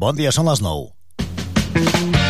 Bon dia, són les 9.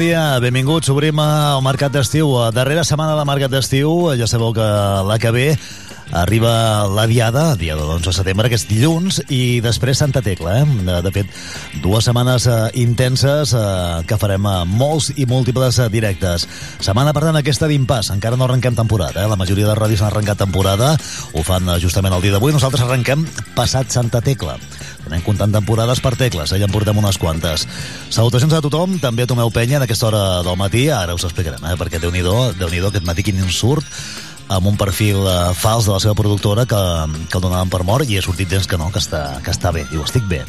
Dia. Benvinguts. Obrim eh, el Mercat d'Estiu. Eh, Darrera setmana del Mercat d'Estiu. Ja sabeu que la que ve arriba la diada, dia de l'11 de setembre, que és dilluns, i després Santa Tecla. Eh? De, de fet, dues setmanes eh, intenses eh, que farem eh, molts i múltiples eh, directes. Setmana, per tant, aquesta d'impàs. Encara no arrenquem temporada. Eh? La majoria de ràdios han arrencat temporada. Ho fan eh, justament el dia d'avui. Nosaltres arrenquem passat Santa Tecla. Anem comptant temporades per tecles, eh? ja en portem unes quantes. Salutacions a tothom, també a Tomeu Penya en aquesta hora del matí, ara us explicarem, eh? perquè déu nhi déu aquest matí quin surt amb un perfil eh, fals de la seva productora que, que el donaven per mort i ha sortit gens que no, que està, que està bé. Diu, estic bé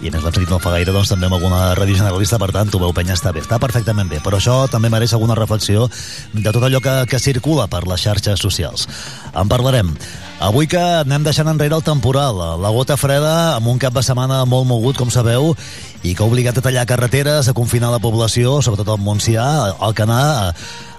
i a més l'hem sentit fa gaire doncs, també amb alguna ràdio generalista, per tant, Tomeu Penya està bé, està perfectament bé, però això també mereix alguna reflexió de tot allò que, que circula per les xarxes socials. En parlarem. Avui que anem deixant enrere el temporal, la gota freda amb un cap de setmana molt mogut, com sabeu, i que ha obligat a tallar carreteres, a confinar la població, sobretot al Montsià, al Canà,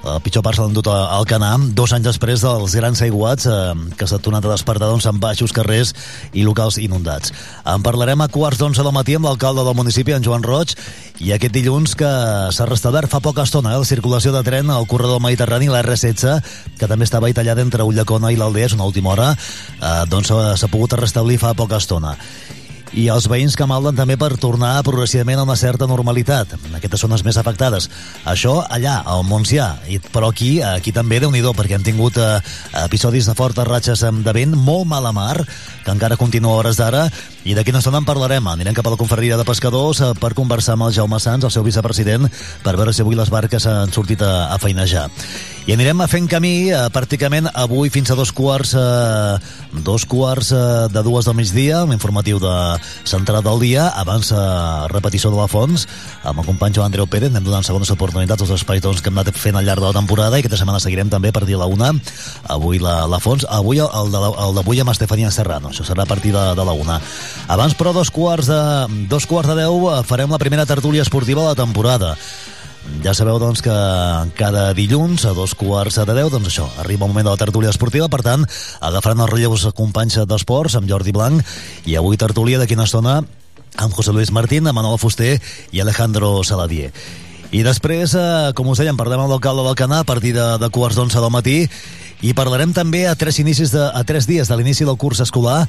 el pitjor part se l'han dut al Canà, dos anys després dels grans aiguats eh, que s'ha tornat a despertar doncs, amb baixos carrers i locals inundats. En parlarem a quarts d'onze del matí amb l'alcalde del municipi, en Joan Roig, i aquest dilluns que s'ha restablert fa poca estona eh, la circulació de tren al corredor mediterrani, la R16, que també estava tallada entre Ullacona i l'Aldea, és una última hora, eh, doncs s'ha pogut restablir fa poca estona i els veïns que malden també per tornar progressivament a una certa normalitat aquestes zones més afectades. Això allà, al Montsià, I, però aquí, aquí també, déu nhi perquè hem tingut eh, episodis de fortes ratxes de vent, molt mala mar, que encara continua hores d'ara, i d'aquí no estona en parlarem. Anirem cap a la confraria de pescadors eh, per conversar amb el Jaume Sanz, el seu vicepresident, per veure si avui les barques han sortit a, a feinejar. I anirem fent camí eh, pràcticament avui fins a dos quarts eh, dos quarts eh, de dues del migdia, l'informatiu de central del dia, abans eh, repetició de la Fons, amb el company Joan Andreu Pérez, anem donant segones oportunitats als espais doncs, que hem anat fent al llarg de la temporada i aquesta setmana seguirem també a partir de la una, avui la, la Fons, avui el, el d'avui amb Estefania Serrano, això serà a partir de, de la una. Abans, però, dos quarts de, dos quarts de deu farem la primera tertúlia esportiva de la temporada. Ja sabeu, doncs, que cada dilluns a dos quarts de deu, doncs això, arriba el moment de la tertúlia esportiva, per tant, agafant els relleus companys d'esports amb Jordi Blanc, i avui tertúlia de quina estona? Amb José Luis Martín, amb Manuel Fuster i Alejandro Saladier. I després, eh, com us dèiem, parlem amb l'alcalde del Canà a partir de, de quarts d'onze del matí. I parlarem també a tres, inicis de, a tres dies de l'inici del curs escolar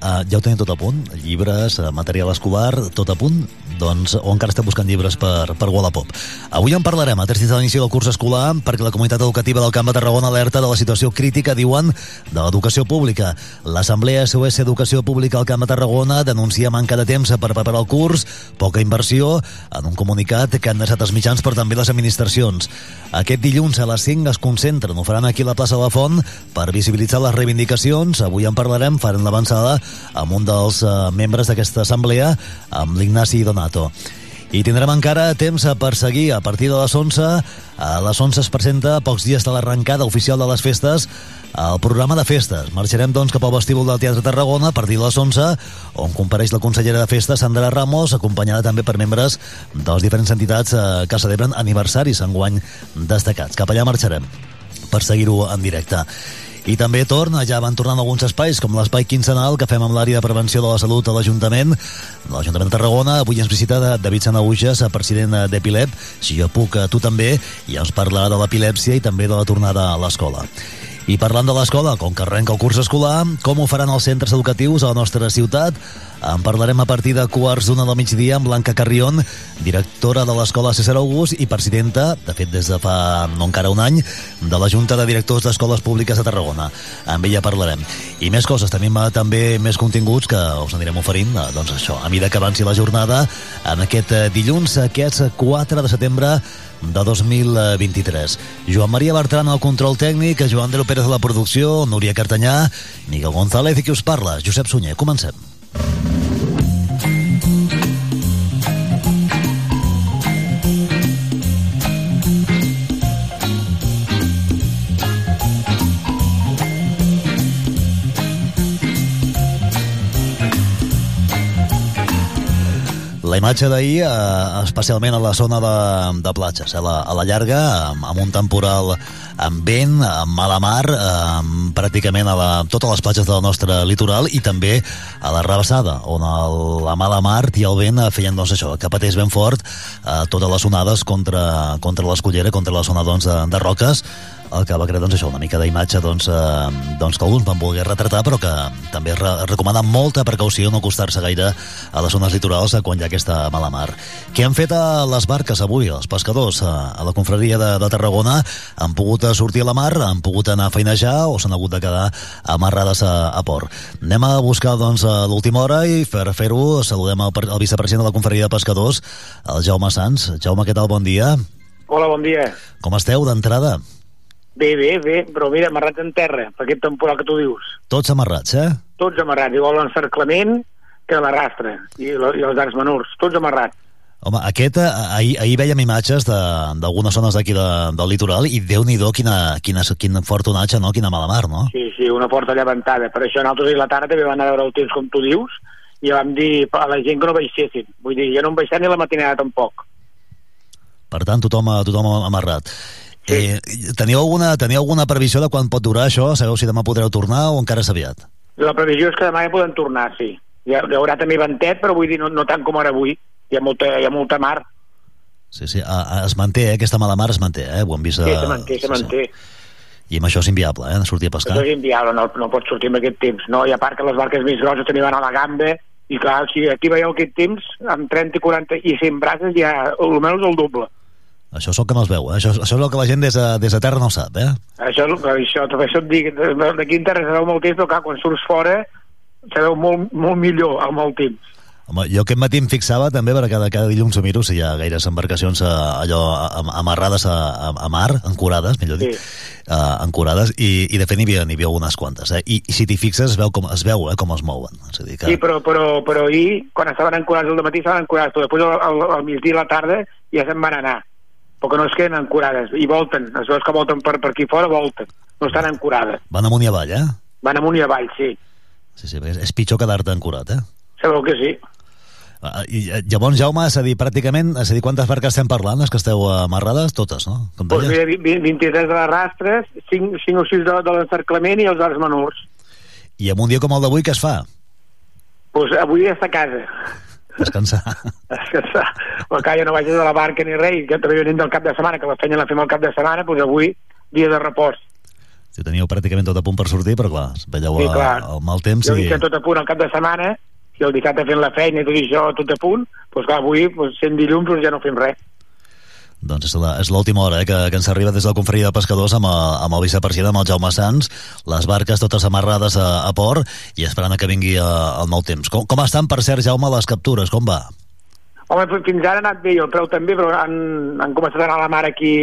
Uh, ja ho tenim tot a punt, llibres, uh, material escolar, tot a punt, doncs, o encara estem buscant llibres per, per Wallapop. Avui en parlarem a tres dies de l'inici del curs escolar perquè la comunitat educativa del Camp de Tarragona alerta de la situació crítica, diuen, de l'educació pública. L'Assemblea SOS Educació Pública al Camp de Tarragona denuncia manca de temps per preparar el curs, poca inversió, en un comunicat que han deixat els mitjans però també les administracions. Aquest dilluns a les 5 es concentren, ho faran aquí a la plaça de la Font per visibilitzar les reivindicacions. Avui en parlarem, faran l'avançada amb un dels uh, membres d'aquesta assemblea, amb l'Ignasi Donato. I tindrem encara temps a perseguir a partir de les 11. A les 11 es presenta, pocs dies de l'arrencada oficial de les festes, el programa de festes. Marxarem, doncs, cap al vestíbul del Teatre Tarragona a partir de les 11, on compareix la consellera de festes, Sandra Ramos, acompanyada també per membres de les diferents entitats eh, que celebren aniversaris enguany destacats. Cap allà marxarem per seguir-ho en directe. I també torna, ja van tornant alguns espais, com l'espai quinzenal que fem amb l'àrea de prevenció de la salut a l'Ajuntament, l'Ajuntament de Tarragona. Avui ens visita David Sanauges, president d'Epilep. Si jo puc, tu també, i ens parla de l'epilèpsia i també de la tornada a l'escola. I parlant de l'escola, com que arrenca el curs escolar, com ho faran els centres educatius a la nostra ciutat? En parlarem a partir de quarts d'una del migdia amb Blanca Carrion, directora de l'Escola César August i presidenta, de fet des de fa no encara un any, de la Junta de Directors d'Escoles Públiques de Tarragona. Amb ella parlarem. I més coses, tenim eh, també més continguts que us anirem oferint, eh, doncs això, a mida que avanci la jornada, en aquest eh, dilluns, aquest 4 de setembre de 2023. Joan Maria Bertran al control tècnic, Joan Andreu Pérez de la producció, Núria Cartanyà, Miguel González i qui us parla, Josep Sunyer. Comencem. La imatge d'ahir, eh, especialment a la zona de, de platges, a la, a la llarga, amb, amb un temporal amb vent, amb mala mar, eh, pràcticament a la, totes les platges del nostre litoral i també a la Rabassada, on el, la mala mar i el vent feien doncs, això, que pateix ben fort eh, totes les onades contra, contra l'escollera, contra la zona doncs, de, de roques, el que va crear doncs, això, una mica d'imatge doncs, eh, doncs, que alguns van voler retratar però que també re recomana molta precaució no acostar-se gaire a les zones litorals quan hi ha aquesta mala mar. Què han fet a les barques avui, els pescadors a, a la confraria de, de Tarragona? Han pogut sortir a la mar, han pogut anar a feinejar o s'han hagut de quedar amarrades a, a port. Anem a buscar doncs, a l'última hora i per fer-ho saludem el, el vicepresident de la confraria de pescadors, el Jaume Sans. Jaume, què tal? Bon dia. Hola, bon dia. Com esteu d'entrada? Bé, bé, bé, però mira, amarrats en terra, per aquest temporal que tu dius. Tots amarrats, eh? Tots amarrats, igual l'encerclament que la rastra, i, la, i els arcs menors, tots amarrats. Home, aquest, eh, ahir, ahir veiem imatges d'algunes zones d'aquí de, del litoral i déu nhi quina, quina, quin fort onatge, no? Quina mala mar, no? Sí, sí, una forta llevantada. Per això nosaltres i la tarda també vam anar a veure el temps com tu dius i vam dir a la gent que no baixessin. Vull dir, ja no em baixem ni la matinada tampoc. Per tant, tothom, tothom amarrat. Sí. Eh, teniu, alguna, teniu alguna previsió de quan pot durar això? Sabeu si demà podreu tornar o encara és aviat? La previsió és que demà ja poden tornar, sí. Hi, ha, hi haurà també ventet, però vull dir, no, no tant com ara avui. Hi ha molta, hi ha molta mar. Sí, sí, a, a, es manté, eh? aquesta mala mar es manté, eh? Ho hem vist... A... Sí, se manté, se sí, manté. Sí. I amb això és inviable, eh? De sortir a pescar. Això és inviable, no, no pots sortir en aquest temps, no? I a part que les barques més grosses també van a la gamba, i clar, si aquí veieu aquest temps, amb 30, 40 i 100 braces ja, almenys el doble. Això és el que no es veu, eh? això, això és el que la gent des de, des de terra no sap, eh? Això, això, això et dic, d'aquí en terra sabeu molt temps, però clar, quan surts fora sabeu molt, molt millor amb el temps. Home, jo aquest matí em fixava també, perquè cada, cada dilluns ho miro, si hi ha gaires embarcacions a, eh, allò amarrades a, a, a mar, ancorades, millor dit, sí. uh, ancorades, i, i de fet n'hi havia, havia unes quantes, eh? I, i si t'hi fixes es veu com es veu eh, com es mouen. És a dir que... Sí, però, però, però ahir, quan estaven ancorades al matí, estaven ancorades, però després al, al, al migdia i la tarda ja se'n van anar perquè no es queden ancorades, i volten, es veu que volten per, per aquí fora, volten, no estan ancorades. Van amunt i avall, eh? Van amunt i avall, sí. Sí, sí, és pitjor quedar-te ancorat, eh? Sabeu que sí. Uh, I eh, llavors, Jaume, és a dir, pràcticament, és a dir, quantes barques estem parlant, les que esteu amarrades? Totes, no? Com pues mira, 23 de les rastres, 5, 5 o 6 de, de l'encerclament i els arts menors. I en un dia com el d'avui, què es fa? Pues avui està a casa. Descansar. Descansar. Però que ja no vagis a la barca ni res, que també venim del cap de setmana, que la feina la fem al cap de setmana, doncs avui, dia de repòs. Si teníeu pràcticament tot a punt per sortir, però clar, veieu sí, clar. el mal temps jo i... Jo tot a punt al cap de setmana, i el dissabte fent la feina i tot això tot a punt, doncs clar, avui, doncs, sent dilluns, doncs ja no fem res. Doncs és l'última hora eh, que, que ens arriba des del Conferia de Pescadors amb, el, amb el vicepresident, amb el Jaume Sans, les barques totes amarrades a, a port i esperant que vingui a, el nou temps. Com, com estan, per cert, Jaume, les captures? Com va? Home, fins ara ha anat bé, el preu també, però han, han començat a anar a la mar aquí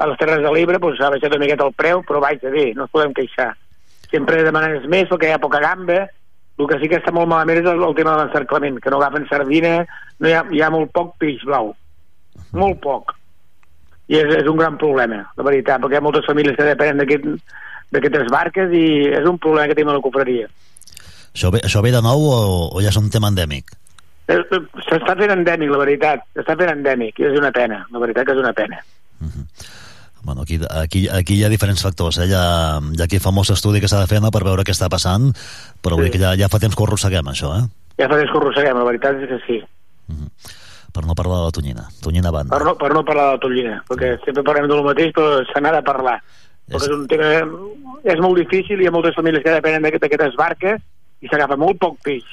a les Terres de l'Ebre, doncs ha baixat una miqueta el preu, però vaja, bé, no ens podem queixar. Sempre demanes més perquè hi ha poca gamba, el que sí que està molt malament és el, el tema de l'encerclament, que no agafen sardina, no hi ha, hi ha molt poc peix blau, molt poc i és, és un gran problema, la veritat, perquè hi ha moltes famílies que depenen d'aquestes barques i és un problema que tenim a la cofreria. Això ve, això ve de nou o, o ja és un tema endèmic? Eh, eh, s'està fent endèmic, la veritat. S'està fent endèmic, i és una pena. La veritat que és una pena. Uh mhm. -huh. Bueno, aquí, aquí, aquí hi ha diferents factors. Eh? Hi, ha, hi ha aquí famós estudi que s'ha de fer no? per veure què està passant, però sí. que ja, ja fa temps que ho arrosseguem, això, eh? Ja fa temps que ho arrosseguem, la veritat és que sí. Uh mhm. -huh per no parlar de la tonyina. Tonyina banda. Per no, per no parlar de la tonyina, perquè sempre parlem del mateix, però se n'ha de parlar. És... Perquè és un tema... És molt difícil, hi ha moltes famílies que depenen d'aquestes barques i s'agafa molt poc peix.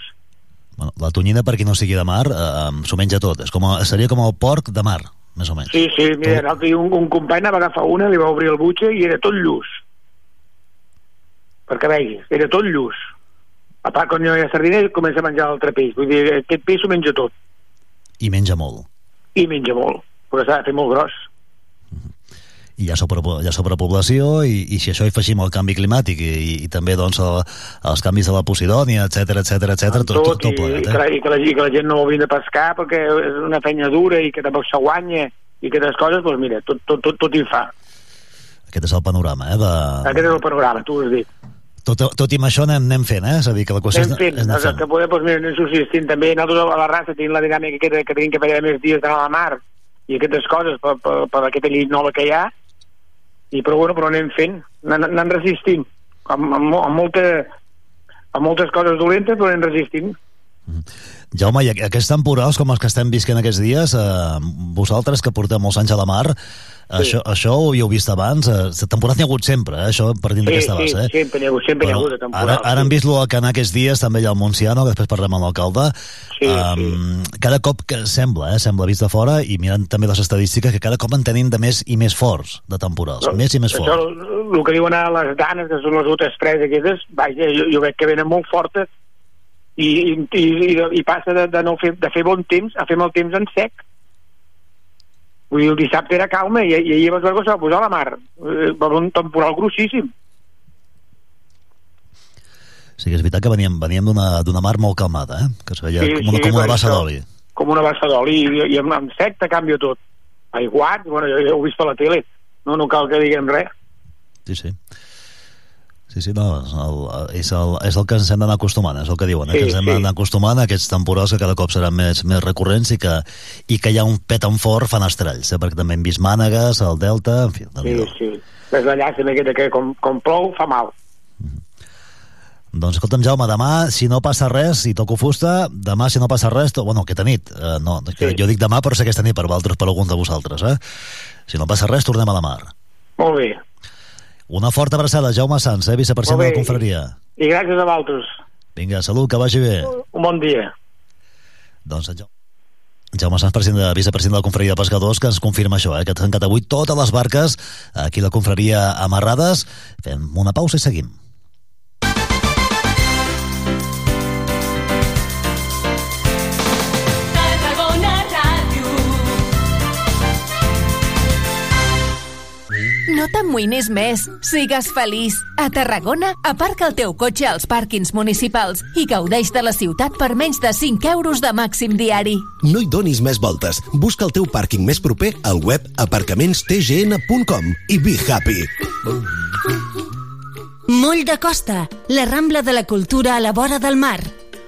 Bueno, la tonyina, per qui no sigui de mar, eh, s'ho menja tot. És com, seria com el porc de mar, més o menys. Sí, sí, mira, l'altre dia un, un company va agafar una, li va obrir el butxe i era tot lluç. Perquè veguis, era tot lluç. A part, quan hi ha sardina, comença a menjar l'altre peix. Vull dir, aquest peix s'ho menja tot. I menja molt. I menja molt, però s'ha de fer molt gros. I hi ha, sobre, hi ha sobrepoblació i, i si això hi afegim el canvi climàtic i, i, i també doncs, el, els canvis de la Posidònia, etc etc etc tot, tot, tot i, i, plegat, que la, eh? i, que la, i que la gent no vindre a pescar perquè és una feina dura i que tampoc se guanya i aquestes coses, doncs mira, tot, tot, tot, tot hi fa. Aquest és el panorama, eh? De... Aquest és el panorama, tu ho has dit. Tot, tot i amb això anem, anem fent, eh? És a dir, que la qüestió és, fent, el fent. que podem, doncs mira, anem subsistint també. Nosaltres a la raça tenim la dinàmica que, que tenim que fer més dies d'anar a la mar i aquestes coses per, per, per aquesta llei nova que hi ha i però bueno, però anem fent, anem, anem resistint amb, amb, amb, molta, amb moltes coses dolentes però anem resistint Jaume, i aqu- aquests temporals com els que estem visquent aquests dies, eh, vosaltres que porteu molts anys a la mar, sí. això, això ho havíeu vist abans, eh, temporals n'hi ha hagut sempre, eh, això partint sí, d'aquesta sí, base. Eh? sempre n'hi ha hagut, sempre n'hi ha hagut de temporal, ara, ara hem sí. vist lo del Canà aquests dies, també allà al Montsiano, que després parlem amb l'alcalde. Sí, um, Cada cop que sembla, eh, sembla vist de fora, i mirant també les estadístiques, que cada cop en tenim de més i més forts de temporals, més i més això, forts. el que diuen a les danes que són les gotes fredes aquestes vaja, jo, jo veig que venen molt fortes i, i, i, i passa de, de, no fer, de fer bon temps a fer mal temps en sec. Vull dir, el dissabte era calma i, i ahir veure que se va posar a la mar. Eh, va un temporal grossíssim. Sí que és veritat que veníem, veníem d'una mar molt calmada, eh? que es veia Sí, com una, sí, com una bassa d'oli. com una bassa d'oli i, i amb, amb sec te canvia tot. Aiguat, bueno, jo, jo ho he vist per la tele. No, no cal que diguem res. Sí, sí. Sí, sí, no, és el, és el, és el que ens hem d'anar acostumant, és el que diuen, eh? Sí, que ens hem sí. d'anar acostumant a aquests temporals que cada cop seran més, més recurrents i que, i que hi ha un pet en fort fan estralls, eh? perquè també hem vist mànegues, el Delta, en fi, sí, sí. ves la llàstima aquesta que com, com plou fa mal Doncs escolta'm, Jaume, demà, si no passa res, i toco fusta, demà, si no passa res, to... bueno, aquesta nit, eh, no, Sí. jo dic demà, però sé aquesta nit per vosaltres, per alguns de vosaltres, eh? Si no passa res, tornem a la mar. molt bé Una forta abraçada, Jaume Sans, eh, vicepresident de la confraria. i gràcies a vosaltres Vinga, salut, que vagi bé. un bon dia Doncs en Jaume, Jaume Sanz, president de, vicepresident de la confraria de pescadors, que ens confirma això, eh, que han tancat avui totes les barques aquí la confraria amarrades. Fem una pausa i seguim. No t'amoïnis més, sigues feliç. A Tarragona, aparca el teu cotxe als pàrquings municipals i gaudeix de la ciutat per menys de 5 euros de màxim diari. No hi donis més voltes. Busca el teu pàrquing més proper al web aparcamentstgn.com i be happy. Moll de Costa, la Rambla de la Cultura a la vora del mar.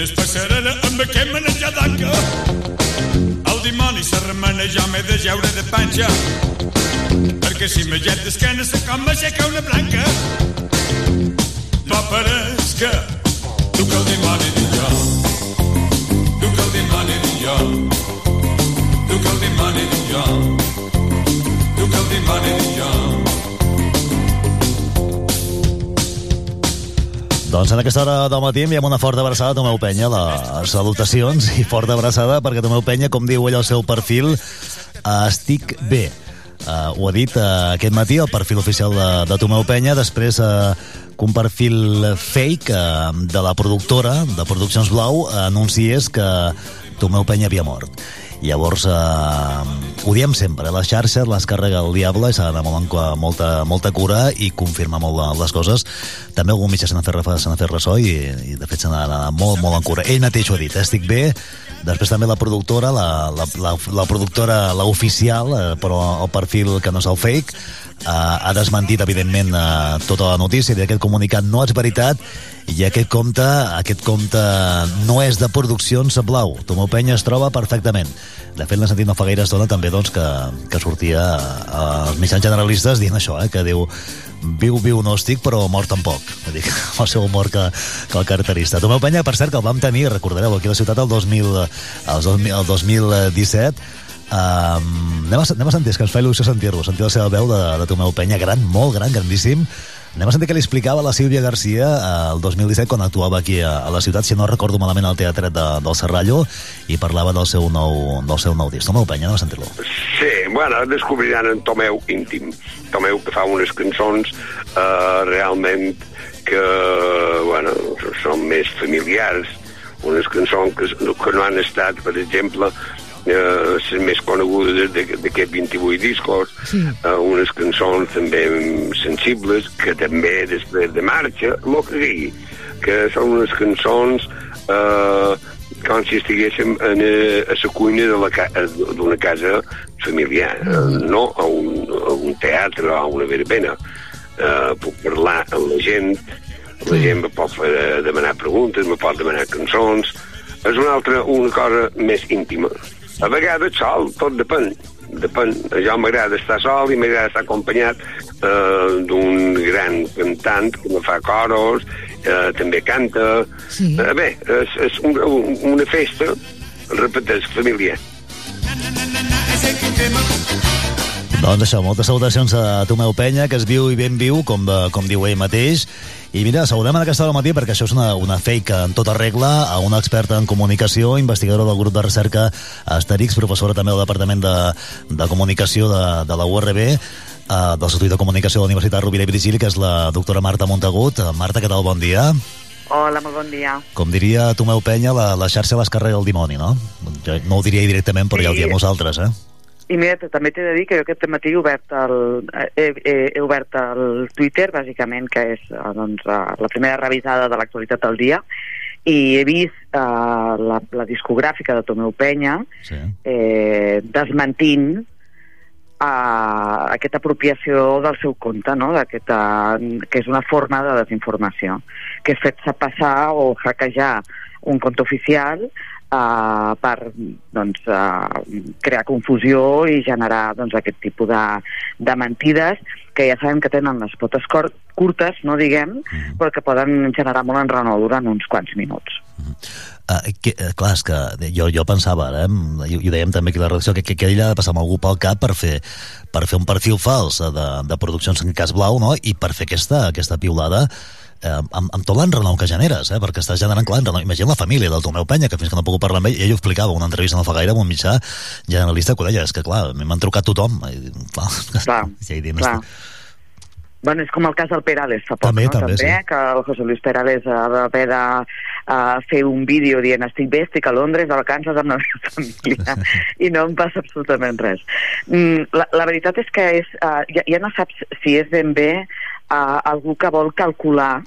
Quan camines passarel·la amb aquest manejar d'anca. El dimoni se remena ja m'he de jeure de panxa perquè si m'aget d'esquena se com m'aixeca una blanca no pareix que tu que el dimoni dic jo. Tu que el dimoni dic jo. Tu que el dimoni dic jo. Tu que el dimoni dic jo Doncs en aquesta hora del matí enviem una forta abraçada a Tomeu Penya, les salutacions i forta abraçada perquè Tomeu Penya, com diu ell al seu perfil, eh, estic bé. Uh, ho ha dit uh, aquest matí el perfil oficial de, de Tomeu Penya després uh, un perfil fake uh, de la productora de Produccions Blau anunciés que Tomeu Penya havia mort Llavors, eh, ho diem sempre, les xarxes les carrega el diable i s'ha d'anar molt amb molta, molta cura i confirmar molt les coses. També algun mitjà se n'ha fet, fet ressò i, i de fet s'ha d'anar molt, molt en cura. Ell mateix ho ha dit, estic bé, Després també la productora, la, la, la, la productora, la oficial, eh, però el perfil que no és el fake, eh, ha desmentit, evidentment, eh, tota la notícia i aquest comunicat no és veritat i aquest compte, aquest compte no és de produccions blau. Tomeu Penya es troba perfectament. De fet, l'he sentit no fa gaire estona també doncs, que, que sortia als mitjans generalistes dient això, eh, que diu viu, viu no estic, però mort tampoc. Vull dir, el seu humor que, que el caracterista. Tomeu Penya, per cert, que el vam tenir, recordareu, aquí a la ciutat el, 2000, el, 2000, el 2017, Um, anem, a, anem a sentir, que ens fa il·lusió sentir-lo, sentir la seva veu de, de Tomeu Penya, gran, molt gran, grandíssim. Anem a sentir que li explicava la Sílvia Garcia eh, el 2017 quan actuava aquí a, a la ciutat, si no recordo malament, al Teatret de, del Serrallo i parlava del seu nou, del seu nou disc. Tomeu Penya, anem a sentir-lo. Sí, bueno, descobriran en Tomeu íntim. Tomeu que fa unes cançons uh, realment que, bueno, són més familiars, unes cançons que, que no han estat, per exemple, eh, les més conegudes d'aquests 28 discos, sí. eh, unes cançons també sensibles, que també després de marxa, el que sigui, que són unes cançons eh, com si estiguéssim en, a, a la cuina d'una ca, casa familiar, mm. no a un, a un teatre o a una verbena. Eh, puc parlar amb la gent, la gent me pot fer, demanar preguntes, me pot demanar cançons, és una altra, una cosa més íntima. A vegades sol, tot depèn. Depèn. Jo m'agrada estar sol i m'agrada estar acompanyat eh, d'un gran cantant que me fa coros, eh, també canta. Sí. Eh, bé, és, és un, una festa, repeteix, familiar. Doncs això, moltes salutacions a Tomeu Penya, que es viu i ben viu, com, com diu ell mateix, i mira, saludem en aquesta hora matí perquè això és una, una fake en tota regla a una experta en comunicació, investigadora del grup de recerca Asterix, professora també del Departament de, de Comunicació de, de la URB, eh, del Institut de Comunicació de la Universitat Rovira i Virgili, que és la doctora Marta Montagut. Marta, què tal? Bon dia. Hola, molt bon dia. Com diria Tomeu Penya, la, la xarxa les carrega el dimoni, no? Jo no ho diria directament, però sí. ja ho diem nosaltres, eh? I mira, també t'he de dir que jo aquest matí he obert el, he, he, he obert el Twitter, bàsicament, que és eh, doncs, eh, la primera revisada de l'actualitat del dia, i he vist uh, la, la discogràfica de Tomeu Penya sí. eh, desmentint uh, aquesta apropiació del seu compte, no? Que és una forma de desinformació, que és fer-se passar o hackejar un compte oficial uh, per doncs, uh, crear confusió i generar doncs, aquest tipus de, de mentides que ja sabem que tenen les potes curtes, no diguem, mm -hmm. però que poden generar molt enrenou durant uns quants minuts. Mm -hmm. Uh, que, uh, clar, és que jo, jo pensava, eh, i, i ho dèiem també aquí a la redacció, que, que, que ell ha de passar amb algú pel cap per fer, per fer un perfil fals de, de produccions en cas blau, no?, i per fer aquesta, aquesta piulada eh, amb, amb tot l'enrenou que generes, eh, perquè estàs generant, clar, enrenou. Imagina la família del Tomeu Penya, que fins que no puc parlar amb ell, ell ho explicava una entrevista no fa gaire amb un mitjà generalista que ho deia, és que clar, m'han trucat tothom. I, clar, clar, ja dins, clar. Bueno, és com el cas del Perales fa poc, també, no? també, també sí. que el José Luis Perales ha d'haver de uh, fer un vídeo dient estic bé, estic a Londres de vacances amb la meva família i no em passa absolutament res. Mm, la, la veritat és que és, uh, ja, ja no saps si és ben bé uh, algú que vol calcular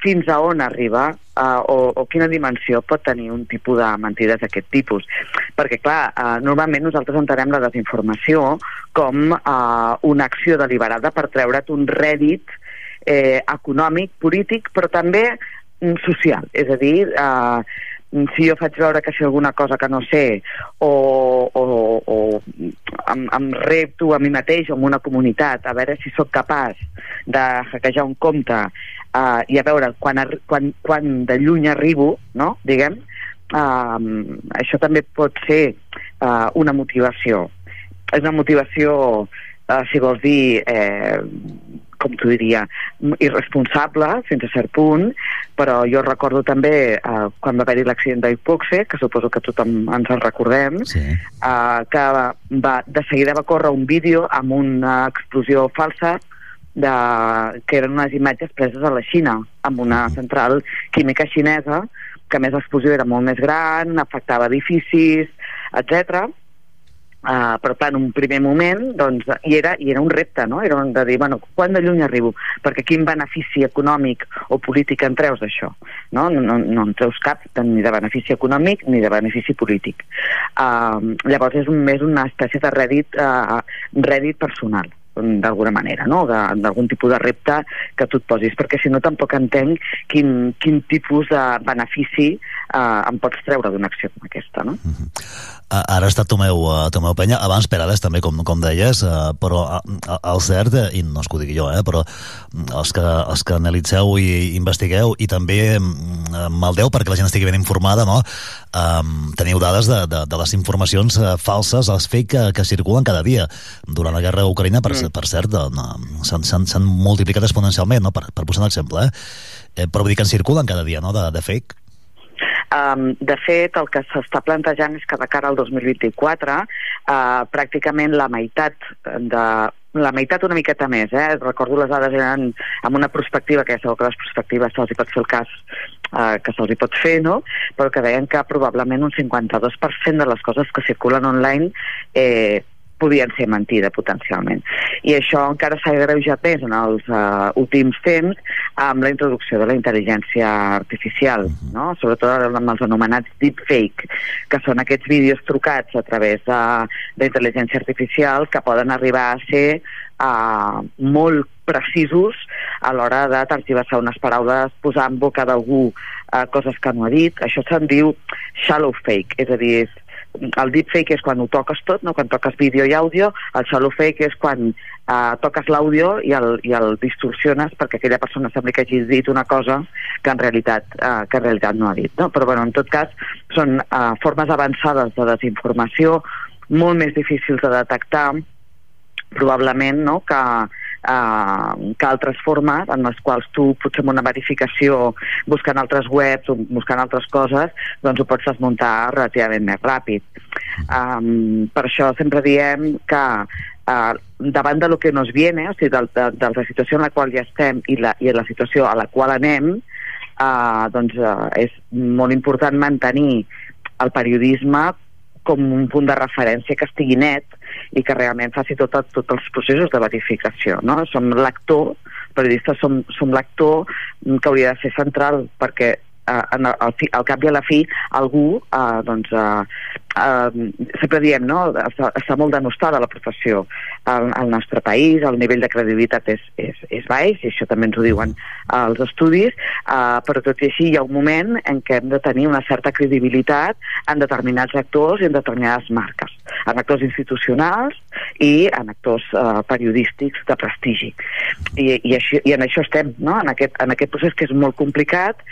fins a on arriba uh, o, o quina dimensió pot tenir un tipus de mentides d'aquest tipus. Perquè, clar, uh, normalment nosaltres entenem la desinformació com uh, una acció deliberada per treure't un rèdit eh, econòmic, polític, però també mm, social. És a dir, uh, si jo faig veure que sé alguna cosa que no sé o, o, o em, em repto a mi mateix o en una comunitat a veure si sóc capaç de hackejar un compte uh, i a veure quan, quan, quan de lluny arribo, no? diguem, uh, això també pot ser uh, una motivació. És una motivació, uh, si vols dir, eh, com t'ho diria, irresponsable fins a cert punt, però jo recordo també eh, quan va haver-hi l'accident d'Ipoxe, que suposo que tothom ens en recordem, sí. eh, que va, de seguida va córrer un vídeo amb una explosió falsa de, que eren unes imatges preses a la Xina, amb una central química xinesa, que més l'explosió era molt més gran, afectava edificis, etc Uh, però clar, en un primer moment doncs, i, era, i era un repte, no? era de dir, bueno, quan de lluny arribo? Perquè quin benefici econòmic o polític en treus d'això? No? No, no, no en treus cap ni de benefici econòmic ni de benefici polític. Uh, llavors és un, més una espècie de rèdit, uh, rèdit personal d'alguna manera, no? d'algun tipus de repte que tu et posis, perquè si no tampoc entenc quin, quin tipus de benefici eh, em pots treure d'una acció com aquesta. No? Mm -hmm. Ara estat Tomeu, uh, Tomeu Penya, abans Perales també, com, com deies, uh, però uh, el cert, i no és que ho digui jo, eh, però els que, els que analitzeu i investigueu i també um, maldeu perquè la gent estigui ben informada, no? Um, teniu dades de, de, de les informacions uh, falses, els fake que, que circulen cada dia. Durant la guerra a Ucraïna, per, mm. per cert, no, s'han multiplicat exponencialment, no? per, per posar un exemple, eh? eh? però vull dir que en circulen cada dia, no?, de, de fake. Um, de fet, el que s'està plantejant és que de cara al 2024 uh, eh, pràcticament la meitat de la meitat una miqueta més, eh? recordo les dades eren amb una perspectiva, que ja sabeu que les perspectives se'ls pot fer el cas eh, que se'ls pot fer, no? però que deien que probablement un 52% de les coses que circulen online eh, podien ser mentida potencialment. I això encara s'ha agreujat més en els uh, últims temps amb la introducció de la intel·ligència artificial, mhm. no? sobretot amb els anomenats deepfake, que són aquests vídeos trucats a través de, de intel·ligència artificial que poden arribar a ser uh, molt precisos a l'hora de tergiversar unes paraules, posar en boca d'algú uh, coses que no ha dit. Això se'n diu shallow fake, és a dir, és el deepfake és quan ho toques tot, no? quan toques vídeo i àudio, el shallow fake és quan uh, toques l'àudio i, el, i el distorsiones perquè aquella persona sembla que hagi dit una cosa que en realitat, uh, que en realitat no ha dit. No? Però bueno, en tot cas són uh, formes avançades de desinformació molt més difícils de detectar probablement no? que, eh, que altres formes en les quals tu potser amb una verificació buscant altres webs o buscant altres coses doncs ho pots desmuntar relativament més ràpid. Um, per això sempre diem que uh, davant de lo que nos viene, o sigui, de, de, de la situació en la qual ja estem i la, i la situació a la qual anem, uh, doncs uh, és molt important mantenir el periodisme com un punt de referència que estigui net i que realment faci tot, tots els processos de verificació. No? Som l'actor, periodistes som, som l'actor que hauria de ser central perquè eh, en el, al, al cap i a la fi algú eh, doncs, eh, eh, sempre diem, no? Està, està molt denostada la professió al, al nostre país, el nivell de credibilitat és, és, és baix, i això també ens ho diuen els estudis, eh, però tot i així hi ha un moment en què hem de tenir una certa credibilitat en determinats actors i en determinades marques, en actors institucionals i en actors eh, periodístics de prestigi. I, i, així, I en això estem, no? en, aquest, en aquest procés que és molt complicat,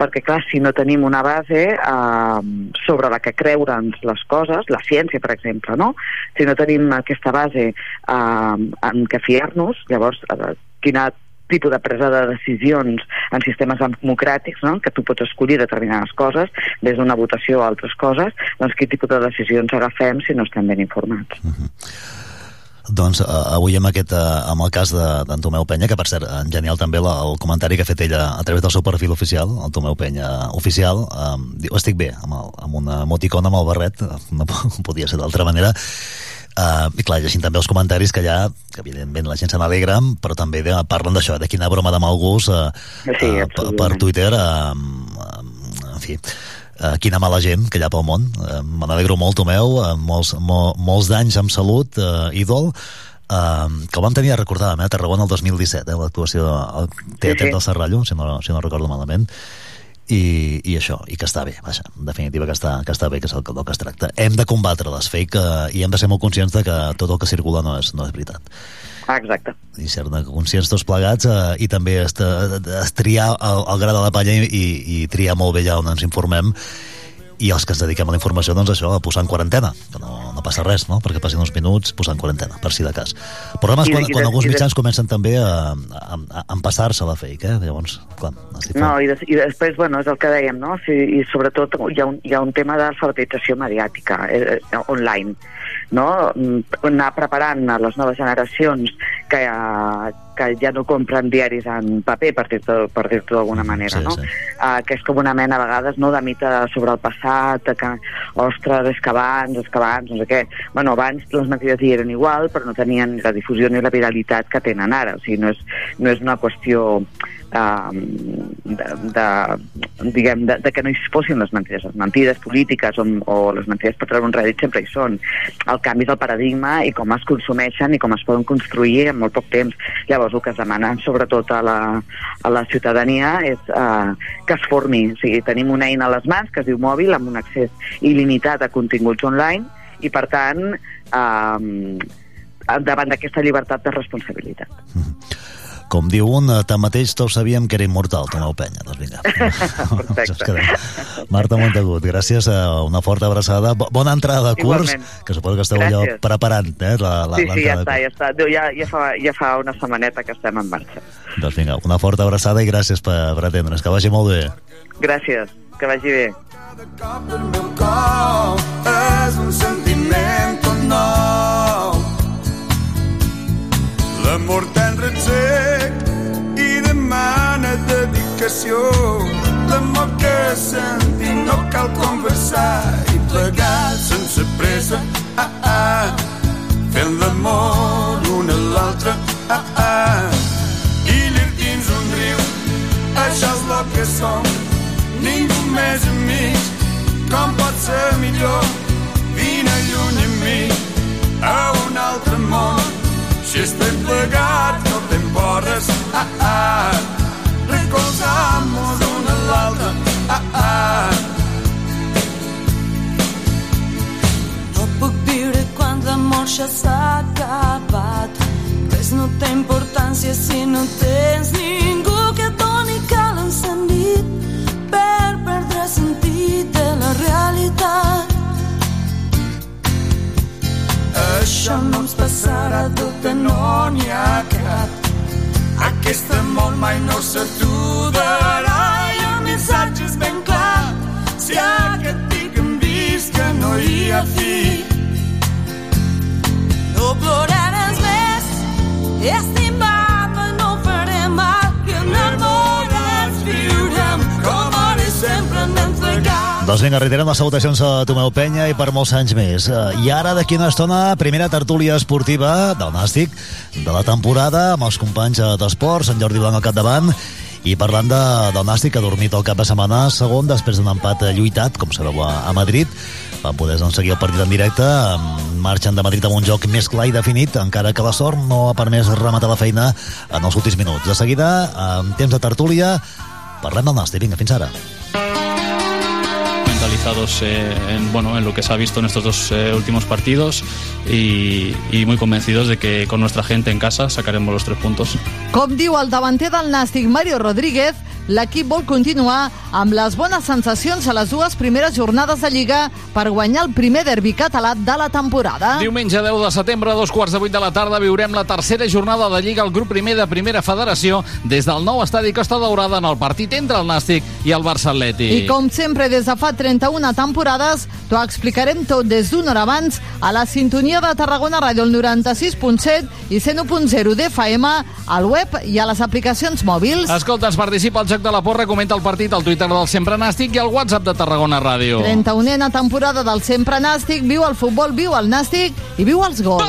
perquè clar, si no tenim una base eh, sobre la que creure'ns les coses, la ciència, per exemple, no? Si no tenim aquesta base eh, en què fiar-nos, llavors, eh, quina tipus de presa de decisions en sistemes democràtics, no? que tu pots escollir determinades coses, des d'una votació a altres coses, doncs quin tipus de decisions agafem si no estem ben informats. Uh -huh. Doncs uh, avui amb, aquest, uh, amb el cas d'en Tomeu Penya, que per cert, en genial també la, el comentari que ha fet ella a través del seu perfil oficial, el Tomeu Penya oficial, um, diu, estic bé, amb, el, amb una emoticona amb el barret, no podia ser d'altra manera, Uh, I clar, llegint també els comentaris que allà, que evidentment la gent se n'alegra, però també de, parlen d'això, de quina broma de mal gust uh, sí, uh, per Twitter, uh, uh, en fi, eh, quina mala gent que hi ha pel món. Eh, Me n'alegro molt, Tomeu, eh, molts, mo, molts d'anys amb salut, eh, ídol, eh, que el vam tenir, recordàvem, eh, a Tarragona el 2017, eh, l'actuació al Teatre sí, sí. del Serrallo, si no, si no recordo malament, i, i això, i que està bé, vaja, en definitiva que està, que està bé, que és el, el que es tracta. Hem de combatre les fake eh, i hem de ser molt conscients de que tot el que circula no és, no és veritat. Ah, exacte. I ser-ne conscients tots plegats eh, i també es, es triar el, el gra de la palla i, i triar molt bé ja on ens informem i els que ens dediquem a la informació, doncs això, a posar en quarantena, que no, no passa res, no?, perquè passin uns minuts, posar en quarantena, per si de cas. Però además, quan, quan alguns mitjans comencen també a, a, a empassar-se la fake, eh? Llavors, clar, No, i, des, i després, bueno, és el que dèiem, no?, sí, i sobretot hi ha un, hi ha un tema d'alfabetització mediàtica eh, eh, online, no?, mm, anar preparant a les noves generacions que, eh, que ja no compren diaris en paper, per dir-ho per dir d'alguna manera, Sí, no? sí. Uh, que és com una mena a vegades no, de mite sobre el passat, que, ostres, és que abans, és que abans, no sé què. Bueno, abans les mentides hi eren igual, però no tenien ni la difusió ni la viralitat que tenen ara. O sigui, no és, no és una qüestió de, de, diguem, de, de que no hi fossin les mentides. Les mentides polítiques o, o les mentides per treure un rèdit sempre hi són. El canvi és el paradigma i com es consumeixen i com es poden construir en molt poc temps. Llavors, el que es demana, sobretot a la, a la ciutadania, és uh, que es formi. O sigui, tenim una eina a les mans que es diu mòbil, amb un accés il·limitat a continguts online, i, per tant, uh, davant d'aquesta llibertat de responsabilitat. Com diu un, eh, tanmateix tots sabíem que era immortal, Tomeu Penya. Doncs vinga. Perfecte. Marta Montagut, gràcies, eh, una forta abraçada. Bo- Bona entrada de curs, Igualment. que suposo que esteu allò preparant, eh, la, la, sí, sí, ja està, ja està. Déu, ja, ja, fa, ja fa una setmaneta que estem en marxa. Doncs vinga, una forta abraçada i gràcies per, per atendre'ns. Que vagi molt bé. Gràcies, que vagi bé. cor és un sentiment tot nou. L'amor tan sec i demana dedicació. L'amor que sentim no cal conversar i plegar sense pressa. Ah, ah, fent l'amor un a l'altre. Ah, ah, i llir dins un riu. Això és el que som. Ningú més amics com pot ser millor vine lluny amb mi a un altre món si estem plegats no te'n porres ah, ah. recolzam-nos un a l'altre ah, ah. No puc viure quan l'amor ja s'ha acabat. Res no té importància si no tens ningú que doni cal encendit per perdre sentit de la realitat. Això no ens passarà que no n'hi ha cap. Aquest amor mai no s'aturarà i el missatge és ben clar. Si aquest pic hem vist que no hi ha fi. No ploraràs més, estimant-me Doncs vinga, reiterem les salutacions a Tomeu Penya i per molts anys més. Eh, I ara, d'aquí una estona, primera tertúlia esportiva del Nàstic de la temporada amb els companys eh, d'esports, en Jordi Blanc al capdavant, i parlant de, del Nàstic, que ha dormit el cap de setmana segon després d'un empat eh, lluitat, com sabeu, a, a Madrid. Van poder doncs, seguir el partit en directe, marxen de Madrid amb un joc més clar i definit, encara que la sort no ha permès rematar la feina en els últims minuts. De seguida, en temps de tertúlia, parlem del Nàstic. Vinga, fins ara. Mentalizados eh, en, bueno, en lo que se ha visto en estos dos eh, últimos partidos y, y muy convencidos de que con nuestra gente en casa sacaremos los tres puntos. Com diu el davanter del Nàstic, Mario Rodríguez, l'equip vol continuar amb les bones sensacions a les dues primeres jornades de Lliga per guanyar el primer derbi català de la temporada. Diumenge 10 de setembre, a dos quarts de vuit de la tarda, viurem la tercera jornada de Lliga al grup primer de Primera Federació des del nou estadi Costa Daurada en el partit entre el Nàstic i el Barça Atlètic. I com sempre, des de fa 31 temporades, t'ho explicarem tot des d'una hora abans a la sintonia de Tarragona Ràdio, el 96.7 i 101.0 d'FM, al web i a les aplicacions mòbils. Escolta, ens participa al Joc de la Porra, comenta el partit al Twitter del Sempre Nàstic i al WhatsApp de Tarragona Ràdio. 31a temporada del Sempre Nàstic, viu el futbol, viu el Nàstic i viu els gols.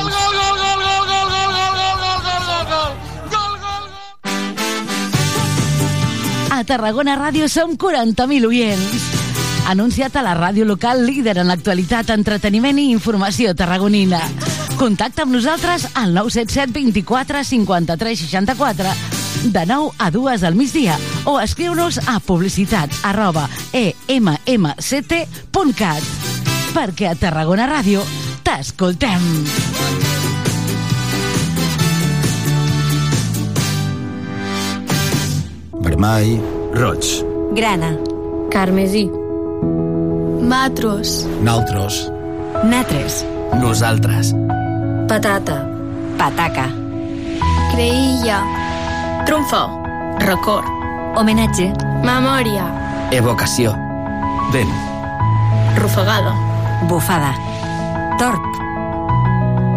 A Tarragona Ràdio som 40.000 oients. Anunciat a la ràdio local líder en l'actualitat, entreteniment i informació tarragonina. Contacta amb nosaltres al 977 24 53 64 de 9 a 2 del migdia o escriu-nos a publicitats arroba emmt.cat perquè a Tarragona Ràdio t'escoltem. Vermell, roig, Grana. Carmesí. Matros. naltros, Natres. nosaltres. Patata. Pataca. Creïlla. Trumfo. Record. Homenatge. Memòria. Evocació. Vent. Rufagada. Bufada. Torp.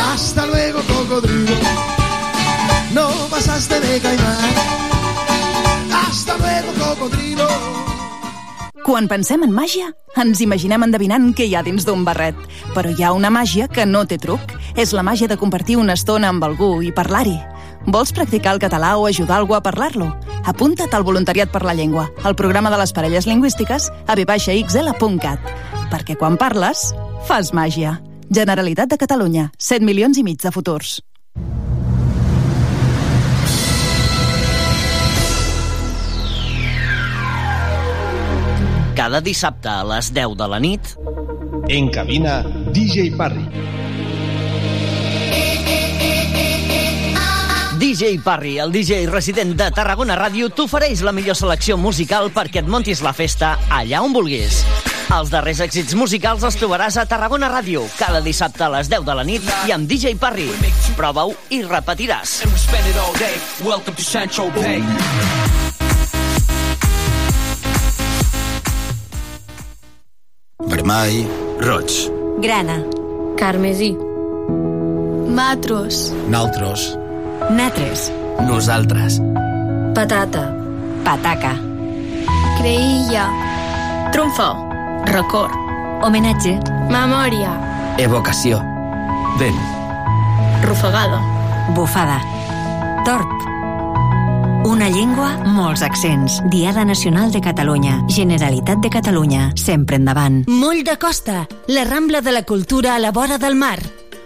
Hasta luego, cocodrilo. No pasaste de caimán. Hasta luego, cocodrilo. Quan pensem en màgia, ens imaginem endevinant què hi ha dins d'un barret. Però hi ha una màgia que no té truc. És la màgia de compartir una estona amb algú i parlar-hi. Vols practicar el català o ajudar algú a parlar-lo? Apunta't al Voluntariat per la Llengua, al programa de les parelles lingüístiques a vxl.cat. Perquè quan parles, fas màgia. Generalitat de Catalunya, 7 milions i mig de futurs. Cada dissabte a les 10 de la nit... En cabina, DJ Parry. DJ Parry, el DJ resident de Tarragona Ràdio, t'ofereix la millor selecció musical perquè et montis la festa allà on vulguis. Els darrers èxits musicals els trobaràs a Tarragona Ràdio, cada dissabte a les 10 de la nit i amb DJ Parry. Prova-ho i repetiràs. Welcome to Sancho Bay. Vermell, roig, Grana. Carmesí. Matros. naltros, Natres. nosaltres, Patata. Pataca. Creïlla. Trumfo. Record. Homenatge. Memòria. evocació, vent, Rufagada. Bufada. Torp. Una llengua, molts accents. Diada Nacional de Catalunya. Generalitat de Catalunya. Sempre endavant. Moll de Costa, la Rambla de la Cultura a la vora del mar.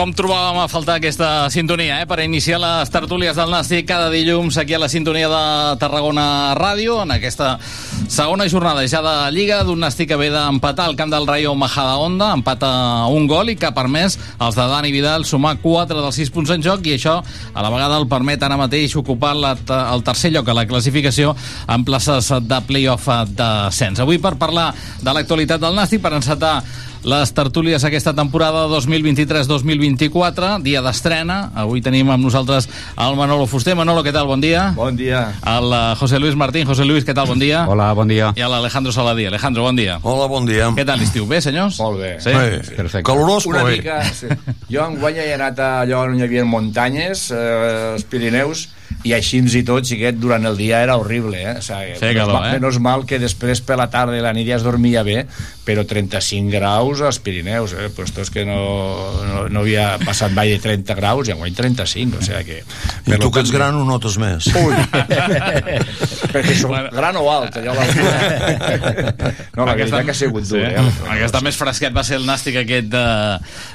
Com trobàvem a faltar aquesta sintonia, eh? per iniciar les tertúlies del Nàstic cada dilluns aquí a la sintonia de Tarragona Ràdio, en aquesta segona jornada ja de Lliga d'un Nàstic que ve d'empatar al camp del Rayo Majadahonda, empata un gol i que ha permès als de Dani Vidal sumar 4 dels 6 punts en joc i això a la vegada el permet ara mateix ocupar la, el tercer lloc a la classificació en places de play-off d'ascens. Avui per parlar de l'actualitat del Nàstic, per encetar les tertúlies aquesta temporada 2023-2024, dia d'estrena. Avui tenim amb nosaltres el Manolo Fuster. Manolo, què tal? Bon dia. Bon dia. El eh, José Luis Martín. José Luis, què tal? Bon dia. Hola, bon dia. I l'Alejandro Saladí. Alejandro, bon dia. Hola, bon dia. Què tal l'estiu? Bé, senyors? Molt bé. Sí? Sí, Perfecte. Calorós, Una però bé. mica, sí. Jo enguany he anat a allò on hi havia muntanyes, eh, els Pirineus, i així i tot, xiquet, durant el dia era horrible, eh? O sigui, calor, mal, eh? Menos mal que després per la tarda i la nit ja es dormia bé, però 35 graus als Pirineus, eh? Puesto és que no, no, no havia passat mai de 30 graus i enguany 35, o sigui que... I tu que ets gran ho notes més. Ui! Perquè soc gran o alt, allò. No, la veritat que ha sigut dur, eh? El que està més fresquet va ser el nàstic aquest de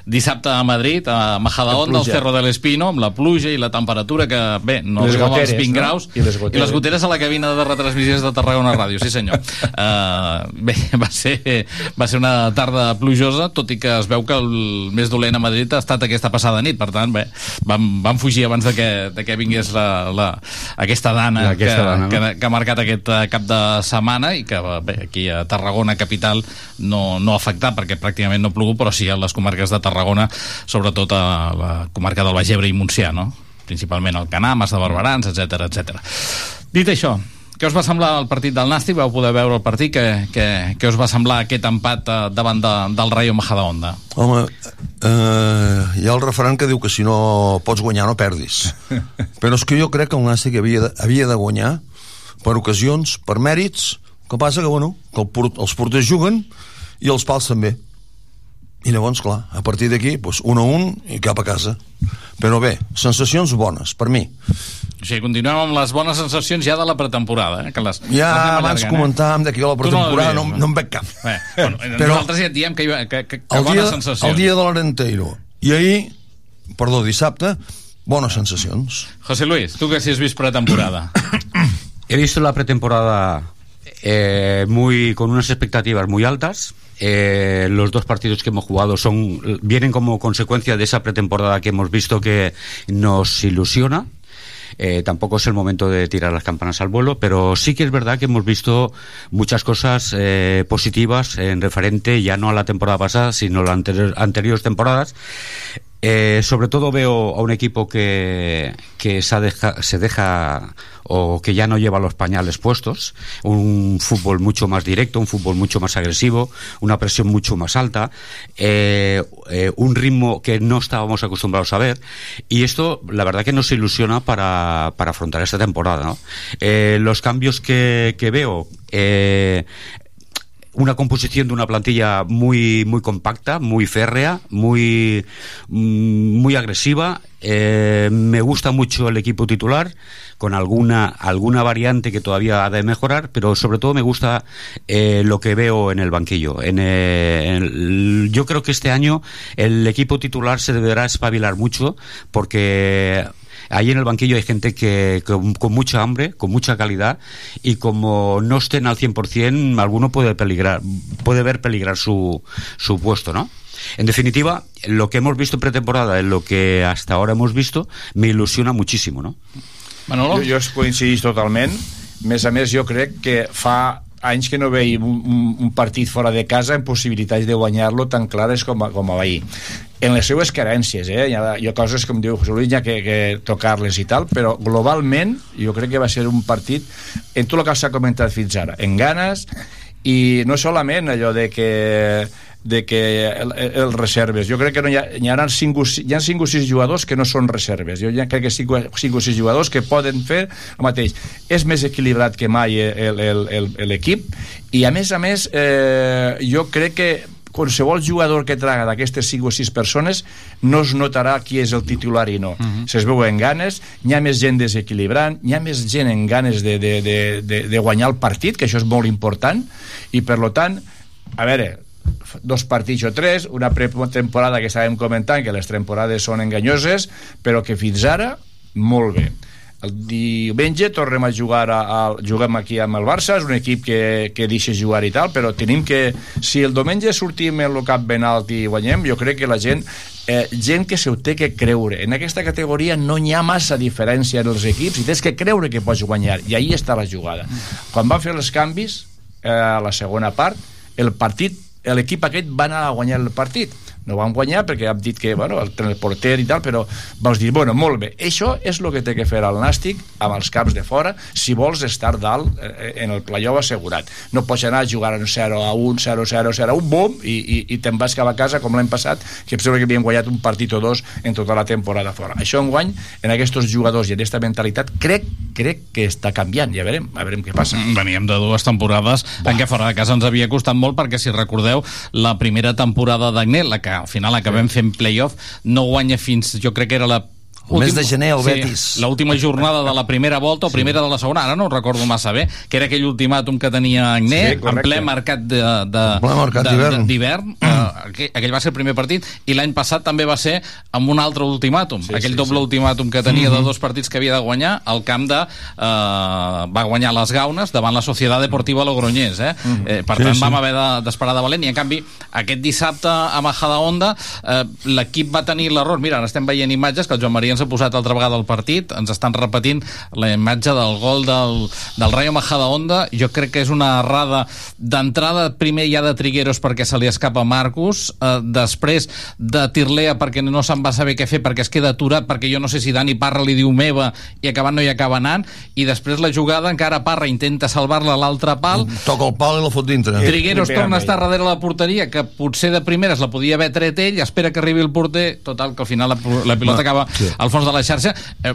dissabte a Madrid, a Majadahonda, al. Cerro del Espino, amb la pluja i la temperatura que, bé, no Les arribava als goteres, 20 no? graus. I les goteres. I les goteres a la cabina de retransmissions de Tarragona Ràdio, sí senyor. Uh, bé, va ser, va ser una tarda plujosa, tot i que es veu que el més dolent a Madrid ha estat aquesta passada nit, per tant, bé, vam, vam fugir abans de que, de que vingués la, la, aquesta dana, Aquesta que, dana, no? que, que ha marcat aquest eh, cap de setmana i que bé, aquí a Tarragona capital no, no ha afectat perquè pràcticament no ha plogut, però sí a les comarques de Tarragona, sobretot a la comarca del Baix Ebre i Montsià, no? Principalment al Canà, Mas de Barberans, etc etc. Dit això, què us va semblar el partit del Nàstic? Vau poder veure el partit? Què, què, què us va semblar aquest empat eh, davant de, del Rayo Majadahonda? Home, eh, hi ha el referent que diu que si no pots guanyar no perdis. Però és que jo crec que el Nàstic havia de, havia de guanyar per ocasions, per mèrits, que passa que, bueno, que el, port- els porters juguen i els pals també. I llavors, clar, a partir d'aquí, doncs, un a un i cap a casa. Però bé, sensacions bones, per mi. O sigui, continuem amb les bones sensacions ja de la pretemporada. Eh? Que les, Ja les abans allargant, comentàvem de que jo la Tu no pretemporada no, l'havies, no, en veig cap. Eh, bueno, Però-. Nosaltres ja et diem que, hi va- que, que, que el bones dia, sensacions. el dia de l'Arenteiro i ahir, perdó, dissabte, bones sensacions. José Luis, tu que si has vist pretemporada. He visto la pretemporada eh, muy con unas expectativas muy altas. Eh, los dos partidos que hemos jugado son vienen como consecuencia de esa pretemporada que hemos visto que nos ilusiona. Eh, tampoco es el momento de tirar las campanas al vuelo, pero sí que es verdad que hemos visto muchas cosas eh, positivas en referente ya no a la temporada pasada, sino a las anterior- anteriores temporadas. Eh, sobre todo veo a un equipo que, que se, deja, se deja o que ya no lleva los pañales puestos, un fútbol mucho más directo, un fútbol mucho más agresivo, una presión mucho más alta, eh, eh, un ritmo que no estábamos acostumbrados a ver y esto la verdad que nos ilusiona para, para afrontar esta temporada. ¿no? Eh, los cambios que, que veo... una composición de una plantilla muy muy compacta, muy férrea, muy mm, muy agresiva. Eh, me gusta mucho el equipo titular con alguna alguna variante que todavía ha de mejorar, pero sobre todo me gusta eh, lo que veo en el banquillo. En, eh, en yo creo que este año el equipo titular se deberá espabilar mucho porque Ahí en el banquillo hay gente que con, con mucha hambre, con mucha calidad y como no estén al 100%, alguno puede peligrar, puede ver peligrar su, su puesto, ¿no? En definitiva, lo que hemos visto en pretemporada, en lo que hasta ahora hemos visto, me ilusiona muchísimo, ¿no? Manolo? Jo, jo coincidís totalment. A més a més, jo crec que fa anys que no veiem un, un, un partit fora de casa amb possibilitats de guanyar-lo tan clares com, com ahir. En les seues carències, eh? Hi ha, hi ha coses, com diu José Luis, hi ha que, que tocar-les i tal, però globalment jo crec que va ser un partit en tot el que s'ha comentat fins ara, en ganes i no solament allò de que de que el, el reserves. Jo crec que no hi, ha, hi, ha 5 o, si- hi ha 5 o 6 jugadors que no són reserves. Jo ja crec que 5, 5 o 6 jugadors que poden fer el mateix. És més equilibrat que mai l'equip i a més a més eh, jo crec que qualsevol jugador que traga d'aquestes 5 o 6 persones no es notarà qui és el titular i no. Uh -huh. Se's veuen ganes, hi ha més gent desequilibrant, hi ha més gent en ganes de, de, de, de, de guanyar el partit, que això és molt important, i per lo tant, a veure, dos partits o tres, una pretemporada que estàvem comentant, que les temporades són enganyoses, però que fins ara, molt bé. El diumenge tornem a jugar a, a, juguem aquí amb el Barça, és un equip que, que deixa jugar i tal, però tenim que si el diumenge sortim el cap ben alt i guanyem, jo crec que la gent eh, gent que se ho té que creure. En aquesta categoria no hi ha massa diferència en els equips i tens que creure que pots guanyar i ahí està la jugada. Quan van fer els canvis eh, a la segona part el partit l'equip aquest va anar a guanyar el partit no van guanyar perquè hem dit que bueno, el, el porter i tal, però vols dir, bueno, molt bé, això és el que té que fer el Nàstic amb els caps de fora si vols estar dalt eh, en el playoff assegurat. No pots anar a jugar en 0 a 1, 0 0 0 a 1, bum, i, i, i te'n vas cap a casa com l'any passat, que em sembla que havíem guanyat un partit o dos en tota la temporada fora. Això en guany, en aquests jugadors i en aquesta mentalitat, crec, crec que està canviant, ja veurem, a veurem què passa. Mm, Veníem de dues temporades en què fora de casa ens havia costat molt perquè, si recordeu, la primera temporada d'Agnet, la que al final acabem fent playoff, no guanya fins, jo crec que era la El mes de gener, el Betis. l'última jornada de la primera volta o primera de la segona, ara no ho recordo massa bé, que era aquell ultimàtum que tenia Sí, Agnet, en correcte. ple mercat de, de, En ple mercat de- d'hivern. de- eh, aquell, aquell va ser el primer partit, i l'any passat també va ser amb un altre ultimàtum, Sí, aquell sí, doble sí. ultimàtum que tenia de Mhm. dos partits que havia de guanyar, al camp de... Eh, va guanyar les Gaunes davant la Societat Deportiva Logroñés, eh? eh per Sí, tant, sí. vam haver de- d'esperar de, valent, i en canvi, aquest dissabte a Majadahonda, eh, l'equip va tenir l'error, mira, ara estem veient imatges que el Joan Maria ens ha posat altra vegada el partit, ens estan repetint la imatge del gol del, del Rayo Majadahonda, jo crec que és una errada d'entrada. Primer ja de Trigueros perquè se li escapa Marcus, eh, després de Tirlea perquè no se'n va saber què fer perquè es queda aturat, perquè jo no sé si Dani Parra li diu meva i acabant no hi acaba anant, i després la jugada encara Parra intenta salvar-la a l'altre pal, Toca el pal i la fot dintre. Trigueros torna a estar darrere la porteria, que potser de primeres la podia haver tret ell, espera que arribi el porter, total, que al final la, la pilota Va, acaba sí. Al fons de la xarxa. Eh,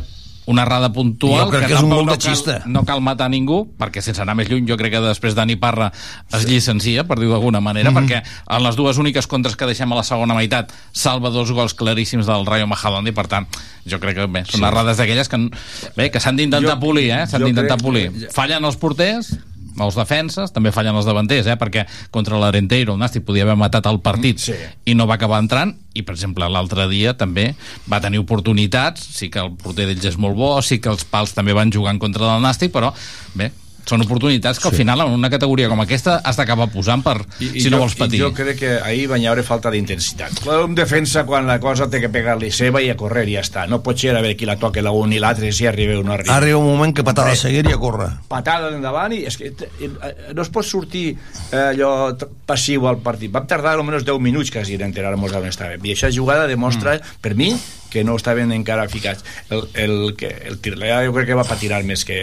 una errada puntual Jo crec que és un no cal, no cal matar ningú perquè sense anar més lluny jo crec que després Dani Parra es llicencia, per dir-ho d'alguna manera Mhm. perquè en les dues úniques contres que deixem a la segona meitat salva dos gols claríssims del Rayo Majadahonda i per tant jo crec que bé, són Sí. errades d'aquelles que, bé, que s'han d'intentar polir eh? s'han d'intentar polir fallen els porters els defenses, també fallen els davanters, eh? perquè contra l'Arenteiro el Nàstic podia haver matat el partit sí. i no va acabar entrant, i per exemple l'altre dia també va tenir oportunitats, sí que el porter d'ells és molt bo, sí que els pals també van jugar en contra del Nàstic, però bé, són oportunitats que al Sí. final en una categoria com aquesta has d'acabar posant per, si jo, no vols patir. I jo crec que ahir van haure falta d'intensitat. Un defensa, quan la cosa té que pegar-li seva i a correr i ja està. No pot ser a veure qui la toca la un i l'altre, si arriba o no arriba. Arriba un moment que patada a seguir i a córrer. patada endavant i és que eh, no es pot sortir eh, allò passiu al partit vam tardar almenys 10 minuts quasi en enterar-nos on estàvem i aquesta jugada demostra mm. per mi que no estaven encara ficats el, el, que, el Tirlea jo crec que va patinar més que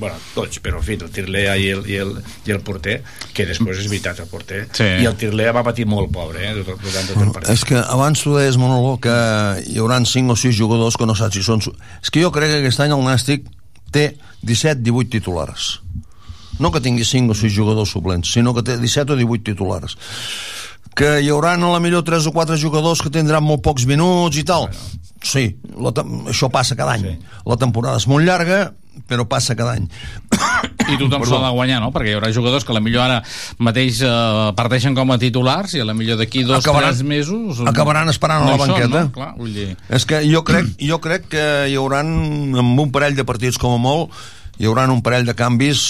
bueno, tots, però en fi, el Tirlea i el, i el, i el porter, que després és veritat el porter, Sí. i el Tirlea va patir molt pobre eh, durant tot el partit És que abans tu deies, Manolo, que hi hauran 5 o 6 jugadors que no saps si són... És que jo crec que aquest any el Nàstic té 17-18 titulars. No que tingui 5 o 6 jugadors suplents, sinó que té 17 o 18 titulars. Que hi haurà a la millor 3 o 4 jugadors que tindran molt pocs minuts i tal. Sí, la, això passa cada any. La temporada és molt llarga, però passa cada any. i tothom s'ha de guanyar, no? Perquè hi haurà jugadors que a la millor ara mateix eh, parteixen com a titulars i a la millor d'aquí dos, Acabaran- tres mesos... acabaran esperant a no la hi són, banqueta. no? Clar, vull dir... És que jo crec, jo crec que hi hauran, amb un parell de partits com a molt, hi hauran un parell de canvis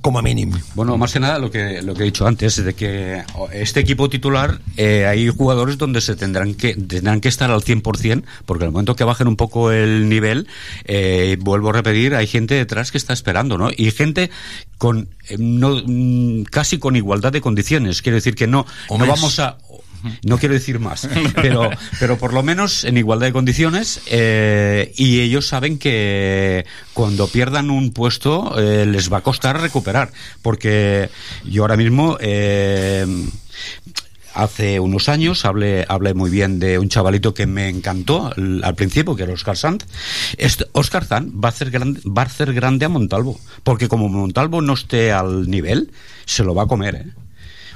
como mínimo. Bueno, más que nada lo que, lo que he dicho antes, de que este equipo titular eh, hay jugadores donde se tendrán que, tendrán que estar al 100%, porque al momento que bajen un poco el nivel, eh, vuelvo a repetir, hay gente detrás que está esperando, ¿no? Y gente con eh, no, mm, casi con igualdad de condiciones. Quiero decir que no, no vamos a no quiero decir más, pero, pero por lo menos en igualdad de condiciones eh, y ellos saben que cuando pierdan un puesto eh, les va a costar recuperar, porque yo ahora mismo... eh, Hace unos años hablé, hablé muy bien de un chavalito que me encantó al, principio, que era Oscar Sanz. Este, Oscar Sanz va a, hacer grande, va a hacer grande a Montalvo, porque como Montalvo no esté al nivel, se lo va a comer, ¿eh?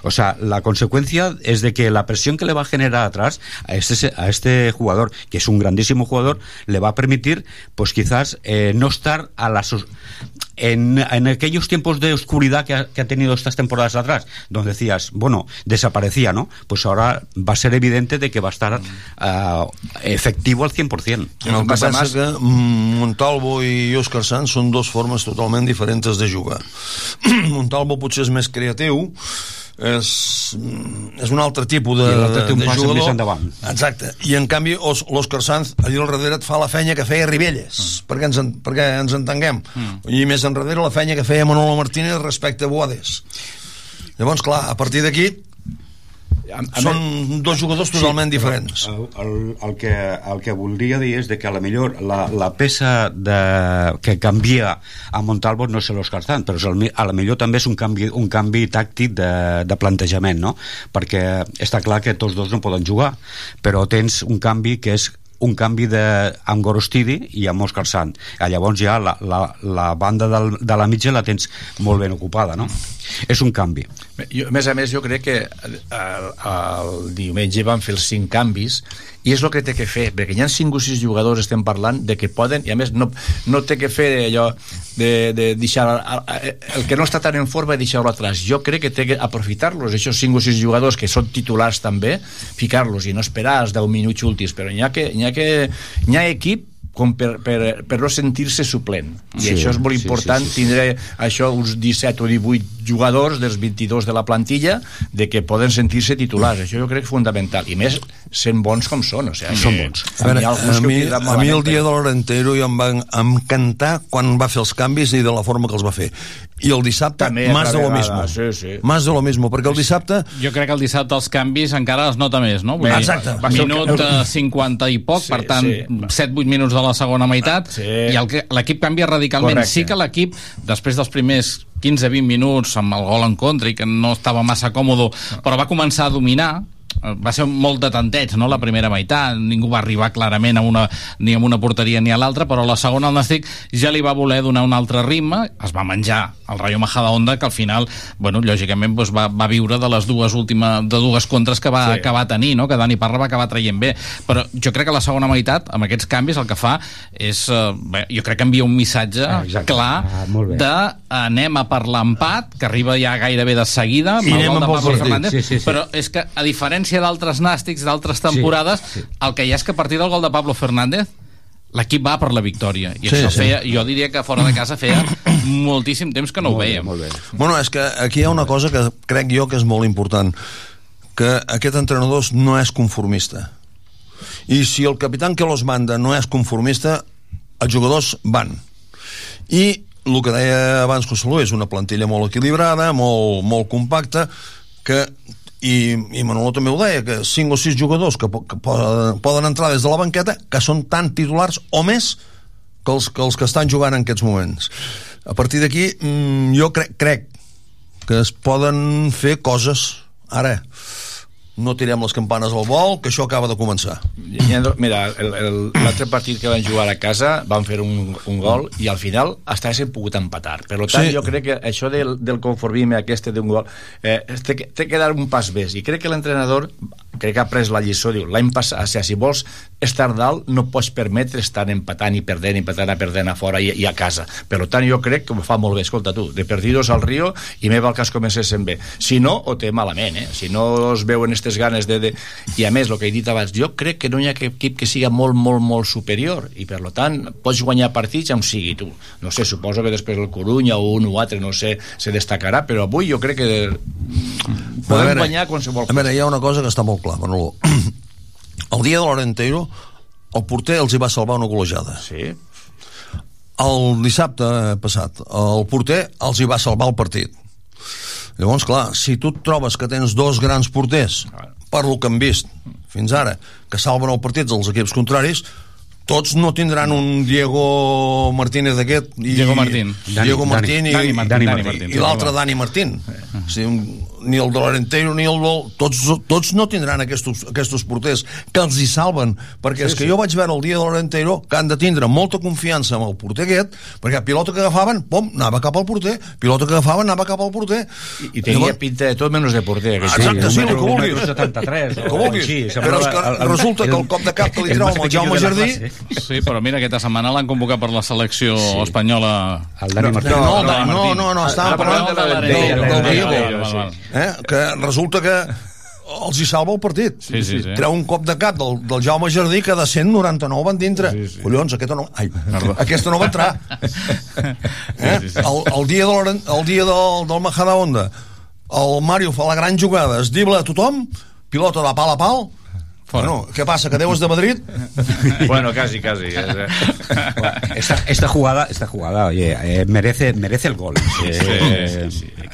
O sea, la consecuencia es de que la presión que le va a generar atrás a este, a este jugador, que es un grandísimo jugador, le va a permitir, pues quizás, eh, no estar a las... En, en aquellos tiempos de oscuridad que ha, que ha tenido estas temporadas atrás, donde decías, bueno, desaparecía, ¿no? Pues ahora va a ser evidente de que va a estar ah, efectivo al 100%. El que passa que mm, Montalvo i Òscar Sanz són dues formes totalment diferents de jugar. Montalvo potser és més creatiu, és, és un altre tipus de, I l'altre té un de jugador. més endavant. Exacte. I en canvi l'Òscar Sanz allà al darrere et fa la feina que feia Ribelles, mm. perquè, ens, en- perquè ens entenguem. Mm. I més enrere la feina que feia Manolo Martínez respecte a Boades. Llavors, clar, a partir d'aquí són dos jugadors totalment diferents. El, el, el, que, el que voldria dir és de que a la millor la, la peça de, que canvia a Montalvo no és l'Òscar Sanz, però és el, a la millor també és un canvi, un canvi tàctic de, de plantejament, no? Perquè està clar que tots dos no poden jugar, però tens un canvi que és un canvi de, amb Gorostidi i amb Òscar Sant. Ah, Llavors ja la, la, la banda del, de la mitja la tens molt ben ocupada, no? És un canvi. Jo, a més a més, jo crec que el, el diumenge van fer els cinc canvis i és el que té que fer, perquè hi ha cinc o sis jugadors estem parlant de que poden, i a més no, no té que fer allò de, de deixar el, que no està tan en forma deixar-lo atrás. Jo crec que té que aprofitar-los, aquests cinc o sis jugadors que són titulars també, ficar-los i no esperar els 10 minuts últims, però n'hi ha que, n'hi ha que n'hi ha equip com per, per, per no sentir-se suplent i Sí, això és molt sí, sí, important sí, sí. tindre això uns 17 o 18 jugadors dels 22 de la plantilla de que poden sentir-se titulars, això jo crec que és fundamental i més sent bons com són, o sigui, Són bons. A, veure, a, que mi, a mi el dia de l'Orentero ja em va encantar quan va fer els canvis i de la forma que els va fer. I el dissabte, També, más de lo mismo. sí, sí. Más de lo mismo, perquè el dissabte... Jo crec que el dissabte els canvis encara es nota més, no? Vull dir, Exacte. Minut que- eh, 50 i poc, Sí, per tant, sí. 7-8 minuts de la segona meitat, Sí. i l'equip canvia radicalment. Correcte. Sí que l'equip, després dels primers 15-20 minuts amb el gol en contra i que no estava massa còmode, però va començar a dominar, va ser molt de tanteig, no?, la primera meitat, ningú va arribar clarament a una, ni a una porteria ni a l'altra, però la segona el Nàstic ja li va voler donar un altre ritme, es va menjar el Rayo Majadahonda, que al final, bueno, lògicament doncs va, va viure de les dues últimes, de dues contres que va Sí. sí. acabar tenir, no?, que Dani Parra va acabar traient bé, però jo crec que la segona meitat, amb aquests canvis, el que fa és, eh, bé, jo crec que envia un missatge Ah, exacte. clar Ah, de eh, anem a per l'empat, que arriba ja gairebé de seguida, amb I el anem gol de amb el Pablo. Fernández, Sí, sí, sí. però és que, a diferència d'altres nàstics, d'altres temporades, sí. el que hi ha és que a partir del gol de Pablo Fernández l'equip va per la victòria i Sí, això sí. feia, jo diria que fora de casa feia moltíssim temps que no ho Molt bé, veiem molt bé. Bueno, és que aquí hi ha una cosa que crec jo que és molt important, que aquest entrenador no és conformista. I si el capità que los manda no és conformista, els jugadors van. I el que deia abans Cosalú és una plantilla molt equilibrada, molt, molt compacta, que i, i Manolo també ho deia, que 5 o 6 jugadors que, po que poden, poden entrar des de la banqueta que són tan titulars o més que els que, els que estan jugant en aquests moments. A partir d'aquí, mm, jo crec, crec que es poden fer coses. Ara, no tirem les campanes al vol, que això acaba de començar. Mira, l'altre partit que van jugar a casa van fer un, un gol i al final hasta haguessin pogut empatar. Per tant, Sí. jo crec que això del, del conformisme aquest d'un gol eh, té, té que dar un pas més i crec que l'entrenador crec que ha pres la lliçó, diu, l'any passat, o sigui, si vols estar dalt, no pots permetre estar empatant i perdent, empatant a perdent a fora i, i a casa. Per tant, jo crec que ho fa molt bé, escolta tu, de perdidos al río i me val que es comencessin bé. Si no, ho té malament, eh? Si no es veuen aquestes ganes de, de... I a més, el que he dit abans, jo crec que no hi ha cap equip que siga molt, molt, molt superior i per tant pots guanyar partits on sigui tu. No sé, suposo que després el Corunya o un o altre, no sé, se destacarà, però avui jo crec que podem A veure, guanyar qualsevol A veure, hi ha una cosa que està molt clar, Manolo. El dia de l'Orenteiro, el porter els hi va salvar una golejada. Sí. El dissabte passat, el porter els hi va salvar el partit. Llavors, clar, si tu trobes que tens dos grans porters, per lo que hem vist fins ara, que salven el partit dels equips contraris, tots no tindran un Diego Martínez d'aquest i Diego Martín. Diego Dani- Martín i, Dani Martín, Dani Dani Martín. Martín. i l'altre Dani Martín o sigui, un, ni el de l'Orenteiro ni el del... Tots, tots no tindran aquests, aquests porters que els hi salven perquè sí, és que sí. jo vaig veure el dia de l'Orenteiro que han de tindre molta confiança amb el porter aquest perquè pilota que agafaven, pom, anava cap al porter pilota que agafaven, anava cap al porter I, i tenia Llavors- pinta de tot menys de porter. aquest Exacte, tio. sí, el que vulguis. número 73, El o que vulguis. així, Però és que semblava el- resulta que el el- cop de cap que li el amb el Jaume Jardí. Sí, però mira, aquesta setmana l'han convocat per la selecció sí. espanyola. El Dani Martín. no, no, el no, no, no, estàvem parlant de la- de del- l'Arenteiro, Diego. Eh? que resulta que els hi salva el partit Sí, sí, sí. treu un cop de cap del, del Jaume Jardí que de 199 van dintre sí, sí. collons, aquesta no, ai, aquesta no va entrar eh? Sí, sí, sí. El, el dia, de el dia del, del Majadahonda el Mario fa la gran jugada es dibla a tothom, pilota de pal a pal Fora. Bueno, què passa, que Déu és de Madrid? Bueno, casi, casi. eh. Esta, esta jugada, esta jugada, oye, eh, merece, merece el gol. Eh,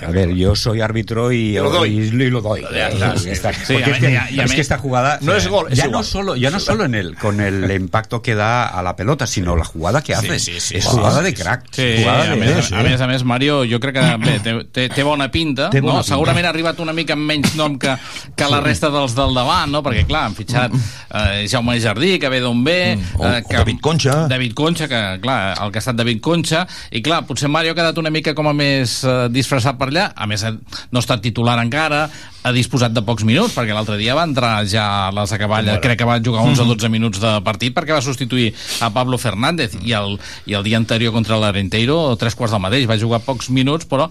a ver, yo soy árbitro y, Lo doy. y- y lo doy. Eh, sí. Sí, es, que, ya- ya es me- que esta jugada No es gol, es ya igual. no solo ya no solo en el con el impacto que da a la pelota, sino la jugada que hace. sí, sí, es sí, jugada sí, de sí. crack. Sí, jugada a, de, més, sí. a més a més, Mario, jo crec que bé, té, té, té bona pinta, Té bona no? pinta. segurament ha arribat una mica amb menys nom que, que la resta dels del davant, no? perquè clar, han fitxat eh, Jaume Jardí, que ve d'on ve, Mm. O- o que, David Concha. David Concha, que clar, el que ha estat David Concha, i clar, potser Mario ha quedat una mica com a més eh, disfressat per allà, a més eh, no ha estat titular encara, ha disposat de pocs minuts, perquè l'altre dia va entrar ja a les acaballes, crec que va jugar uns o 12 minuts de partit, perquè va substituir a Pablo Fernández, i el, i el dia anterior contra l'Arenteiro, tres quarts del mateix, va jugar pocs minuts, però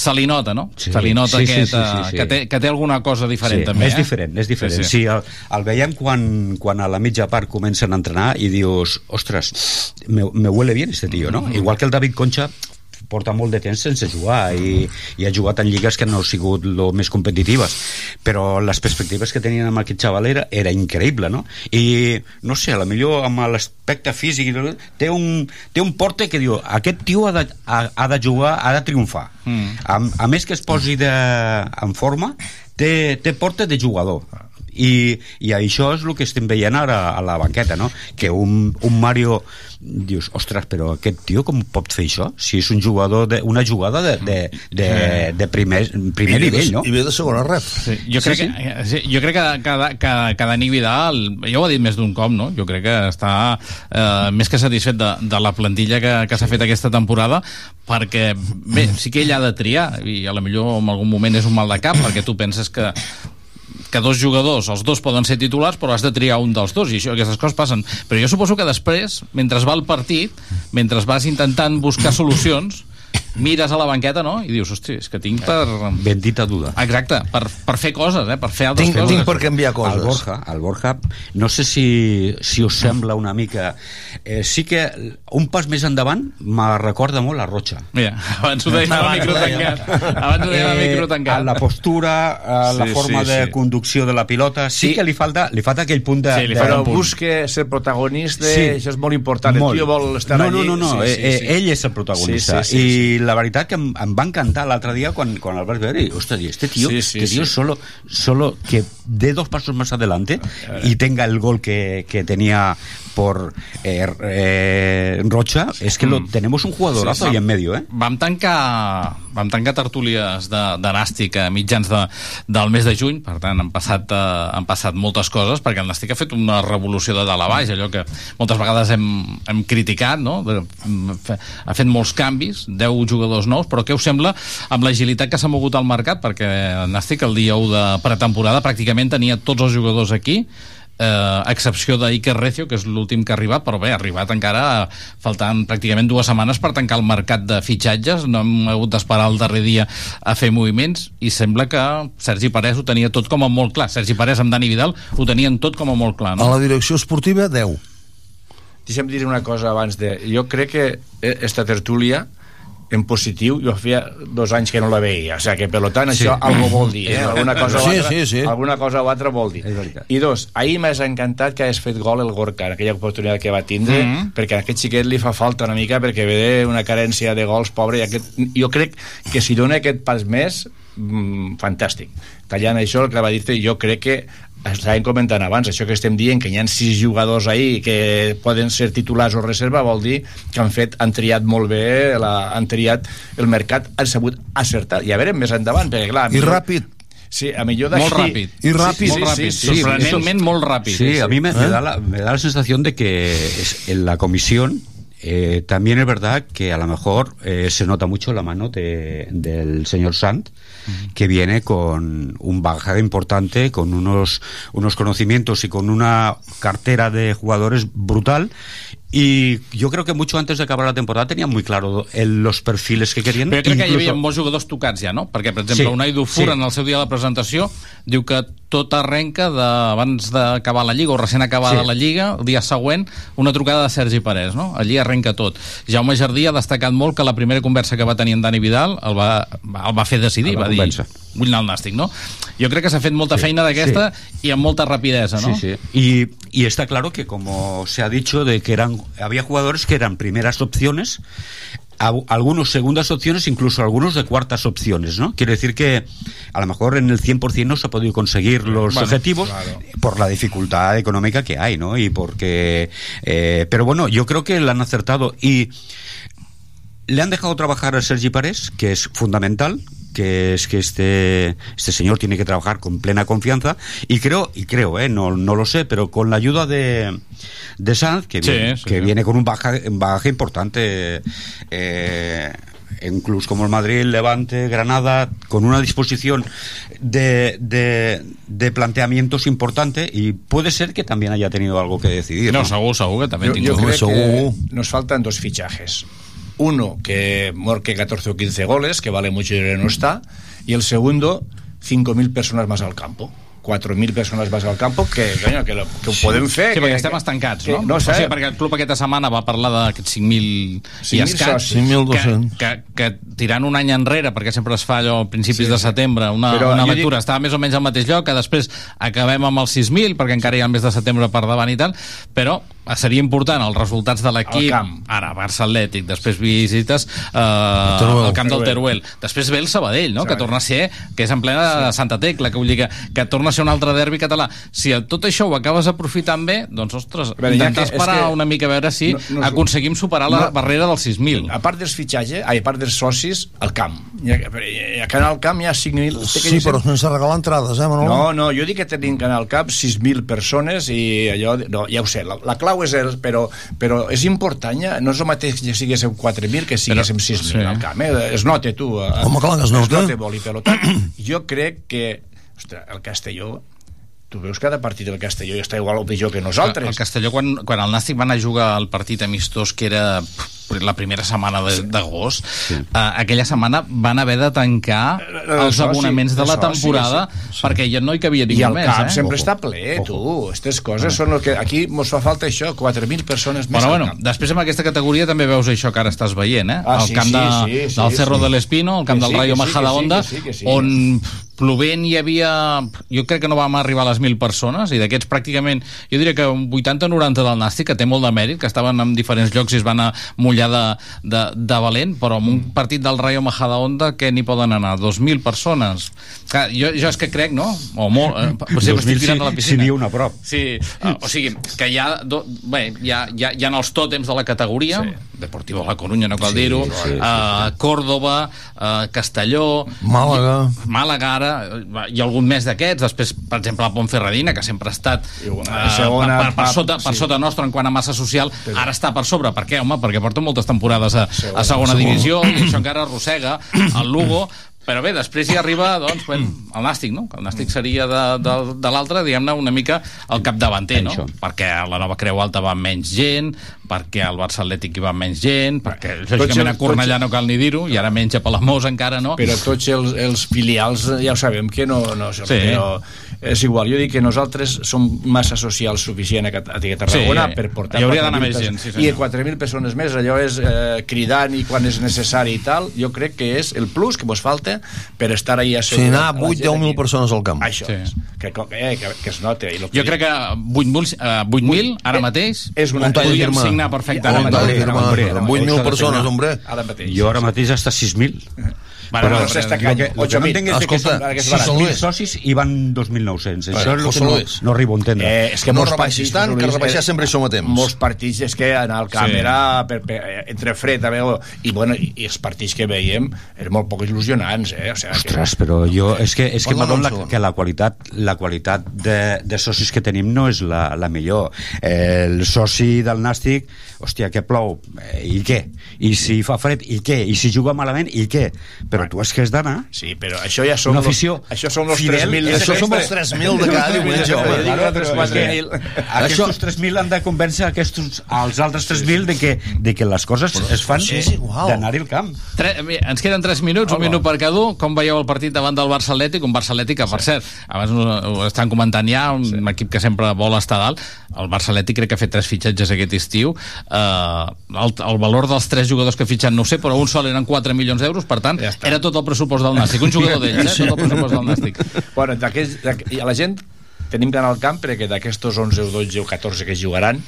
se li nota, no? Sí, se li nota sí, sí, aquest, sí, sí, eh, sí. Que, té, que té alguna cosa diferent sí, també, és eh? diferent, és diferent. Sí, sí. sí el, el veiem quan, quan a la mitja part comencen a entrenar i dius, ostres, me, me huele bien este tío, ¿no? Igual que el David Concha porta molt de temps sense jugar i, i ha jugat en lligues que no han sigut lo més competitives però les perspectives que tenien amb aquest xaval era, era increïble no? i no sé, a la millor amb l'aspecte físic té un, té un porte que diu aquest tio ha de, ha, ha de jugar ha de triomfar mm. a, a més que es posi de, en forma té, té porte de jugador i, i això és el que estem veient ara a la banqueta no? que un, un Mario dius, ostres, però aquest tio com pot fer això? Si és un jugador de, una jugada de, de, de, de primer, primer I nivell, no? i ve de segona rep Sí, jo, crec Sí, Que, sí, jo crec que, que, que, que Dani Vidal, ja ho ha dit més d'un cop, no? Jo crec que està eh, més que satisfet de, de la plantilla que, que s'ha fet aquesta temporada, perquè, bé, sí que ell ha de triar, i a lo millor en algun moment és un mal de cap, perquè tu penses que que dos jugadors, els dos poden ser titulars però has de triar un dels dos i això, aquestes coses passen. Però jo suposo que després, mentre va el partit mentre vas intentant buscar solucions mires a la banqueta no? i dius, hosti, és que tinc per... Bendita duda. Exacte, per, per fer coses, eh? per fer altres Tinc- coses. tinc per canviar coses. El Borja, el Borja, no sé si, si us sembla una mica... Eh, sí que un pas més endavant me recorda molt la Rocha. Mira, abans ho deia el micro tancat. Abans ho deia el micro tancat. a la postura, a la Sí, forma sí, de sí. conducció de la pilota, sí, Sí. que li falta, li falta aquell punt de... de però busque ser protagonista, Sí. això és molt important. Molt. El tio vol estar no, allí. No, no, no, Sí, eh, sí, eh, sí. ell és el protagonista. Sí, sí, sí, I la veritat que em, em va encantar l'altre dia quan, quan el vas veure i, ostres, este tío, Sí, sí, este tío sí. solo, solo que dé dos pasos más adelante y tenga el gol que, que tenía por eh, eh, Rocha, es que lo, tenemos un jugadorazo ahí en medio, ¿eh? Vam tancar, vam tancar tertúlies de, de Nàstic a mitjans de, del mes de juny, per tant han passat, eh, han passat moltes coses, perquè el Nàstic ha fet una revolució de dalt a baix, allò que moltes vegades hem, hem criticat, no? De- fe- ha fet molts canvis, 10 jugadors nous, però què us sembla amb l'agilitat que s'ha mogut al mercat? Perquè el Nàstic el dia 1 de pretemporada pràcticament tenia tots els jugadors aquí, eh, a excepció d'Iker Recio, que és l'últim que ha arribat, però bé, ha arribat encara faltant pràcticament dues setmanes per tancar el mercat de fitxatges, no hem hagut d'esperar el darrer dia a fer moviments, i sembla que Sergi Parés ho tenia tot com a molt clar. Sergi Parés amb Dani Vidal ho tenien tot com a molt clar, a no? la direcció esportiva 10 Deixa'm dir una cosa abans de... Jo crec que eh, esta tertúlia en positiu, jo feia dos anys que no la veia, o sigui que per tant Sí. això algo vol dir, eh? alguna cosa Sí, altra, sí, sí. alguna cosa o altra vol dir. I dos, ahir m'has encantat que hagis fet gol el Gorka en aquella oportunitat que va tindre, Mhm. perquè a aquest xiquet li fa falta una mica perquè ve una carència de gols, pobre, i aquest, jo crec que si dona aquest pas més, mm, fantàstic. Tallant això, el que va dir jo crec que estàvem comentant abans, això que estem dient que hi ha sis jugadors ahí que poden ser titulars o reserva vol dir que han fet, han triat molt bé la, han triat el mercat, han sabut acertar i a veure més endavant, perquè clar i ràpid Sí, a millor d'aquí... Molt ràpid. I ràpid. Molt ràpid. Sorprenentment molt ràpid. Sí, a mí me, me ¿Eh? da la, me da la sensación de que es- en la comisión eh, también es verdad que a lo mejor eh, se nota mucho la mano de, del señor Sant, que viene con un bagaje importante, con unos, unos conocimientos y con una cartera de jugadores brutal. Y yo creo que mucho antes de acabar la temporada tenían muy claro el- los perfiles que querían. Però jo crec que hi havia Incluso- molts jugadors tocats ja, no? Perquè, per exemple, Sí, Unai Dufour sí. en el seu dia de la presentació diu que tot arrenca de, abans d'acabar la Lliga o recent acabada Sí. la Lliga, el dia següent, una trucada de Sergi Parés, no? Allí arrenca tot. Jaume Jardí ha destacat molt que la primera conversa que va tenir en Dani Vidal el va, el va fer decidir, El va va, dir, vull anar al Nàstic, no? Jo crec que s'ha fet molta Sí, feina d'aquesta i amb molta rapidesa, no? Sí, sí. Y, y está claro que, como se ha dicho, de que eran había jugadores que eran primeras opciones, algunos segundas opciones, incluso algunos de cuartas opciones, ¿no? Quiero decir que a lo mejor en el 100% no se ha podido conseguir los Bueno, objetivos claro. por la dificultad económica que hay, ¿no? Y porque... eh, pero bueno, yo creo que le han acertado y le han dejado trabajar a Sergi Parés, que es fundamental, que es que este, este señor tiene que trabajar con plena confianza y creo, y creo, eh, no, no lo sé, pero con la ayuda de, de Sanz, que, Sí, viene, sí, que sí. viene con un bagaje, un bagaje importante, eh, en clubs como el Madrid, Levante, Granada, con una disposición de, de, de planteamientos importante y puede ser que también haya tenido algo que decidir. No, segur que també Yo, yo creo que nos faltan dos fichajes. Uno que marque 14 o 15 goles, que vale mucho y no está. Y el segundo, 5.000 personas más al campo. 4.000 persones vas al campo, que, coño, que, lo, que ho podem fer. Sí, que, perquè estem estancats, que, no? No sé. O sigui, perquè el club aquesta setmana va parlar d'aquests 5.000 i 5.000 escaig. socis. 5.200. Que, que, que tirant un any enrere, perquè sempre es fa allò a principis Sí, de sí. setembre, una, Però una lectura, dic- estava més o menys al mateix lloc, que després acabem amb els 6.000, perquè encara hi ha el mes de setembre per davant i tal, però seria important els resultats de l'equip, ara Barça Atlètic, després visites eh, al camp del Teruel. Després ve el Sabadell, no? que Sabadell. torna a ser, que és en plena Santa Tecla, que vull dir que, que torna a ser un altre derbi català. Si tot això ho acabes aprofitant bé, doncs, ostres, veure, ja intentar que- és esperar que una mica a veure si no- no- aconseguim superar la no- barrera dels 6.000. A part dels fitxatges, a part dels socis, al camp. I a, i a Canal Camp hi ha 5.000... Sí, però sense regalar entrades, eh, Manolo? No, no, jo dic que tenim Canal Camp 6.000 persones i allò... No, ja ho sé, la, la clau és el... Però, però és important, ja, no és el mateix que siguéssim 4.000 que siguéssim 6.000 sí. al camp, eh? Es nota, tu. eh, Home, clar que es nota. Es nota molt, i per tant, jo crec que... Ostres, el Castelló... Tu veus cada partit del Castelló i està igual o pitjor que nosaltres. El Castelló, quan, quan el Nàstic va anar a jugar al partit amistós, que era la primera setmana de- d'agost, sí. uh, aquella setmana van haver de tancar el els soci, abonaments de el la temporada sí, sí. perquè ja no hi cabia I ningú el més. camp eh? sempre està ple, tu. Aquestes coses són el que... Aquí mos fa falta això, 4.000 persones més Bueno, bueno, camp. després amb aquesta categoria també veus això que ara estàs veient, eh? Ah, el sí, camp de, sí, sí, sí, del Cerro sí. de l'Espino, el camp del sí, Rayo que sí, Majadahonda, sí, sí, sí. on plovent hi havia... Jo crec que no vam arribar a les 1.000 persones, i d'aquests pràcticament, jo diria que un 80-90 del Nàstic, que té molt de mèrit, que estaven en diferents llocs i es van a mullar de, de, de valent, però en un partit del Rayo Majadahonda que n'hi poden anar 2.000 persones. Clar, jo, jo és que crec, no? O molt, eh, potser 2.000 m'estic tirant a la si- piscina. si n'hi ha una prop. Sí, uh, o sigui, que hi ha, do, bé, hi ha, hi ha, hi ha els tòtems de la categoria, sí. Deportivo La Coruña, no cal Sí, dir-ho, sí, sí, uh, Córdoba, uh, Castelló... Màlaga. Màlaga, ara, eh, hi ha algun més d'aquests, després, per exemple, la Pontferradina, que sempre ha estat uh, segona, per, per, per, sota, per sí. sota nostre en quant a massa social, ara està per sobre. Per què, home? Perquè porta moltes temporades a, a segona Segona. divisió i això encara arrossega el Lugo, però bé, després hi arriba doncs, bueno, el Nàstic, no? El Nàstic seria de, de, de l'altre, diguem-ne, una mica el capdavanter, no? Perquè a la nova Creu Alta va menys gent, perquè al Barça Atlètic hi va menys gent, perquè lògicament a Cornellà no cal ni dir-ho, i ara menys a Palamós encara no. Però tots els, els filials ja ho sabem que no, no Sí. però és igual, jo dic que nosaltres som massa socials suficient a, a Tarragona Sí, per portar hi hauria d'anar 4.000 més gent, sí, senyor. i 4.000 persones més allò és eh, cridant i quan és necessari i tal jo crec que és el plus que mos falta per estar ahí Si assegurat anar a la 8 gent 10.000 aquí. persones al camp. això Sí. és, que, eh, que, que es nota i lo Jo crec que 8.000 eh, 8.000 ara mateix és una Un tall de podríem firma. signar Un perfectament. tall de firma. Hombre, Amb això 8.000 de persones, hombre. ara mateix Jo ara mateix està 6.000. Vale, Però no s'està vale. Lo que, que no 8.000. entenc és que Escolta, són que és si barat. són 6.000 Luis. socis i van 2.900. Això és el que no, no arribo a entendre. Eh, és que No rebaixis partits, tant, que rebaixar eh, sempre hi som a temps. Molts partits és que anar al camp Sí. era per, per, entre fred a veure, i, bueno, i, els partits que veiem eren molt poc il·lusionants eh? o sigui, Ostres, però jo... És que, és que Perdona m'adon un la, segon. que la qualitat, la qualitat de, de socis que tenim no és la, la millor. Eh, el soci del Nàstic, hòstia, que plou, eh, i què? I si fa fred, i què? I si juga malament, i què? Però tu és que has d'anar... Sí, però això ja són Una los- afició això són els fidel, 3.000 de Això som els 3.000 de cada diumenge, home. Jo dic nosaltres Però és que 4.000. Aquests 3.000 han de convèncer aquests, als altres 3.000 de que, de que les coses es fan sí, és igual. d'anar-hi al camp. Tre ens queden 3 minuts, un minut per cada un. Com veieu el partit davant del Barça Atlètic? Un Barça Atlètic que, per cert, abans ho, estan comentant ja, un sí. equip que sempre vol estar dalt. El Barça Atlètic crec que ha fet tres fitxatges aquest estiu. Uh, el, el valor dels tres jugadors que fitxen no ho sé, però un sol eren 4 milions d'euros, per tant, Ja està. Era tot el pressupost del Nàstic. Un jugador d'ells, eh? tot el pressupost del Nàstic. bueno, d'aquests- a la gent tenim que anar al camp perquè d'aquestos 11 o 12 o 14 que jugaran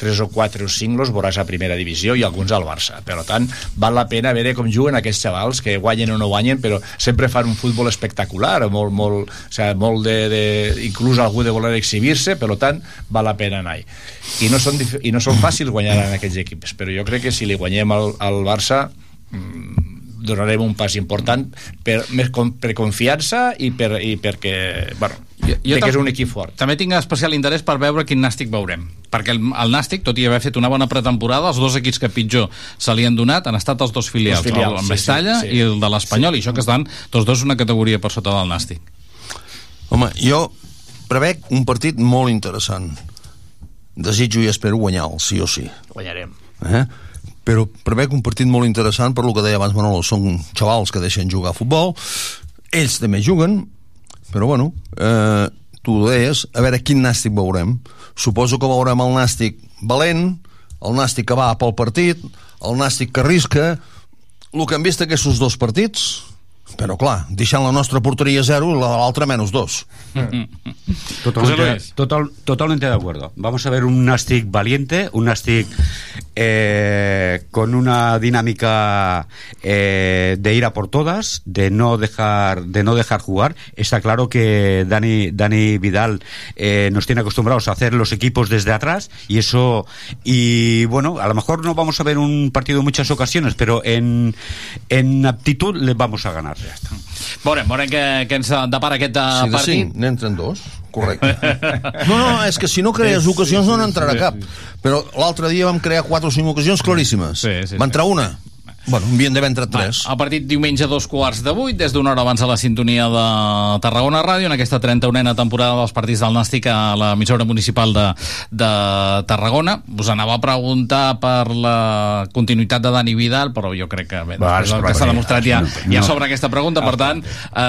3 o 4 o 5 los veuràs a primera divisió i alguns al Barça per tant val la pena veure com juguen aquests xavals que guanyen o no guanyen però sempre fan un futbol espectacular molt, molt, o sigui, molt de, de, inclús algú de voler exhibir-se per tant val la pena anar-hi i no són, i no són fàcils guanyar en aquests equips però jo crec que si li guanyem al, al Barça mm, donarem un pas important per, més com, per confiança i, per, i perquè, bueno, jo, jo que és un equip fort. També tinc especial interès per veure quin Nàstic veurem. Perquè el, el Nàstic, tot i haver fet una bona pretemporada, els dos equips que pitjor se li han donat han estat els dos filials, Els filials, el sí, Mestalla sí, sí. i el de l'Espanyol, i això que estan tots dos una categoria per sota del Nàstic. Home, jo prevec un partit molt interessant. Desitjo i espero guanyar-lo, sí o sí. Guanyarem. Eh? Però prevec un partit molt interessant per lo que deia abans Manolo, són xavals que deixen jugar a futbol, ells també juguen, però bueno, eh, tu ho deies, a veure quin nàstic veurem. Suposo que veurem el nàstic valent, el nàstic que va pel partit, el nàstic que arrisca, el que hem vist aquests dos partits, però clar, deixant la nostra porteria zero i l'altra menys dos. Totalmente, total, totalmente de acuerdo. Vamos a ver un Nastic valiente, un Nastic eh, con una dinámica eh, de ir a por todas, de no dejar, de no dejar jugar. Está claro que Dani, Dani Vidal eh, nos tiene acostumbrados a hacer los equipos desde atrás y eso, y bueno, a lo mejor no vamos a ver un partido en muchas ocasiones, pero en, en aptitud les vamos a ganar. Ya está. Veurem, veurem què, què ens depara aquest eh, Si de partit. 5 n'entren dos, correcte. No, no, és que si no crees ocasions no n'entrarà cap. Però l'altre dia vam crear 4 o 5 ocasions claríssimes. Sí, sí, Va entrar una. Bueno, havien d'haver entrat Va, tres. el partit diumenge a dos quarts de vuit, des d'una hora abans a la sintonia de Tarragona Ràdio, en aquesta 31a temporada dels partits del Nàstic a l'emissora municipal de, de Tarragona. Us anava a preguntar per la continuïtat de Dani Vidal, però jo crec que bé, Va, després del és que s'ha demostrat ja, ja sobre aquesta pregunta, per tant... Eh,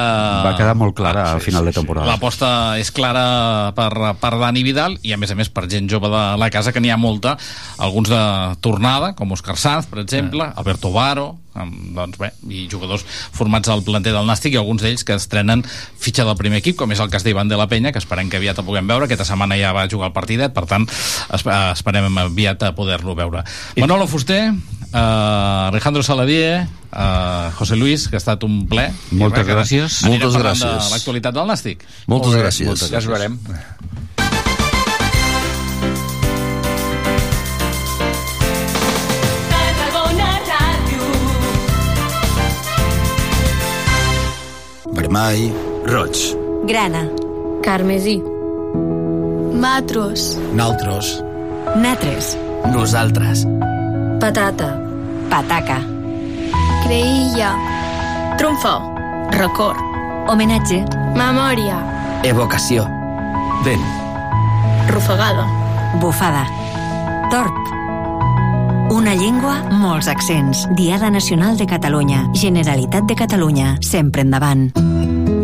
Va quedar molt clara al final de temporada. L'aposta és clara per, per Dani Vidal i a més a més per gent jove de la casa que n'hi ha molta, alguns de tornada com Òscar Sanz, per exemple Alberto Varo, amb, doncs bé i jugadors formats al planter del Nàstic i alguns d'ells que estrenen fitxa del primer equip com és el cas d'Ivan de la Penya, que esperem que aviat el puguem veure aquesta setmana ja va jugar el partidet per tant esp esperem aviat a poder-lo veure Manolo Fuster uh, Alejandro Saladier uh, José Luis, que ha estat un ple I Moltes res, que gràcies. Moltes gràcies. de l'actualitat del Nàstic Moltes gràcies. moltes Ja es veurem. Vermell, roig, Grana. Carmesí. Matros. naltros, Natres. nosaltres, Patata. Pataca. Creïlla. Trumfo. Record. Homenatge. Memòria. evocació, vent, Rufagada. Bufada. Torp. Una llengua, molts accents. Diada Nacional de Catalunya. Generalitat de Catalunya. Sempre endavant.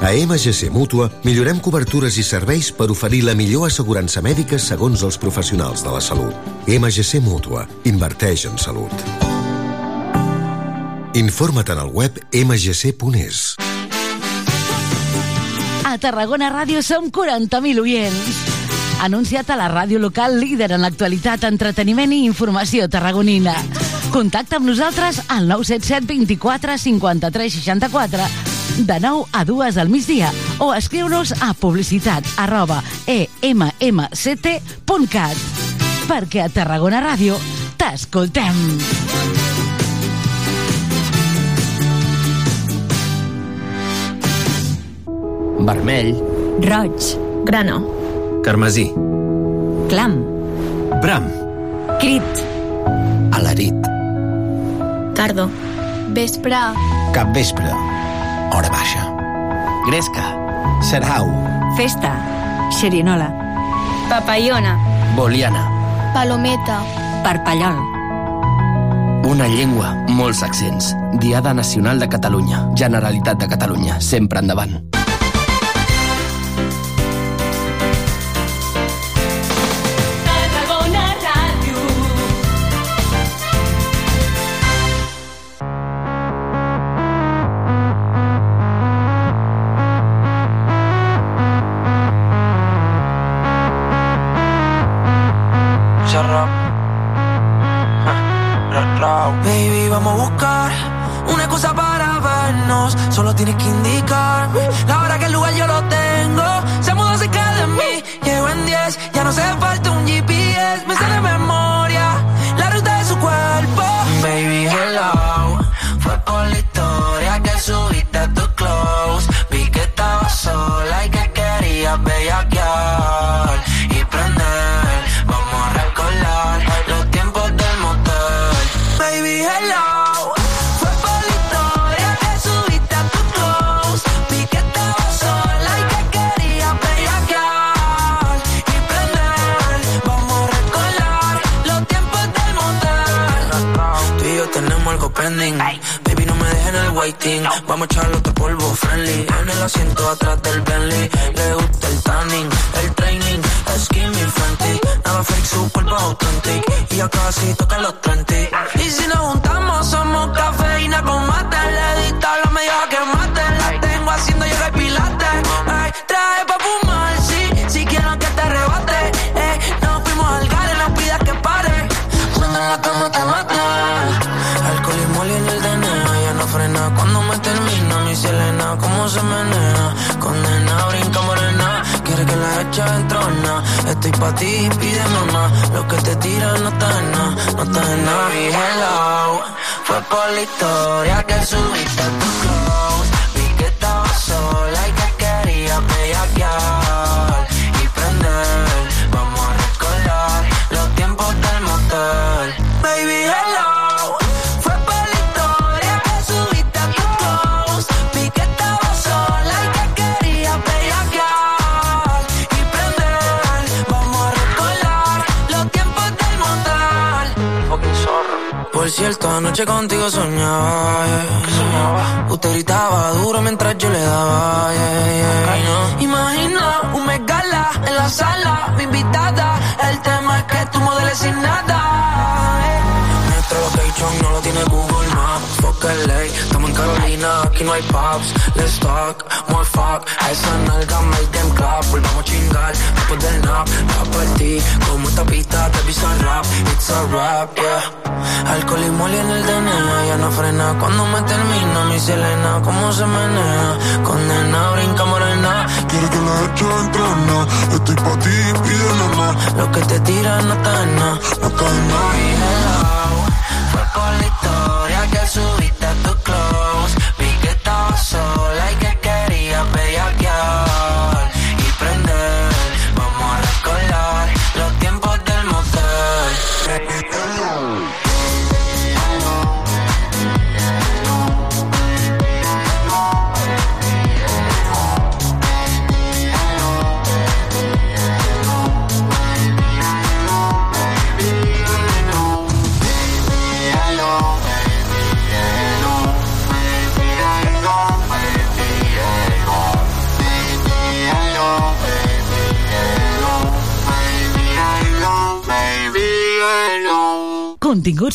A MGC Mútua millorem cobertures i serveis per oferir la millor assegurança mèdica segons els professionals de la salut. MGC Mútua. Inverteix en salut. Informa't en el web mgc.es. A Tarragona Ràdio som 40.000 oients. Anunciat a la ràdio local líder en l'actualitat, entreteniment i informació tarragonina. Contacta amb nosaltres al 977 24 53 64 de 9 a 2 al migdia o escriu-nos a publicitat arroba emmct.cat perquè a Tarragona Ràdio t'escoltem. vermell, Roig. Grana. carmesí, Clam. bram, Crit. alarit, Tardo. Vespre. Capvespre. Hora baixa. Gresca. Serhau. Festa. Xerinola. Papayona. Boliana. Palometa. Parpallol. Una llengua, molts accents. Diada Nacional de Catalunya. Generalitat de Catalunya. Sempre endavant.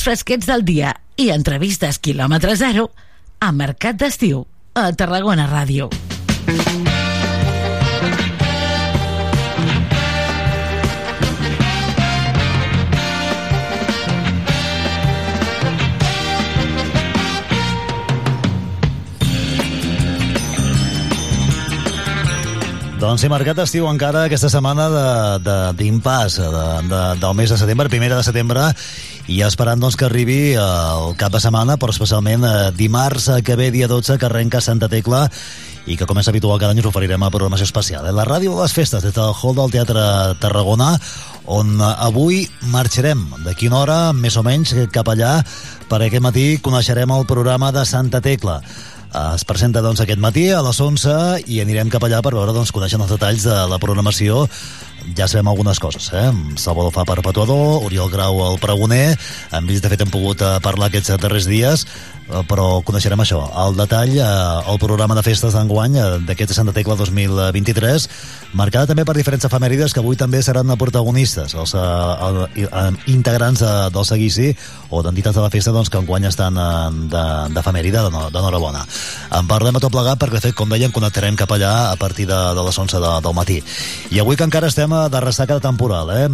fresquets del dia i entrevistes quilòmetre zero a Mercat d'Estiu, a Tarragona Ràdio. Doncs sí, Mercat d'Estiu encara aquesta setmana d'impàs de, de, de, del mes de setembre, primera de setembre, i esperant doncs, que arribi eh, el cap de setmana, però especialment eh, dimarts eh, que ve, dia 12, que arrenca Santa Tecla i que, com és habitual, cada any us oferirem a programació especial. Eh? La ràdio de les festes, des del hall del Teatre Tarragona, on eh, avui marxarem de quina hora, més o menys, cap allà, perquè aquest matí coneixerem el programa de Santa Tecla es presenta doncs, aquest matí a les 11 i anirem cap allà per veure doncs, conèixer els detalls de la programació ja sabem algunes coses, eh? Salvador fa perpetuador, Oriol Grau el pregoner, amb ells de fet hem pogut eh, parlar aquests darrers dies, eh, però coneixerem això, el detall, eh, el programa de festes d'enguany d'aquest Santa Tecla 2023, marcada també per diferents efemèrides que avui també seran protagonistes, els eh, el, el, integrants de, del seguici o d'entitats de la festa doncs, que enguany estan eh, d'efemèride d'enhorabona. En parlem a tot plegat perquè, de fet, com dèiem, connectarem cap allà a partir de, de les 11 de, del matí. I avui que encara estem de ressaca temporal, eh?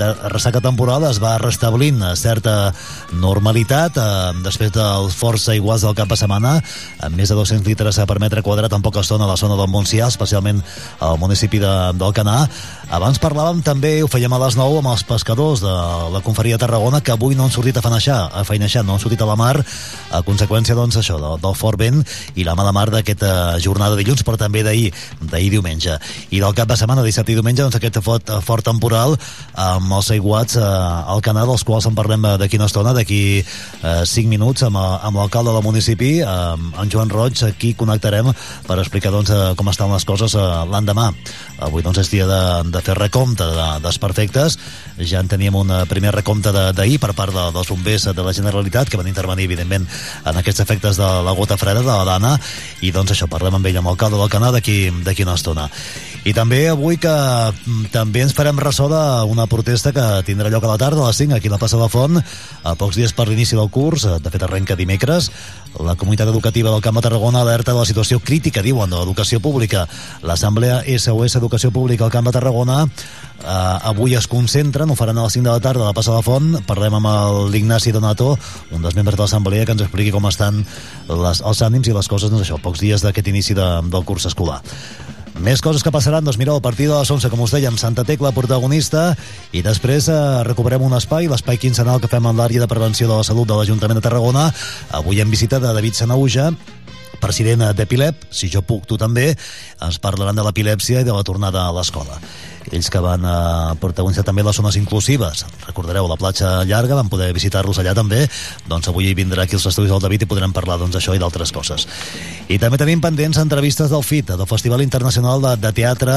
De ressaca temporal es va restablint certa normalitat eh, després dels força iguals del cap de setmana, amb més de 200 litres per metre quadrat en poca estona a la zona del Montsià, especialment al municipi de, d'Alcanar. Abans parlàvem també, ho fèiem a les 9, amb els pescadors de la Conferia de Tarragona, que avui no han sortit a feineixar, a feineixar no han sortit a la mar, a conseqüència, doncs, això, del, del fort vent i la mala mar d'aquesta jornada de dilluns, però també d'ahir, d'ahir diumenge. I del cap de setmana, dissabte i diumenge, doncs, aquest fort, fort temporal amb els aiguats eh, al canal, dels quals en parlem d'aquí una estona, d'aquí eh, 5 minuts, amb, amb l'alcalde del municipi, amb en Joan Roig, aquí connectarem per explicar doncs, eh, com estan les coses eh, l'endemà. Avui doncs, és dia de, de fer recompte de, desperfectes. Ja en teníem un eh, primer recompte d'ahir per part de, dels bombers de la Generalitat, que van intervenir, evidentment, en aquests efectes de la gota freda, de la dana, i doncs això, parlem amb ell, amb l'alcalde del Canà, d'aquí una estona. I també avui que mm, també ens farem ressò d'una protesta que tindrà lloc a la tarda, a les 5, aquí a la Passa de Font, a pocs dies per l'inici del curs, de fet arrenca dimecres. La comunitat educativa del Camp de Tarragona alerta de la situació crítica, diuen, de l'educació pública. L'Assemblea SOS Educació Pública al Camp de Tarragona eh, avui es concentren, ho faran a les 5 de la tarda a la Passa de Font. Parlem amb l'Ignasi Donato, un dels membres de l'Assemblea, que ens expliqui com estan les, els ànims i les coses, doncs això, pocs dies d'aquest inici de, del curs escolar. Més coses que passaran, doncs mireu, a partir de les 11, com us dèiem, Santa Tecla, protagonista, i després eh, recuperem un espai, l'espai quinzenal que fem en l'àrea de prevenció de la salut de l'Ajuntament de Tarragona. Avui en visita de David Sanauja, president d'Epilep, si jo puc, tu també, ens parlaran de l'epilèpsia i de la tornada a l'escola ells que van eh, protagonitzar també les zones inclusives. Recordareu, la platja llarga, van poder visitar-los allà també. Doncs avui vindrà aquí els estudis del David i podrem parlar doncs, això i d'altres coses. I també tenim pendents entrevistes del FIT, del Festival Internacional de, de Teatre,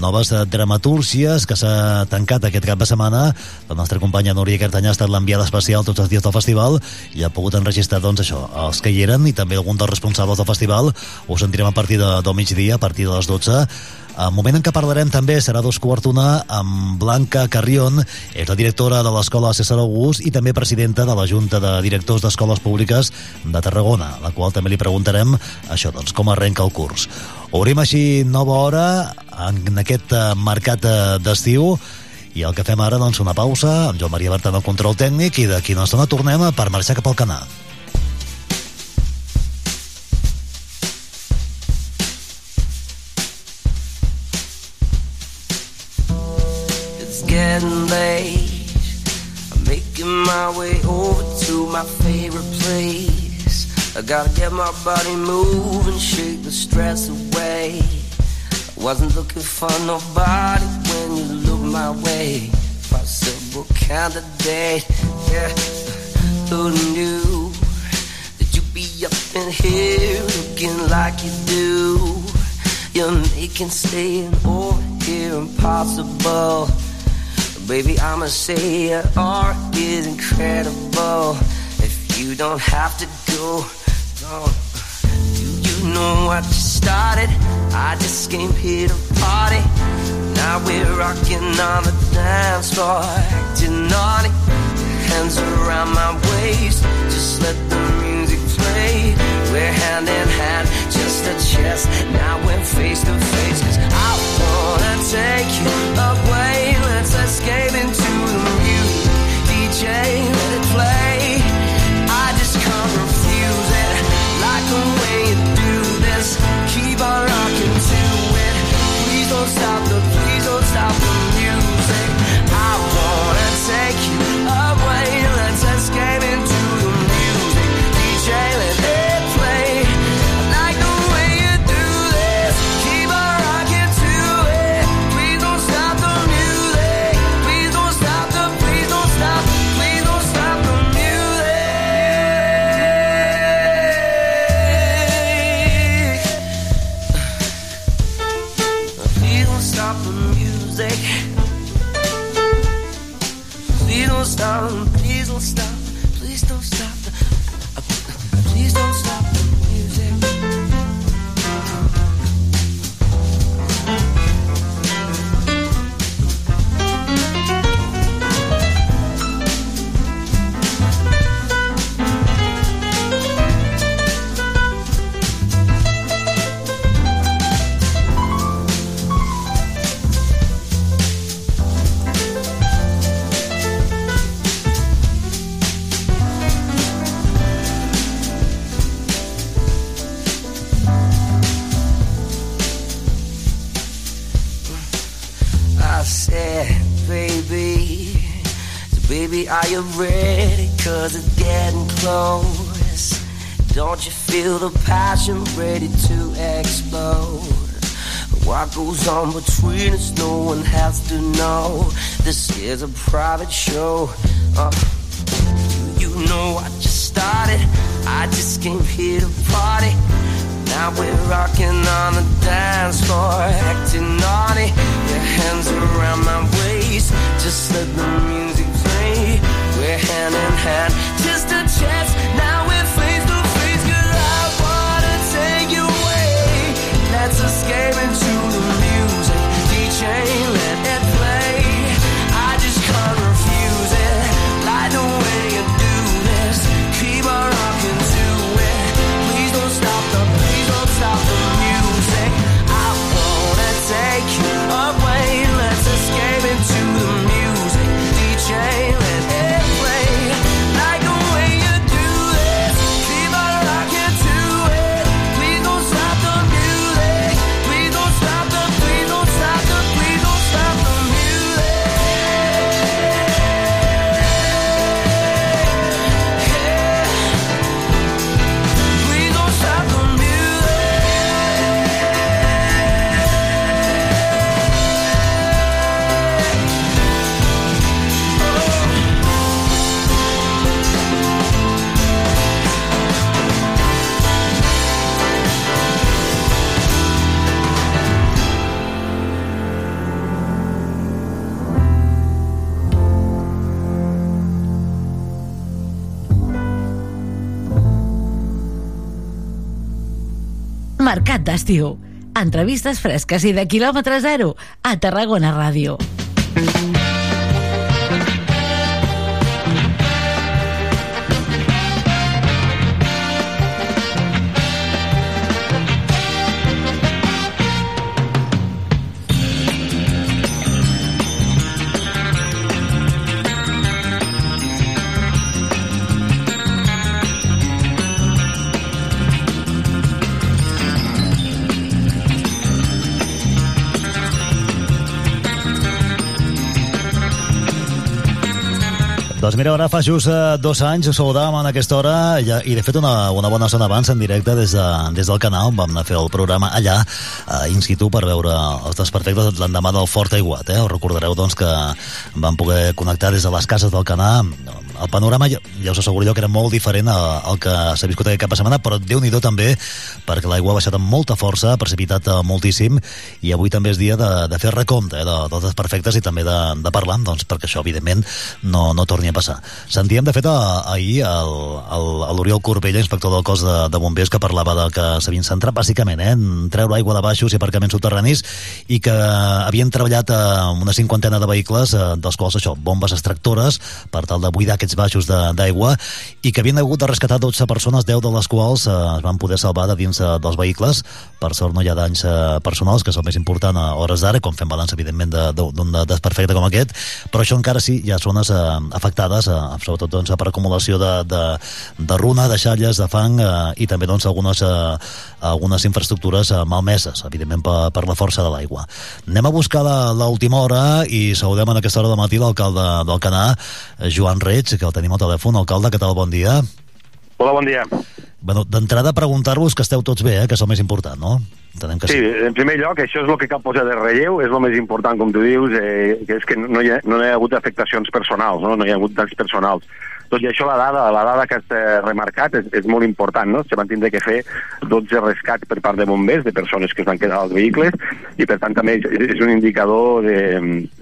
noves dramatúrcies que s'ha tancat aquest cap de setmana. La nostra companya Núria Cartanyà ha estat l'enviada especial tots els dies del festival i ha pogut enregistrar doncs, això, els que hi eren i també algun dels responsables del festival. Ho sentirem a partir de, del migdia, a partir de les 12 el moment en què parlarem també serà dos quarts d'una amb Blanca Carrion, és la directora de l'Escola César August i també presidenta de la Junta de Directors d'Escoles Públiques de Tarragona, la qual també li preguntarem això, doncs, com arrenca el curs. Obrim així nova hora en aquest eh, mercat eh, d'estiu i el que fem ara, doncs, una pausa amb Joan Maria Bertran al control tècnic i d'aquí una estona tornem per marxar cap al canal. Getting late. I'm making my way over to my favorite place. I gotta get my body moving, shake the stress away. I wasn't looking for nobody when you looked my way. Possible candidate, yeah. Who knew that you'd be up in here looking like you do? You're making staying over here impossible. Baby, I'ma say your art is incredible. If you don't have to go, don't. Do you know what you started? I just came here to party. Now we're rocking on the dance floor, acting naughty. Hands around my waist, just let the music play. We're hand in hand, just a chest. Now we're face to face, cause I wanna take you away. Let's escape into the music. DJ, let it play. I just can't refuse it. Like the way you do this. Keep on rocking to it. Please don't stop the, please don't stop Baby, are you ready? Cause it's getting close. Don't you feel the passion ready to explode? What goes on between us, no one has to know. This is a private show. Uh, you know I just started. I just came here to party. Now we're rocking on the dance floor, acting naughty. Your hands around my waist, just let the music play. We're hand in hand, just a chance. Now we're face to face, girl. I wanna take you away. Let's escape into the music. DJ, Mercat d'estiu. Entrevistes fresques i de quilòmetre zero a Tarragona Ràdio. Doncs mira, ara fa just eh, dos anys saludàvem en aquesta hora i, i de fet una, una bona zona abans en directe des, de, des del canal vam anar a fer el programa allà eh, in situ per veure els desperfectes l'endemà del Fort Aiguat eh? us recordareu doncs que vam poder connectar des de les cases del canal el panorama ja, ja us asseguro jo que era molt diferent al, que s'ha viscut aquest cap de setmana però déu nhi també perquè l'aigua ha baixat amb molta força, ha precipitat eh, moltíssim i avui també és dia de, de fer recompte eh, de, dels desperfectes i també de, de parlar doncs, perquè això evidentment no, no torni a passar. Sentíem, de fet, a, ahir l'Oriol Corbella, inspector del cos de, de bombers, que parlava de que s'havien centrat bàsicament eh, en treure aigua de baixos i aparcaments subterranis i que havien treballat eh, amb una cinquantena de vehicles, eh, dels quals això, bombes extractores, per tal de buidar aquests baixos d'aigua i que havien hagut de rescatar 12 persones, 10 de les quals eh, es van poder salvar de dins eh, dels vehicles. Per sort no hi ha danys eh, personals, que és el més important a hores d'ara, com fem balanç, evidentment, de- de- d'un de, desperfecte com aquest, però això encara sí, hi ha zones eh, afectades, eh, sobretot doncs, per acumulació de, de, de runa, de xalles, de fang eh, i també doncs, algunes, eh, algunes infraestructures eh, malmeses, evidentment, per, per la força de l'aigua. Anem a buscar l'última hora i saludem en aquesta hora de matí l'alcalde del Canà, Joan Reig, que el tenim al telèfon. Alcalde, què tal? Bon dia. Hola, bon dia. Bueno, D'entrada, preguntar-vos que esteu tots bé, eh, que és el més important, no? Entenem que Sí, en primer lloc, això és el que cal posar de relleu, és el més important, com tu dius, eh, que és que no hi, ha, no hi ha hagut afectacions personals, no, no hi ha hagut danys personals. Tot i això, la dada, la dada que has eh, remarcat és, és molt important, no? Se van tindre que fer 12 rescats per part de bombers, de persones que es van quedar als vehicles, i per tant també és, un indicador de,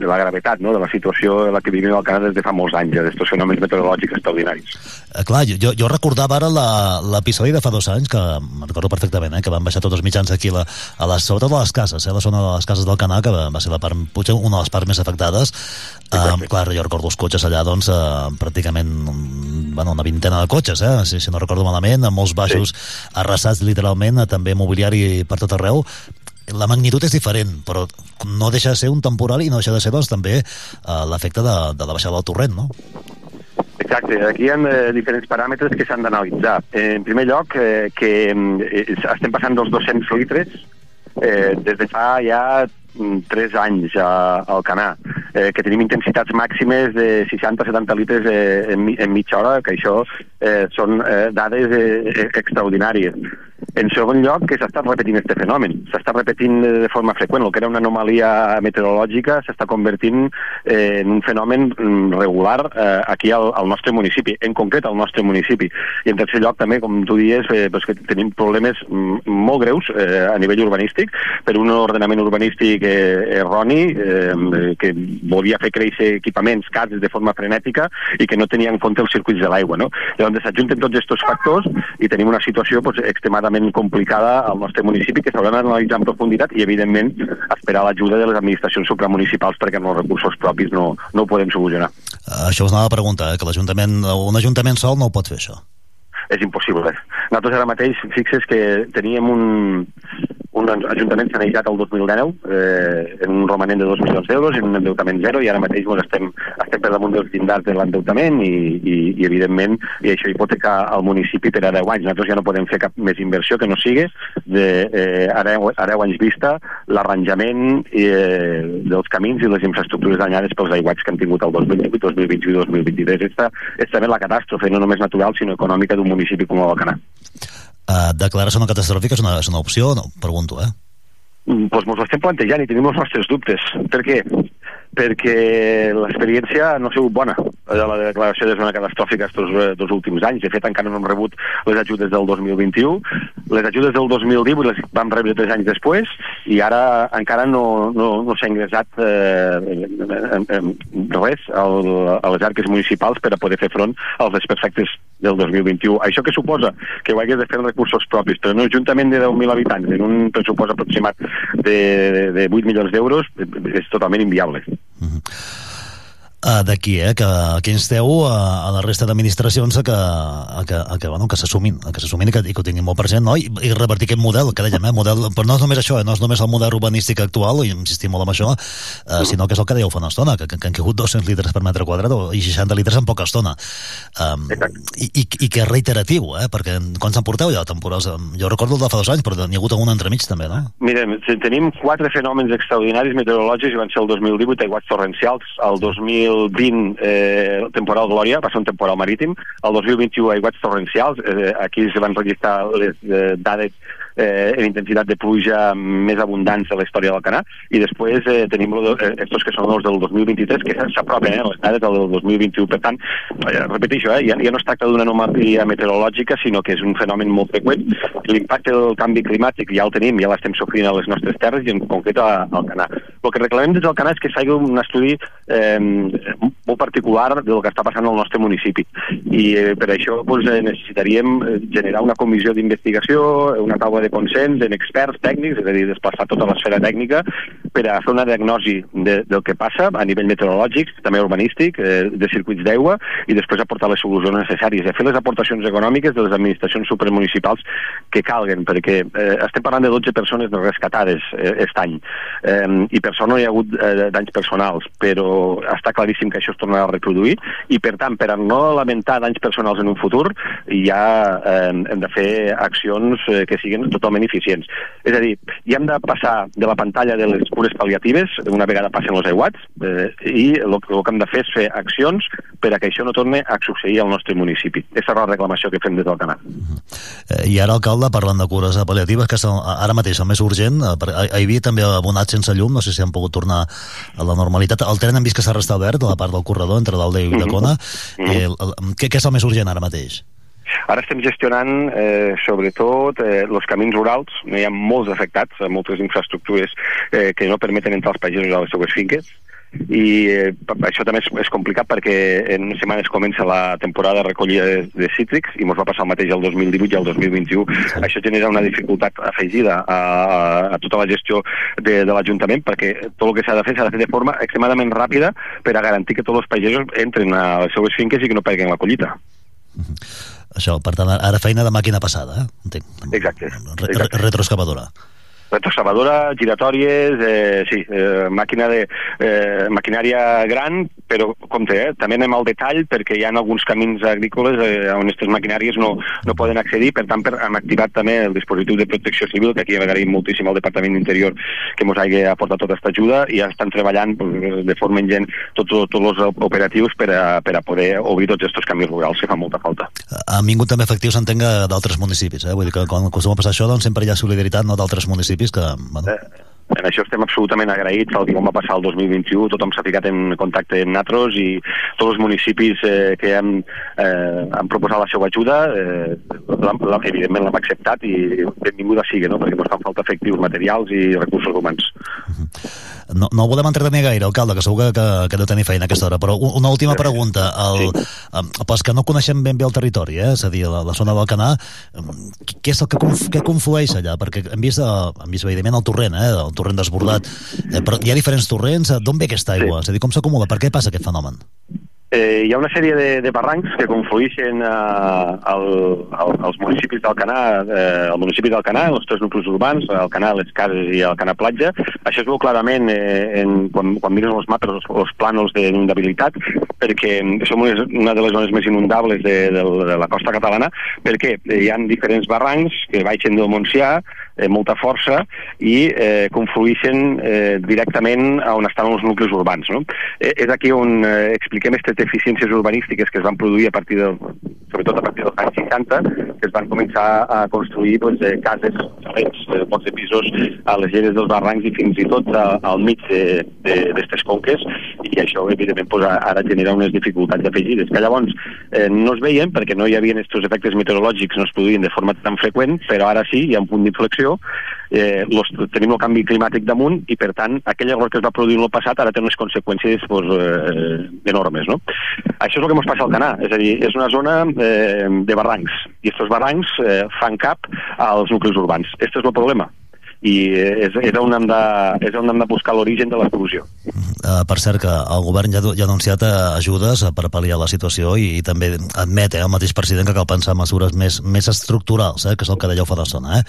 de la gravetat, no?, de la situació en la que vivim al Canadà des de fa molts anys, d'aquests fenòmens meteorològics extraordinaris. Eh, clar, jo, jo recordava ara la- l'episodi de fa dos anys, que recordo perfectament, eh, que van baixar tots els mitjans aquí, la, a les, sobretot a les cases, eh, la zona de les cases del Canà, que va, ser la part, potser una de les parts més afectades. Eh, clar, jo recordo els cotxes allà, doncs, eh, pràcticament bueno, una vintena de cotxes, eh, si, si no recordo malament, amb molts baixos sí. arrasats literalment, també mobiliari per tot arreu. La magnitud és diferent, però no deixa de ser un temporal i no deixa de ser doncs, també eh, l'efecte de, de la baixada del torrent, no? Exacte, aquí hi ha eh, diferents paràmetres que s'han d'analitzar. Eh, en primer lloc, eh, que eh, estem passant dels 200 litres eh, des de fa ja mm, 3 anys a, al Canà, eh, que tenim intensitats màximes de 60-70 litres eh, en, en mitja hora, que això eh, són eh, dades eh, eh, extraordinàries. En segon lloc, que s'ha estat repetint aquest fenomen. S'està repetint eh, de forma freqüent. El que era una anomalia meteorològica s'està convertint eh, en un fenomen mm, regular eh, aquí al, al nostre municipi, en concret al nostre municipi. I en tercer lloc, també, com tu dies, eh, doncs que tenim problemes mm, molt greus eh, a nivell urbanístic per un ordenament urbanístic eh, erroni eh, que volia fer créixer equipaments, cases de forma frenètica i que no tenia en compte els circuits de l'aigua. No? Llavors s'ajunten tots aquests factors i tenim una situació doncs, extremadament complicada al nostre municipi que s'haurà d'analitzar en profunditat i, evidentment, esperar l'ajuda de les administracions supramunicipals perquè amb els recursos propis no, no ho podem solucionar. Això us anava a preguntar, eh, que l'Ajuntament, un Ajuntament sol no ho pot fer, això. és impossible. Nosaltres ara mateix, fixes que teníem un, un ajuntament sanejat el 2019 eh, en un romanent de 2 milions d'euros en un endeutament zero i ara mateix doncs, estem, estem per damunt dels llindars de l'endeutament i, i, i evidentment i això hipoteca al municipi per a 10 anys. Nosaltres ja no podem fer cap més inversió que no sigui de, eh, a, 10, a 10 anys vista l'arranjament eh, dels camins i les infraestructures danyades pels aiguats que han tingut el 2018, 2020 i 2023. Aquesta és també la catàstrofe, no només natural, sinó econòmica d'un municipi com l'Alcanar. Uh, declarar-se una catastròfica és una, és una opció? No, pregunto, eh? Mm, Doncs mos ho estem plantejant i tenim els nostres dubtes. Per què? Perquè l'experiència no ha sigut bona de la declaració de zona catàstrofica estos eh, dos últims anys. De fet, encara no hem rebut les ajudes del 2021. Les ajudes del 2018 les vam rebre tres anys després i ara encara no, no, no s'ha ingressat eh, res a les arques municipals per a poder fer front als desperfectes del 2021. Això que suposa que ho hagués de fer amb recursos propis, però en un ajuntament de 10.000 habitants, en un pressupost aproximat de, de 8 milions d'euros, és totalment inviable. Uh, d'aquí, eh, que, que insteu a, a la resta d'administracions a que, a que, a que, bueno, que s'assumin, que s'assumin i, que, i que ho tinguin molt present, no? I, i revertir aquest model, que dèiem, eh, model, però no és només això, eh, no és només el model urbanístic actual, i insistim molt en això, uh, sinó que és el que dèieu fa una estona, que, que, que han caigut 200 litres per metre quadrat i 60 litres en poca estona. Um, i, i, I que és reiteratiu, eh, perquè quan se'n porteu ja temporals, em, jo recordo el de fa dos anys, però n'hi ha hagut algun entremig també, no? Mirem, te- tenim quatre fenòmens extraordinaris meteorològics i van ser el 2018 aiguats torrencials, el 2020 eh, temporal Glòria, va ser un temporal marítim, el 2021 aiguats torrencials, eh, aquí es van registrar les eh, dades eh, en intensitat de pluja més abundants de la història del Canà. I després eh, tenim lo de, eh, estos que són els del 2023 que s'apropen eh, les dades del 2021 per tant, eh, repeteixo, eh, ja, ja no es tracta d'una anomalia meteorològica sinó que és un fenomen molt freqüent. L'impacte del canvi climàtic ja el tenim, ja l'estem sofrint a les nostres terres i en concret al Canà. El que reclamem des del Canà és que s'hagi un estudi eh, molt particular del que està passant al nostre municipi. I eh, per això doncs, eh, necessitaríem eh, generar una comissió d'investigació, una taula de consens en experts tècnics, és a dir, desplaçar tota l'esfera tècnica per a fer una diagnosi de, del que passa a nivell meteorològic, també urbanístic, eh, de circuits d'aigua i després aportar les solucions necessàries. I a fer les aportacions econòmiques de les administracions supramunicipals que calguen, perquè eh, estem parlant de 12 persones rescatades eh, aquest any. Eh, i per sort no hi ha hagut eh, danys personals, però està claríssim que això es tornarà a reproduir i per tant, per no lamentar danys personals en un futur, ja eh, hem de fer accions eh, que siguin totalment eficients. És a dir, ja hem de passar de la pantalla de les cures pal·liatives una vegada passen els aiguats eh, i el, que hem de fer és fer accions per a que això no torni a succeir al nostre municipi. Aquesta és la reclamació que fem des del canal. Eh, I ara, alcalde, parlant de cures pal·liatives, que són ara mateix el més urgent, eh, hi havia també abonat sense llum, no sé si han pogut tornar a la normalitat. El tren hem vist que s'ha restablert, a la part del corredor entre l'Aldea i Ulldecona. Eh, el, el, què, què és el més urgent ara mateix? Ara estem gestionant, eh, sobretot, eh, els camins rurals. Hi ha molts afectats, eh, moltes infraestructures eh, que no permeten entrar els pagesos a les seues finques i eh, això també és, és complicat perquè en setmanes comença la temporada de recollida de, de cítrics i ens va passar el mateix el 2018 i el 2021. Això genera una dificultat afegida a, a, a tota la gestió de, de l'Ajuntament perquè tot el que s'ha de fer s'ha de fer de forma extremadament ràpida per a garantir que tots els pagesos entren a les seues finques i que no perden la collita. Això, per tant, ara feina de màquina passada, eh? Entenc. Exacte. Re, re, retroexcavadora. Retroexcavadora, giratòries, eh, sí, eh, màquina de, eh, maquinària gran, però compte, eh, també anem al detall perquè hi ha alguns camins agrícoles eh, on aquestes maquinàries no, no poden accedir, per tant per, hem activat també el dispositiu de protecció civil, que aquí agraïm moltíssim al Departament d'Interior que ens hagi aportat tota aquesta ajuda i ja estan treballant de forma ingent tots, tots els operatius per a, per a poder obrir tots aquests camins rurals que fa molta falta. Han vingut també efectius, s'entenga, d'altres municipis, eh? Vull dir que quan acostuma a passar això, doncs sempre hi ha solidaritat no, d'altres municipis que... Bueno... Eh, en això estem absolutament agraïts, tal com va passar el 2021, tothom s'ha ficat en contacte amb nosaltres i tots els municipis eh, que han, eh, han proposat la seva ajuda, eh, la, la, evidentment l'hem acceptat i benvinguda sigui, no? perquè ens fan falta efectius materials i recursos humans. No, no volem entretenir gaire, alcalde, que segur que, que, que no teniu feina a aquesta hora, però una última pregunta. El, sí. Pels que no coneixem ben bé el territori, eh? és a dir, la, la zona del Canà, què és el que, conf, què conflueix allà? Perquè hem vist, hem vist evidentment, el torrent, eh? el torrent desbordat, eh, però hi ha diferents torrents, d'on ve aquesta aigua? Sí. És a dir, com s'acumula? Per què passa aquest fenomen? Eh, hi ha una sèrie de, de barrancs que confluïxen eh, al, al, als municipis del Canà, eh, al municipi del Canà, els tres nuclis urbans, el Canà, les cases i el Canà Platja. Això es veu clarament eh, en, quan, quan miren els mapes, els, els plànols d'inundabilitat, perquè som una de les zones més inundables de, de, de la costa catalana, perquè hi ha diferents barrancs que baixen del Montsià, eh, molta força i eh, confluïxen eh, directament a on estan els nuclis urbans. No? Eh, és aquí on eh, expliquem aquestes deficiències urbanístiques que es van produir a partir del, sobretot a partir dels anys 60, que es van començar a construir doncs, eh, cases, xalets, eh, pocs de pisos a les lleres dels barrancs i fins i tot a, al mig d'aquestes conques i això evidentment pues, ara genera unes dificultats afegides que llavors eh, no es veien perquè no hi havia aquests efectes meteorològics no es produïen de forma tan freqüent però ara sí, hi ha un punt d'inflexió eh, los, tenim el canvi climàtic damunt i per tant aquell error que es va produir en el passat ara té unes conseqüències pues, eh, enormes no? això és el que ens passa al Canà és a dir, és una zona eh, de barrancs i aquests barrancs eh, fan cap als nuclis urbans. Aquest és el problema i és, és, on hem de, és on hem de buscar l'origen de l'explosió. Uh, per cert, que el govern ja, ja ha anunciat uh, ajudes per pal·liar la situació i, i també admet eh, el mateix president que cal pensar mesures més, més estructurals, eh, que és el que dèieu fa d'estona. Eh?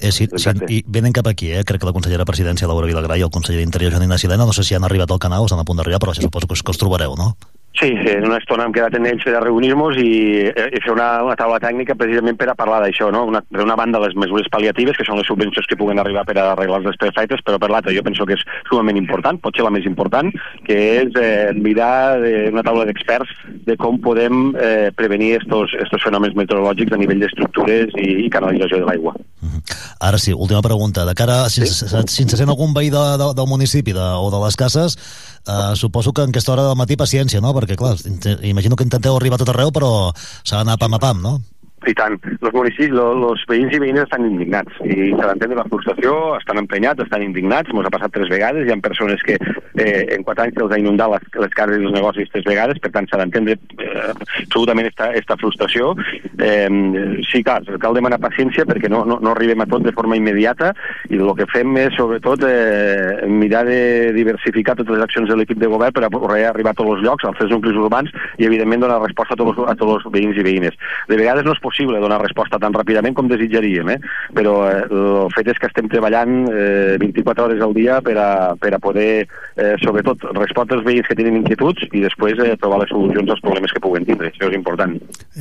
Eh, si, si, I venen cap aquí, eh? crec que la consellera de Presidència, Laura Vilagrà, i el conseller d'Interior, Joan Ignaci Lena, no sé si han arribat al canal o estan a punt d'arribar, però això suposo que, que us trobareu, no? Sí, en una estona hem quedat en ells per reunir-nos i, eh, i fer una, una taula tècnica precisament per a parlar d'això, no? Una, per una banda les mesures pal·liatives, que són les subvencions que puguen arribar per a arreglar els desperfectes, però per l'altra jo penso que és sumament important, pot ser la més important, que és eh, mirar de, una taula d'experts de com podem eh, prevenir estos, estos fenòmens meteorològics a nivell d'estructures i, i canalització de l'aigua. Ara sí, última pregunta. De cara, si, sí? si ens sent algun veí de, de, del municipi de, o de les cases, eh, suposo que en aquesta hora del matí paciència, no? Perquè, clar, imagino que intenteu arribar a tot arreu, però s'ha d'anar pam a pam, no? I tant. Els municipis, els veïns i veïnes estan indignats i s'ha d'entendre la frustració, estan emprenyats, estan indignats, ens ha passat tres vegades, hi ha persones que eh, en quatre anys se'ls ha inundat les, les cases i els negocis tres vegades, per tant s'ha d'entendre eh, absolutament esta, esta frustració. Eh, sí, clar, cal demanar paciència perquè no, no, no arribem a tot de forma immediata i el que fem és sobretot eh, mirar de diversificar totes les accions de l'equip de govern per arribar a tots els llocs, als tres nuclis urbans i evidentment donar resposta a tots, a tots els veïns i veïnes. De vegades no es possible donar resposta tan ràpidament com desitjaríem, eh? però eh, el fet és que estem treballant eh, 24 hores al dia per a, per a poder, eh, sobretot, respondre als veïns que tenen inquietuds i després eh, trobar les solucions als problemes que puguen tindre. Això és important.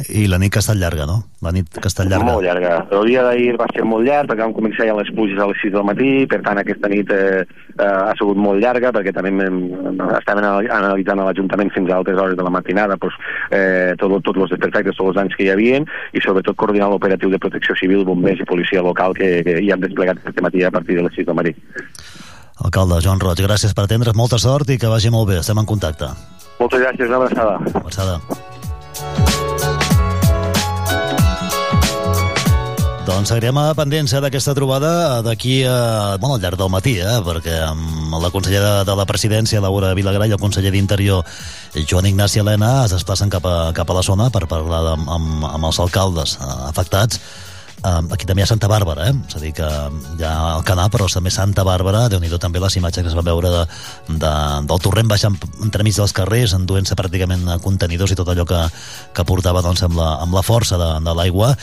I la nit que ha estat llarga, no? La nit que ha estat llarga. Molt llarga. El dia d'ahir va ser molt llarg perquè vam començar ja les pluges a les 6 del matí, per tant aquesta nit eh, eh, ha sigut molt llarga perquè també estem analitzant a l'Ajuntament fins a altres hores de la matinada doncs, eh, tots tot els desperfectes, tots els anys que hi havien i sobretot coordinar l'operatiu de protecció civil, bombers i policia local que, que hi han desplegat aquest matí a partir de les 6 del matí. Alcalde Joan Roig, gràcies per atendre's, molta sort i que vagi molt bé, estem en contacte. Moltes gràcies, una abraçada. Abraçada. Doncs seguirem a pendència d'aquesta trobada d'aquí a, bueno, al llarg del matí, eh? perquè amb la consellera de la presidència, Laura Vilagrà, i el conseller d'Interior, Joan Ignasi Helena, es desplacen cap a, cap a la zona per parlar amb, amb, amb els alcaldes afectats Um, aquí també hi ha Santa Bàrbara, eh? és a dir, que hi ha el Canà, però també Santa Bàrbara, déu nhi també les imatges que es va veure de, de, del torrent baixant entremig dels carrers, enduent-se pràcticament contenidors i tot allò que, que portava doncs, amb, la, amb la força de, de l'aigua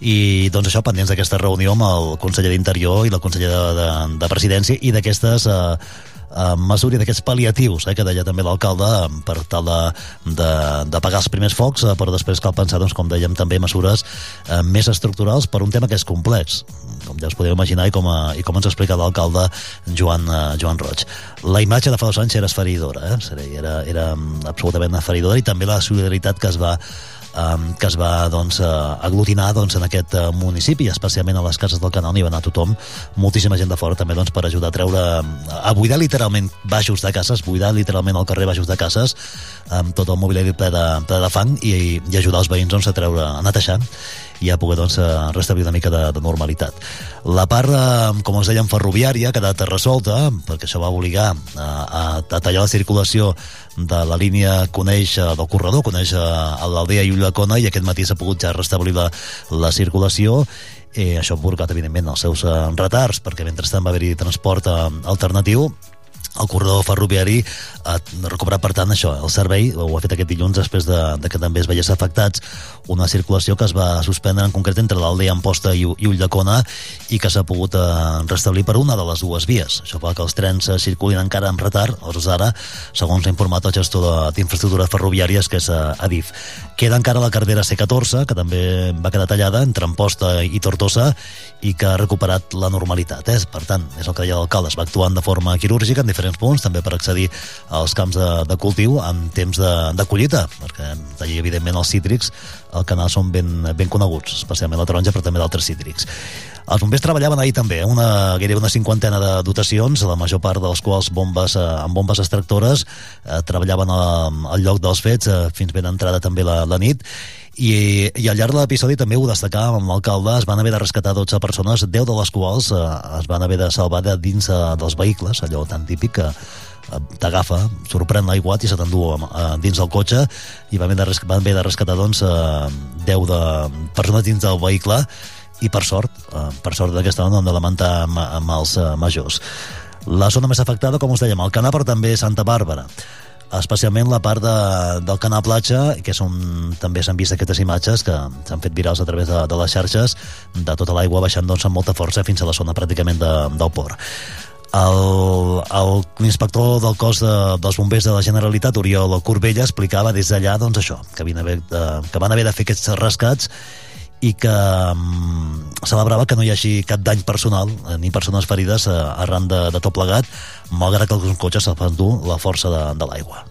i doncs això, pendents d'aquesta reunió amb el conseller d'Interior i la consellera de, de, de Presidència i d'aquestes eh, eh, mesura d'aquests pal·liatius eh, que deia també l'alcalde eh, per tal de, de, de pagar els primers focs eh, però després cal pensar, doncs, com dèiem també mesures eh, més estructurals per un tema que és complex com ja us podeu imaginar i com, a, i com ens explica l'alcalde Joan, eh, Joan Roig la imatge de fa dos anys era esferidora eh? era, era absolutament esferidora i també la solidaritat que es va um, que es va doncs, uh, aglutinar doncs, en aquest uh, municipi, especialment a les cases del canal hi va anar tothom, moltíssima gent de fora també doncs, per ajudar a treure, a buidar literalment baixos de cases, buidar literalment el carrer baixos de cases, amb tot el mobiliari ple de, ple de fang i, i ajudar els veïns doncs, a treure, a netejar i a poder doncs, restablir una mica de, de normalitat. La part, eh, com us dèiem, ferroviària ha quedat resolta, perquè això va obligar a, a, a tallar la circulació de la línia coneix del corredor, coneix l'Aldea i Ullacona i aquest matí s'ha pogut ja restablir la, la circulació eh, això ha provocat evidentment els seus eh, retards perquè mentrestant va haver-hi transport eh, alternatiu el corredor ferroviari ha recuperat, per tant, això, el servei, ho ha fet aquest dilluns després de, de que també es veiés afectats una circulació que es va suspendre en concret entre l'Aldea Amposta i, i Ulldecona i que s'ha pogut eh, restablir per una de les dues vies. Això fa que els trens eh, circulin encara amb retard, hores d'ara, segons ha informat el gestor d'infraestructures ferroviàries, que és eh, Adif. Queda encara la carretera C14, que també va quedar tallada entre Amposta i Tortosa i que ha recuperat la normalitat. Eh? Per tant, és el que deia l'alcalde, es va actuant de forma quirúrgica en diferents punts, també per accedir als camps de, de cultiu en temps de, de collita, perquè allà, evidentment, els cítrics al canal són ben, ben coneguts, especialment la taronja, però també d'altres cítrics. Els bombers treballaven ahir també, eh? una, gairebé una cinquantena de dotacions, la major part de les quals bombes, eh, amb bombes extractores, eh, treballaven a, al lloc dels fets eh, fins ben entrada també la, la nit, i, i al llarg de l'episodi també ho destacava amb l'alcalde, es van haver de rescatar 12 persones, 10 de les quals eh, es van haver de salvar de dins eh, dels vehicles, allò tan típic que eh, t'agafa, sorprèn l'aiguat i se t'endú eh, dins del cotxe i van haver de, rescatar doncs, eh, 10 de persones dins del vehicle i per sort, eh, per sort d'aquesta no hem de lamentar amb, els eh, majors. La zona més afectada, com us dèiem, el Canà, però també Santa Bàrbara especialment la part de, del canal platja, que són, també s'han vist aquestes imatges que s'han fet virals a través de, de les xarxes, de tota l'aigua baixant doncs, amb molta força fins a la zona pràcticament de, del port. L'inspector del cos de, dels bombers de la Generalitat, Oriol Corbella, explicava des d'allà doncs, això, que, haver de, que van haver de fer aquests rescats i que um, celebrava que no hi hagi cap dany personal eh, ni persones ferides eh, arran de, de tot plegat, malgrat que alguns cotxes se'ls van dur la força de, de l'aigua.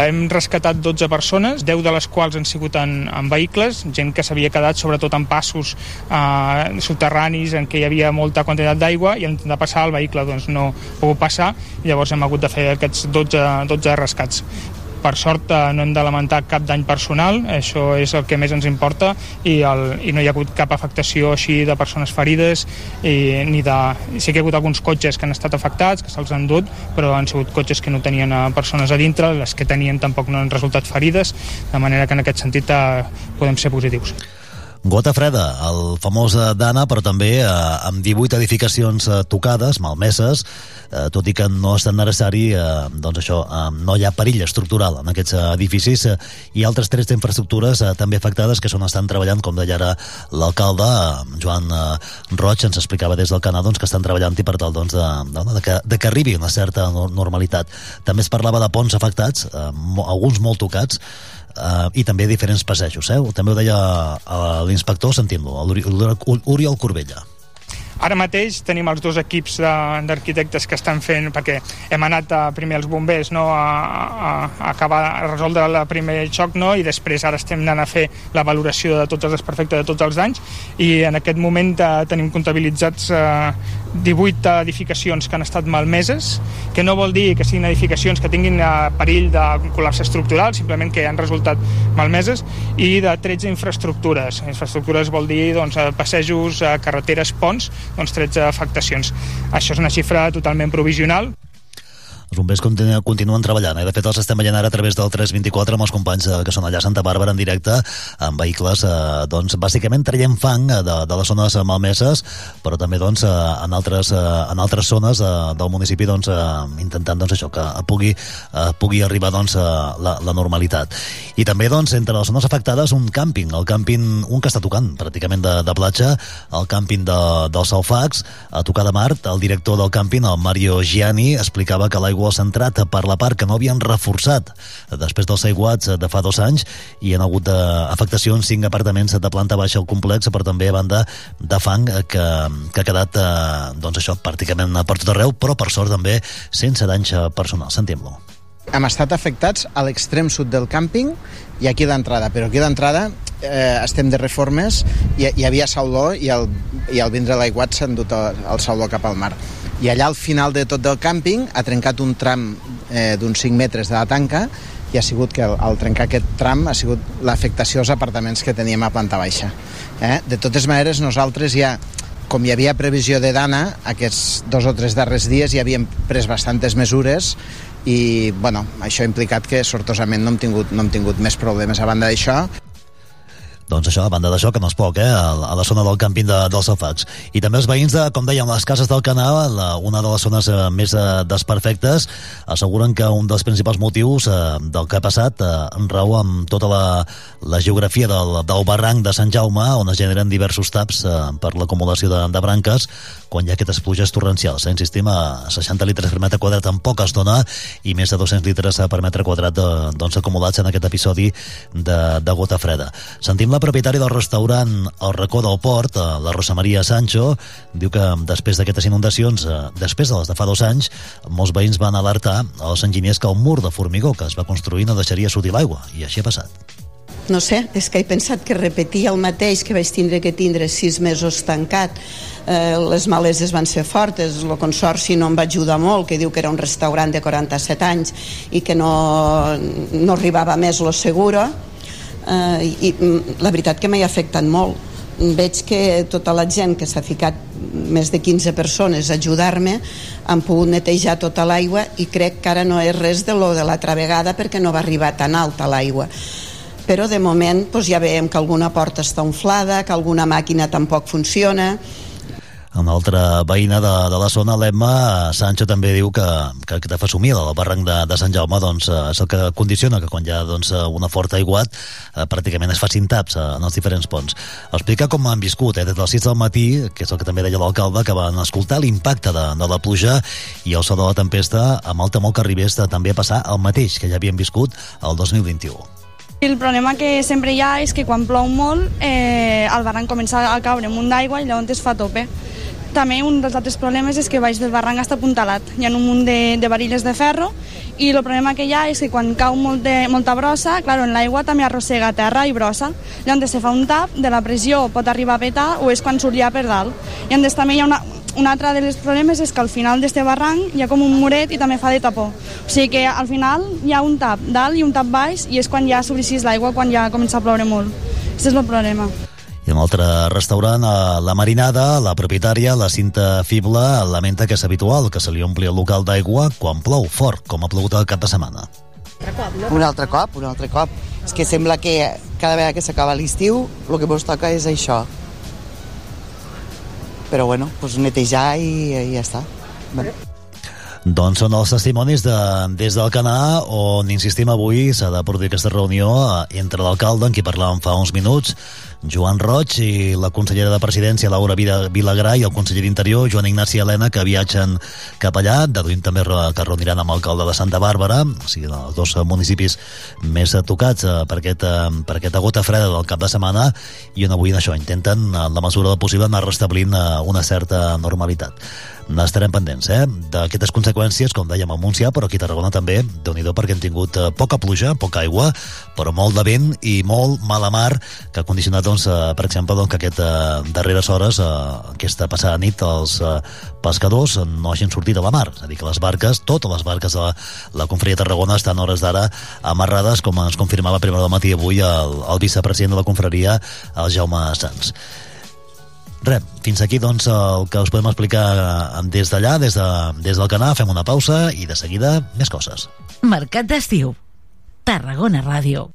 Hem rescatat 12 persones, 10 de les quals han sigut en, en vehicles, gent que s'havia quedat sobretot en passos eh, subterranis en què hi havia molta quantitat d'aigua i intentar passar el vehicle doncs no ha pogut passar llavors hem hagut de fer aquests 12, 12 rescats. Per sort eh, no hem de lamentar cap dany personal, això és el que més ens importa i, el, i no hi ha hagut cap afectació així de persones ferides i, ni de... Sí que hi ha hagut alguns cotxes que han estat afectats, que se'ls han dut, però han sigut cotxes que no tenien eh, persones a dintre, les que tenien tampoc no han resultat ferides, de manera que en aquest sentit eh, podem ser positius. Gota freda, el famós Dana, però també eh, amb 18 edificacions eh, tocades, malmeses, eh, tot i que no és tan necessari, eh, doncs això, eh, no hi ha perill estructural en aquests edificis, eh, i altres tres d'infraestructures eh, també afectades que són estan treballant, com deia ara l'alcalde, eh, Joan eh, Roig, ens explicava des del canal doncs, que estan treballant i per tal doncs, de, de, de, que, de que arribi una certa normalitat. També es parlava de ponts afectats, eh, alguns molt tocats, uh, i també diferents passejos. Eh? També ho deia uh, l'inspector, sentim-lo, l'Oriol Corbella. Ara mateix tenim els dos equips d'arquitectes que estan fent, perquè hem anat a, primer els bombers no, a, a, a acabar a resoldre el primer xoc no, i després ara estem anant a fer la valoració de tots els desperfectes de tots els danys i en aquest moment eh, tenim comptabilitzats eh, 18 edificacions que han estat malmeses, que no vol dir que siguin edificacions que tinguin eh, perill de col·lapse estructural, simplement que han resultat malmeses, i de 13 infraestructures. Infraestructures vol dir doncs, eh, passejos, eh, carreteres, ponts, doncs 13 afectacions. Això és una xifra totalment provisional. Els bombers continuen, continuen treballant. Eh? De fet, els estem veient ara a través del 324 amb els companys eh, que són allà a Santa Bàrbara en directe amb vehicles, eh, doncs, bàsicament traient fang eh, de, de les zones malmeses, però també doncs, eh, en, altres, en altres zones del municipi doncs, intentant doncs, això que pugui, eh, pugui arribar doncs, la, la normalitat. I també doncs, entre les zones afectades un càmping, el càmping, un que està tocant pràcticament de, de platja, el càmping de, dels Salfacs, a tocar de mar, el director del càmping, el Mario Gianni, explicava que l'aigua ha centrat per la part que no havien reforçat després dels aiguats de fa dos anys i han hagut afectacions cinc apartaments de planta baixa al complex, però també a banda de fang que, que ha quedat eh, doncs això, pràcticament per tot arreu, però per sort també sense danys personals. Sentim-lo. Hem estat afectats a l'extrem sud del càmping i aquí d'entrada, però aquí d'entrada eh, estem de reformes, hi, hi havia sauló i al, i vindre l'aiguat s'ha endut el, el sauló cap al mar i allà al final de tot del càmping ha trencat un tram eh, d'uns 5 metres de la tanca i ha sigut que al, trencar aquest tram ha sigut l'afectació als apartaments que teníem a planta baixa. Eh? De totes maneres, nosaltres ja, com hi havia previsió de dana, aquests dos o tres darrers dies ja havíem pres bastantes mesures i bueno, això ha implicat que sortosament no hem tingut, no hem tingut més problemes a banda d'això doncs això, a banda d'això, que no és poc, eh, a la zona del càmping de, dels Alfacs. I també els veïns de, com dèiem, les cases del canal, la, una de les zones eh, més eh, desperfectes, asseguren que un dels principals motius eh, del que ha passat eh, rau amb tota la, la geografia del, del barranc de Sant Jaume, on es generen diversos taps eh, per l'acumulació de, de branques, quan hi ha aquestes pluges torrencials. Eh? Insistim, a 60 litres per metre quadrat en poca estona i més de 200 litres per metre quadrat de, doncs, acumulats en aquest episodi de, de gota freda. Sentim la propietària del restaurant El Racó del Port, eh, la Rosa Maria Sancho, diu que després d'aquestes inundacions, eh, després de les de fa dos anys, molts veïns van alertar als enginyers que el mur de formigó que es va construir no deixaria sortir l'aigua, i així ha passat. No sé, és que he pensat que repetia el mateix que vaig tindre que tindre sis mesos tancat eh, les maleses van ser fortes, el consorci no em va ajudar molt, que diu que era un restaurant de 47 anys i que no, no arribava més lo seguro, eh, i mm, la veritat que m'hi ha afectat molt. Veig que tota la gent que s'ha ficat més de 15 persones a ajudar-me han pogut netejar tota l'aigua i crec que ara no és res de lo de l'altra vegada perquè no va arribar tan alta l'aigua però de moment doncs ja veiem que alguna porta està inflada, que alguna màquina tampoc funciona, una altra veïna de, de la zona, l'Emma Sancho, també diu que, que aquesta fesomia del barranc de, de Sant Jaume doncs, eh, és el que condiciona que quan hi ha doncs, una forta aiguat eh, pràcticament es facin taps eh, en els diferents ponts. Explica com han viscut eh, des dels 6 del matí, que és el que també deia l'alcalde, que van escoltar l'impacte de, de la pluja i el so de la tempesta amb el temor que arribés també a passar el mateix que ja havien viscut el 2021. El problema que sempre hi ha és que quan plou molt eh, el barranc comença a caure munt d'aigua i llavors es fa tope. També un dels altres problemes és que baix del barranc està apuntalat. Hi ha un munt de, de varilles de ferro i el problema que hi ha és que quan cau molt de, molta brossa, clar, en l'aigua també arrossega terra i brossa. Llavors se fa un tap, de la pressió pot arribar a petar o és quan surt ja per dalt. I llavors també hi ha una, un altre dels problemes és que al final d'este barranc hi ha com un muret i també fa de tapó. O sigui que al final hi ha un tap dalt i un tap baix i és quan ja s'obrissís l'aigua, quan ja comença a ploure molt. Aquest és el problema. I en un altre restaurant, a La Marinada, la propietària, la Cinta Fibla, lamenta que és habitual que se li ompli el local d'aigua quan plou fort, com ha plogut el cap de setmana. Un altre cop, un altre cop. És que sembla que cada vegada que s'acaba l'estiu el que ens toca és això. Però bueno, doncs netejar i, i ja està. Bueno. Doncs són els testimonis de, des del Canà on, insistim, avui s'ha de produir aquesta reunió eh, entre l'alcalde, en qui parlàvem fa uns minuts, Joan Roig i la consellera de Presidència, Laura Vilagrà, i el conseller d'Interior, Joan Ignasi Helena, que viatgen cap allà, deduïm també que reuniran amb l'alcalde de Santa Bàrbara, o sigui, els dos municipis més tocats eh, per, aquest, eh, per aquesta gota freda del cap de setmana, i on avui això intenten, en la mesura del possible, anar restablint eh, una certa normalitat n'estarem pendents, eh? D'aquestes conseqüències, com dèiem, a Montsià, però aquí a Tarragona també, déu nhi perquè hem tingut poca pluja, poca aigua, però molt de vent i molt mala mar, que ha condicionat doncs, eh, per exemple, doncs, que aquest, eh, darreres hores, eh, aquesta passada nit, els eh, pescadors no hagin sortit a la mar. És a dir, que les barques, totes les barques de la, la Confraria de Tarragona estan hores d'ara amarrades, com ens confirmava primer del matí avui el, el vicepresident de la Confraria, el Jaume Sanz. Res, fins aquí doncs el que us podem explicar eh, des d'allà, des, de, des del canal, fem una pausa i de seguida més coses. Mercat d'estiu. Tarragona Ràdio.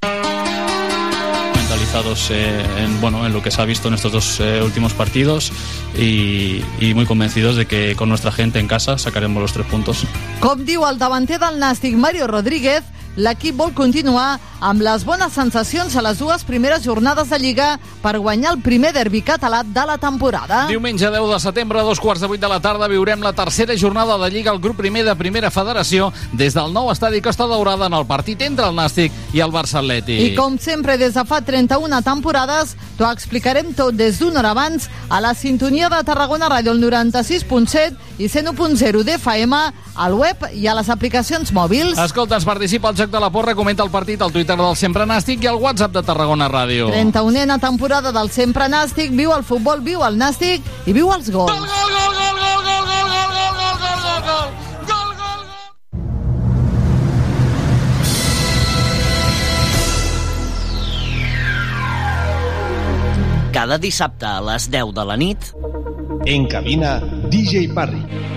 mentalizados eh, en, bueno, en lo que se ha visto en estos dos eh, últimos partidos y, y muy convencidos de que con nuestra gente en casa sacaremos los tres puntos. Com diu el davanter del Nàstic, Mario Rodríguez, l'equip vol continuar amb les bones sensacions a les dues primeres jornades de Lliga per guanyar el primer derbi català de la temporada. Diumenge 10 de setembre, a dos quarts de vuit de la tarda, viurem la tercera jornada de Lliga al grup primer de Primera Federació des del nou estadi Costa Daurada en el partit entre el Nàstic i el Barça Atlètic. I com sempre, des de fa 31 temporades, t'ho explicarem tot des d'una hora abans a la sintonia de Tarragona Ràdio, el 96.7 i 101.0 d'FM, al web i a les aplicacions mòbils. Escolta, ens participa al Joc de la Porra, comenta el partit al Twitter del Sempre Nàstic i al WhatsApp de Tarragona Ràdio. 31a temporada del Sempre Nàstic, viu el futbol, viu el Nàstic i viu els gols. Cada dissabte a les 10 de la nit... En cabina, DJ Parry.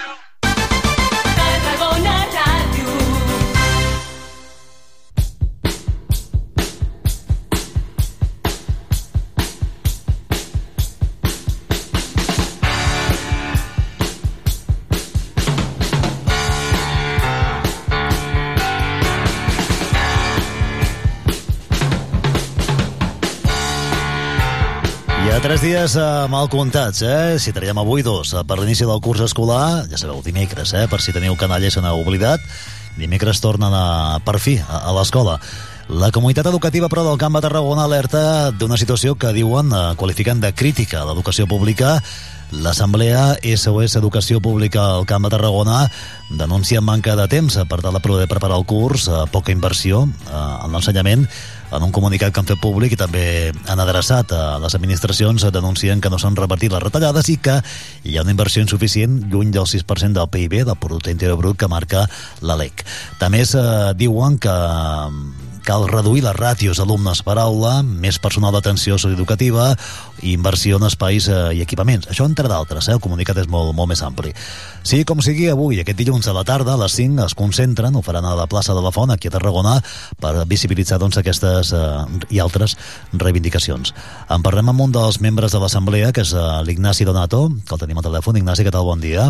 Tres dies eh, mal comptats, eh? Si traiem avui dos eh, per l'inici del curs escolar, ja sabeu, dimecres, eh? Per si teniu canalla i se n'heu oblidat, dimecres tornen a, per fi a, a l'escola. La comunitat educativa, però, del Camp de Tarragona alerta d'una situació que diuen, eh, qualifiquen de crítica a l'educació pública. L'Assemblea SOS Educació Pública al Camp de Tarragona denuncia manca de temps per tal de poder preparar el curs, eh, poca inversió eh, en l'ensenyament, en un comunicat que han fet públic i també han adreçat a les administracions denuncien que no s'han repartit les retallades i que hi ha una inversió insuficient lluny del 6% del PIB, del Producte Interior Brut, que marca la LEC. També eh, diuen que cal reduir les ràtios alumnes per aula, més personal d'atenció socioeducativa i inversió en espais eh, i equipaments. Això entre d'altres, eh? el comunicat és molt, molt més ampli. Sí, com sigui, avui, aquest dilluns a la tarda, a les 5, es concentren, ho faran a la plaça de la Font, aquí a Tarragona, per visibilitzar doncs, aquestes eh, i altres reivindicacions. En parlem amb un dels membres de l'Assemblea, que és eh, l'Ignasi Donato, que el tenim al telèfon. Ignasi, què tal? Bon dia.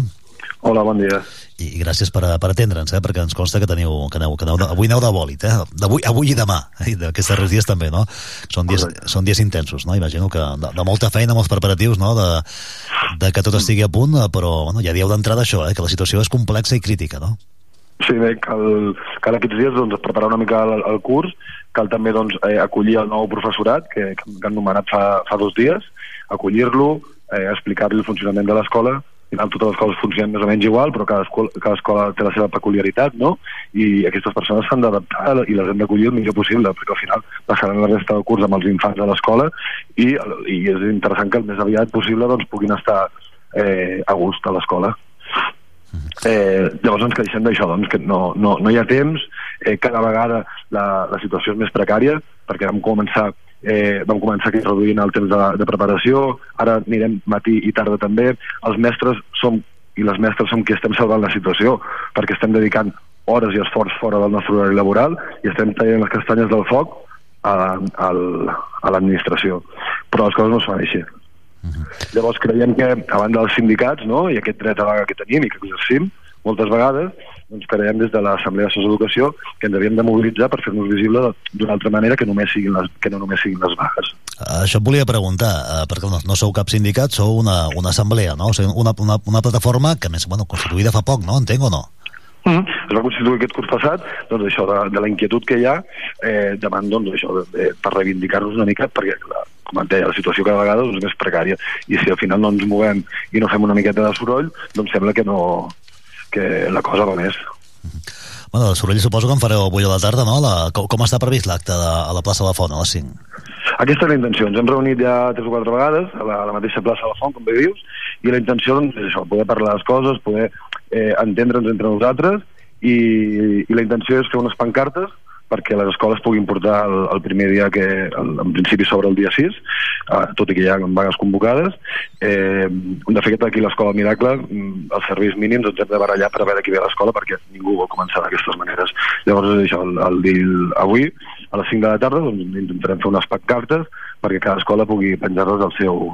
Hola, bon dia. I, gràcies per, per atendre'ns, eh? perquè ens consta que teniu, que aneu, que aneu, de- avui aneu de bòlit, eh? D'avui, avui i demà, i d'aquests darrers dies també, no? Són dies, són dies intensos, no? Imagino que de, de molta feina, molts preparatius, no? De, de que tot estigui a punt, eh, però bueno, ja dieu d'entrada això, eh? que la situació és complexa i crítica, no? Sí, bé, cal, cal aquests dies doncs, preparar una mica el, el curs, cal també doncs, eh, acollir el nou professorat que, que han nomenat fa, fa dos dies, acollir-lo, eh, explicar-li el funcionament de l'escola, final totes les coses funcionen més o menys igual, però cada escola, cada escola té la seva peculiaritat, no? I aquestes persones s'han d'adaptar i les hem d'acollir el millor possible, perquè al final passaran la resta del curs amb els infants de l'escola i, i és interessant que el més aviat possible doncs, puguin estar eh, a gust a l'escola. Eh, llavors ens queixem d'això, doncs, que no, no, no hi ha temps, eh, cada vegada la, la situació és més precària, perquè vam començar eh, vam començar aquí reduint el temps de, de preparació, ara anirem matí i tarda també, els mestres som i les mestres som qui estem salvant la situació, perquè estem dedicant hores i esforç fora del nostre horari laboral i estem traient les castanyes del foc a, a, a l'administració. Però les coses no es fan així. Llavors creiem que, a banda dels sindicats no, i aquest dret a vaga que tenim i que exercim moltes vegades, doncs creiem des de l'Assemblea de Socioeducació que ens havíem de mobilitzar per fer-nos visible d'una altra manera que, només siguin les, que no només siguin les vagues. Això et volia preguntar, eh, perquè no, no sou cap sindicat, sou una, una assemblea, no? O sigui, una, una, una plataforma que, més, bueno, constituïda fa poc, no? Entenc o no? Mm -hmm. Es va constituir aquest curs passat doncs, això de, de la inquietud que hi ha eh, davant doncs, això, de, de, per reivindicar-nos una mica perquè la, com et deia, la situació cada vegada doncs, és més precària i si al final no ens movem i no fem una miqueta de soroll doncs sembla que no que la cosa va més Bueno, de soroll suposo que en fareu avui a la tarda, no? La, com, com està previst l'acte a la plaça de la Font, a les 5? Aquesta és la intenció. Ens hem reunit ja tres o quatre vegades a la, a la mateixa plaça de la Font, com bé dius, i la intenció doncs, és això, poder parlar les coses, poder eh, entendre'ns entre nosaltres i, i la intenció és fer unes pancartes perquè les escoles puguin portar el, el primer dia que, el, en principi sobre el dia 6, eh, tot i que hi ha vagues convocades. Eh, de fet, aquí l'Escola Miracle, mm, els serveis mínims ens hem de barallar per veure qui ve a l'escola perquè ningú vol començar d'aquestes maneres. Llavors, això, el, el, el, avui, a les 5 de la tarda, doncs, intentarem fer unes pancartes perquè cada escola pugui penjar-les al seu,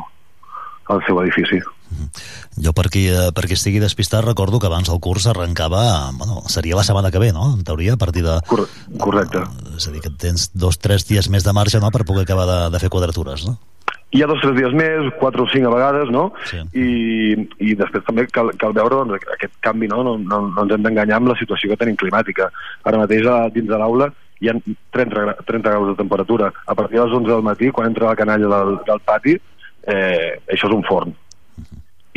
al seu edifici. Jo, per qui, eh, per qui estigui despistat, recordo que abans el curs arrencava, bueno, seria la setmana que ve, no?, en teoria, a partir de... Cor correcte. Uh, és a dir, que tens dos, tres dies més de marge, no?, per poder acabar de, de fer quadratures, no? Hi ha dos o tres dies més, quatre o cinc a vegades, no? Sí. I, I després també cal, cal veure doncs, aquest canvi, no? No, no, no ens hem d'enganyar amb la situació que tenim climàtica. Ara mateix, a, dins de l'aula, hi ha 30, 30 graus de temperatura. A partir de les 11 del matí, quan entra la canalla del, del pati, eh, això és un forn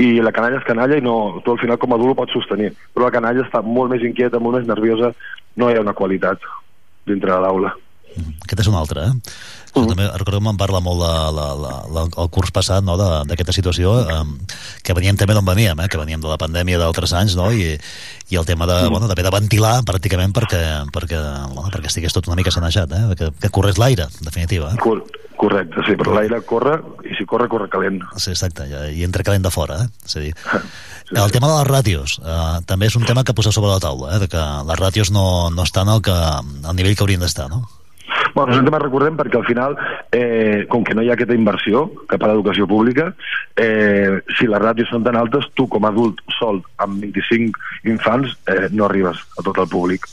i la canalla és canalla i no, tu al final com a adult ho pots sostenir però la canalla està molt més inquieta, molt més nerviosa no hi ha una qualitat dintre de l'aula aquest és un altre, eh? Mm. També recordo que me'n parla molt de, la, la, la, el curs passat no, d'aquesta situació eh, que veníem també d'on veníem eh, que veníem de la pandèmia d'altres anys no, i, i el tema de, mm. bueno, d'haver de ventilar pràcticament perquè, perquè, bueno, perquè estigués tot una mica sanejat eh, que, que corres l'aire, en definitiva eh? Cor correcte, sí, però l'aire corre i si corre, corre calent sí, exacte, i entra calent de fora eh? és a dir, sí, el tema de les ràtios eh, també és un tema que poseu sobre la taula eh, de que les ràtios no, no estan al, que, al nivell que haurien d'estar no? Bueno, és un tema recordem perquè al final, eh, com que no hi ha aquesta inversió cap a l'educació pública, eh, si les ràtios són tan altes, tu com a adult sol amb 25 infants eh, no arribes a tot el públic.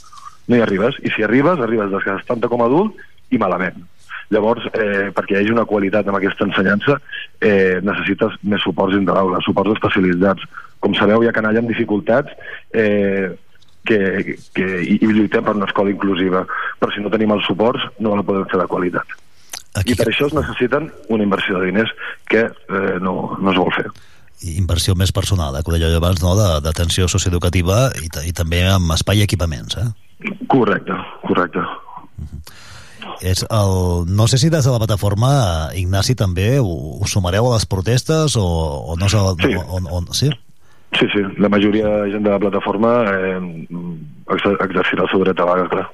No hi arribes. I si arribes, arribes 70 com a adult i malament. Llavors, eh, perquè hi hagi una qualitat en aquesta ensenyança, eh, necessites més suports dintre l'aula, suports especialitzats. Com sabeu, hi ha canalla amb dificultats, eh, que, que, i, i lluitem per una escola inclusiva. Però si no tenim els suports, no la podem fer de qualitat. Aquí... I per això es necessiten una inversió de diners que eh, no, no es vol fer inversió més personal, eh, que ho deia abans, no? d'atenció socioeducativa i, i també amb espai i equipaments. Eh? Correcte, correcte. Uh -huh. És el... No sé si des de la plataforma, Ignasi, també us sumareu a les protestes o, o no sé... Sí. O, o, o, sí? Sí, sí, la majoria de gent de la plataforma eh, exercirà el seu dret a vaga, clar.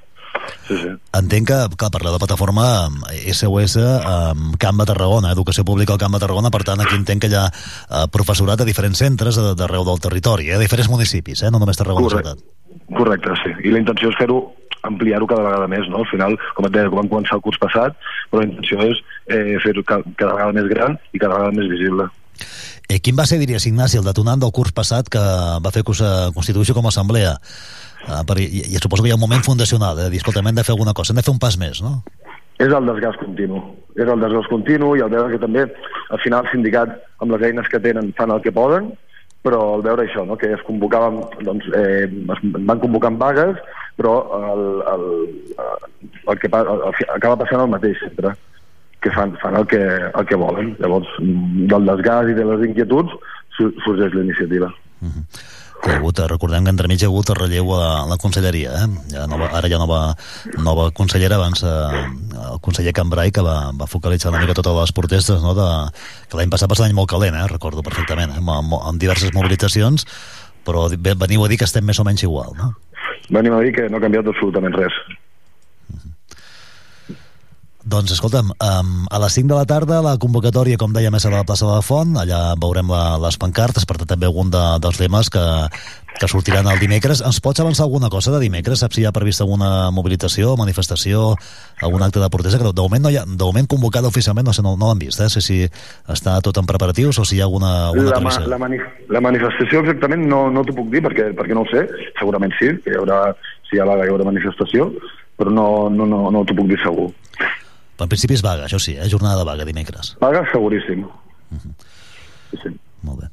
Sí, sí. Entenc que, que per la plataforma SOS um, Camp de Tarragona, Educació Pública al Camp de Tarragona, per tant aquí entenc que hi ha uh, professorat a diferents centres d'arreu del territori, eh, a diferents municipis, eh, no només Tarragona Correcte. Ciutat. Correcte, sí. I la intenció és fer-ho ampliar-ho cada vegada més, no? Al final, com et deia, vam començar el curs passat, però la intenció és eh, fer-ho cada, cada vegada més gran i cada vegada més visible. Eh, quin va ser, diries, Ignasi, el detonant del curs passat que va fer que us eh, constituïssi com a assemblea? Uh, per, i, i, suposo que hi ha un moment fundacional, eh, de dir, escolta, hem de fer alguna cosa, hem de fer un pas més, no? És el desgast continu. És el desgast continu i el veure que també, al final, el sindicat, amb les eines que tenen, fan el que poden, però el veure això, no? que es convocaven, doncs, eh, es van convocant vagues, però el, el, el, que el, el, acaba passant el mateix sempre que fan, fan el, que, el que volen. Llavors, del desgast i de les inquietuds sorgeix la iniciativa. Uh -huh. Que ha hagut, recordem que entremig hi ha hagut el relleu a la conselleria, eh? ja nova, ara ha nova, nova consellera, abans eh, el conseller Cambrai, que va, va focalitzar una mica totes les protestes, no? de, que l'any passat va ser un any molt calent, eh? recordo perfectament, eh? amb, amb diverses mobilitzacions, però ve- veniu a dir que estem més o menys igual, no? Venim a dir que no ha canviat absolutament res. Doncs escolta'm, um, a les 5 de la tarda la convocatòria, com dèiem, és a la plaça de la Font, allà veurem la, les pancartes, per tant també algun de, dels lemes que, que sortiran el dimecres. Ens pots avançar alguna cosa de dimecres? Saps si hi ha prevista alguna mobilització, manifestació, algun acte de protesta? Que de moment, no hi ha, de moment convocada oficialment, no sé, no, no l'han vist, eh? sé si està tot en preparatius o si hi ha alguna, alguna La, ma la, mani la manifestació exactament no, no t'ho puc dir perquè, perquè no ho sé, segurament sí, que hi haurà, si hi ha vaga hi haurà manifestació, però no, no, no, no t'ho puc dir segur. En principi és vaga, això sí, eh? jornada de vaga dimecres. Vaga seguríssim. Molt bé.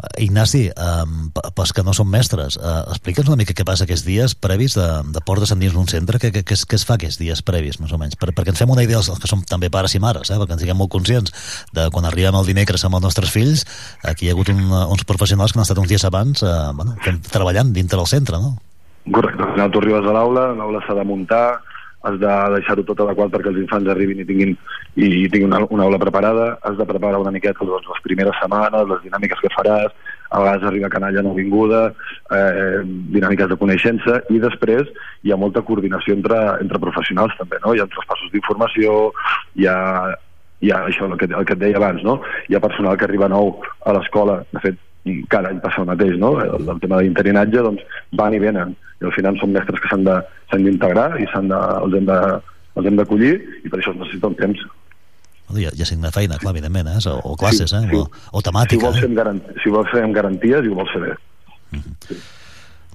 Eh, Ignasi, um, pels que no són mestres, uh, explica'ns una mica què passa aquests dies previs de, de portes endins d'un centre, què, què, què, es, fa aquests dies previs, més o menys? Per, perquè ens fem una idea, els que som també pares i mares, eh? perquè ens siguem molt conscients de quan arribem el dimecres amb els nostres fills, aquí hi ha hagut un, uns professionals que han estat uns dies abans uh, bueno, fent, treballant dintre del centre, no? Correcte. Final tu arribes a l'aula, l'aula s'ha de muntar, has de deixar-ho tot adequat perquè els infants arribin i tinguin, i, tinguin una, una aula preparada, has de preparar una miqueta doncs, les primeres setmanes, les dinàmiques que faràs, a vegades arriba canalla nouvinguda, eh, dinàmiques de coneixença, i després hi ha molta coordinació entre, entre professionals també, no? Hi ha traspassos d'informació, hi ha, hi ha això, el que, el que et deia abans, no? Hi ha personal que arriba nou a l'escola, de fet, cada any passa el mateix, no? El, el tema d'interinatge, doncs, van i venen. I al final són mestres que s'han de- s'han d'integrar i s'han de, els hem de els hem d'acollir i per això es necessita un temps. Hi ha, hi ha signe feina, clar, evidentment, eh? o, o classes, eh? o, o Si ho temàtica. vols Eh? fer amb, garan si ho vols fer amb garanties i ho vols fer bé.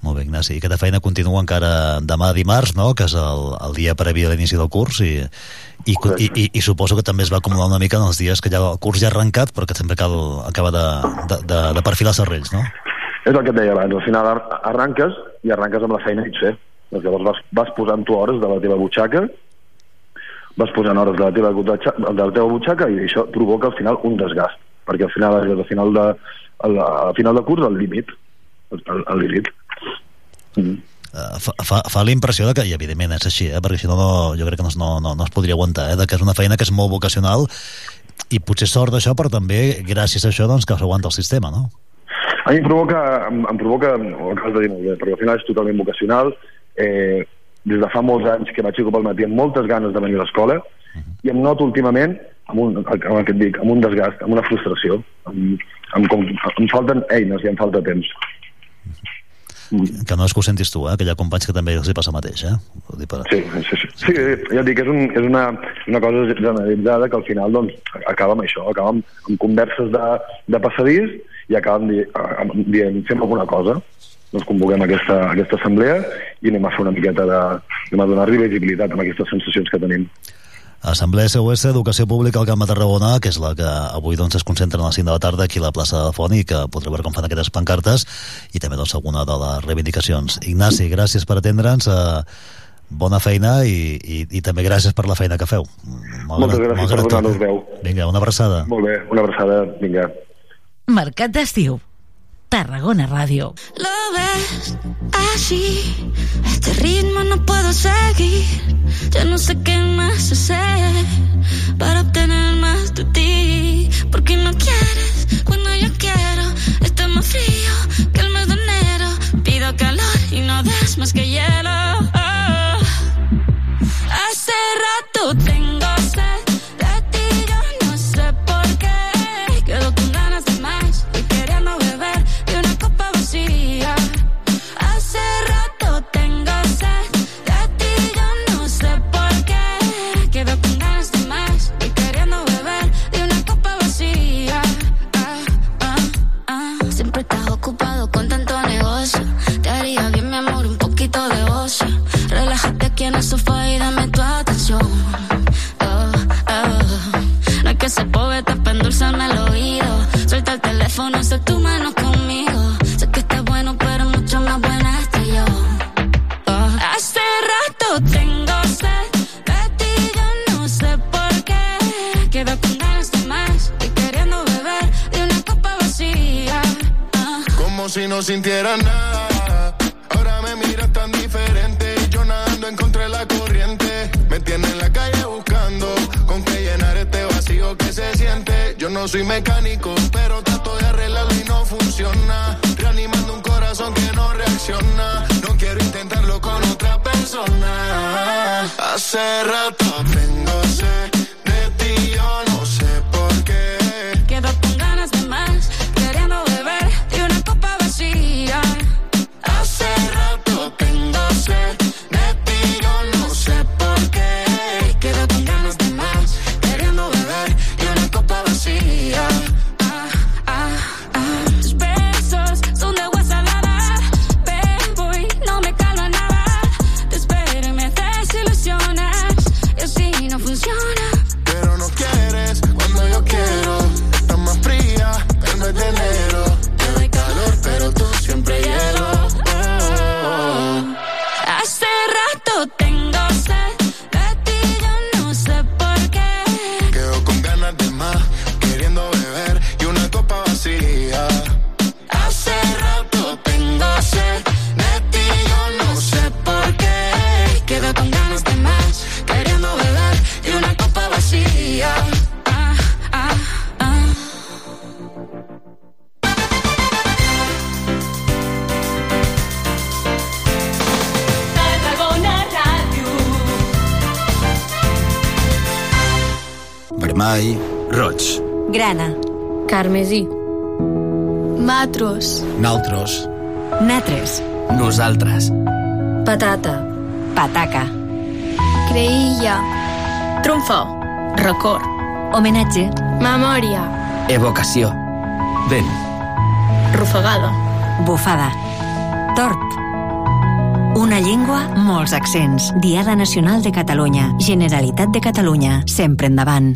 Molt bé, Ignasi. I aquesta feina continua encara demà dimarts, no?, que és el, el dia previ a l'inici del curs i, i, i, i, i suposo que també es va acumular una mica en els dies que ja el curs ja ha arrencat però que sempre cal acabar de, de, de, de perfilar serrells, no? És el que et deia abans, al final ar- arranques i arranques amb la feina i sé. Doncs llavors vas, vas posant tu hores de la teva butxaca, vas posant hores de la teva, butxaca, de la teva butxaca i això provoca al final un desgast, perquè al final al final de, al, al final de curs al límit, al, al límit. Mm. Uh, fa, fa, fa la impressió de que, i evidentment és així, eh, perquè si no, no jo crec que no, no, no, no es podria aguantar, eh, de que és una feina que és molt vocacional i potser sort d'això, però també gràcies a això doncs, que s'aguanta el sistema, no? A mi em provoca, em, em provoca, ho acabes de dir molt bé, perquè al final és totalment vocacional. Eh, des de fa molts anys que m'aixeco pel matí amb moltes ganes de venir a l'escola i em noto últimament amb un, amb el que et dic, amb un desgast, amb una frustració, amb, amb com, em falten eines i em falta temps. Que no és que ho sentis tu, eh, que hi ha companys que també els hi passa el mateix, eh? Vull dir, per... Sí, sí, sí. sí ja et dic, és, un, és una, una cosa generalitzada que al final doncs, acaba amb això, acaba amb, amb converses de, de passadís i acabem di, dient, fem alguna cosa, doncs convoquem aquesta, aquesta assemblea i anem a fer una miqueta de... anem a donar-li visibilitat amb aquestes sensacions que tenim. Assemblea SOS Educació Pública al Camp de Tarragona, que és la que avui doncs, es concentra a les 5 de la tarda aquí a la plaça de Font i que podreu veure com fan aquestes pancartes i també doncs, alguna de les reivindicacions. Ignasi, gràcies per atendre'ns. Eh, bona feina i, i, i també gràcies per la feina que feu. Moltes gràcies per donar-nos veu. Vinga, una abraçada. Molt bé, una abraçada, vinga. Mercat d'estiu. Tarragona Ràdio. Lo ves así, este ritmo no puedo seguir. Ya no sé qué más hacer para obtener más de ti. Porque no quieres cuando yo quiero. Está más frío que el mes de enero. Pido calor y no des más que hielo. Oh. Hace rato tengo Que ser poeta para endulzarme el oído. Suelta el teléfono, sé tu mano conmigo. Sé que estás bueno, pero mucho más buena estoy yo. Oh. Hace rato tengo sed de ti, yo no sé por qué. Quedo con ganas de más y queriendo beber de una copa vacía. Ah. Como si no sintiera nada. Ahora me miras tan diferente. Se siente. Yo no soy mecánico, pero trato de arreglarlo y no funciona. Realmente animando un corazón que no reacciona. No quiero intentarlo con otra persona. Hace rato tengo Vermell, roig, Grana. Carmesí. Matros. naltros, Natres. Nosaltres. Patata. Pataca. Creïlla. Trumfo. Record. Homenatge. Memòria. Evocació. Vent. Rufagada. Bufada. Tort. Una llengua, molts accents. Diada Nacional de Catalunya. Generalitat de Catalunya. Sempre endavant.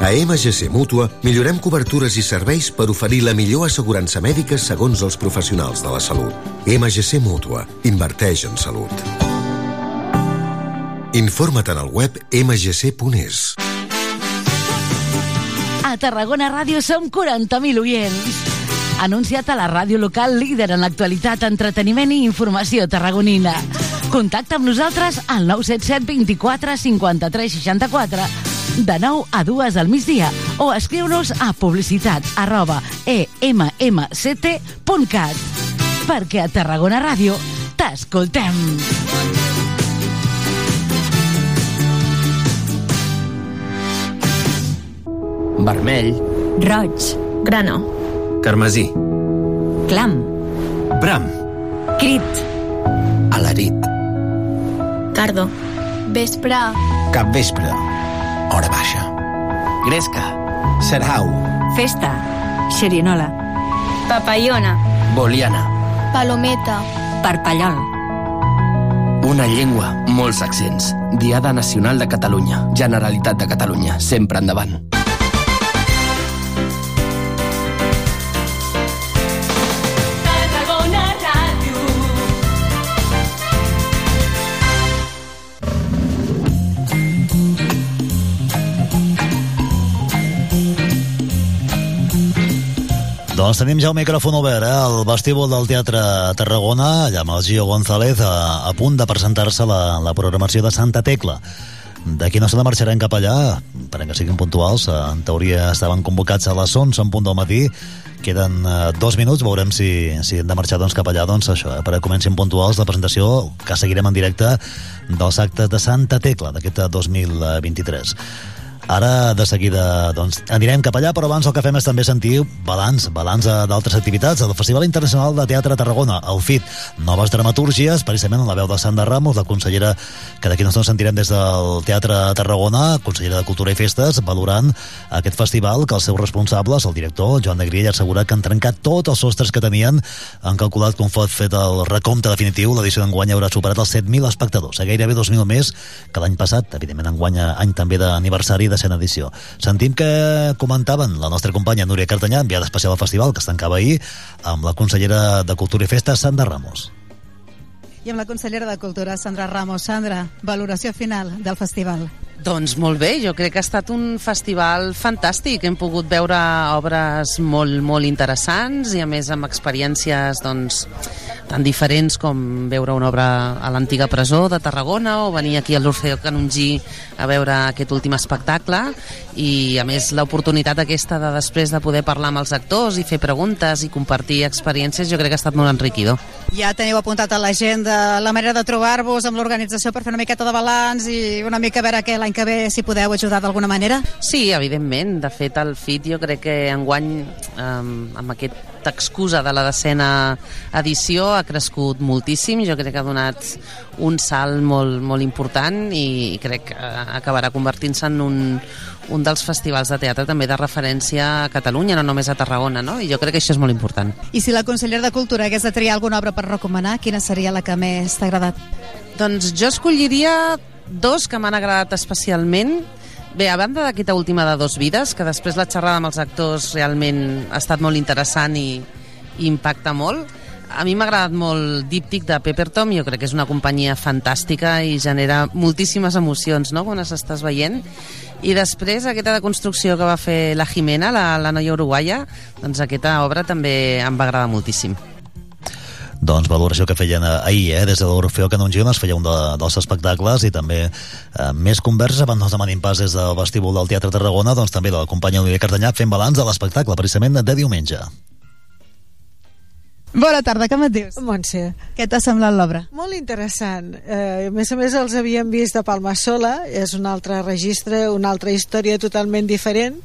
A MGC Mútua millorem cobertures i serveis per oferir la millor assegurança mèdica segons els professionals de la salut. MGC Mútua. Inverteix en salut. Informa't en el web mgc.es. A Tarragona Ràdio som 40.000 oients. Anunciat a la ràdio local líder en l'actualitat, entreteniment i informació tarragonina. Contacta amb nosaltres al 977 24 53 64 de 9 a 2 al migdia o escriu-nos a publicitat arroba emmt.cat perquè a Tarragona Ràdio t'escoltem. Vermell. Roig. Grana. Carmesí. Clam. Bram. Crit. Alarit. Cardo. Vespre. Capvespre. Hora baixa. Gresca. Serhau. Festa. Xerinola. Papallona. Boliana. Palometa. Parpallol. Una llengua, molts accents. Diada Nacional de Catalunya. Generalitat de Catalunya. Sempre endavant. Doncs tenim ja el micròfon obert, eh? El vestíbul del Teatre Tarragona, allà amb el Gio González, a, a punt de presentar-se la, la programació de Santa Tecla. D'aquí una estona marxarem cap allà, per que siguin puntuals. Eh, En teoria estaven convocats a les 11 en punt del matí. Queden eh, dos minuts, veurem si, si hem de marxar doncs, cap allà, doncs això, eh, perquè comencin puntuals la presentació que seguirem en directe dels actes de Santa Tecla d'aquest 2023. Ara, de seguida, doncs, anirem cap allà, però abans el que fem és també sentir balanç, balanç d'altres activitats. Del Festival Internacional de Teatre Tarragona, el FIT. Noves dramatúrgies, precisament en la veu de Sandra Ramos, la consellera que d'aquí no sentirem des del Teatre Tarragona, consellera de Cultura i Festes, valorant aquest festival que els seus responsables, el director, Joan Negrill, ha assegurat que han trencat tots els sostres que tenien, han calculat un fot fet el recompte definitiu, l'edició d'enguany haurà superat els 7.000 espectadors, a gairebé 2.000 més que l'any passat, evidentment enguany any també d'aniversari de sent edició. Sentim que comentaven la nostra companya Núria Cartanyà, enviada especial al festival, que es tancava ahir, amb la consellera de Cultura i Festes, Sandra Ramos. I amb la consellera de Cultura, Sandra Ramos. Sandra, valoració final del festival. Doncs molt bé, jo crec que ha estat un festival fantàstic. Hem pogut veure obres molt, molt interessants i a més amb experiències doncs, tan diferents com veure una obra a l'antiga presó de Tarragona o venir aquí a l'Orfeo Canongí a veure aquest últim espectacle i a més l'oportunitat aquesta de després de poder parlar amb els actors i fer preguntes i compartir experiències jo crec que ha estat molt enriquidor. Ja teniu apuntat a l'agenda la manera de trobar-vos amb l'organització per fer una miqueta de balanç i una mica veure què l'any que ve si podeu ajudar d'alguna manera? Sí, evidentment. De fet, el FIT jo crec que enguany um, amb aquesta excusa de la decena edició ha crescut moltíssim. Jo crec que ha donat un salt molt, molt important i crec que acabarà convertint-se en un, un dels festivals de teatre també de referència a Catalunya, no només a Tarragona, no? I jo crec que això és molt important. I si la consellera de Cultura hagués de triar alguna obra per recomanar, quina seria la que més t'ha agradat? Doncs jo escolliria dos que m'han agradat especialment. Bé, a banda d'aquesta última de Dos Vides, que després la xerrada amb els actors realment ha estat molt interessant i, i impacta molt, a mi m'ha agradat molt Díptic de Peppertom, jo crec que és una companyia fantàstica i genera moltíssimes emocions no? quan les estàs veient. I després aquesta de construcció que va fer la Jimena, la, la noia uruguaia, doncs aquesta obra també em va agradar moltíssim doncs valoració que feien ahir, eh? des de l'Orfeo Canongí on es feia un de, dels espectacles i també eh, més converses abans no es demanin pas des del vestíbul del Teatre Tarragona doncs també de la companya Olivia Cardanyà fent balanç de l'espectacle precisament de diumenge Bona tarda, com et dius? Montse. Què t'ha semblat l'obra? Molt interessant. Eh, a més a més els havíem vist de Palma Sola, és un altre registre, una altra història totalment diferent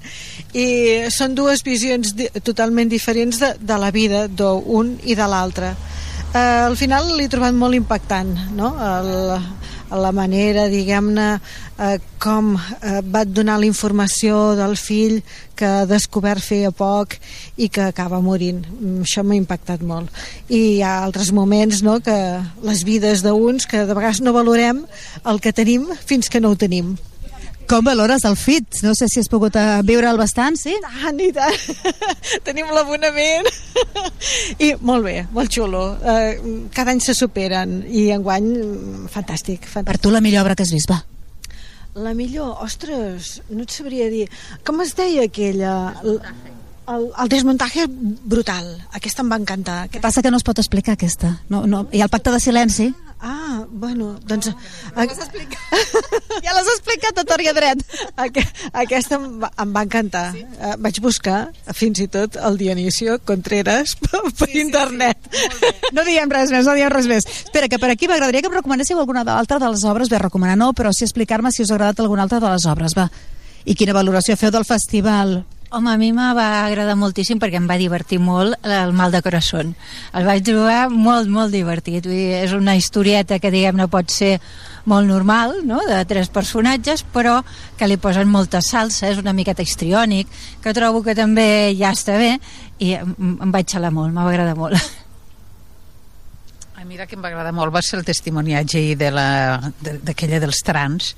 i són dues visions di totalment diferents de, de la vida d'un i de l'altre. Eh, al final l'he trobat molt impactant, no? El, la manera, diguem-ne, eh, com eh, va donar la informació del fill que ha descobert feia poc i que acaba morint. Mm, Això m'ha impactat molt. I hi ha altres moments no, que les vides d'uns que de vegades no valorem el que tenim fins que no ho tenim. Com valores el FIT? No sé si has pogut eh, viure'l bastant, sí? Tant i tant. Tenim l'abonament. I molt bé, molt xulo. Eh, cada any se superen i enguany mm, fantàstic, fantàstic. Per tu la millor obra que has vist, va. La millor, ostres, no et sabria dir. Com es deia aquella? El, el, el desmuntatge brutal. Aquesta em va encantar. Què passa que no es pot explicar aquesta? No, no. Ha el pacte de silenci. Ah, bueno, doncs... Ja l'has explicat. ja l'has explicat a tor i a dret. Aqu aquesta em va, em va encantar. Sí? Uh, vaig buscar, fins i tot, el Dionisio Contreras per, per sí, internet. Sí, sí. No diem res més, no diem res més. Espera, que per aquí m'agradaria que em recomanéssiu alguna altra de les obres. Bé, recomanar no, però sí explicar-me si us ha agradat alguna altra de les obres, va. I quina valoració feu del festival? Home, a mi me va agradar moltíssim perquè em va divertir molt el mal de corazón. El vaig trobar molt, molt divertit. Vull dir, és una historieta que, diguem-ne, pot ser molt normal, no?, de tres personatges, però que li posen molta salsa, és una miqueta histriònic, que trobo que també ja està bé, i em, vaig xalar molt, m'ha agradat molt. A mi que em va agradar molt va ser el testimoniatge de la- de- d'aquella dels trans.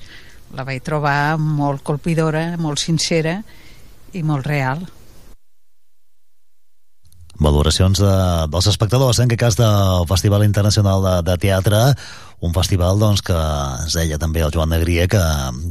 La vaig trobar molt colpidora, molt sincera i molt real. valoracions de, dels espectadors, en aquest cas del Festival Internacional de, de Teatre, un festival doncs, que ens deia també el Joan Negrier que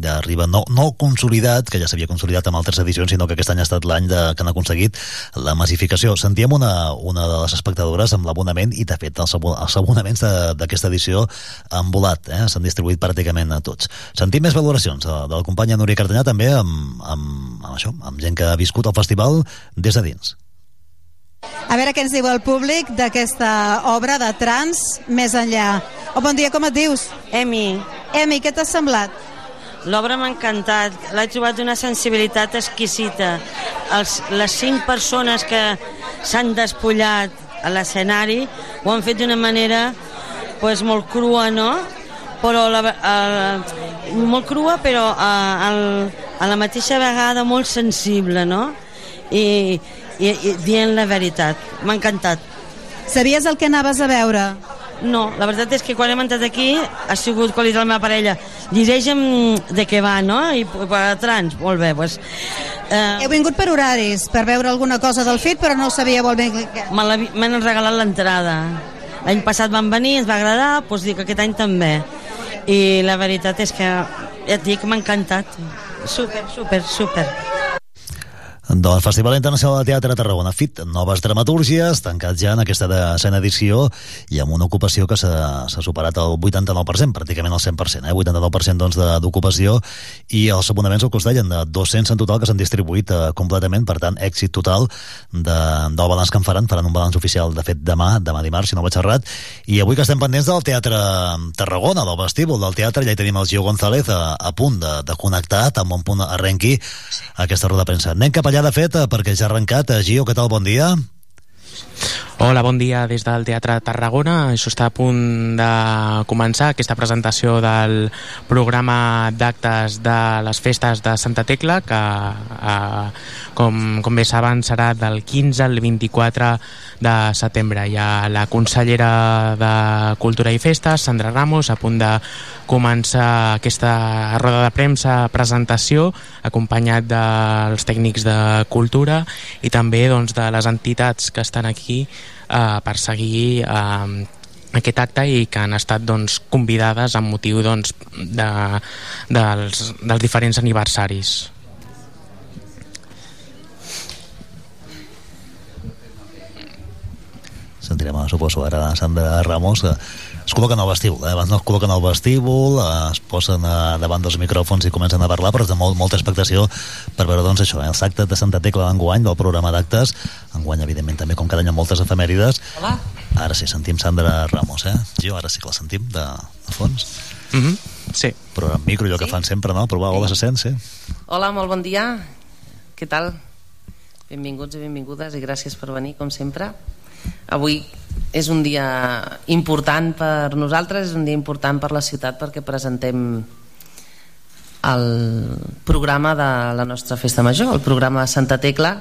ja arriba no, no consolidat, que ja s'havia consolidat amb altres edicions, sinó que aquest any ha estat l'any que han aconseguit la massificació. Sentíem una, una de les espectadores amb l'abonament i, de fet, els, els abonaments d'aquesta edició han volat, eh? s'han distribuït pràcticament a tots. Sentim més valoracions de, de la companya Núria Cartanyà també amb, amb, amb, això, amb gent que ha viscut el festival des de dins. A veure què ens diu el públic d'aquesta obra de trans més enllà. Oh, bon dia, com et dius? Emi. Emi, què t'ha semblat? L'obra m'ha encantat, l'he trobat d'una sensibilitat exquisita. Els, les cinc persones que s'han despullat a l'escenari ho han fet d'una manera pues, molt crua, no? Però la, eh, molt crua, però a, a la mateixa vegada molt sensible, no? I, i, i dient la veritat. M'ha encantat. Sabies el que anaves a veure? No, la veritat és que quan hem entrat aquí ha sigut quan la meva parella llegeixen de què va, no? I per trans, molt bé, doncs... Eh... Heu vingut per horaris, per veure alguna cosa del FIT, però no sabia molt bé... M'han regalat l'entrada. L'any passat van venir, ens va agradar, doncs dic aquest any també. I la veritat és que, ja et dic, m'ha encantat. Super, super, super. Del Festival Internacional de Teatre de Tarragona. FIT, noves dramatúrgies, tancat ja en aquesta decena edició i amb una ocupació que s'ha superat el 89%, pràcticament el 100%, eh? 89% doncs, d'ocupació. I els abonaments al costat de 200 en total que s'han distribuït eh, completament, per tant, èxit total de, del balanç que en faran, faran un balanç oficial, de fet, demà, demà dimarts, si no vaig errat, i avui que estem pendents del Teatre Tarragona, del vestíbul del teatre, ja hi tenim el Gio González a, a punt de, de connectar, amb un punt arrenqui aquesta roda de premsa. Anem cap allà ja de fet, eh, perquè ja ha arrencat. Eh, Gio, què tal? Bon dia. Hola, bon dia des del Teatre Tarragona. Això està a punt de començar, aquesta presentació del programa d'actes de les festes de Santa Tecla, que, eh, com, com bé saben, serà del 15 al 24 de setembre. Hi ha la consellera de Cultura i Festes, Sandra Ramos, a punt de començar aquesta roda de premsa, presentació, acompanyat dels tècnics de cultura i també doncs, de les entitats que estan aquí eh, per seguir eh, aquest acte i que han estat doncs, convidades amb motiu doncs, de, dels, dels diferents aniversaris. sentirem, suposo, ara Sandra Ramos es col·loquen al vestíbul, eh? abans no es col·loquen al vestíbul, eh, es posen eh, davant dels micròfons i comencen a parlar, però és de molt, molta expectació per veure doncs, això, eh? els actes de Santa Tecla d'enguany, del programa d'actes, enguany, evidentment, també, com cada any, moltes efemèrides. Hola. Ara sí, sentim Sandra Ramos, eh? Jo ara sí que la sentim, de, de fons. Mm -hmm. Sí. Però en micro, allò sí? que fan sempre, no? Provar, hola, se sent, sí? Hola, molt bon dia. Què tal? Benvinguts i benvingudes i gràcies per venir, com sempre. Avui és un dia important per nosaltres, és un dia important per la ciutat perquè presentem el programa de la nostra festa major, el programa de Santa Tecla,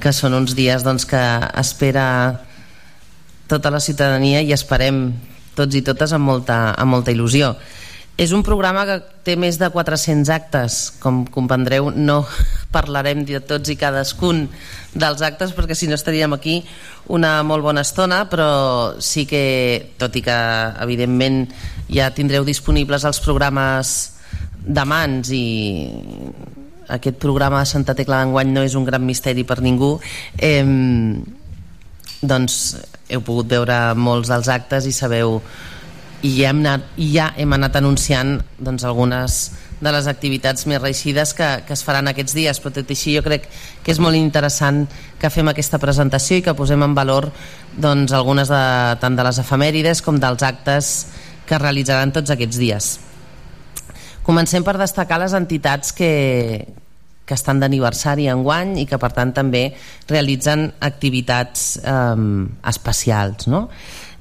que són uns dies doncs, que espera tota la ciutadania i esperem tots i totes amb molta, amb molta il·lusió. És un programa que té més de 400 actes, com comprendreu, no parlarem de tots i cadascun dels actes perquè si no estaríem aquí una molt bona estona, però sí que, tot i que evidentment ja tindreu disponibles els programes de mans i aquest programa de Santa Tecla d'enguany no és un gran misteri per ningú, eh, doncs heu pogut veure molts dels actes i sabeu i ja hem anat, ja hem anat anunciant doncs, algunes de les activitats més reixides que, que es faran aquests dies, però tot i així jo crec que és molt interessant que fem aquesta presentació i que posem en valor doncs, algunes de, tant de les efemèrides com dels actes que es realitzaran tots aquests dies. Comencem per destacar les entitats que, que estan d'aniversari enguany i que per tant també realitzen activitats eh, especials. No?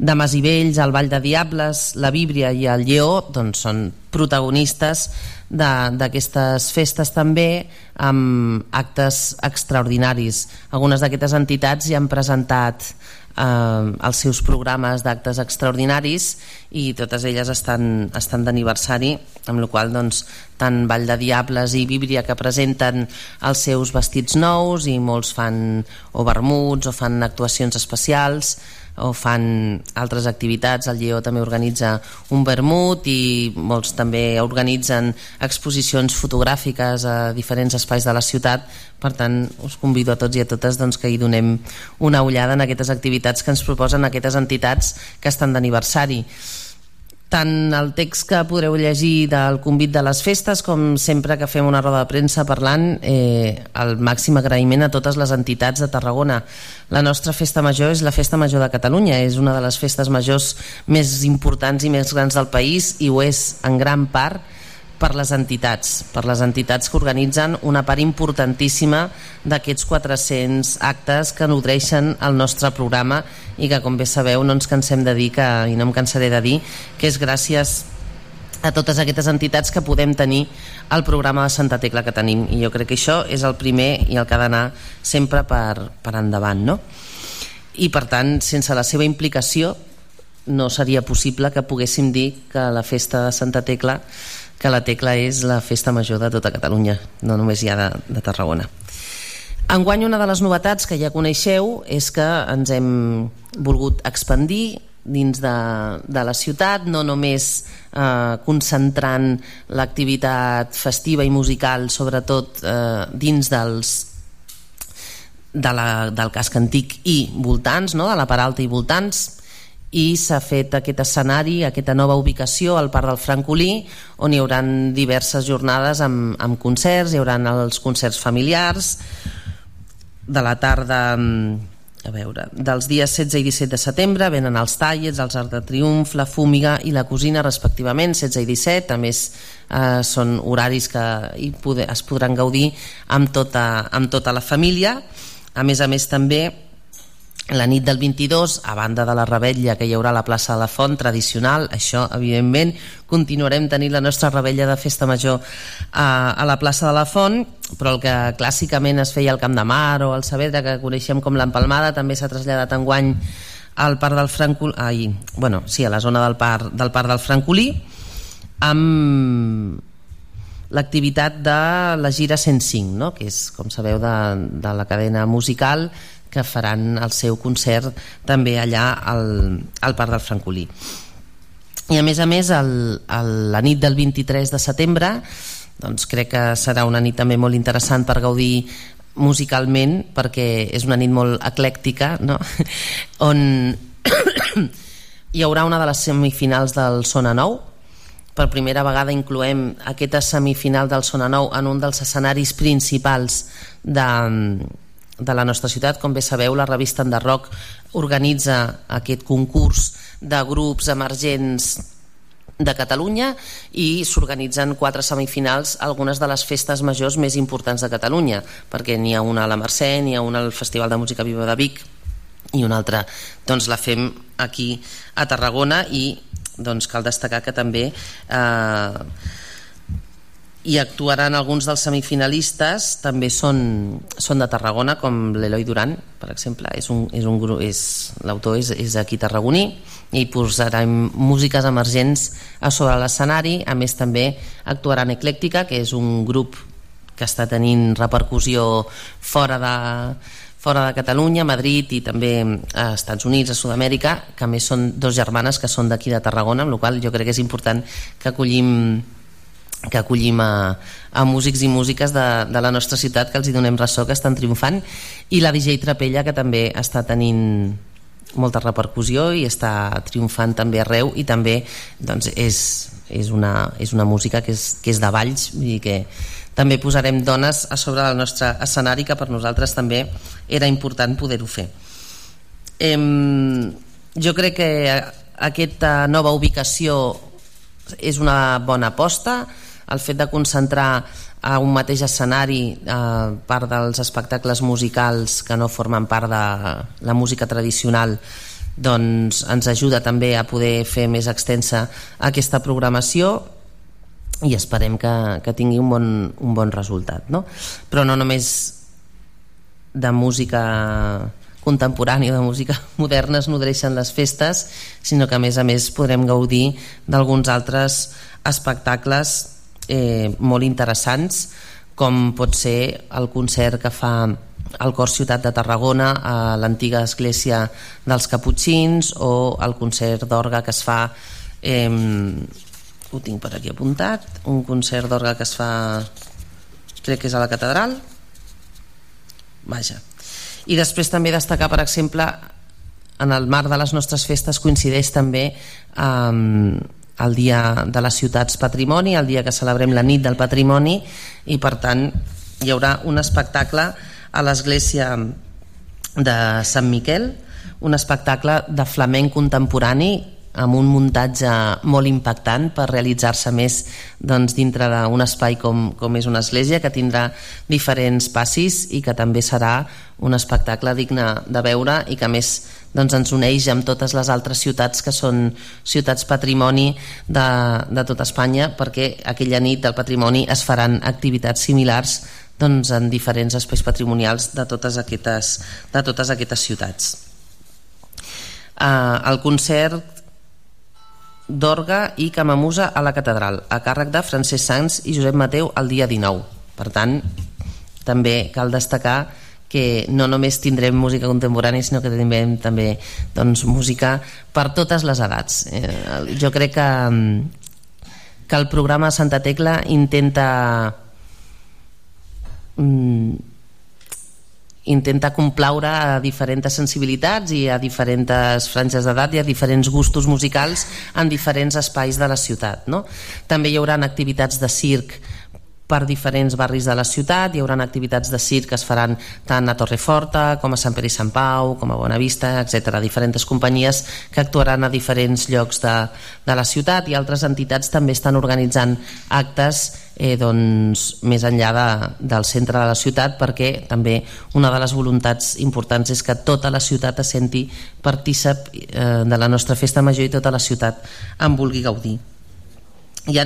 de Masibells, el Vall de Diables, la Víbria i el Lleó doncs, són protagonistes d'aquestes festes també amb actes extraordinaris. Algunes d'aquestes entitats ja han presentat eh, els seus programes d'actes extraordinaris i totes elles estan, estan d'aniversari, amb la qual doncs, tant Vall de Diables i Víbria que presenten els seus vestits nous i molts fan o vermuts o fan actuacions especials o fan altres activitats. El Lleó també organitza un vermut i molts també organitzen exposicions fotogràfiques a diferents espais de la ciutat. Per tant, us convido a tots i a totes doncs, que hi donem una ullada en aquestes activitats que ens proposen aquestes entitats que estan d'aniversari tant el text que podreu llegir del convit de les festes com sempre que fem una roda de premsa parlant eh, el màxim agraïment a totes les entitats de Tarragona. La nostra festa major és la festa major de Catalunya és una de les festes majors més importants i més grans del país i ho és en gran part per les entitats, per les entitats que organitzen una part importantíssima d'aquests 400 actes que nodreixen el nostre programa i que, com bé sabeu, no ens cansem de dir, que, i no em cansaré de dir, que és gràcies a totes aquestes entitats que podem tenir el programa de Santa Tecla que tenim i jo crec que això és el primer i el que ha d'anar sempre per, per endavant no? i per tant sense la seva implicació no seria possible que poguéssim dir que la festa de Santa Tecla que la Tecla és la festa major de tota Catalunya, no només ja de, de Tarragona. Enguany una de les novetats que ja coneixeu és que ens hem volgut expandir dins de, de la ciutat, no només eh, concentrant l'activitat festiva i musical sobretot eh, dins dels de la, del casc antic i voltants, no? de la Paralta i voltants, i s'ha fet aquest escenari, aquesta nova ubicació al Parc del Francolí, on hi haurà diverses jornades amb, amb concerts, hi haurà els concerts familiars, de la tarda a veure, dels dies 16 i 17 de setembre venen els tallets, els Arc de Triomf, la Fúmiga i la Cosina respectivament, 16 i 17, a més eh, són horaris que hi poder, es podran gaudir amb tota, amb tota la família, a més a més també la nit del 22, a banda de la rebetlla que hi haurà a la plaça de la Font tradicional, això evidentment continuarem tenint la nostra rebella de festa major a, a la plaça de la Font, però el que clàssicament es feia al Camp de Mar o al Saavedra, que coneixem com l'Empalmada, també s'ha traslladat enguany al Parc del Francolí, ai, bueno, sí, a la zona del Parc, del Parc del Francolí, amb l'activitat de la gira 105, no? que és, com sabeu, de, de la cadena musical que faran el seu concert també allà al, al Parc del Francolí. I a més a més, el, el, la nit del 23 de setembre doncs crec que serà una nit també molt interessant per gaudir musicalment perquè és una nit molt eclèctica no? on hi haurà una de les semifinals del Sona Nou per primera vegada incloem aquesta semifinal del Sona Nou en un dels escenaris principals de, de la nostra ciutat. Com bé sabeu, la revista Enderroc organitza aquest concurs de grups emergents de Catalunya i s'organitzen quatre semifinals algunes de les festes majors més importants de Catalunya perquè n'hi ha una a la Mercè, n'hi ha una al Festival de Música Viva de Vic i una altra doncs la fem aquí a Tarragona i doncs cal destacar que també eh, i actuaran alguns dels semifinalistes també són, són de Tarragona com l'Eloi Duran per exemple. És un, és un grup és, l'autor és, és aquí tarragoní i posarem músiques emergents a sobre l'escenari. A més també actuaran Eclèctica que és un grup que està tenint repercussió fora de, fora de Catalunya, Madrid i també a Estats Units, a Sud-amèrica, que a més són dos germanes que són d'aquí de Tarragona, amb la qual jo crec que és important que acollim que acollim a, a músics i músiques de, de la nostra ciutat que els hi donem ressò, que estan triomfant i la DJ Trapella que també està tenint molta repercussió i està triomfant també arreu i també doncs, és, és, una, és una música que és, que és de vull dir que també posarem dones a sobre del nostre escenari que per nosaltres també era important poder-ho fer. Em, jo crec que aquesta nova ubicació és una bona aposta el fet de concentrar a un mateix escenari eh, part dels espectacles musicals que no formen part de la música tradicional doncs ens ajuda també a poder fer més extensa aquesta programació i esperem que, que tingui un bon, un bon resultat no? però no només de música contemporània, de música moderna es nodreixen les festes, sinó que a més a més podrem gaudir d'alguns altres espectacles eh, molt interessants com pot ser el concert que fa al Cor Ciutat de Tarragona, a l'antiga església dels Caputxins o el concert d'orga que es fa eh, ho tinc per aquí apuntat un concert d'orga que es fa crec que és a la catedral. Vaja. I després també destacar per exemple en el marc de les nostres festes coincideix també amb eh, el dia de les ciutats patrimoni, el dia que celebrem la nit del patrimoni i per tant hi haurà un espectacle a l'església de Sant Miquel un espectacle de flamenc contemporani amb un muntatge molt impactant per realitzar-se més doncs, dintre d'un espai com, com és una església que tindrà diferents passis i que també serà un espectacle digne de veure i que més doncs, ens uneix amb totes les altres ciutats que són ciutats patrimoni de, de tot Espanya perquè aquella nit del patrimoni es faran activitats similars doncs, en diferents espais patrimonials de totes aquestes, de totes aquestes ciutats. Uh, el concert d'orga i camamusa a la catedral, a càrrec de Francesc Sanz i Josep Mateu el dia 19. Per tant, també cal destacar que no només tindrem música contemporània sinó que tindrem també doncs, música per totes les edats eh, jo crec que, que el programa Santa Tecla intenta mm, intenta complaure a diferents sensibilitats i a diferents franges d'edat i a diferents gustos musicals en diferents espais de la ciutat. No? També hi haurà activitats de circ per diferents barris de la ciutat, hi haurà activitats de circ que es faran tant a Torreforta com a Sant Pere i Sant Pau, com a Bonavista, etc. Diferents companyies que actuaran a diferents llocs de, de la ciutat i altres entitats també estan organitzant actes eh, doncs, més enllà de, del centre de la ciutat perquè també una de les voluntats importants és que tota la ciutat es senti partícip eh, de la nostra festa major i tota la ciutat en vulgui gaudir. Hi ha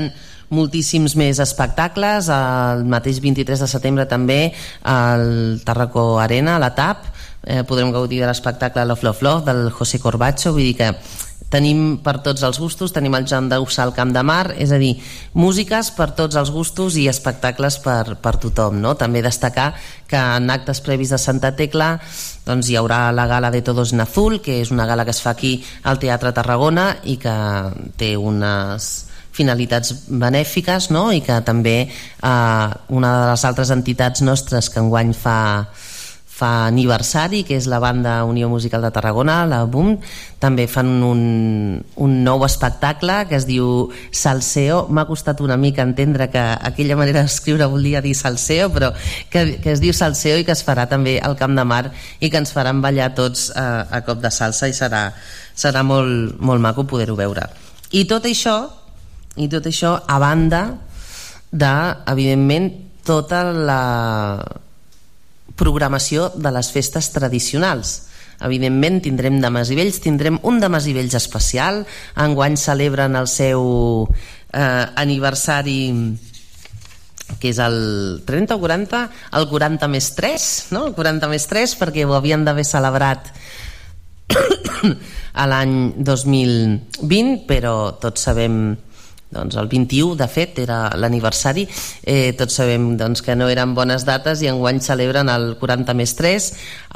moltíssims més espectacles el mateix 23 de setembre també al Tarraco Arena, a la TAP eh, podrem gaudir de l'espectacle Love Love Love del José Corbacho vull dir que tenim per tots els gustos, tenim el Joan Dausà al Camp de Mar, és a dir, músiques per tots els gustos i espectacles per, per tothom. No? També destacar que en actes previs de Santa Tecla doncs, hi haurà la gala de Todos en Azul, que és una gala que es fa aquí al Teatre Tarragona i que té unes finalitats benèfiques no? i que també eh, una de les altres entitats nostres que enguany fa, fa aniversari, que és la banda Unió Musical de Tarragona, la BUM, també fan un, un nou espectacle que es diu Salseo. M'ha costat una mica entendre que aquella manera d'escriure volia dir Salseo, però que, que es diu Salseo i que es farà també al Camp de Mar i que ens faran ballar tots a, a cop de salsa i serà, serà molt, molt maco poder-ho veure. I tot això i tot això a banda de, evidentment, tota la programació de les festes tradicionals. Evidentment tindrem dames i vells, tindrem un dames i vells especial, enguany celebren el seu eh, aniversari que és el 30 o 40, el 40 més 3, no? el 40 més 3 perquè ho havien d'haver celebrat a l'any 2020, però tots sabem doncs el 21 de fet era l'aniversari. Eh, tots sabem doncs, que no eren bones dates i enguany celebren el 40 més 3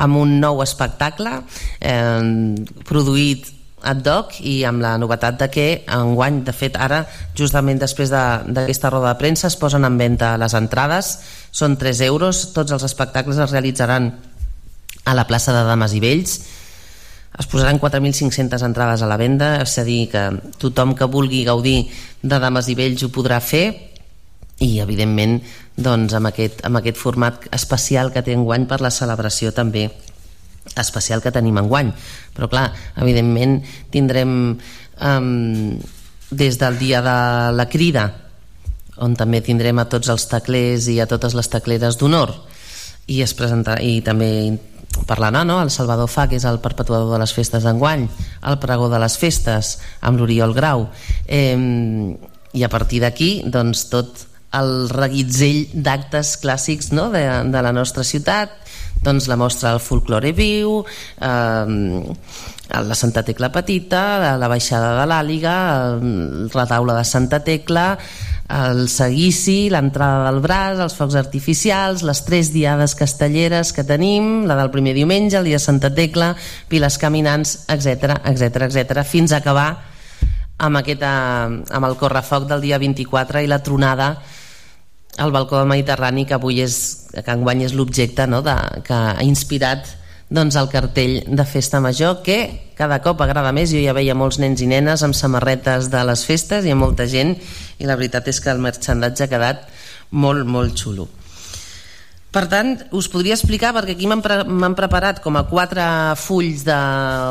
amb un nou espectacle eh, produït ad hoc i amb la novetat de que enguany, de fet ara justament després d'aquesta de, roda de premsa es posen en venda les entrades. Són 3 euros, tots els espectacles es realitzaran a la plaça de Dames i Vells es posaran 4.500 entrades a la venda, és a dir, que tothom que vulgui gaudir de dames i vells ho podrà fer. I evidentment doncs, amb, aquest, amb aquest format especial que té enguany per la celebració també especial que tenim enguany. Però clar, evidentment tindrem um, des del dia de la crida on també tindrem a tots els teclers i a totes les tecleres d'honor. I es presenta, i també parlant no? el Salvador Fa, que és el perpetuador de les festes d'enguany, el pregó de les festes, amb l'Oriol Grau. Eh, I a partir d'aquí, doncs, tot el reguitzell d'actes clàssics no? de, de la nostra ciutat, doncs, la mostra del folklore viu, eh, la Santa Tecla Petita, la, la baixada de l'Àliga, el retaule de Santa Tecla, el seguici, l'entrada del braç, els focs artificials, les tres diades castelleres que tenim, la del primer diumenge, el dia de Santa Tecla, piles caminants, etc etc etc fins a acabar amb, aquesta, amb el correfoc del dia 24 i la tronada al balcó del Mediterrani que avui és, que enguany és l'objecte no, de, que ha inspirat doncs, el cartell de Festa Major que cada cop agrada més, jo ja veia molts nens i nenes amb samarretes de les festes i molta gent i la veritat és que el merchandatge ha quedat molt, molt xulo. Per tant, us podria explicar, perquè aquí m'han pre preparat com a quatre fulls de,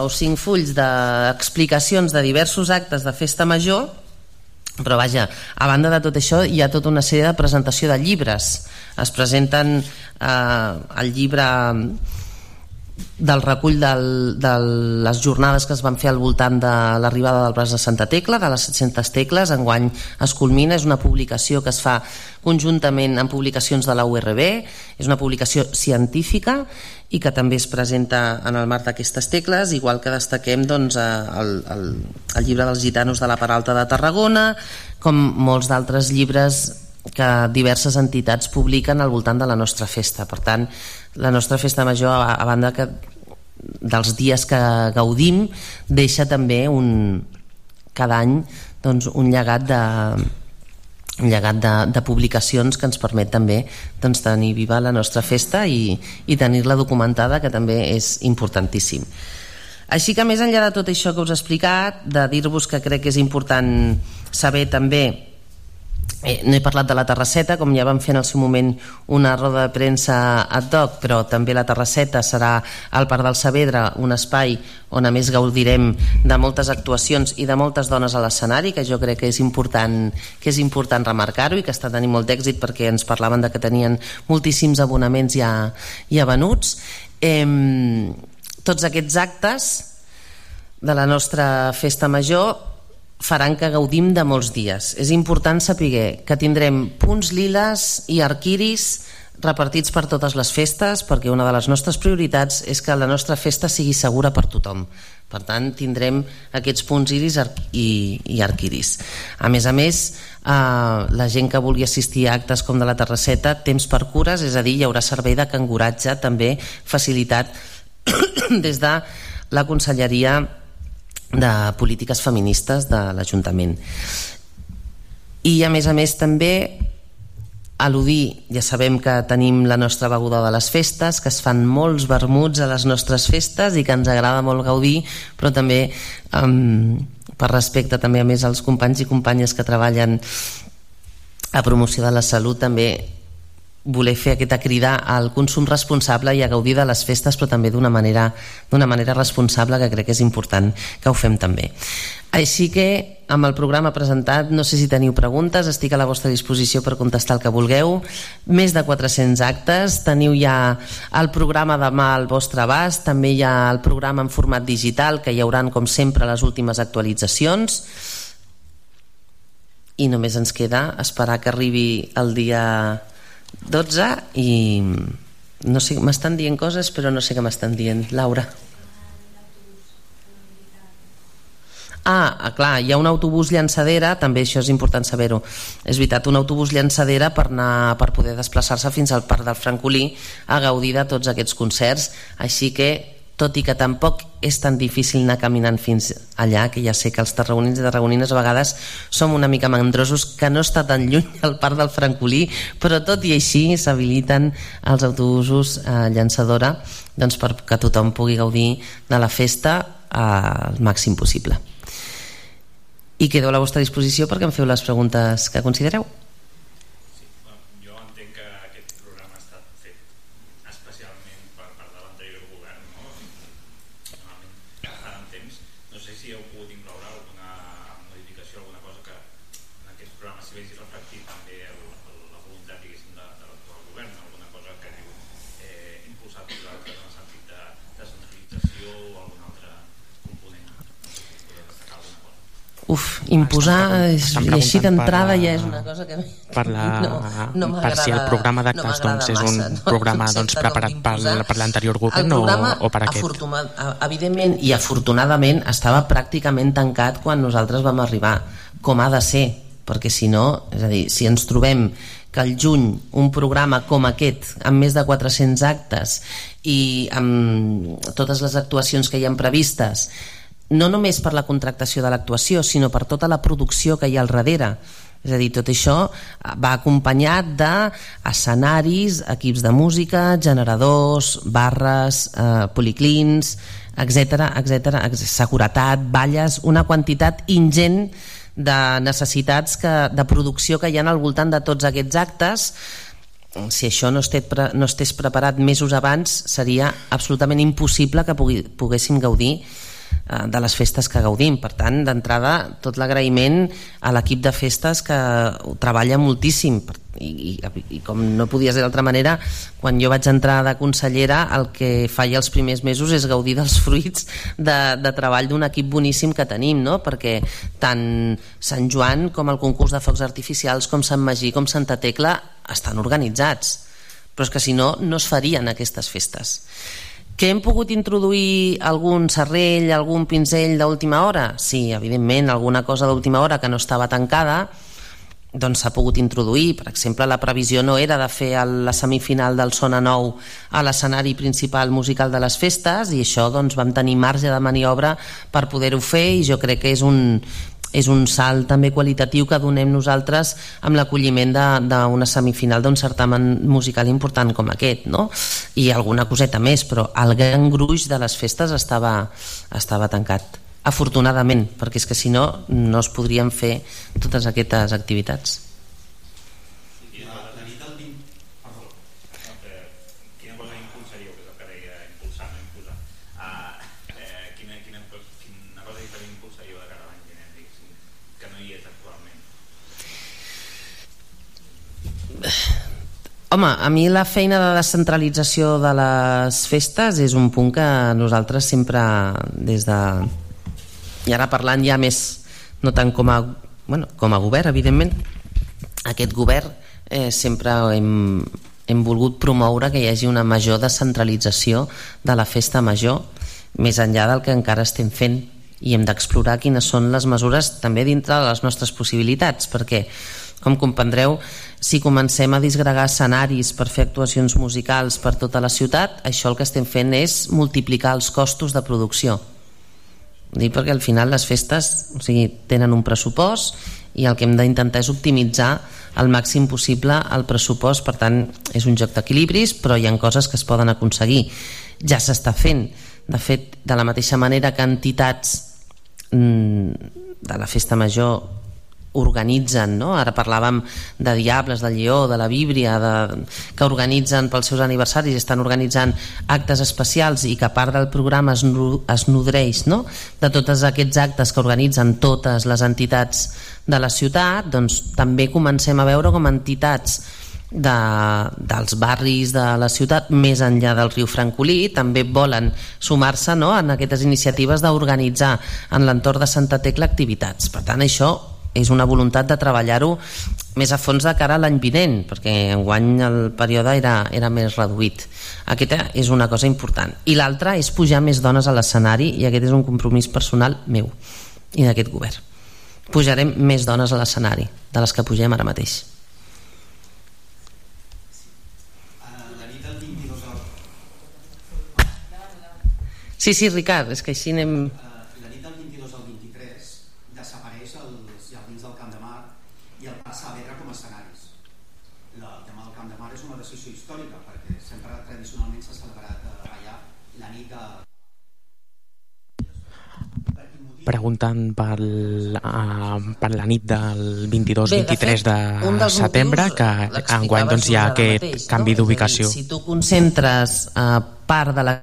o cinc fulls d'explicacions de diversos actes de festa major, però vaja, a banda de tot això hi ha tota una sèrie de presentació de llibres. Es presenten eh, el llibre del recull del, de les jornades que es van fer al voltant de l'arribada del braç de Santa Tecla, de les 700 tecles, enguany es culmina, és una publicació que es fa conjuntament amb publicacions de la URB, és una publicació científica i que també es presenta en el marc d'aquestes tecles, igual que destaquem doncs, el, el, el llibre dels gitanos de la Paralta de Tarragona, com molts d'altres llibres que diverses entitats publiquen al voltant de la nostra festa. Per tant, la nostra festa major, a, a banda que dels dies que gaudim, deixa també un, cada any doncs, un llegat de, un llegat de, de publicacions que ens permet també doncs, tenir viva la nostra festa i, i tenir-la documentada, que també és importantíssim. Així que més enllà de tot això que us he explicat, de dir-vos que crec que és important saber també Eh, no he parlat de la Terrasseta, com ja vam fer en el seu moment una roda de premsa ad hoc, però també la Terrasseta serà al Parc del Saavedra, un espai on a més gaudirem de moltes actuacions i de moltes dones a l'escenari, que jo crec que és important, que és important remarcar-ho i que està tenint molt d'èxit perquè ens parlaven de que tenien moltíssims abonaments ja, ja venuts. Eh, tots aquests actes de la nostra festa major faran que gaudim de molts dies. És important saber que tindrem punts liles i arquiris repartits per totes les festes perquè una de les nostres prioritats és que la nostra festa sigui segura per tothom. Per tant, tindrem aquests punts iris i, i arquiris. A més a més, eh, la gent que vulgui assistir a actes com de la Terrasseta, temps per cures, és a dir, hi haurà servei de canguratge també facilitat des de la Conselleria de polítiques feministes de l'Ajuntament. I a més a més també al·ludir, ja sabem que tenim la nostra beguda de les festes, que es fan molts vermuts a les nostres festes i que ens agrada molt gaudir, però també um, per respecte també a més als companys i companyes que treballen a promoció de la salut també voler fer aquesta crida al consum responsable i a gaudir de les festes però també d'una manera, manera responsable que crec que és important que ho fem també. Així que amb el programa presentat no sé si teniu preguntes, estic a la vostra disposició per contestar el que vulgueu. Més de 400 actes, teniu ja el programa demà al vostre abast. També hi ha el programa en format digital que hi hauran com sempre les últimes actualitzacions. I només ens queda esperar que arribi el dia 12 i no sé, m'estan dient coses però no sé què m'estan dient Laura Ah, clar, hi ha un autobús llançadera, també això és important saber-ho. És veritat, un autobús llançadera per, anar, per poder desplaçar-se fins al Parc del Francolí a gaudir de tots aquests concerts. Així que tot i que tampoc és tan difícil anar caminant fins allà, que ja sé que els tarragonins i tarragonines a vegades som una mica mandrosos, que no està tan lluny al parc del Francolí, però tot i així s'habiliten els autobusos eh, llançadora doncs perquè tothom pugui gaudir de la festa eh, al màxim possible. I quedo a la vostra disposició perquè em feu les preguntes que considereu. Uf, imposar estan i així d'entrada la- ja és una cosa que per, la, no, no per si el programa no d'actes m'agrada doncs, és un massa, no? programa doncs, preparat per, per l'anterior govern o, o per aquest? evidentment i afortunadament estava pràcticament tancat quan nosaltres vam arribar com ha de ser perquè si no, és a dir, si ens trobem que al juny un programa com aquest amb més de 400 actes i amb totes les actuacions que hi han previstes no només per la contractació de l'actuació sinó per tota la producció que hi ha al darrere. És a dir, tot això va acompanyat d'escenaris, equips de música, generadors, barres, eh, policlins, etc etc, seguretat, balles, una quantitat ingent de necessitats que, de producció que hi ha al voltant de tots aquests actes. Si això no estés, no estés preparat mesos abans seria absolutament impossible que pugui, poguéssim gaudir eh, de les festes que gaudim. Per tant, d'entrada, tot l'agraïment a l'equip de festes que ho treballa moltíssim i, i, i com no podia ser d'altra manera, quan jo vaig entrar de consellera, el que faia els primers mesos és gaudir dels fruits de, de treball d'un equip boníssim que tenim, no? perquè tant Sant Joan com el concurs de focs artificials, com Sant Magí, com Santa Tecla, estan organitzats. Però és que si no, no es farien aquestes festes. Que hem pogut introduir algun serrell, algun pinzell d'última hora? Sí, evidentment, alguna cosa d'última hora que no estava tancada, doncs s'ha pogut introduir. Per exemple, la previsió no era de fer el- la semifinal del Sona Nou a l'escenari principal musical de les festes i això doncs, vam tenir marge de maniobra per poder-ho fer i jo crec que és un, és un salt també qualitatiu que donem nosaltres amb l'acolliment d'una semifinal d'un certamen musical important com aquest no? i alguna coseta més però el gran gruix de les festes estava, estava tancat afortunadament, perquè és que si no no es podrien fer totes aquestes activitats quina cosa impulsaríeu, que és el que deia impulsar, no imposar. Uh, eh, quina, quina, quina cosa diferent impulsaríeu de cara a l'any vinent, diguéssim, que no hi és actualment? Home, a mi la feina de descentralització de les festes és un punt que nosaltres sempre des de... i ara parlant ja més no tant com a, bueno, com a govern evidentment aquest govern eh, sempre hem, hem volgut promoure que hi hagi una major descentralització de la festa major més enllà del que encara estem fent i hem d'explorar quines són les mesures també dintre de les nostres possibilitats perquè com comprendreu, si comencem a disgregar escenaris per fer actuacions musicals per tota la ciutat, això el que estem fent és multiplicar els costos de producció. Dic perquè al final les festes o sigui, tenen un pressupost i el que hem d'intentar és optimitzar al màxim possible el pressupost, per tant és un joc d'equilibris, però hi ha coses que es poden aconseguir. Ja s'està fent. De fet, de la mateixa manera que entitats mm, de la festa major organitzen, no? ara parlàvem de Diables, de Lleó, de la Víbria de, que organitzen pels seus aniversaris estan organitzant actes especials i que part del programa es, es nodreix no? de tots aquests actes que organitzen totes les entitats de la ciutat doncs també comencem a veure com entitats de, dels barris de la ciutat més enllà del riu Francolí també volen sumar-se no, en aquestes iniciatives d'organitzar en l'entorn de Santa Tecla activitats per tant això és una voluntat de treballar-ho més a fons de cara a l'any vinent perquè enguany el període era, era més reduït. Aquesta és una cosa important. I l'altra és pujar més dones a l'escenari i aquest és un compromís personal meu i d'aquest govern. Pujarem més dones a l'escenari de les que pugem ara mateix. Sí, sí, Ricard, és que així anem... La nit del 22 al 23 desapareix els jardins del Camp de Mar i el passa a Vedra com a escenaris. La- El tema del Camp de Mar és una decisió històrica perquè sempre tradicionalment s'ha celebrat eh, allà la nit de... preguntant per, uh, per la nit del Bé, de 22-23 fet, un de dels setembre que enguany doncs, hi ha aquest mateix, canvi no? d'ubicació Si tu concentres eh, part de la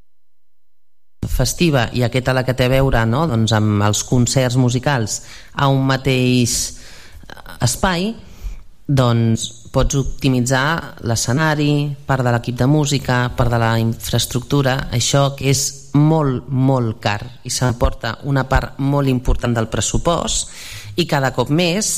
festiva i aquesta la que té a veure no? doncs amb els concerts musicals a un mateix eh, espai doncs pots optimitzar l'escenari, part de l'equip de música, part de la infraestructura, això que és molt, molt car i s'emporta una part molt important del pressupost i cada cop més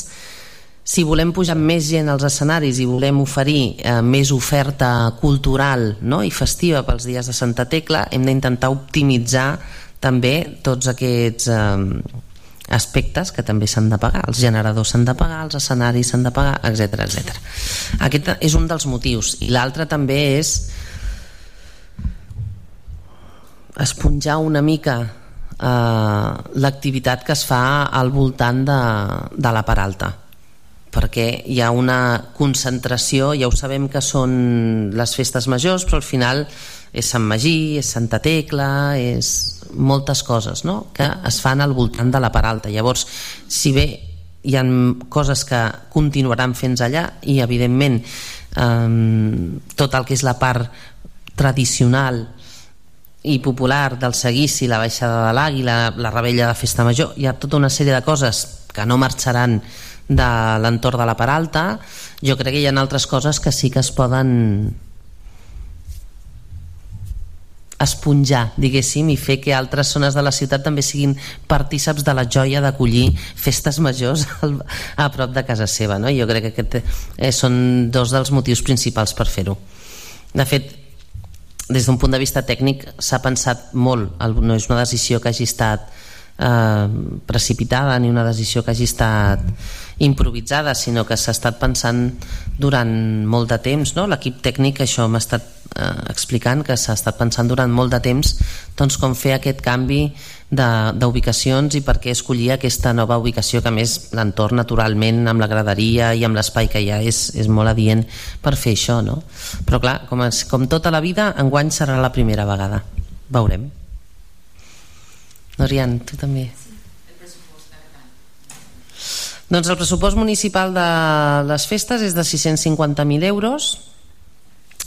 si volem pujar més gent als escenaris i volem oferir eh, més oferta cultural no? i festiva pels dies de Santa Tecla, hem d'intentar optimitzar també tots aquests eh, aspectes que també s'han de pagar. Els generadors s'han de pagar, els escenaris s'han de pagar, etc etc. Aquest és un dels motius. I l'altre també és esponjar una mica eh, l'activitat que es fa al voltant de, de la part alta perquè hi ha una concentració, ja ho sabem que són les festes majors, però al final és Sant Magí, és Santa Tecla, és moltes coses no? que es fan al voltant de la part alta. Llavors, si bé hi ha coses que continuaran fent allà i evidentment eh, tot el que és la part tradicional i popular del seguici, la baixada de l'àguila, la rebella de festa major, hi ha tota una sèrie de coses que no marxaran de l'entorn de la part alta jo crec que hi ha altres coses que sí que es poden esponjar, diguéssim, i fer que altres zones de la ciutat també siguin partíceps de la joia d'acollir festes majors a prop de casa seva. No? Jo crec que aquest, eh, són dos dels motius principals per fer-ho. De fet, des d'un punt de vista tècnic s'ha pensat molt, no és una decisió que hagi estat eh, precipitada ni una decisió que hagi estat improvisada, sinó que s'ha estat pensant durant molt de temps, no? l'equip tècnic això m'ha estat eh, explicant que s'ha estat pensant durant molt de temps doncs, com fer aquest canvi d'ubicacions i per què escollir aquesta nova ubicació que més l'entorn naturalment amb la graderia i amb l'espai que hi ha és, és molt adient per fer això no? però clar, com, és, com tota la vida enguany serà la primera vegada. Veurem. Dorian, tu també. Doncs el pressupost municipal de les festes és de 650.000 euros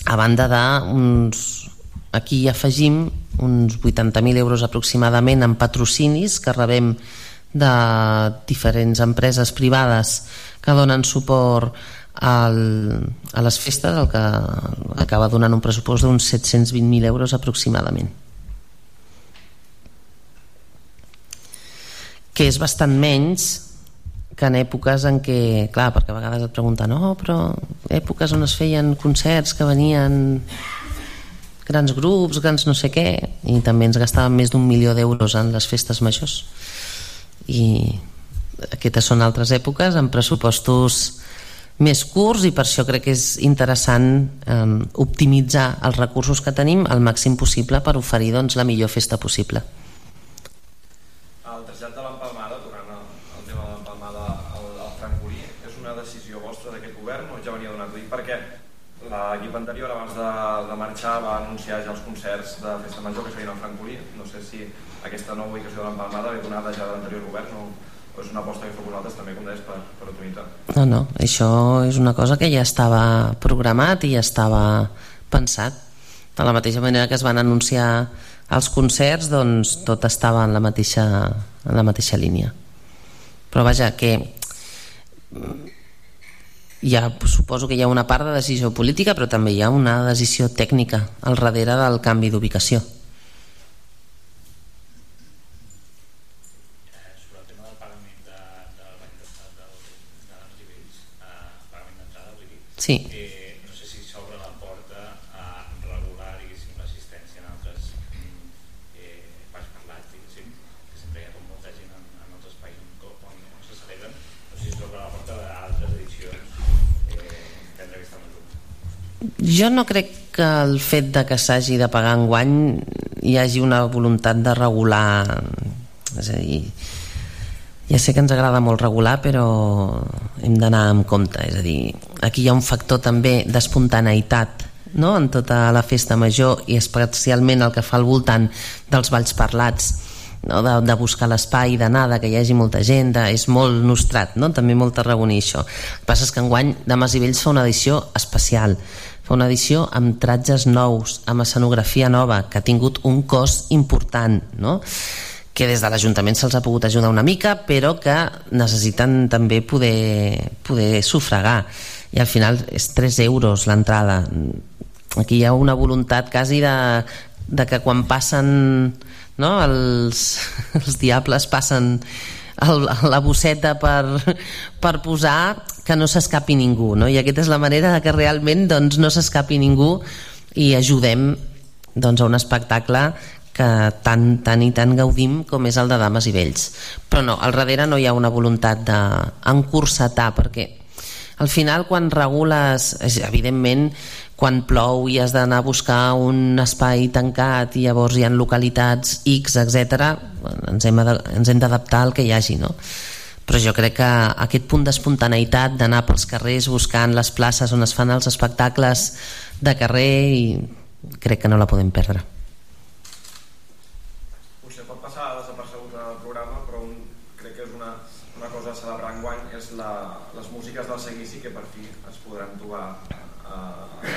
a banda d'uns aquí hi afegim uns 80.000 euros aproximadament en patrocinis que rebem de diferents empreses privades que donen suport al, a les festes el que acaba donant un pressupost d'uns 720.000 euros aproximadament. Que és bastant menys que en èpoques en què, clar, perquè a vegades et pregunten no, però èpoques on es feien concerts que venien grans grups, grans no sé què i també ens gastàvem més d'un milió d'euros en les festes majors i aquestes són altres èpoques amb pressupostos més curts i per això crec que és interessant eh, optimitzar els recursos que tenim al màxim possible per oferir doncs, la millor festa possible. Marxar va anunciar ja els concerts de Festa Major que serien a Francolí. No sé si aquesta nova ubicació de l'Empalmada ve donada ja de l'anterior govern o, és una aposta que feu vosaltres també com deies per, per optimitzar no, no, això és una cosa que ja estava programat i ja estava pensat. De la mateixa manera que es van anunciar els concerts doncs tot estava en la mateixa, en la mateixa línia. Però vaja que hi ha, suposo que hi ha una part de decisió política però també hi ha una decisió tècnica al darrere del canvi d'ubicació Sí. Jo no crec que el fet de que s'hagi de pagar en guany hi hagi una voluntat de regular és a dir ja sé que ens agrada molt regular però hem d'anar amb compte és a dir, aquí hi ha un factor també d'espontaneïtat no? en tota la festa major i especialment el que fa al voltant dels balls parlats no? de, de buscar l'espai, d'anar, que hi hagi molta gent, de, és molt nostrat, no? també molt tarragoní això. El que passa és que enguany de Vells fa una edició especial, una edició amb tratges nous, amb escenografia nova, que ha tingut un cost important, no? que des de l'Ajuntament se'ls ha pogut ajudar una mica, però que necessiten també poder, poder sufragar. i al final és 3 euros l'entrada aquí hi ha una voluntat quasi de, de que quan passen no, els, els diables passen el, la bosseta per, per posar que no s'escapi ningú no? i aquesta és la manera de que realment doncs, no s'escapi ningú i ajudem doncs, a un espectacle que tant, tant i tant gaudim com és el de dames i vells però no, al darrere no hi ha una voluntat d'encursetar perquè al final quan regules evidentment quan plou i has d'anar a buscar un espai tancat i llavors hi ha localitats X, etc ens hem, d'adaptar al que hi hagi no? Però jo crec que aquest punt d'espontaneïtat d'anar pels carrers buscant les places on es fan els espectacles de carrer i crec que no la podem perdre. Potser pot passar desapercebut en el programa però un, crec que és una, una cosa a celebrar en guany és la, les músiques del seguici que per fi es podran trobar eh,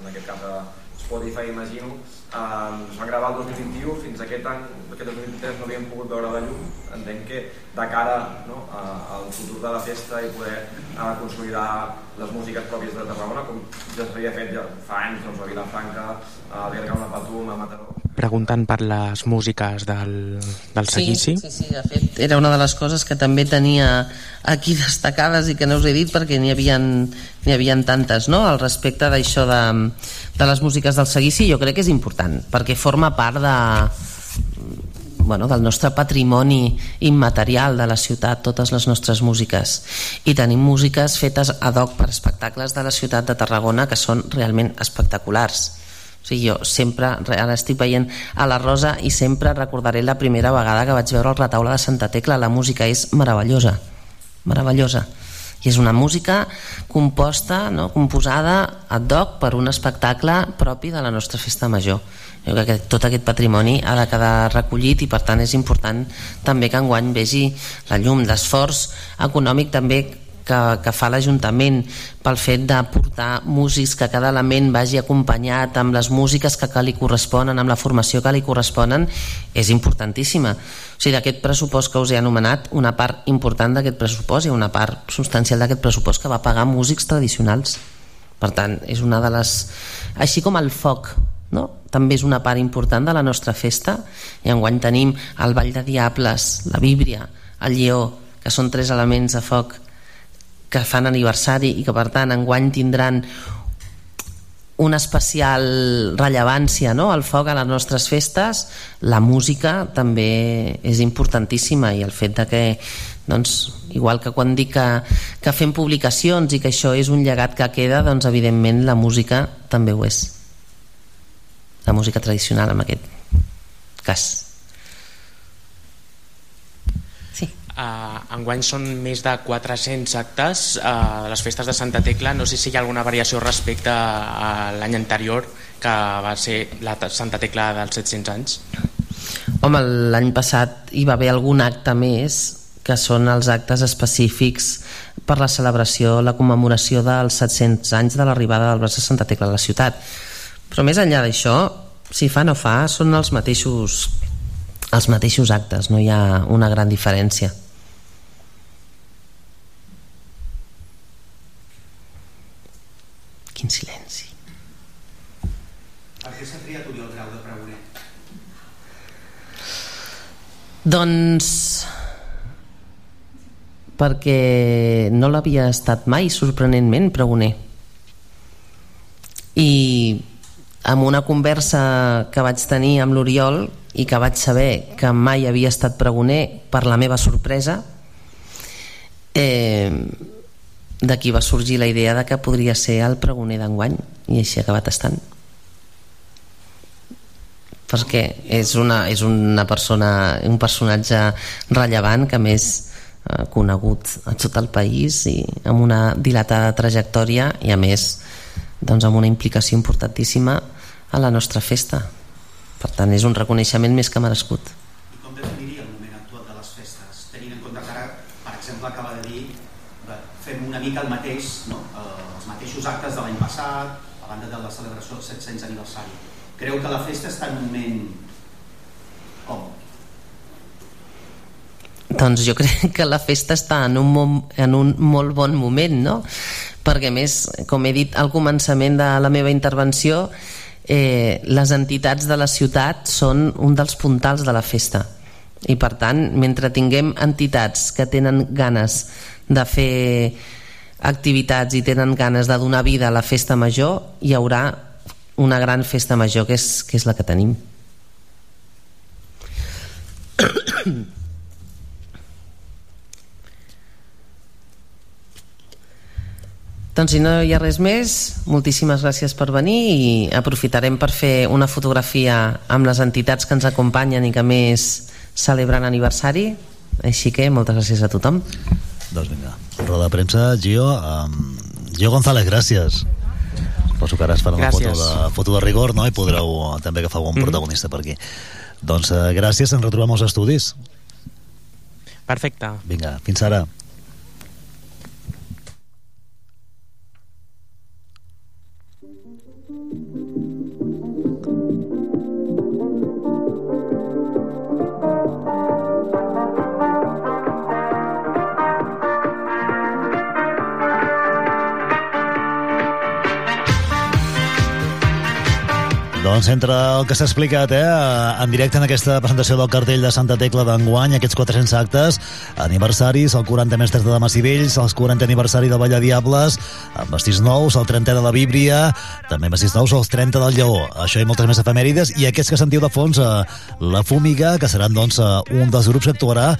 en aquest cas a Spotify imagino. Eh, es van gravar el 2021 fins aquest any, aquest 2023 no havíem pogut veure la llum. Entenc que de cara no, a, al futur de la festa i poder eh, consolidar les músiques pròpies de Tarragona com ja s'havia fet ja fa anys doncs, a Vilafranca, a Berga, a Patum, a Mataró preguntant per les músiques del, del seguici. Sí, sí, sí, de fet era una de les coses que també tenia aquí destacades i que no us he dit perquè n'hi havia, havia tantes no? al respecte d'això de, de les músiques del seguici jo crec que és important perquè forma part de, bueno, del nostre patrimoni immaterial de la ciutat, totes les nostres músiques. I tenim músiques fetes ad hoc per espectacles de la ciutat de Tarragona que són realment espectaculars o sigui, jo sempre, ara estic veient a la Rosa i sempre recordaré la primera vegada que vaig veure el retaule de Santa Tecla, la música és meravellosa, meravellosa. I és una música composta, no, composada ad hoc per un espectacle propi de la nostra festa major. Jo crec que tot aquest patrimoni ha de quedar recollit i per tant és important també que enguany vegi la llum, l'esforç econòmic també que, que fa l'Ajuntament pel fet de portar músics que cada element vagi acompanyat amb les músiques que, que li corresponen, amb la formació que li corresponen, és importantíssima. O sigui, d'aquest pressupost que us he anomenat, una part important d'aquest pressupost i una part substancial d'aquest pressupost que va pagar músics tradicionals. Per tant, és una de les... Així com el foc, no? també és una part important de la nostra festa i enguany tenim el Ball de Diables, la Bíblia, el Lleó, que són tres elements de foc que fan aniversari i que per tant enguany tindran una especial rellevància no? al foc a les nostres festes la música també és importantíssima i el fet de que doncs, igual que quan dic que, que fem publicacions i que això és un llegat que queda doncs evidentment la música també ho és la música tradicional en aquest cas Uh, enguany són més de 400 actes uh, de les festes de Santa Tecla. No sé si hi ha alguna variació respecte a l'any anterior, que va ser la Santa Tecla dels 700 anys. Home, l'any passat hi va haver algun acte més que són els actes específics per la celebració, la commemoració dels 700 anys de l'arribada del braç de Santa Tecla a la ciutat. Però més enllà d'això, si fa no fa, són els mateixos, els mateixos actes, no hi ha una gran diferència. Quin silenci. Per què s'ha triat Oriol Grau de pregoner? Doncs perquè no l'havia estat mai sorprenentment pregoner i amb una conversa que vaig tenir amb l'Oriol i que vaig saber que mai havia estat pregoner per la meva sorpresa eh, d'aquí va sorgir la idea de que podria ser el pregoner d'enguany i així ha acabat estant. Perquè és una, és una persona un personatge rellevant que més eh, conegut a tot el país i amb una dilatada trajectòria i a més doncs amb una implicació importantíssima a la nostra festa per tant és un reconeixement més que merescut una mica el mateix, no? Eh, els mateixos actes de l'any passat, a banda de la celebració del 700 aniversari. Creu que la festa està en un moment com? Doncs jo crec que la festa està en un, en un molt bon moment, no? Perquè més, com he dit al començament de la meva intervenció, eh, les entitats de la ciutat són un dels puntals de la festa i per tant, mentre tinguem entitats que tenen ganes de fer activitats i tenen ganes de donar vida a la festa major, hi haurà una gran festa major que és, que és la que tenim. Doncs si no hi ha res més, moltíssimes gràcies per venir i aprofitarem per fer una fotografia amb les entitats que ens acompanyen i que més celebren aniversari. Així que moltes gràcies a tothom. Doncs vinga, roda de premsa, Gio. Um, Gio González, gràcies. Suposo que ara es farà una foto de, foto de rigor, no? I podreu també agafar un mm -hmm. protagonista per aquí. Doncs uh, gràcies, ens retrobem als estudis. Perfecte. Vinga, fins ara. Doncs entre el que s'ha explicat eh, en directe en aquesta presentació del cartell de Santa Tecla d'enguany, aquests 400 actes, aniversaris, el 40 mestres de Damas i Vells, els 40 aniversari de Valla Diables, amb vestits nous, el 30 de la Bíblia, també vestits nous, els 30 del Lleó. Això i moltes més efemèrides, i aquests que sentiu de fons, eh, la Fúmiga, que seran doncs, eh, un dels grups que actuarà,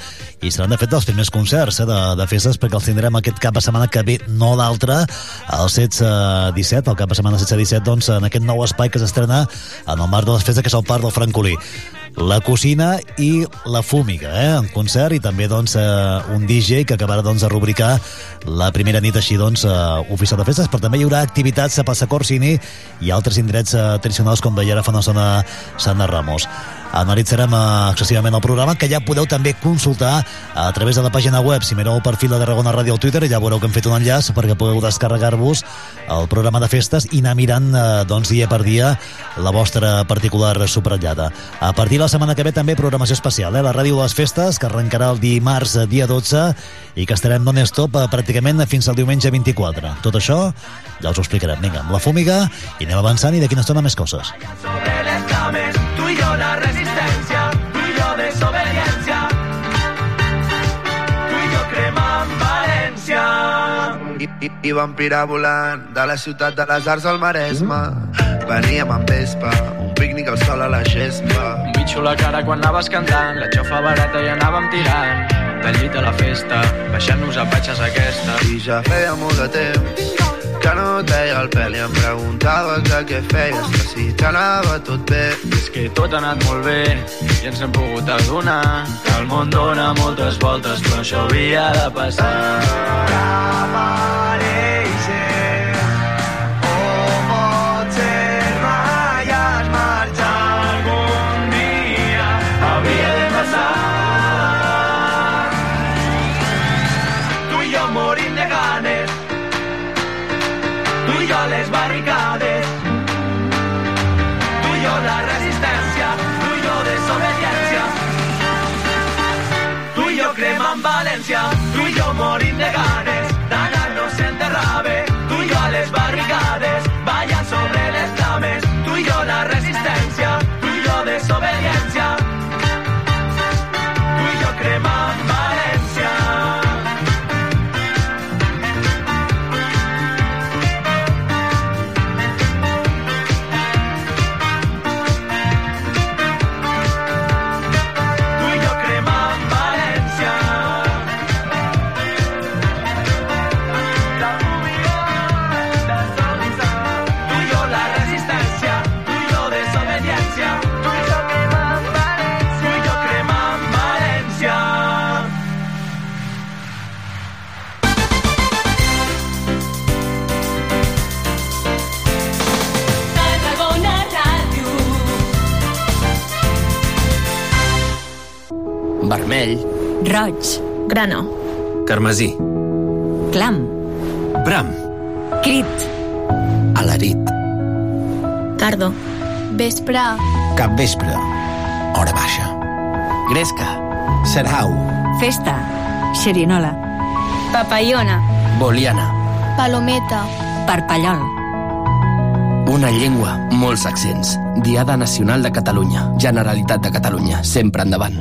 i seran de fet dels primers concerts eh, de, de festes, perquè els tindrem aquest cap de setmana que ve, no l'altre, el 16-17, el cap de setmana 16-17, doncs, en aquest nou espai que s'estrena en el marc de les festes, que és el Parc del Francolí la cocina i la fúmiga, eh? en concert i també doncs, eh, un DJ que acabarà doncs, de rubricar la primera nit així doncs, eh, oficial de festes, però també hi haurà activitats a Passacorsini i altres indrets eh, tradicionals com veia ara fa una zona Santa Ramos analitzarem eh, excessivament el programa que ja podeu també consultar a través de la pàgina web. Si mireu el perfil de Tarragona Ràdio al Twitter ja veureu que hem fet un enllaç perquè podeu descarregar-vos el programa de festes i anar mirant eh, doncs, dia per dia la vostra particular subratllada a partir de la setmana que ve també programació especial eh? la ràdio de les festes que arrencarà el dimarts eh, dia 12 i que estarem non-stop eh, pràcticament fins al diumenge 24 tot això ja us ho explicarem. Vinga, amb la fúmiga i anem avançant i d'aquí una estona més coses. Sobre les cames, tu y yo la resistencia, tú y yo desobediencia, tú y yo cremant València. I, i, i vampira volant de la ciutat de les arts al Maresme. Veníem amb vespa, un pícnic al sol a la gespa. Un bitxo la cara quan anaves cantant, la xofa barata i anàvem tirant. Del llit a la festa, baixant-nos a patxes aquesta. I ja feia molt de temps que no et veia el pèl i em preguntaves de què feies, que si t'anava tot bé. És que tot ha anat molt bé i ens hem pogut adonar que el món dona moltes voltes, però això havia de passar. Apareixer, Vermell, Roig. Grano. carmesí, Clam. bram, Crit. alarit, Cardo. Vespre. capvespre, hora baixa, gresca, sarau, Festa. Xerinola. Papayona. boliana, Palometa. Parpallol. Una llengua, molts accents. Diada Nacional de Catalunya. Generalitat de Catalunya. Sempre endavant.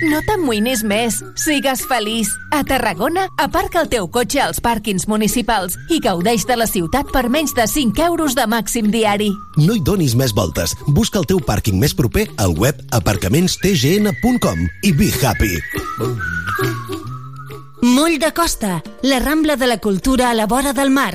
No t'amoïnis més, sigues feliç. A Tarragona, aparca el teu cotxe als pàrquings municipals i gaudeix de la ciutat per menys de 5 euros de màxim diari. No hi donis més voltes. Busca el teu pàrquing més proper al web aparcamentstgn.com i be happy. Moll de Costa, la Rambla de la Cultura a la vora del mar.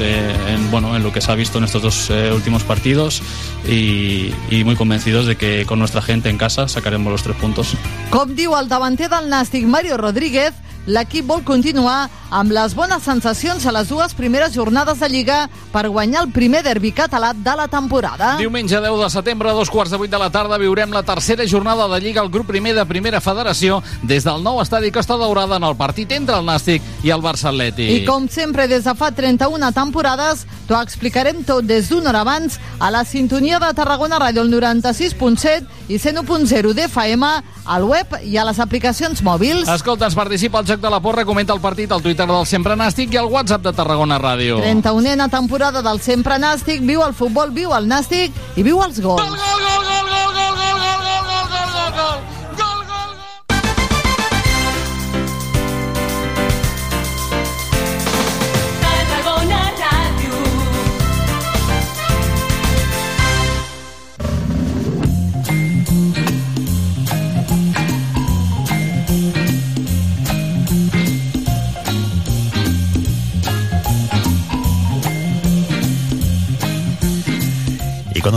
eh, en, bueno, en lo que se ha visto en estos dos eh, últimos partidos y, y muy convencidos de que con nuestra gente en casa sacaremos los tres puntos. Com diu el davanter del Nàstic, Mario Rodríguez, l'equip vol continuar amb les bones sensacions a les dues primeres jornades de Lliga per guanyar el primer derbi català de la temporada. Diumenge 10 de setembre, a dos quarts de vuit de la tarda, viurem la tercera jornada de Lliga al grup primer de Primera Federació des del nou estadi Costa Daurada en el partit entre el Nàstic i el Barça Atlètic. I com sempre, des de fa 31 temporades, t'ho explicarem tot des d'una hora abans a la sintonia de Tarragona Ràdio, el 96.7 i 101.0 d'FM, al web i a les aplicacions mòbils. Escolta, ens participa al Isaac de la Porra comenta el partit al Twitter del Sempre Nàstic i al WhatsApp de Tarragona Ràdio. 31a temporada del Sempre Nàstic, viu el futbol, viu el Nàstic i viu els gols. Gol, gol, gol, gol, gol, gol!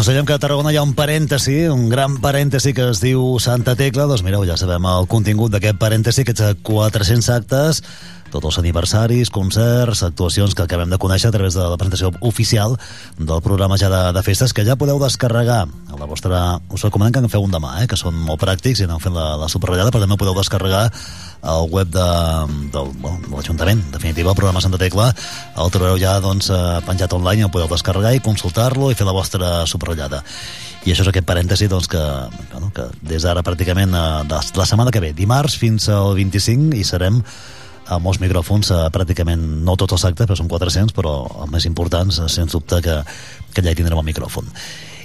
Us dèiem que a Tarragona hi ha un parèntesi, un gran parèntesi que es diu Santa Tecla, doncs mireu, ja sabem el contingut d'aquest parèntesi, aquests 400 actes, tots els aniversaris, concerts, actuacions que acabem de conèixer a través de la presentació oficial del programa ja de, de festes, que ja podeu descarregar a la vostra... Us recomanem que en feu un demà, eh, que són molt pràctics i aneu fent la, la subratllada, però també podeu descarregar al web de, del, bueno, de l'Ajuntament. En definitiva, el programa Santa Tecla el trobareu ja doncs, eh, penjat online, el podeu descarregar i consultar-lo i fer la vostra subratllada. I això és aquest parèntesi doncs, que, bueno, que des d'ara pràcticament eh, de la setmana que ve, dimarts fins al 25, hi serem a molts micròfons, eh, pràcticament no tots els actes, però són 400, però els més importants, eh, sens dubte, que, que allà hi tindrem el micròfon.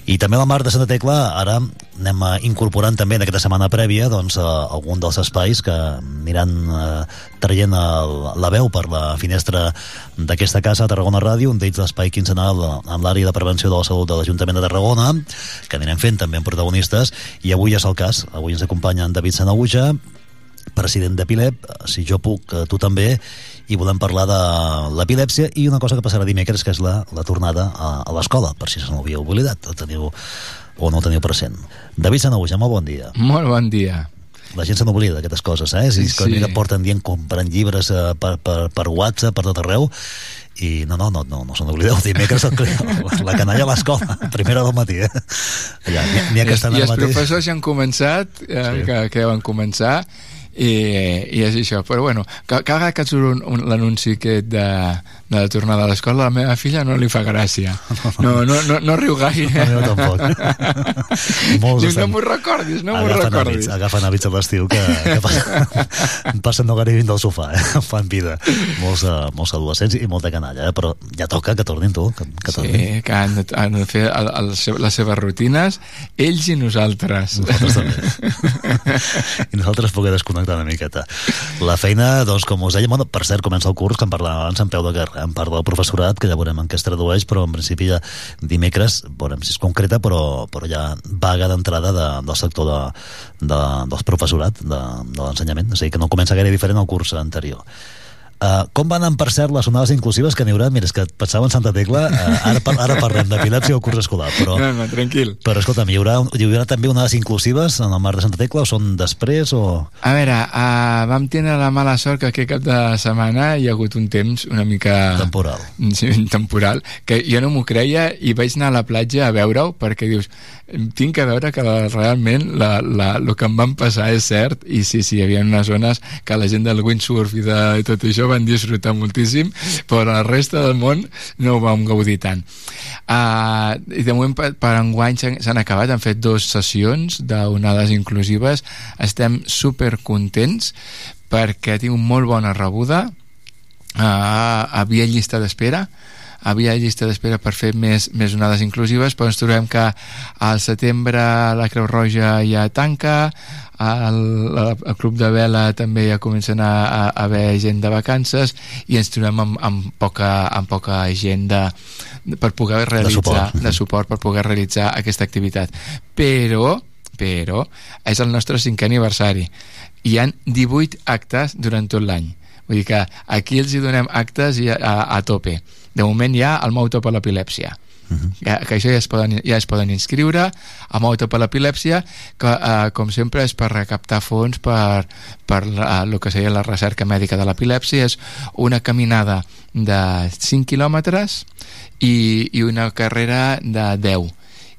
I també la Mar de Santa Tecla, ara anem eh, incorporant també en aquesta setmana prèvia doncs, algun dels espais que aniran eh, traient el, la veu per la finestra d'aquesta casa a Tarragona Ràdio, un d'ells l'espai quinzenal amb l'àrea de prevenció de la salut de l'Ajuntament de Tarragona, que anirem fent també amb protagonistes, i avui és el cas. Avui ens acompanya en David Sanaúja, president d'Epilep, si jo puc, eh, tu també, i volem parlar de l'epilèpsia i una cosa que passarà dimecres, que és la, la tornada a, a l'escola, per si se n'havíeu oblidat, o, teniu, o no ho teniu present. David Sanaúja, molt bon dia. Molt bon dia. La gent se n'oblida d'aquestes coses, eh? Si sí. que porten dient comprant llibres eh, per, per, per WhatsApp, per tot arreu, i no, no, no, no, no se n'oblideu, dimecres el, la, la canalla a l'escola, primera del matí, eh? N'hi ha que estan I, i els professors ja han començat, eh, sí. que, que van començar, i, i és això, però bueno, ca- cada vegada que et surt un, un, l'anunci aquest de, de la tornada a l'escola, a la meva filla no li fa gràcia. No, no, no, no riu gaire. No, jo tampoc. Molts Diu, estan- no m'ho recordis, no m'ho recordis. hàbits, agafen hàbits a l'estiu que, que passen, no gaire dins del sofà, eh? fan vida. Molts, uh, molts adolescents i molta canalla, eh? però ja toca que tornin tu, que, que tornin. Sí, que han han de fer el, el, les seves rutines, ells i nosaltres. Nosaltres també. I nosaltres poder desconnectar una miqueta. La feina, doncs, com us deia, bueno, per cert, comença el curs, que en parlàvem abans, en peu de guerra, en part del professorat, que ja veurem en què es tradueix, però en principi ja dimecres, veurem si és concreta, però, però ja vaga d'entrada de, del sector de, de, dels professorat, de, de l'ensenyament, o sigui que no comença gaire diferent al curs anterior. Uh, com van, per cert, les onades inclusives que n'hi haurà? Mira, és que pensava en Santa Tecla, uh, ara, par ara parlem d'epilèpsia o curs escolar, però... No, no, tranquil. Però, escolta'm, hi haurà, hi haurà també onades inclusives en el mar de Santa Tecla o són després o... A veure, uh, vam tenir la mala sort que aquest cap de setmana hi ha hagut un temps una mica... Temporal. Sí, temporal, que jo no m'ho creia i vaig anar a la platja a veure-ho perquè dius, tinc que veure que realment la, la, el que em van passar és cert i sí, sí, hi havia unes zones que la gent del windsurf i de i tot això van disfrutar moltíssim però la resta del món no ho vam gaudir tant. Uh, i de moment per, per enguany s'han acabat, han fet dues sessions d'onades inclusives. Estem super contents perquè tinc molt bona rebuda. Uh, havia llista d'espera havia llista d'espera per fer més, més onades inclusives, però ens trobem que al setembre la Creu Roja ja tanca, el, el club de vela també ja comencen a, a, a haver gent de vacances i ens trobem amb, amb, poca, amb poca gent de, per poder realitzar de suport. de suport per poder realitzar aquesta activitat. Però, però és el nostre cinquè aniversari. Hi han 18 actes durant tot l'any. Vull dir que aquí els hi donem actes a, a, a tope de moment hi ha el Mouto per l'epilèpsia. Uh -huh. que, que això ja es poden, ja es poden inscriure a Mouto per l'epilèpsia que eh, com sempre és per recaptar fons per, per la, el que seria la recerca mèdica de l'epilèpsia. És una caminada de 5 quilòmetres i, i una carrera de 10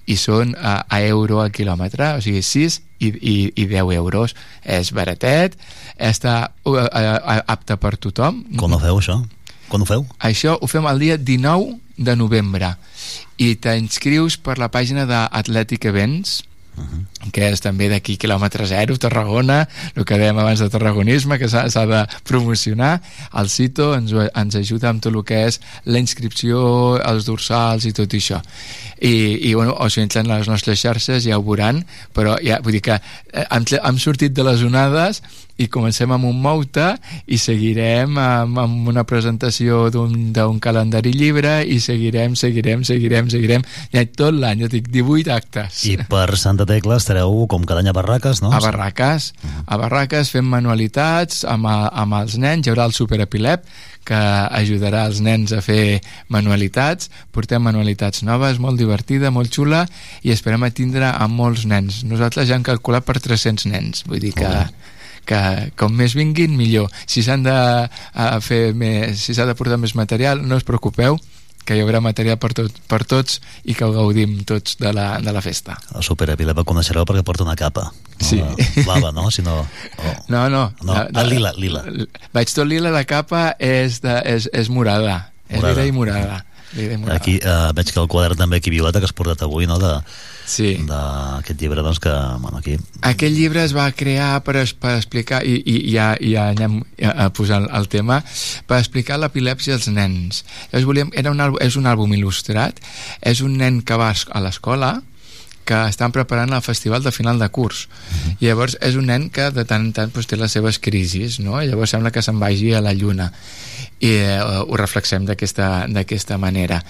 i són a, a euro al quilòmetre, o sigui 6 i, i, i 10 euros. És baratet està uh, uh, apte per tothom. Com ho feu això? Quan ho feu? Això ho fem el dia 19 de novembre i t'inscrius per la pàgina d'Atlètic Events Uh -huh. que és també d'aquí quilòmetre zero Tarragona, el que dèiem abans de tarragonisme que s'ha de promocionar el CITO ens, ens ajuda amb tot el que és la inscripció els dorsals i tot això i, i bueno, o si entren les nostres xarxes ja ho veuran, però ja, vull dir que eh, hem, hem sortit de les onades i comencem amb un moute i seguirem amb, amb una presentació d'un calendari llibre i seguirem, seguirem, seguirem, seguirem. Ja tot l'any, jo dic 18 actes. I per Santa Tecla estareu com cada any a Barraques, no? A Barraques, a Barraques fem manualitats amb, a, amb els nens, hi haurà el superepilep que ajudarà els nens a fer manualitats. Portem manualitats noves, molt divertida molt xula i esperem a tindre a molts nens, nosaltres ja hem calculat per 300 nens, vull dir que que com més vinguin millor si s'han de fer més si s'ha de portar més material no us preocupeu que hi haurà material per, tot, per tots i que ho gaudim tots de la, de la festa. El Superepilep el coneixereu perquè porta una capa. No? Sí. Blava, no? Si no, oh. no, no. no. La, la, lila, lila. Vaig tot lila, la capa és, de, és, és morada. morada. És lila i morada. Aquí eh, veig que el quadern també aquí violeta que has portat avui, no? De, sí. d'aquest llibre, doncs que, bueno, aquí... Aquest llibre es va crear per, per explicar, i, i ja, ja anem a posar el tema, per explicar l'epilèpsia als nens. Llavors volíem, era un, àlbum, és un àlbum il·lustrat, és un nen que va a l'escola, que estan preparant el festival de final de curs uh -huh. i llavors és un nen que de tant en tant pues, té les seves crisis no? I llavors sembla que se'n vagi a la lluna i eh, ho reflexem d'aquesta manera.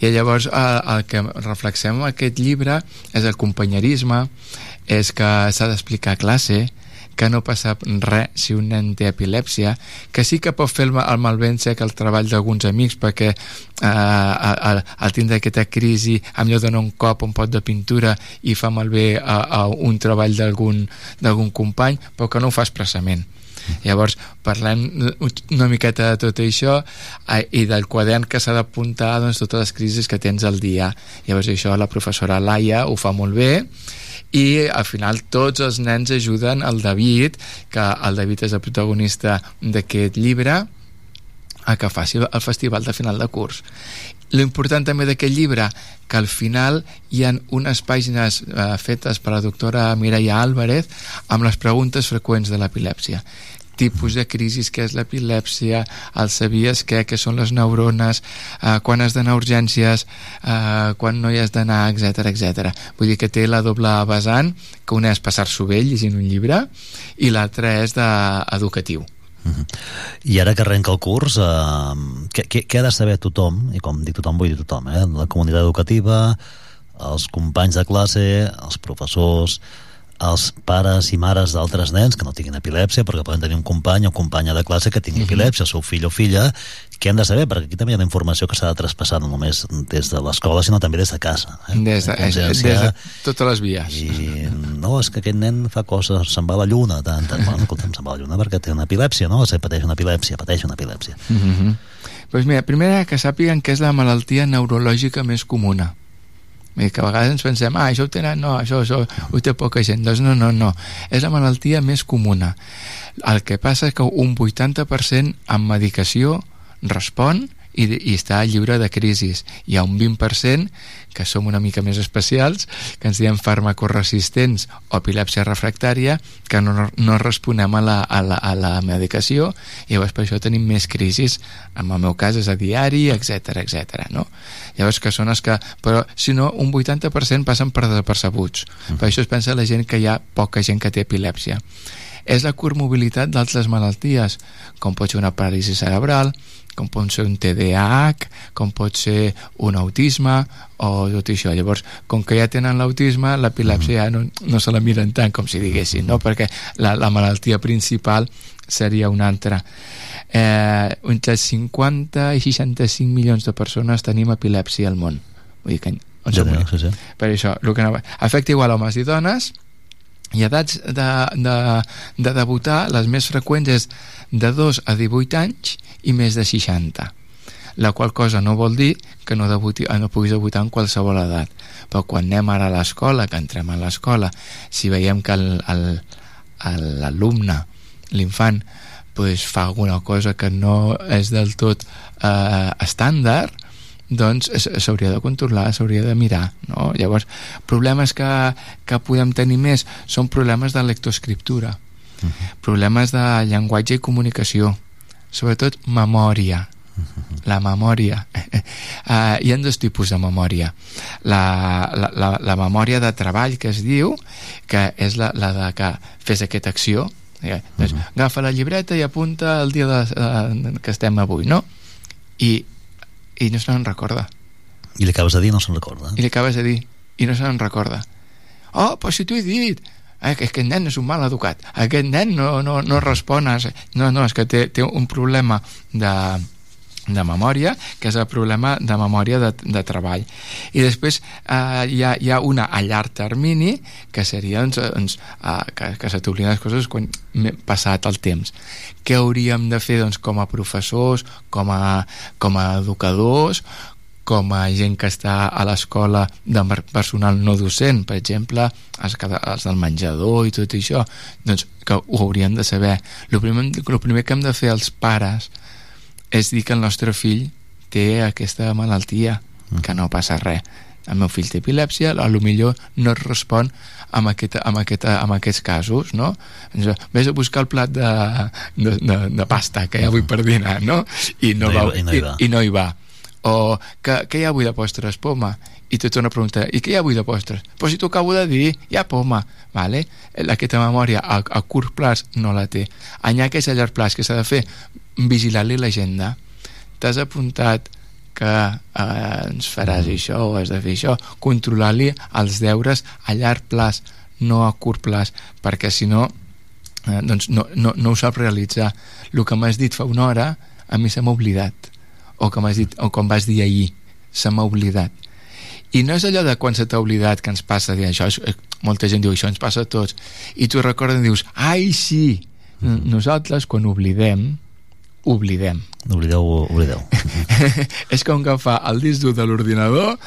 I llavors eh, el que reflexem en aquest llibre és el companyerisme és que s'ha d'explicar a classe que no passa res si un nen té epilèpsia, que sí que pot fer el, el malvent sec el treball d'alguns amics perquè eh, al, al tindre aquesta crisi amb allò dona un cop un pot de pintura i fa malbé a, a un treball d'algun company però que no ho fa expressament llavors parlem una miqueta de tot això eh, i del quadern que s'ha d'apuntar doncs, totes les crisis que tens al dia. Llavors això la professora Laia ho fa molt bé i al final tots els nens ajuden el David que el David és el protagonista d'aquest llibre a que faci el festival de final de curs L'important també d'aquest llibre que al final hi ha unes pàgines eh, fetes per la doctora Mireia Álvarez amb les preguntes freqüents de l'epilèpsia tipus de crisis, què és l'epilèpsia, el sabies què, què són les neurones, eh, quan has d'anar a urgències, eh, quan no hi has d'anar, etc etc. Vull dir que té la doble vessant, que una és passar-s'ho bé llegint un llibre i l'altra és d'educatiu. Uh -huh. I ara que arrenca el curs, eh, què, què, què ha de saber tothom, i com dic tothom vull dir tothom, eh, la comunitat educativa, els companys de classe, els professors, els pares i mares d'altres nens que no tinguin epilèpsia perquè poden tenir un company o companya de classe que tingui uh -huh. epilèpsia, el seu fill o filla què han de saber? Perquè aquí també hi ha informació que s'ha de traspassar no només des de l'escola sinó també des de casa eh? des, de, és, des de totes les vies i no, és que aquest nen fa coses se'n va a la lluna tant, tant. bueno, escolta'm, se'n va a la lluna perquè té una epilèpsia no? se pateix una epilèpsia, pateix una epilèpsia uh -huh. pues mira, primer que sàpiguen que és la malaltia neurològica més comuna i que a vegades ens pensem, ah, això ho tenen, no, això, això ho té poca gent. Doncs no, no, no. És la malaltia més comuna. El que passa és que un 80% amb medicació respon i, i està lliure de crisis. Hi ha un 20% que som una mica més especials, que ens diem farmacoresistents o epilèpsia refractària, que no, no responem a la, a, la, a la medicació i llavors per això tenim més crisis, en el meu cas és a diari, etc etc. no? Llavors que són els que... Però si no, un 80% passen per desapercebuts. Mm. Per això es pensa la gent que hi ha poca gent que té epilèpsia és la comorbilitat d'altres malalties, com pot ser una paràlisi cerebral, com pot ser un TDAH, com pot ser un autisme o tot això. Llavors, com que ja tenen l'autisme, l'epilèpsia ja no, no se la miren tant com si diguessin, no? perquè la, la malaltia principal seria una altra. Eh, entre 50 i 65 milions de persones tenim epilèpsia al món. Vull dir que ja, sí, sí. Per això, el que no... afecta igual homes i dones, i edats de, de, de debutar, les més freqüents és de 2 a 18 anys i més de 60 la qual cosa no vol dir que no, debuti, no puguis debutar en qualsevol edat. Però quan anem ara a l'escola que entrem a l'escola si veiem que l'alumne l'infant pues, fa alguna cosa que no és del tot eh, estàndard doncs s'hauria de controlar, s'hauria de mirar no? llavors, problemes que, que podem tenir més són problemes de lectoescriptura uh -huh. problemes de llenguatge i comunicació sobretot memòria uh -huh. la memòria uh, hi ha dos tipus de memòria la, la, la, la memòria de treball que es diu que és la, la de que fes aquesta acció eh, doncs, uh -huh. agafa la llibreta i apunta el dia de, uh, que estem avui no? i i no se'n recorda. I li acabes de dir no se'n recorda. I li acabes de dir i no se'n recorda. Oh, però si t'ho he dit. Eh, que aquest nen és un mal educat. Aquest nen no, no, no respon a... no, no, és que té, té un problema de, de memòria, que és el problema de memòria de, de treball. I després eh, hi, ha, hi ha una a llarg termini, que seria doncs, doncs, eh, que, que se t'obliden les coses quan passat el temps. Què hauríem de fer doncs, com a professors, com a, com a educadors, com a gent que està a l'escola de personal no docent, per exemple, els, els del menjador i tot això, doncs que ho hauríem de saber. El primer, el primer que hem de fer els pares és dir que el nostre fill té aquesta malaltia, mm. que no passa res. El meu fill té epilèpsia, a lo millor no es respon amb, aquest, amb, aquest, amb aquests casos, no? Ves a buscar el plat de, de, de, de pasta que hi ha avui per dinar, no? I no, no, va, hi, no hi va. I, i no hi va. O que, que hi ha avui de postres? Poma. I te torna a preguntar, i què hi ha avui de postres? Però si t'ho acabo de dir, hi ha poma, vale? Aquesta memòria a, a curt plaç no la té. Anyà que és a llarg plaç, que s'ha de fer? Vigilar-li l'agenda t'has apuntat que eh, ens faràs mm. això o has de fer això, controlar-li els deures a llarg plaç, no a curt plaç, perquè si no, eh, doncs no, no, no ho sap realitzar. El que m'has dit fa una hora, a mi se m'ha oblidat, o que dit, o com vas dir ahir, se m'ha oblidat. I no és allò de quan se t'ha oblidat que ens passa, dir, això, eh, molta gent diu, això ens passa a tots, i tu recordes i dius, ai, sí, mm. nosaltres quan oblidem, oblidem. Oblideu, oblideu. és com agafar el disc dur de l'ordinador,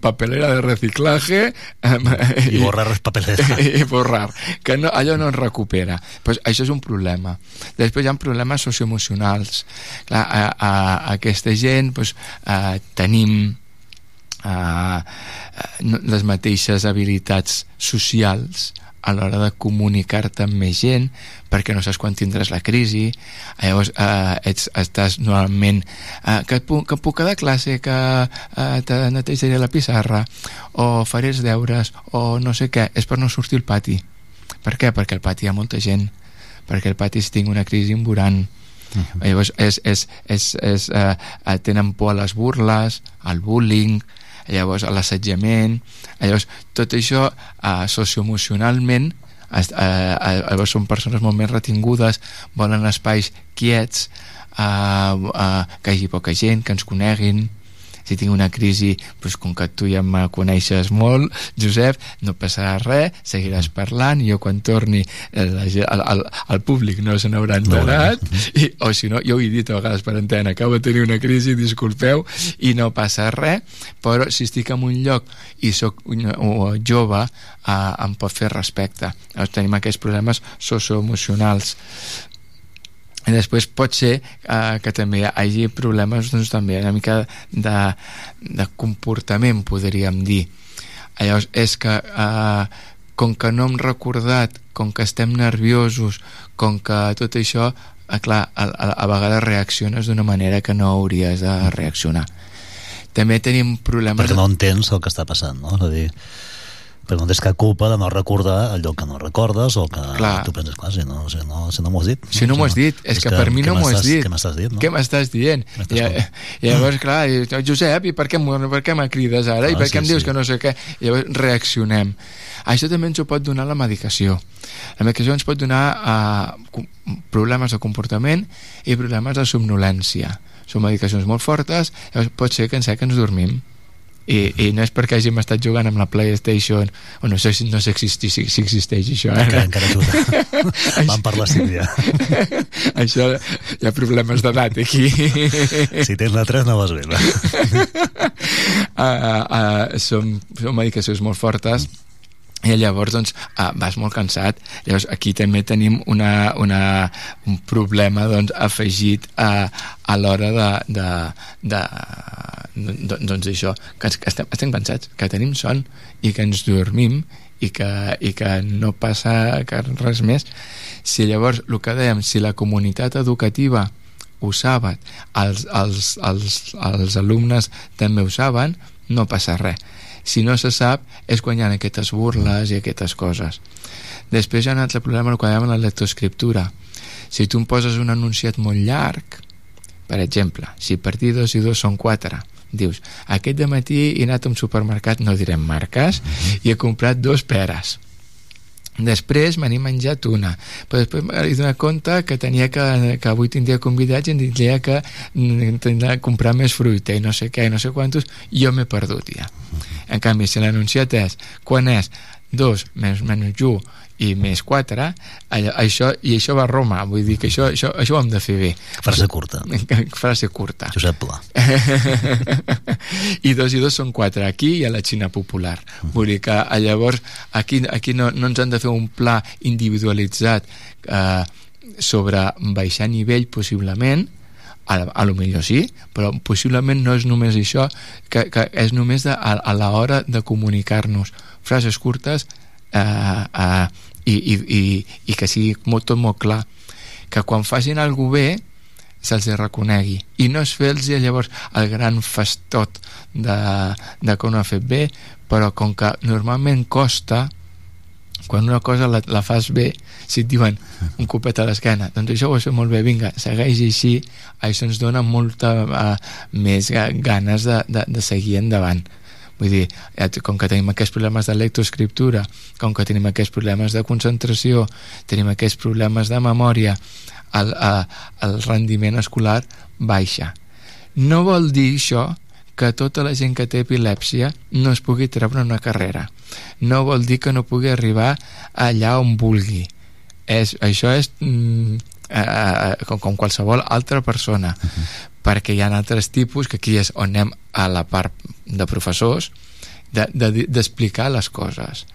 papelera de reciclaje... I borrar papelera. I borrar, que no, allò no es recupera. Pues això és un problema. Després hi ha problemes socioemocionals. Clar, a, a, a aquesta gent pues, a, tenim a, a, les mateixes habilitats socials a l'hora de comunicar-te amb més gent perquè no saps quan tindràs la crisi llavors eh, ets, estàs normalment eh, que, puc, que puc quedar a classe que eh, te netejaré la pissarra o faré els deures o no sé què, és per no sortir al pati per què? perquè al pati hi ha molta gent perquè al pati si tinc una crisi em veuran Uh -huh. llavors és, és, és, és, eh, tenen por a les burles al bullying llavors l'assetjament llavors tot això eh, socioemocionalment eh, eh, són persones molt més retingudes volen espais quiets eh, eh, que hi hagi poca gent que ens coneguin si tinc una crisi, doncs com que tu ja me coneixes molt, Josep, no passarà res, seguiràs parlant, jo quan torni el, el, el, el públic no se n'haurà enterat, no, i, o si no, jo ho he dit a vegades per antena, acabo de tenir una crisi, disculpeu, i no passa res, però si estic en un lloc i sóc jove, eh, em pot fer respecte. Llavors tenim aquests problemes socioemocionals i després pot ser eh, que també hi hagi problemes doncs, també una mica de, de comportament podríem dir llavors és que eh, com que no hem recordat com que estem nerviosos com que tot això eh, clar, a, a, a vegades reacciones d'una manera que no hauries de reaccionar també tenim problemes perquè no entens el que està passant no? és a dir, però no tens cap culpa de no recordar allò que no recordes o que clar. tu penses, clar, si no, si no, si no m'ho has dit. Si no, no m'ho has dit, és, és que, que per mi no m'ho has dit. Què m'estàs dient? No? Què m'estàs dient? I, I llavors, clar, Josep, i per què, per què me crides ara? Ah, I per què sí, em dius sí. que no sé què? I llavors reaccionem. Això també ens ho pot donar la medicació. La medicació ens pot donar uh, problemes de comportament i problemes de somnolència. Són medicacions molt fortes, llavors pot ser que en sec ens dormim i, i no és perquè hàgim estat jugant amb la Playstation o no sé, no sé si, si, si existeix això eh? encara, encara ajuda vam parlar sí ja això hi ha problemes d'edat aquí. Si tens la 3 no vas bé uh, uh, són, són medicacions molt fortes. mm i llavors doncs, ah, vas molt cansat. Llavors aquí també tenim una, una, un problema doncs, afegit a, a l'hora de, de, de, de, doncs això que, que estem, estem cansats, que tenim son i que ens dormim i que, i que no passa que res més. Si llavors el que dèiem si la comunitat educativa ho saben els, els, els, els alumnes també ho saben no passa res si no se sap és quan hi ha aquestes burles i aquestes coses. Després hi ha un altre problema el que dèiem la lectoescriptura. Si tu em poses un anunciat molt llarg per exemple, si per dir dos i dos són quatre dius, aquest de matí he anat a un supermercat, no direm marques i he comprat dos peres. Després me n'he menjat una, però després m'he donat compte que tenia que, que avui tindria convidats i em diria que mm, tindria que comprar més fruita i no sé què, i no sé quantos, jo m'he perdut ja. En canvi, si l'anunciat és quan és 2 menys menys 1 i més 4 allò, això, i això va a Roma vull dir que això, això, això ho hem de fer bé. Frase curta. Frase curta. Josep Pla. I dos i dos són 4 aquí i a la Xina popular. Mm. vull dir que llavors aquí, aquí no, no ens han de fer un pla individualitzat eh, sobre baixar nivell possiblement a, a lo millor sí, però possiblement no és només això, que, que és només de, a, a l'hora de comunicar-nos frases curtes eh, eh, i, i, i, i que sigui molt, tot molt clar que quan facin alguna bé se'ls reconegui. I no és fer-los llavors el gran festot de, de que no ha fet bé però com que normalment costa quan una cosa la, la fas bé si et diuen un copet a l'esquena doncs això ho has fet molt bé, vinga, segueix així això ens dona molta uh, més ganes de, de, de seguir endavant vull dir, com que tenim aquests problemes de lectoescriptura, com que tenim aquests problemes de concentració, tenim aquests problemes de memòria, el, el rendiment escolar baixa. No vol dir això que tota la gent que té epilèpsia no es pugui treure una carrera. No vol dir que no pugui arribar allà on vulgui. És, això és mm, eh, com, com qualsevol altra persona. Uh -huh. Perquè hi ha altres tipus, que aquí és on anem a la part de professors, d'explicar de, de, les coses.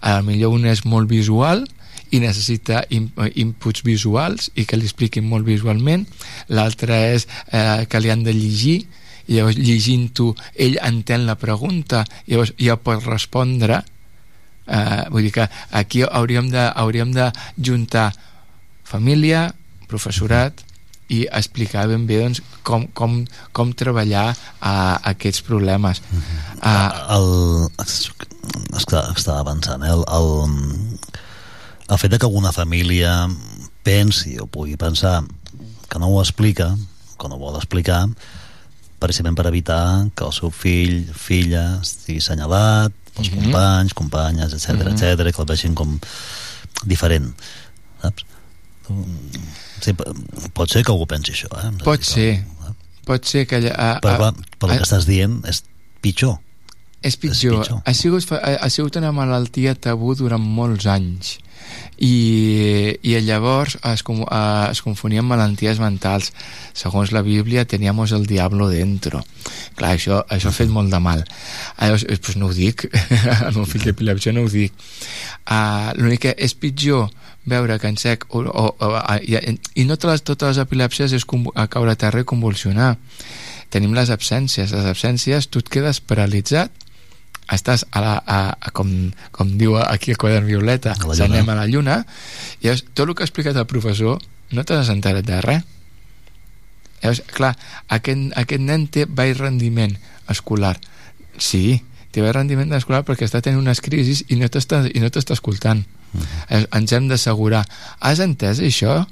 A millor un és molt visual i necessita in, inputs visuals i que li expliquin molt visualment l'altre és eh, que li han de llegir llavors llegint-ho ell entén la pregunta i llavors ja pot respondre eh, vull dir que aquí hauríem de, hauríem de juntar família, professorat i explicar ben bé doncs, com, com, com treballar a, a aquests problemes uh -huh. uh, el, està, està avançant eh? el, el, el fet que alguna família pensi o pugui pensar que no ho explica que no vol explicar precisament per evitar que el seu fill, filla estigui assenyalat pels mm -hmm. companys, companyes, etc mm -hmm. etc que el vegin com diferent saps? Sí, pot ser que algú pensi això eh? pot ser pot ser que allà, a, però clar, pel que estàs dient és pitjor és pitjor. és pitjor. Ha, sigut, ha, ha sigut una malaltia tabú durant molts anys i, i llavors es, es confonien malalties mentals. Segons la Bíblia teníamos el diablo dentro. Clar, això, això ha fet molt de mal. Llavors, pues no ho dic. El meu fill d'epilèpsia no ho dic. Uh, l'únic que és pitjor veure que en sec o, o, o, i, i no totes totes les epilèpsies és a caure a terra i convulsionar. Tenim les absències. Les absències tu et quedes paralitzat estàs a la, a, a com, com diu aquí el quadern violeta anem a la lluna i llavors, tot el que ha explicat el professor no t'has enterat de res. Llavors, clar, aquest, aquest nen té baix rendiment escolar. Sí, té baix rendiment escolar perquè està tenint unes crisis i no t'està escoltant. Uh -huh. llavors, ens hem d'assegurar. Has entès això?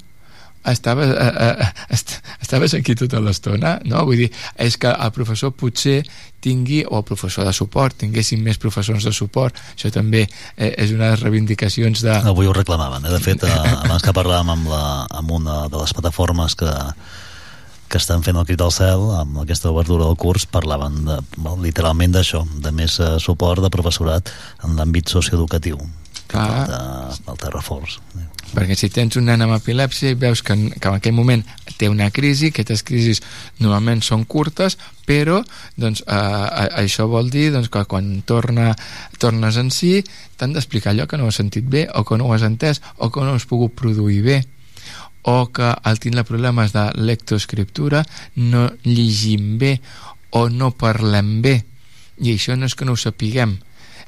Estaves, eh, eh, est estaves aquí tota l'estona no? vull dir, és que el professor potser tingui, o el professor de suport tinguessin més professors de suport això també eh, és una de les reivindicacions de... Avui ho reclamaven, eh? de fet eh, abans que parlàvem amb, la, amb una de les plataformes que, que estan fent el crit al cel amb aquesta obertura del curs parlaven de, literalment d'això, de més eh, suport de professorat en l'àmbit socioeducatiu Clar. del, del Terraforç perquè si tens un nen amb epilèpsia i veus que que en aquell moment té una crisi, aquestes crisis normalment són curtes, però doncs, eh, això vol dir doncs, que quan torna, tornes en si t'han d'explicar allò que no has sentit bé o que no ho has entès o que no has pogut produir bé. O que al tindre problemes de lectoescriptura no llegim bé o no parlem bé. I això no és que no ho sapiguem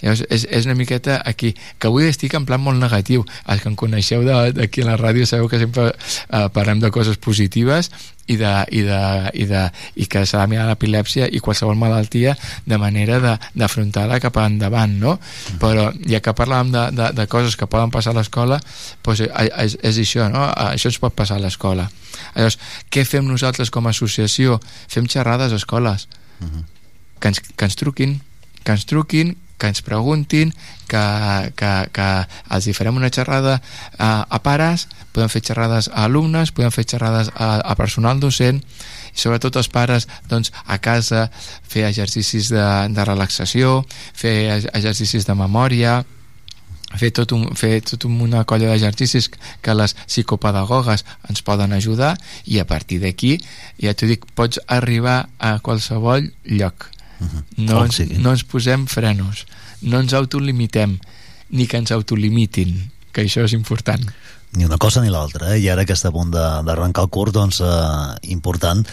Llavors, és, és una miqueta aquí, que avui estic en plan molt negatiu. Els que em coneixeu d'aquí a la ràdio sabeu que sempre eh, parlem de coses positives i, de, i, de, i, de, i que s'ha de mirar l'epilèpsia i qualsevol malaltia de manera d'afrontar-la cap endavant, no? Però ja que parlàvem de, de, de coses que poden passar a l'escola, doncs és, és això, no? Això ens pot passar a l'escola. Llavors, què fem nosaltres com a associació? Fem xerrades a escoles. Uh -huh. que, ens, que ens truquin, que ens truquin, que ens preguntin, que, que, que els hi farem una xerrada a, a pares, podem fer xerrades a alumnes, podem fer xerrades a, a personal docent, i sobretot els pares doncs, a casa fer exercicis de, de relaxació, fer exercicis de memòria, fer tot, un, fer tot una colla d'exercicis que les psicopedagogues ens poden ajudar i a partir d'aquí, ja t'ho dic, pots arribar a qualsevol lloc -huh. no, ens, no ens posem frenos no ens autolimitem ni que ens autolimitin que això és important ni una cosa ni l'altra eh? i ara que està a punt d'arrencar el curs doncs eh, important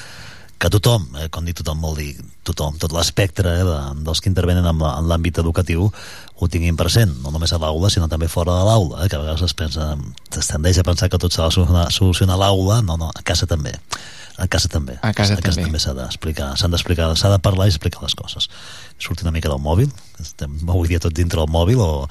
que tothom, eh, com dic tothom vol dir tothom, tot l'espectre eh, de, dels que intervenen en, en l'àmbit educatiu ho tinguin present, no només a l'aula sinó també fora de l'aula, eh, que a vegades es pensa es tendeix a pensar que tot s'ha de solucionar, solucionar a l'aula, no, no, a casa també a casa també. A casa, a casa també. s'ha d'explicar, s'han d'explicar, s'ha de parlar i explicar les coses. Sortir una mica del mòbil, estem avui dia tot dintre del mòbil o,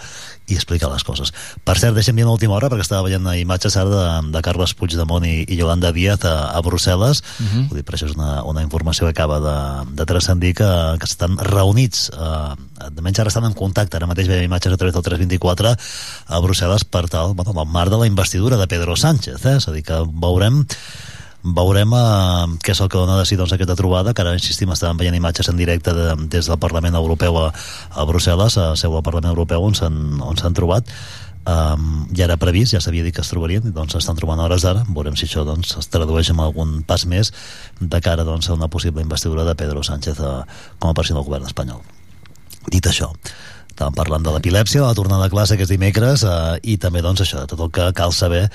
i explicar les coses. Per cert, deixem dir una última hora perquè estava veient imatges ara de, de Carles Puigdemont i, i Yolanda Díaz a, a Brussel·les. Uh Mhm. -huh. Vull dir, per això és una, una informació que acaba de, de transcendir que, que estan reunits eh, menys ara estan en contacte, ara mateix veiem imatges a través del 324 a Brussel·les per tal, bueno, el marc de la investidura de Pedro Sánchez, eh? és a dir, que veurem veurem eh, què és el que dona de si doncs, aquesta trobada, que ara insistim estàvem veient imatges en directe de, des del Parlament Europeu a, a Brussel·les, a seu del Parlament Europeu on s'han trobat. Um, ja era previst, ja s'havia dit que es trobarien doncs s'estan trobant hores d'ara, veurem si això doncs, es tradueix en algun pas més de cara doncs, a una possible investidura de Pedro Sánchez a, com a president del govern espanyol. Dit això estàvem parlant de l'epilèpsia, de la tornada a classe que dimecres eh, i també doncs això, de tot el que cal saber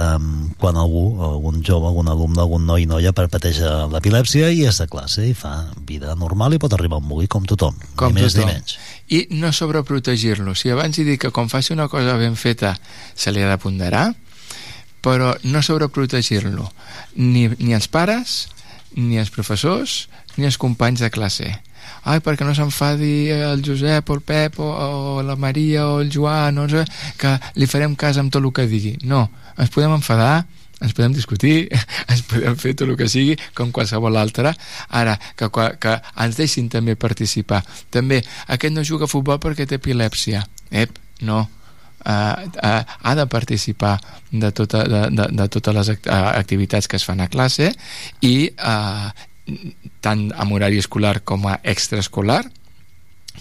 um, quan algú, algun jove, algun alumne, algun noi noia pateix l'epilèpsia i és de classe i fa vida normal i pot arribar a un com tothom, Com ni més tothom. ni menys. I no sobreprotegir-lo. Si abans he dit que quan faci una cosa ben feta se li ha de ponderar, però no sobreprotegir-lo. Ni, ni els pares, ni els professors, ni els companys de classe. Ai, perquè no s'enfadi el Josep o el Pep o, o la Maria o el Joan sé, que li farem cas amb tot el que digui. No, ens podem enfadar, ens podem discutir, ens podem fer tot el que sigui com qualsevol altre. Ara, que, que ens deixin també participar. També, aquest no juga a futbol perquè té epilèpsia. Ep, no. Uh, uh, ha de participar de, tota, de, de, de totes les uh, activitats que es fan a classe i uh, tant amb horari escolar com a extraescolar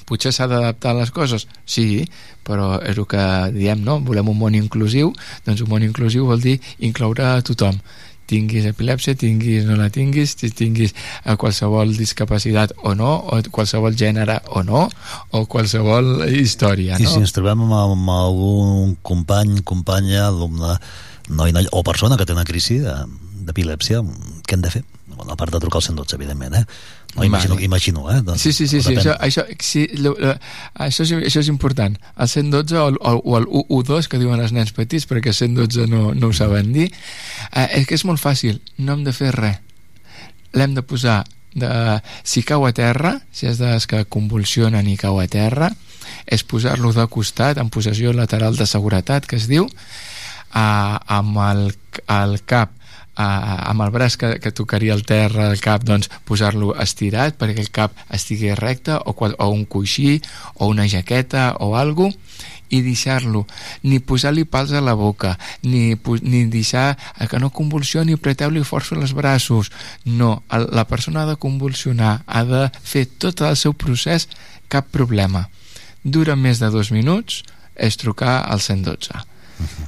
potser s'ha d'adaptar les coses sí, però és el que diem no? volem un món inclusiu doncs un món inclusiu vol dir incloure a tothom tinguis epilèpsia, tinguis no la tinguis, tinguis qualsevol discapacitat o no, o qualsevol gènere o no, o qualsevol història, I no? si ens trobem amb, amb algun company, companya, alumne, noi, noi, o persona que té una crisi de- d'epilèpsia, què hem de fer? Bueno, a part de trucar al 112, evidentment, eh? No, imagino, Vale. imagino, eh? Doncs, Sí, sí, sí, sí això, això, sí lo, lo, això, és, això és important. El 112 o el, o el 112 que diuen els nens petits, perquè el 112 no, no ho saben dir, eh, és que és molt fàcil, no hem de fer res. L'hem de posar de, si cau a terra, si és dels que convulsionen i cau a terra, és posar-lo de costat, en posició lateral de seguretat, que es diu, eh, amb el, el cap eh, amb el braç que, que tocaria el terra el cap, doncs posar-lo estirat perquè el cap estigui recte o, o un coixí o una jaqueta o algo i deixar-lo, ni posar-li pals a la boca, ni, ni deixar que no convulsioni, apreteu-li força els braços. No, la persona ha de convulsionar, ha de fer tot el seu procés, cap problema. Dura més de dos minuts, és trucar al 112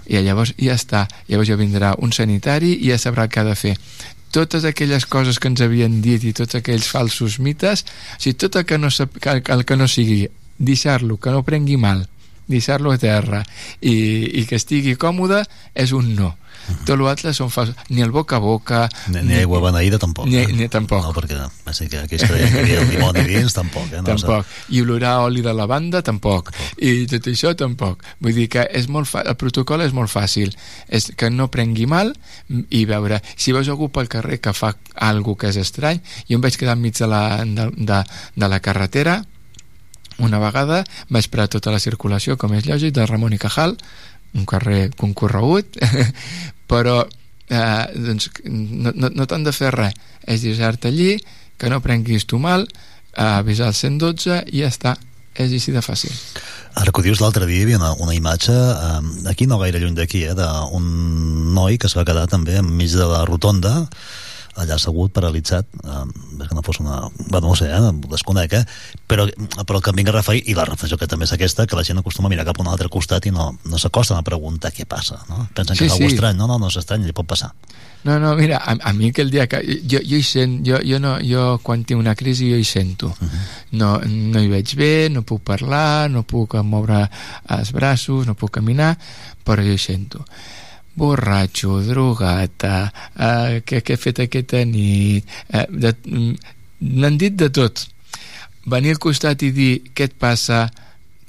i llavors ja està. Llavors ja vindrà un sanitari i ja sabrà que ha de fer. Totes aquelles coses que ens havien dit i tots aquells falsos mites o sigui, tot el que no, sap, el que no sigui deixar-lo, que no prengui mal deixar-lo a terra i, i que estigui còmode és un no tot l'altre són falsos ni el boca a boca Ni, ni aigua beneïda tampoc. ni, eh? ni tampoc No, perquè va ser que aquells creien que hi havia dimoni dins, tampoc. Eh? No, tampoc. I olorar oli de lavanda, tampoc. I tot això, tampoc. Vull dir que és molt fa... el protocol és molt fàcil. És que no prengui mal i veure... Si veus algú pel carrer que fa algo que és estrany, jo em vaig quedar enmig de la, de, de, de la carretera una vegada vaig parar tota la circulació, com és lògic, de Ramon i Cajal, un carrer concorregut, però eh, doncs, no, no, no t'han de fer res, és deixar-te allí, que no prenguis tu mal, eh, avisar el 112 i ja està, és així de fàcil. Ara que ho dius, l'altre dia hi havia una, una imatge, eh, aquí no gaire lluny d'aquí, eh, d'un noi que es va quedar també enmig de la rotonda, allà assegut, paralitzat, eh, que no fos una... Bueno, no ho sé, eh, desconec, eh? Però, però el que em vinc a referir, i la reflexió que també és aquesta, que la gent acostuma a mirar cap a un altre costat i no, no s'acosten a preguntar què passa, no? Pensen Sí, que és sí. estrany, no, no, no és estrany, li pot passar. No, no, mira, a, a mi aquell dia que jo, jo hi sent, jo, jo, no, jo quan tinc una crisi jo hi sento no, no hi veig bé, no puc parlar no puc moure els braços no puc caminar, però jo hi sento borratxo, drogata eh, què, què he fet aquesta nit? Eh, mm, n'han dit de tot. Venir al costat i dir què et passa?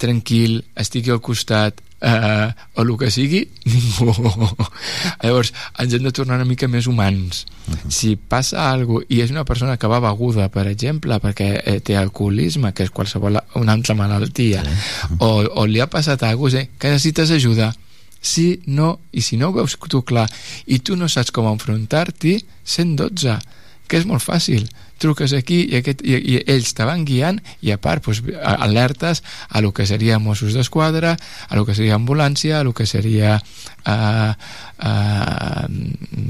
Tranquil, estigui al costat. Eh, o el que sigui ningú. Llavors ens hem de tornar una mica més humans. Si passa alguna i és una persona que va beguda per exemple perquè eh, té alcoholisme que és qualsevol una altra malaltia o, o li ha passat alguna cosa que necessites ajuda si no, i si no ho veus tu clar i tu no saps com enfrontar-t'hi 112, que és molt fàcil truques aquí i, aquest, i, i ells te van guiant i a part doncs, a- alertes a lo que seria Mossos d'Esquadra a lo que seria ambulància a lo que seria uh, uh,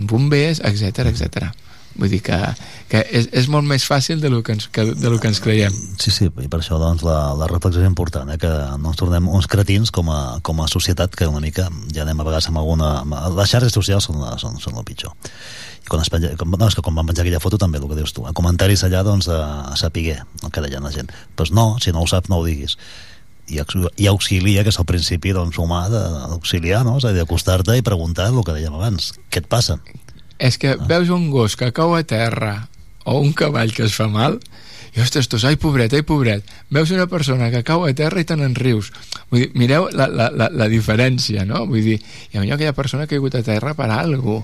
bombers, etc etc. Vull dir que, que és, és molt més fàcil de lo que ens, que, de lo que ens creiem. Sí, sí, i per això doncs, la, la reflexió és important, eh? que no ens tornem uns cretins com a, com a societat que una mica ja anem a vegades amb alguna... Amb, les xarxes socials són, la- són, són el pitjor. I quan es penja, com, no, és que quan van penjar aquella foto també, el que dius tu, eh? comentaris allà doncs, a, a saber el que deia la gent. Doncs no, si no ho saps no ho diguis. i, i auxilia, que és el principi doncs, humà d'auxiliar, no? és a dir, d'acostar-te i preguntar el que dèiem abans, què et passa? És que veus un gos que cau a terra o un cavall que es fa mal i ostres, tu, ai pobret, ai pobret. Veus una persona que cau a terra i te n'en rius. Vull dir, mireu la, la, la, la diferència no? vull dir, hi ha aquella persona que ha caigut a terra per alguna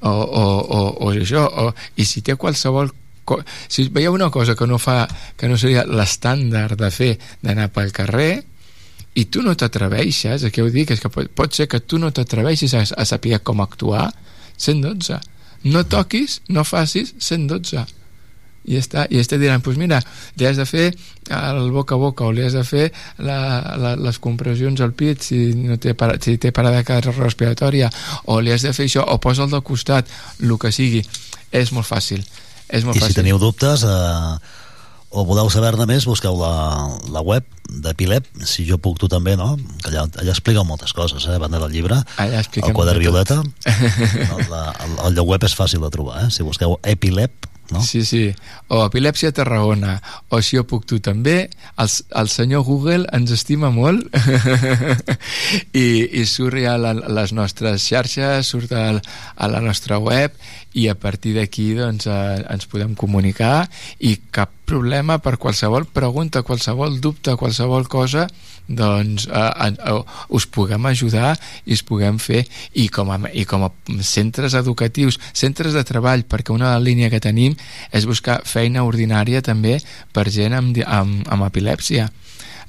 o, o, o, o això o, i si té qualsevol co si veieu una cosa que no fa que no seria l'estàndard de fer d'anar pel carrer i tu no t'atreveixes, el que ho dic? És que pot, pot ser que tu no t'atreveixis a, a saber com actuar 112 no toquis, no facis 112 i està, i este diran, doncs pues mira, li has de fer el boca a boca o li has de fer la, la, les compressions al pit si, no té, para, si té parada respiratòria o li has de fer això, o posa'l del costat el que sigui, és molt fàcil és molt I fàcil. si teniu dubtes eh, o voleu saber-ne més, busqueu la, la web d'Epilep, si jo puc tu també, no? Que allà, allà expliqueu moltes coses, eh? a banda del llibre, allà el quadern violeta, el, la, el, el web és fàcil de trobar, eh? si busqueu Epilep, no? Sí, sí. O Epilèpsia Tarragona. O si jo puc tu també. El, el senyor Google ens estima molt i, i surt ja a la, les nostres xarxes, surt al, a la nostra web i a partir d'aquí doncs, eh, ens podem comunicar i cap problema per qualsevol pregunta, qualsevol dubte, qualsevol cosa doncs eh, eh, us puguem ajudar i us puguem fer i com, a, i com a centres educatius centres de treball, perquè una línia que tenim és buscar feina ordinària també per gent amb, amb, amb epilèpsia.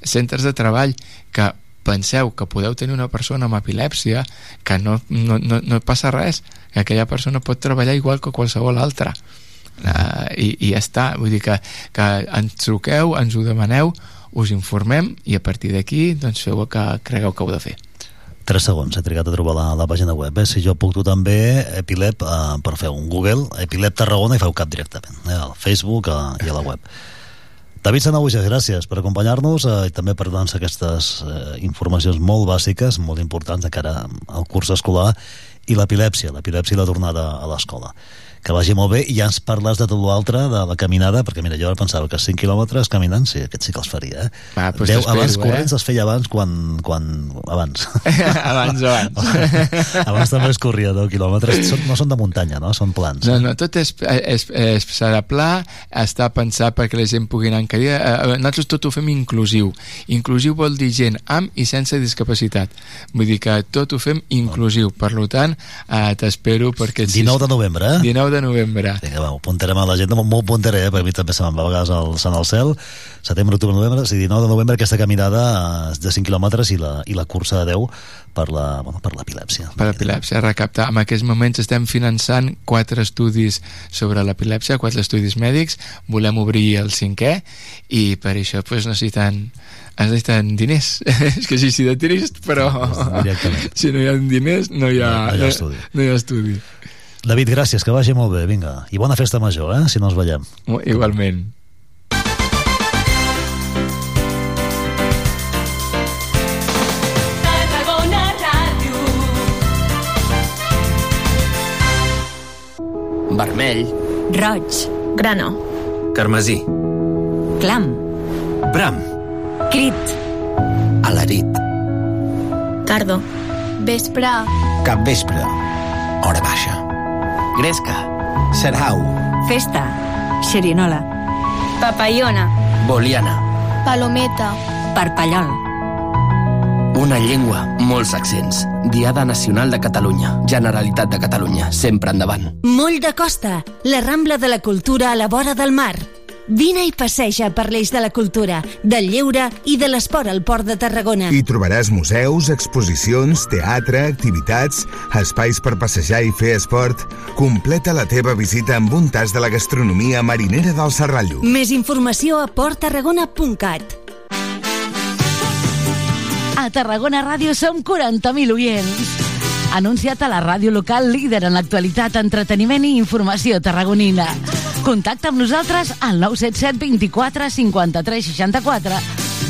Centres de treball que penseu que podeu tenir una persona amb epilèpsia que no, no, no, no passa res que aquella persona pot treballar igual que qualsevol altra. Uh, i, i ja està. Vull dir que, que ens truqueu, ens ho demaneu us informem i a partir d'aquí doncs feu el que cregueu que heu de fer 3 segons, he trigat a trobar la, la pàgina web. Eh? Si jo puc tu també, Epilep, eh, per fer un Google, Epilep Tarragona i feu cap directament, eh? al Facebook eh, i a la web. David Sanabuja, gràcies per acompanyar-nos eh, i també per donar-nos aquestes eh, informacions molt bàsiques, molt importants de cara al curs escolar i l'epilèpsia, l'epilèpsia i la tornada a l'escola. Que vagi molt bé i ja ens parles de tot l'altre, de la caminada, perquè mira, jo ara pensava que 5 quilòmetres caminant, sí, aquest sí que els faria, eh? Va, doncs 10 t'espero, abans eh? corrents els feia abans quan... quan abans. abans, abans abans també es corria 10 quilòmetres. Són, no són de muntanya, no? Són plans. No, no, tot és, és, és, serà pla, està pensat perquè la gent pugui anar en cadira. Eh, Nosaltres tot ho fem inclusiu. Inclusiu vol dir gent amb i sense discapacitat. Vull dir que tot ho fem inclusiu. Per tant, eh, t'espero perquè... 19 de novembre, eh? 19 de novembre. Vinga, va, ho apuntarem a l'agenda, molt puntaré, eh? perquè a mi també se me'n va a vegades el Sant al cel. Setembre, octubre, novembre, sí, 19 de novembre aquesta caminada de 5 quilòmetres i la, i la cursa de 10 per la, bueno, per l'epilèpsia. per l'epilèpsia, recaptar. En aquests moments estem finançant quatre estudis sobre l'epilèpsia, quatre estudis mèdics, volem obrir el cinquè i per això pues, necessiten necessiten diners és que sí, sí de trist però si no hi ha diners no hi ha, No hi ha estudi. no hi ha estudi. David, gràcies, que vagi molt bé, vinga. I bona festa major, eh?, si no ens veiem. Igualment. Vermell. Roig. Grano. Carmesí. Clam. Bram. Crit. Alarit. Cardo. Vespre. Cap vespre. Hora baixa. Gresca. Serhau. Festa. Xerinola. Papallona. Boliana. Palometa. Parpallol. Una llengua, molts accents. Diada Nacional de Catalunya. Generalitat de Catalunya. Sempre endavant. Moll de Costa, la Rambla de la Cultura a la vora del mar. Vine i passeja per l'eix de la cultura, del lleure i de l'esport al Port de Tarragona. Hi trobaràs museus, exposicions, teatre, activitats, espais per passejar i fer esport. Completa la teva visita amb un tas de la gastronomia marinera del Serrallo. Més informació a porttarragona.cat. A Tarragona Ràdio som 40.000 oients. Anunciat a la ràdio local líder en l'actualitat, entreteniment i informació tarragonina. Contacta amb nosaltres al 977 24 53 64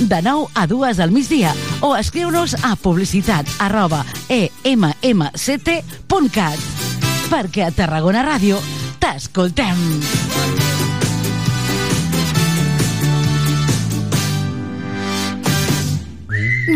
de 9 a 2 al migdia. O escriu-nos a publicitat arroba emmct.cat perquè a Tarragona Ràdio t'escoltem.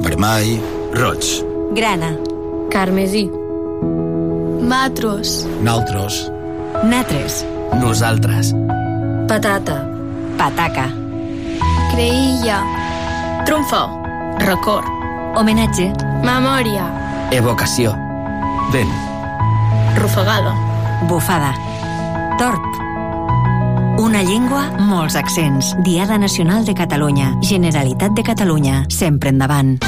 Vermell. Roig. Grana. Carmesí. Matros. Naltros. Natres. Nosaltres. Patata. Pataca. Creïlla. Trumfo. Record. Homenatge. Memòria. Evocació. Vent. Rufagada. Bufada. Torp. Una llengua, molts accents. Diada Nacional de Catalunya. Generalitat de Catalunya. Sempre endavant.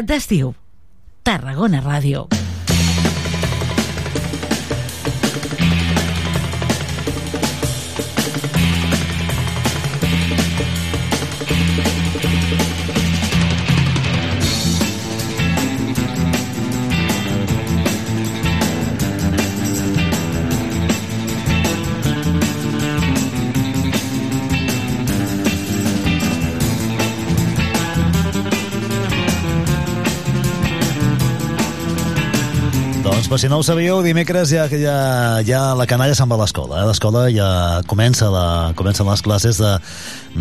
D'estiu. Tarragona Ràdio. Per si no ho sabíeu, dimecres ja, ja, ja la canalla se'n va a l'escola. Eh? L'escola ja comença la, comencen les classes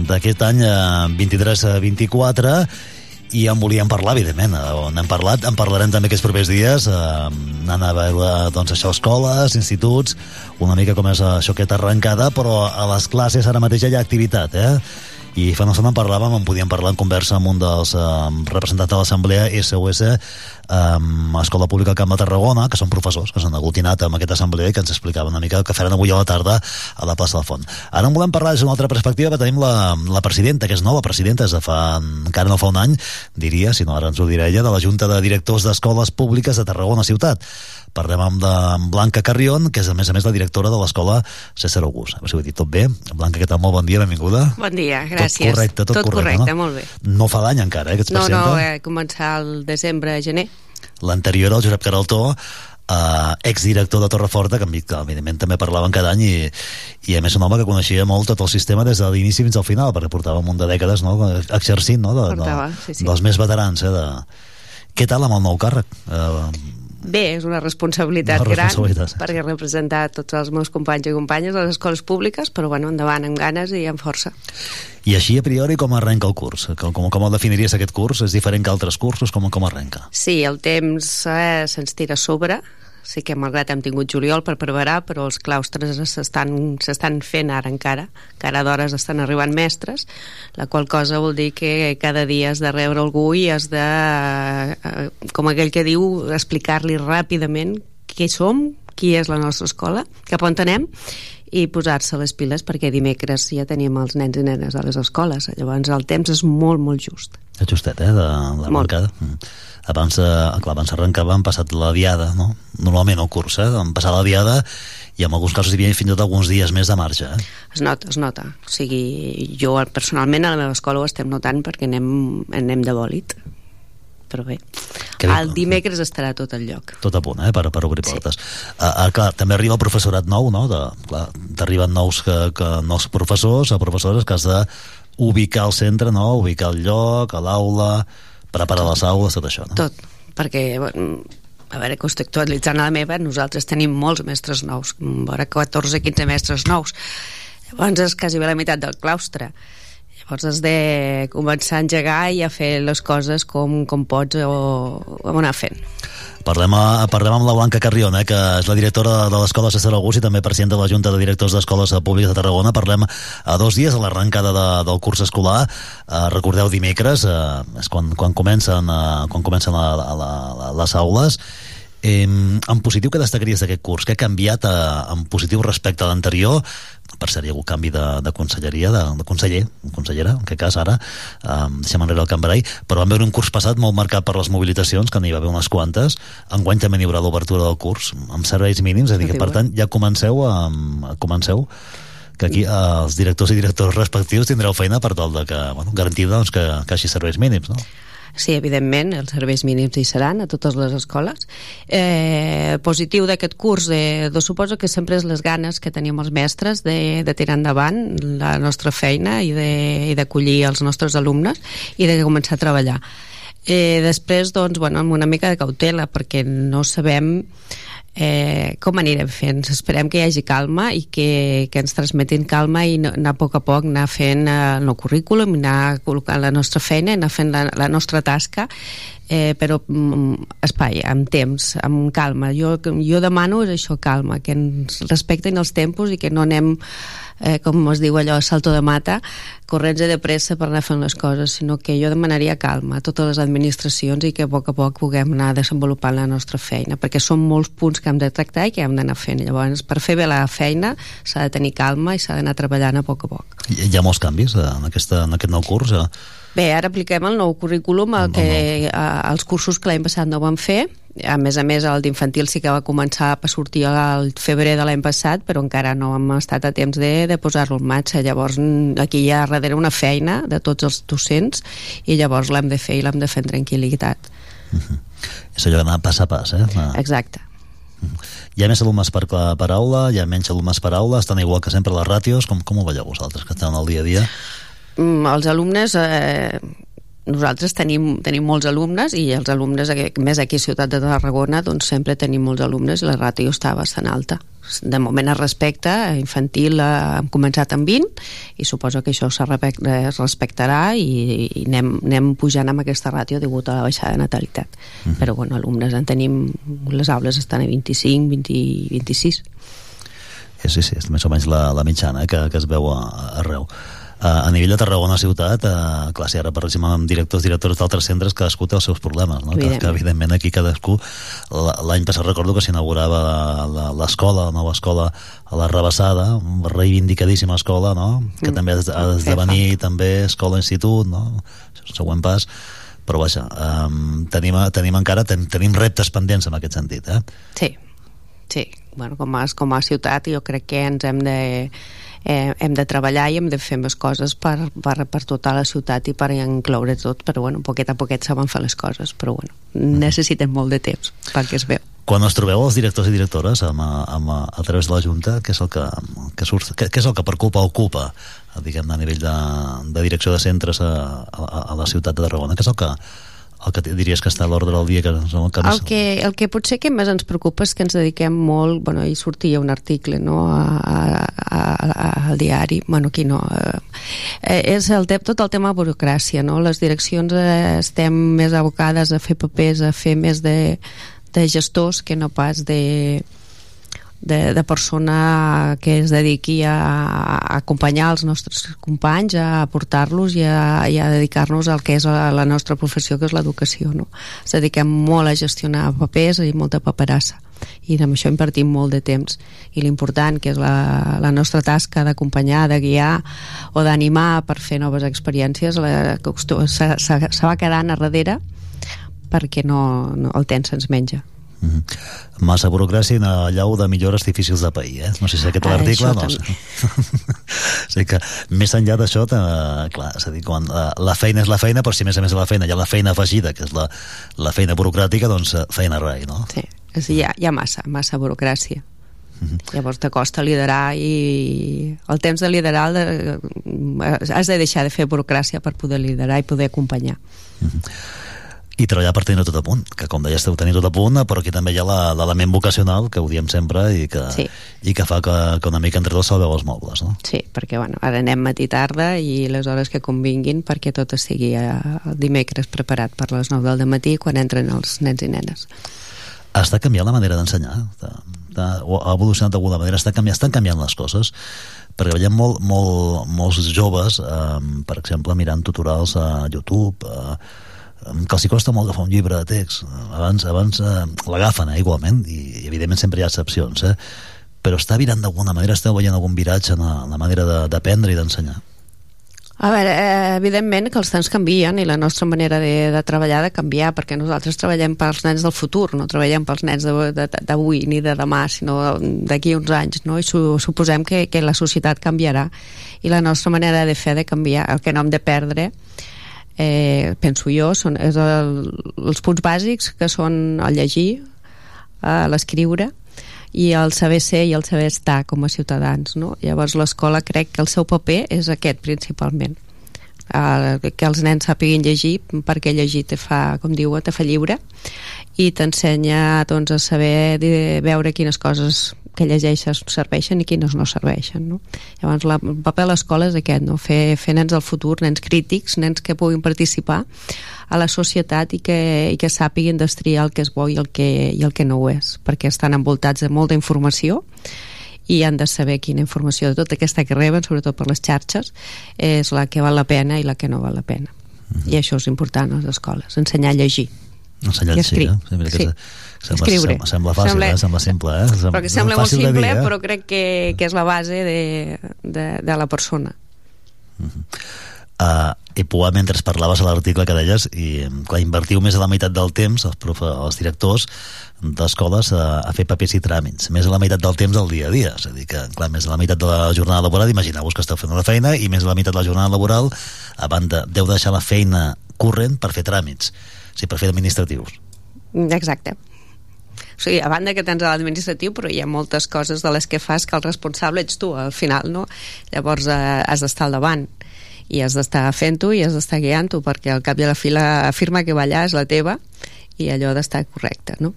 d'aquest any eh, 23-24 i en volíem parlar, evidentment. On hem parlat, en parlarem també aquests propers dies, eh, anant a veure doncs, això, escoles, instituts, una mica com és això aquesta arrencada, però a les classes ara mateix ja hi ha activitat, eh? i fa una estona en parlàvem, en podíem parlar en conversa amb un dels eh, representants de l'Assemblea SOS eh, Escola Pública Camp de Tarragona, que són professors que s'han aglutinat amb aquesta assemblea i que ens explicaven una mica el que faran avui a la tarda a la plaça del Font. Ara en volem parlar des d'una altra perspectiva, que tenim la, la presidenta, que és nova presidenta, és de fa, encara no fa un any, diria, si no ara ens ho dirà ella, de la Junta de Directors d'Escoles Públiques de Tarragona Ciutat. Parlem amb de Blanca Carrion, que és a més a més la directora de l'escola César August. A veure si ho he dit tot bé. Blanca, què tal? Molt bon dia, benvinguda. Bon dia, gràcies. Tot correcte, tot, tot correcte, correcte no? molt bé. No fa d'any encara, eh, que ets No, presidenta? no, he començat el desembre, gener. L'anterior, el Josep Caraltó, eh, exdirector de Torreforta, que, amb que evidentment també parlaven cada any i, i a més un home que coneixia molt tot el sistema des de l'inici fins al final, perquè portava un munt de dècades no, exercint no, de, Portava, de, sí, sí. dels més veterans. Eh, de... Què tal amb el nou càrrec? Eh, Bé, és una responsabilitat Una responsabilitat, gran perquè representar tots els meus companys i companyes a les escoles públiques, però bueno, endavant amb ganes i amb força. I així, a priori, com arrenca el curs? Com, com, com el definiries aquest curs? És diferent que altres cursos? Com, com arrenca? Sí, el temps eh, se'ns tira a sobre, sí que malgrat hem tingut juliol per preparar, però els claustres s'estan fent ara encara, cada d'hores estan arribant mestres, la qual cosa vol dir que cada dia has de rebre algú i has de, eh, com aquell que diu, explicar-li ràpidament qui som, qui és la nostra escola, cap on anem, i posar-se les piles perquè dimecres ja tenim els nens i nenes a les escoles llavors el temps és molt, molt just És justet, eh, de la Molt. bancada. Mm. Abans, eh, clar, abans arrencava, han passat la diada, no? Normalment el curs, eh? Han passat la diada i en alguns casos hi havia fins i tot alguns dies més de marge, eh? es nota, es nota o sigui, jo personalment a la meva escola ho estem notant perquè anem, anem de bòlit però bé, Que bé. el dimecres estarà tot al lloc Tot a punt, eh? Per, per obrir portes. Uh, uh, clar, també arriba el professorat nou, no? De, clar, t'arriben nous, que, que, nous professors o professores que has de ubicar el centre, no? Ubicar el lloc, a l'aula, preparar les aules, tot això, no? tot, perquè a veure, contextualitzant a la meva nosaltres tenim molts mestres nous. Vora 14-15 mestres nous. Llavors és quasi bé la meitat del claustre llavors has de començar a engegar i a fer les coses com, com pots o, o anar fent Parlem, a, parlem amb la Blanca Carrion, eh, que és la directora de l'Escola César August i també presidenta de la Junta de Directors d'Escoles Públiques de Tarragona. Parlem a dos dies a l'arrencada de, del curs escolar. Eh, recordeu, dimecres, eh, és quan, quan comencen, eh, quan comencen la, la, la, les aules. Eh, en positiu, què destacaries d'aquest curs? Què ha canviat eh, en positiu respecte a l'anterior? Per cert, hi ha hagut canvi de, de conselleria, de, de conseller, consellera, en aquest cas ara, eh, deixem enrere el Cambrai, però vam veure un curs passat molt marcat per les mobilitacions, que n'hi va haver unes quantes. Enguany també n'hi haurà l'obertura del curs, amb serveis mínims, és a dir, que per tant ja comenceu a, a comenceu que aquí eh, els directors i directors respectius tindreu feina per tal de que, bueno, garantir doncs, que, que hagi serveis mínims, no? Sí, evidentment, els serveis mínims hi seran a totes les escoles. Eh, positiu d'aquest curs, eh, doncs suposo que sempre és les ganes que tenim els mestres de, de tirar endavant la nostra feina de- i d'acollir els nostres alumnes i de començar a treballar. Eh, després, doncs, bueno, amb una mica de cautela, perquè no sabem eh, com anirem fent. Esperem que hi hagi calma i que, que ens transmetin calma i no- anar a poc a poc, anar fent eh, el nou currículum, anar col·locant la nostra feina, anar fent la, la nostra tasca, eh, però mm, espai, amb temps, amb calma. Jo, jo demano és això, calma, que ens respectin els tempos i que no anem eh, com es diu allò, salto de mata, corrents de pressa per anar fent les coses, sinó que jo demanaria calma a totes les administracions i que a poc a poc puguem anar desenvolupant la nostra feina, perquè són molts punts que hem de tractar i que hem d'anar fent. Llavors, per fer bé la feina s'ha de tenir calma i s'ha d'anar treballant a poc a poc. Hi, ha molts canvis eh, en, aquesta, en aquest nou curs. Eh? Bé, ara apliquem el nou currículum, el que, eh, els cursos que l'any passat no vam fer. A més a més, el d'infantil sí que va començar a sortir al febrer de l'any passat, però encara no hem estat a temps de, de posar-lo en marxa. Llavors, mm, aquí hi ha darrere una feina de tots els docents i llavors l'hem de fer i l'hem de fer en tranquil·litat. És allò d'anar pas a pas, eh? Eh, Exacte. Hi ha més alumnes per, per aula, hi ha menys alumnes per aula, estan igual que sempre les ràtios, com, com ho veieu vosaltres, que esteu al dia a dia? Mm, els alumnes eh, nosaltres tenim, tenim molts alumnes i els alumnes, més aquí a Ciutat de Tarragona, doncs sempre tenim molts alumnes i la ràtio està bastant alta. De moment es respecta, infantil eh, hem començat amb 20 i suposo que això es respectarà i, i anem, anem pujant amb aquesta ràtio degut a la baixada de natalitat. Mhm. Però bueno, alumnes en tenim, les aules estan a 25, 20, 26. Eh, Sí, sí, és més o menys la, la mitjana que, que es veu a, arreu. Uh, a nivell de Tarragona ciutat, uh, clar, si ara parlem amb directors, directors d'altres centres, cadascú té els seus problemes, no? Que, Evidentment. que evidentment aquí cadascú... la- L'any passat recordo que s'inaugurava la- la- l'escola, la nova escola a la Rebassada, una reivindicadíssima escola, no? Que Mm. també ha de- ha d'esdevenir també escola-institut, no? Següent pas però vaja, um, tenim, tenim encara ten, tenim reptes pendents en aquest sentit eh? Sí, sí. Bueno, com, a, com a ciutat jo crec que ens hem de, eh, hem de treballar i hem de fer més coses per, per, per tota la ciutat i per incloure tot, però bueno, poquet a poquet saben fer les coses, però bueno, necessitem molt de temps perquè es veu. Quan us trobeu els directors i directores amb, amb, a través de la Junta, què és el que, que surt, què, què és el que preocupa o ocupa diguem a nivell de, de direcció de centres a, a, a la ciutat de Tarragona? Què és el que, el que diries que està a l'ordre del dia? Que, el que El que, el que potser que més ens preocupa és que ens dediquem molt, bueno, ahir sortia un article no, a, a, a, al diari, bueno, aquí no, eh, és el, tot el tema de burocràcia, no? Les direccions eh, estem més abocades a fer papers, a fer més de, de gestors que no pas de, de, de persona que es dediqui a, a acompanyar els nostres companys, a portar-los i a, i a dedicar-nos al que és la, nostra professió, que és l'educació. No? Ens dediquem molt a gestionar papers i molta paperassa i amb això invertim molt de temps i l'important que és la, la nostra tasca d'acompanyar, de guiar o d'animar per fer noves experiències la, se, se, se va quedant a darrere perquè no, no, el temps se'ns menja Massa burocràcia i una llau de millores difícils de pair, eh? No sé si és aquest Ah, l'article, no sé. o sigui que, més enllà d'això, eh, clar, és a dir, quan eh, la feina és la feina, però si a més a més de la feina hi ha la feina afegida, que és la, la feina burocràtica, doncs eh, feina rai, no? Sí, és, hi, ha, hi ha massa, massa burocràcia. Llavors t'acosta liderar i el temps de liderar el de, has de deixar de fer burocràcia per poder liderar i poder acompanyar. I treballar per tenir tot a punt, que com deies, ho tenir tot a punt, però aquí també hi ha l'element vocacional, que ho diem sempre, i que, Sí. i que fa que, que una mica entre tots salveu els mobles, no? Sí, perquè bueno, ara anem matí tarda i les hores que convinguin perquè tot estigui eh, el dimecres preparat per les 9 del matí quan entren els nens i nenes. Està canviant la manera d'ensenyar, ha evolucionat d'alguna manera, està canviant, estan canviant les coses, perquè veiem molt, molt, molts joves, eh, per exemple, mirant tutorials a YouTube, eh, que els costa molt agafar un llibre de text. Abans, abans eh, l'agafen, eh, igualment, i, i evidentment sempre hi ha excepcions, eh? però està virant d'alguna manera, esteu veient algun viratge en la, en la manera de- d'aprendre i d'ensenyar. A veure, eh, evidentment que els temps canvien i la nostra manera de, de treballar de canviar perquè nosaltres treballem pels nens del futur, no treballem pels nens de- de- d'avui ni de demà, sinó d'aquí uns anys, no? i su, suposem que, que la societat canviarà i la nostra manera de fer de canviar. El que no hem de perdre eh, penso jo, són és el, els punts bàsics que són el llegir, eh, l'escriure i el saber ser i el saber estar com a ciutadans no? llavors l'escola crec que el seu paper és aquest principalment eh, que els nens sàpiguin llegir perquè llegir te fa, com diuen, te fa lliure i t'ensenya doncs, a saber de veure quines coses que llegeixes serveixen i quines no serveixen no? llavors la, el paper de l'escola és aquest no? fer, fer nens del futur, nens crítics nens que puguin participar a la societat i que, i que sàpiguin destriar el que és bo i el que, i el que no ho és perquè estan envoltats de molta informació i han de saber quina informació de tota aquesta que reben, sobretot per les xarxes, és la que val la pena i la que no val la pena. I això és important a les escoles, ensenyar a llegir. Ensenyar a llegir, eh? Sí, mira que Sí. Sembla, Escriure. Sembla, sembla fàcil, Sembla- eh? Sembla simple, eh? Sembla, Perquè sembla molt simple, dir, eh? però crec que, que és la base de, de, de la persona. Uh, i Pua, mentre parlaves a l'article que deies, i clar, invertiu més de la meitat del temps, els, profe, els directors d'escoles, a, a fer papers i tràmits, més de la meitat del temps del dia a dia, és a dir, que clar, més de la meitat de la jornada laboral, imagineu-vos que esteu fent una feina, i més de la meitat de la jornada laboral, a banda, deu deixar la feina corrent per fer tràmits, o sigui, per fer administratius. Exacte. O sigui, a banda que tens a l'administratiu, però hi ha moltes coses de les que fas que el responsable ets tu, al final, no? Llavors eh, has d'estar al davant. i has d'estar fent-ho i has d'estar guiant-ho perquè al cap i a la fi la firma que va allà és la teva i allò d'estar correcte no?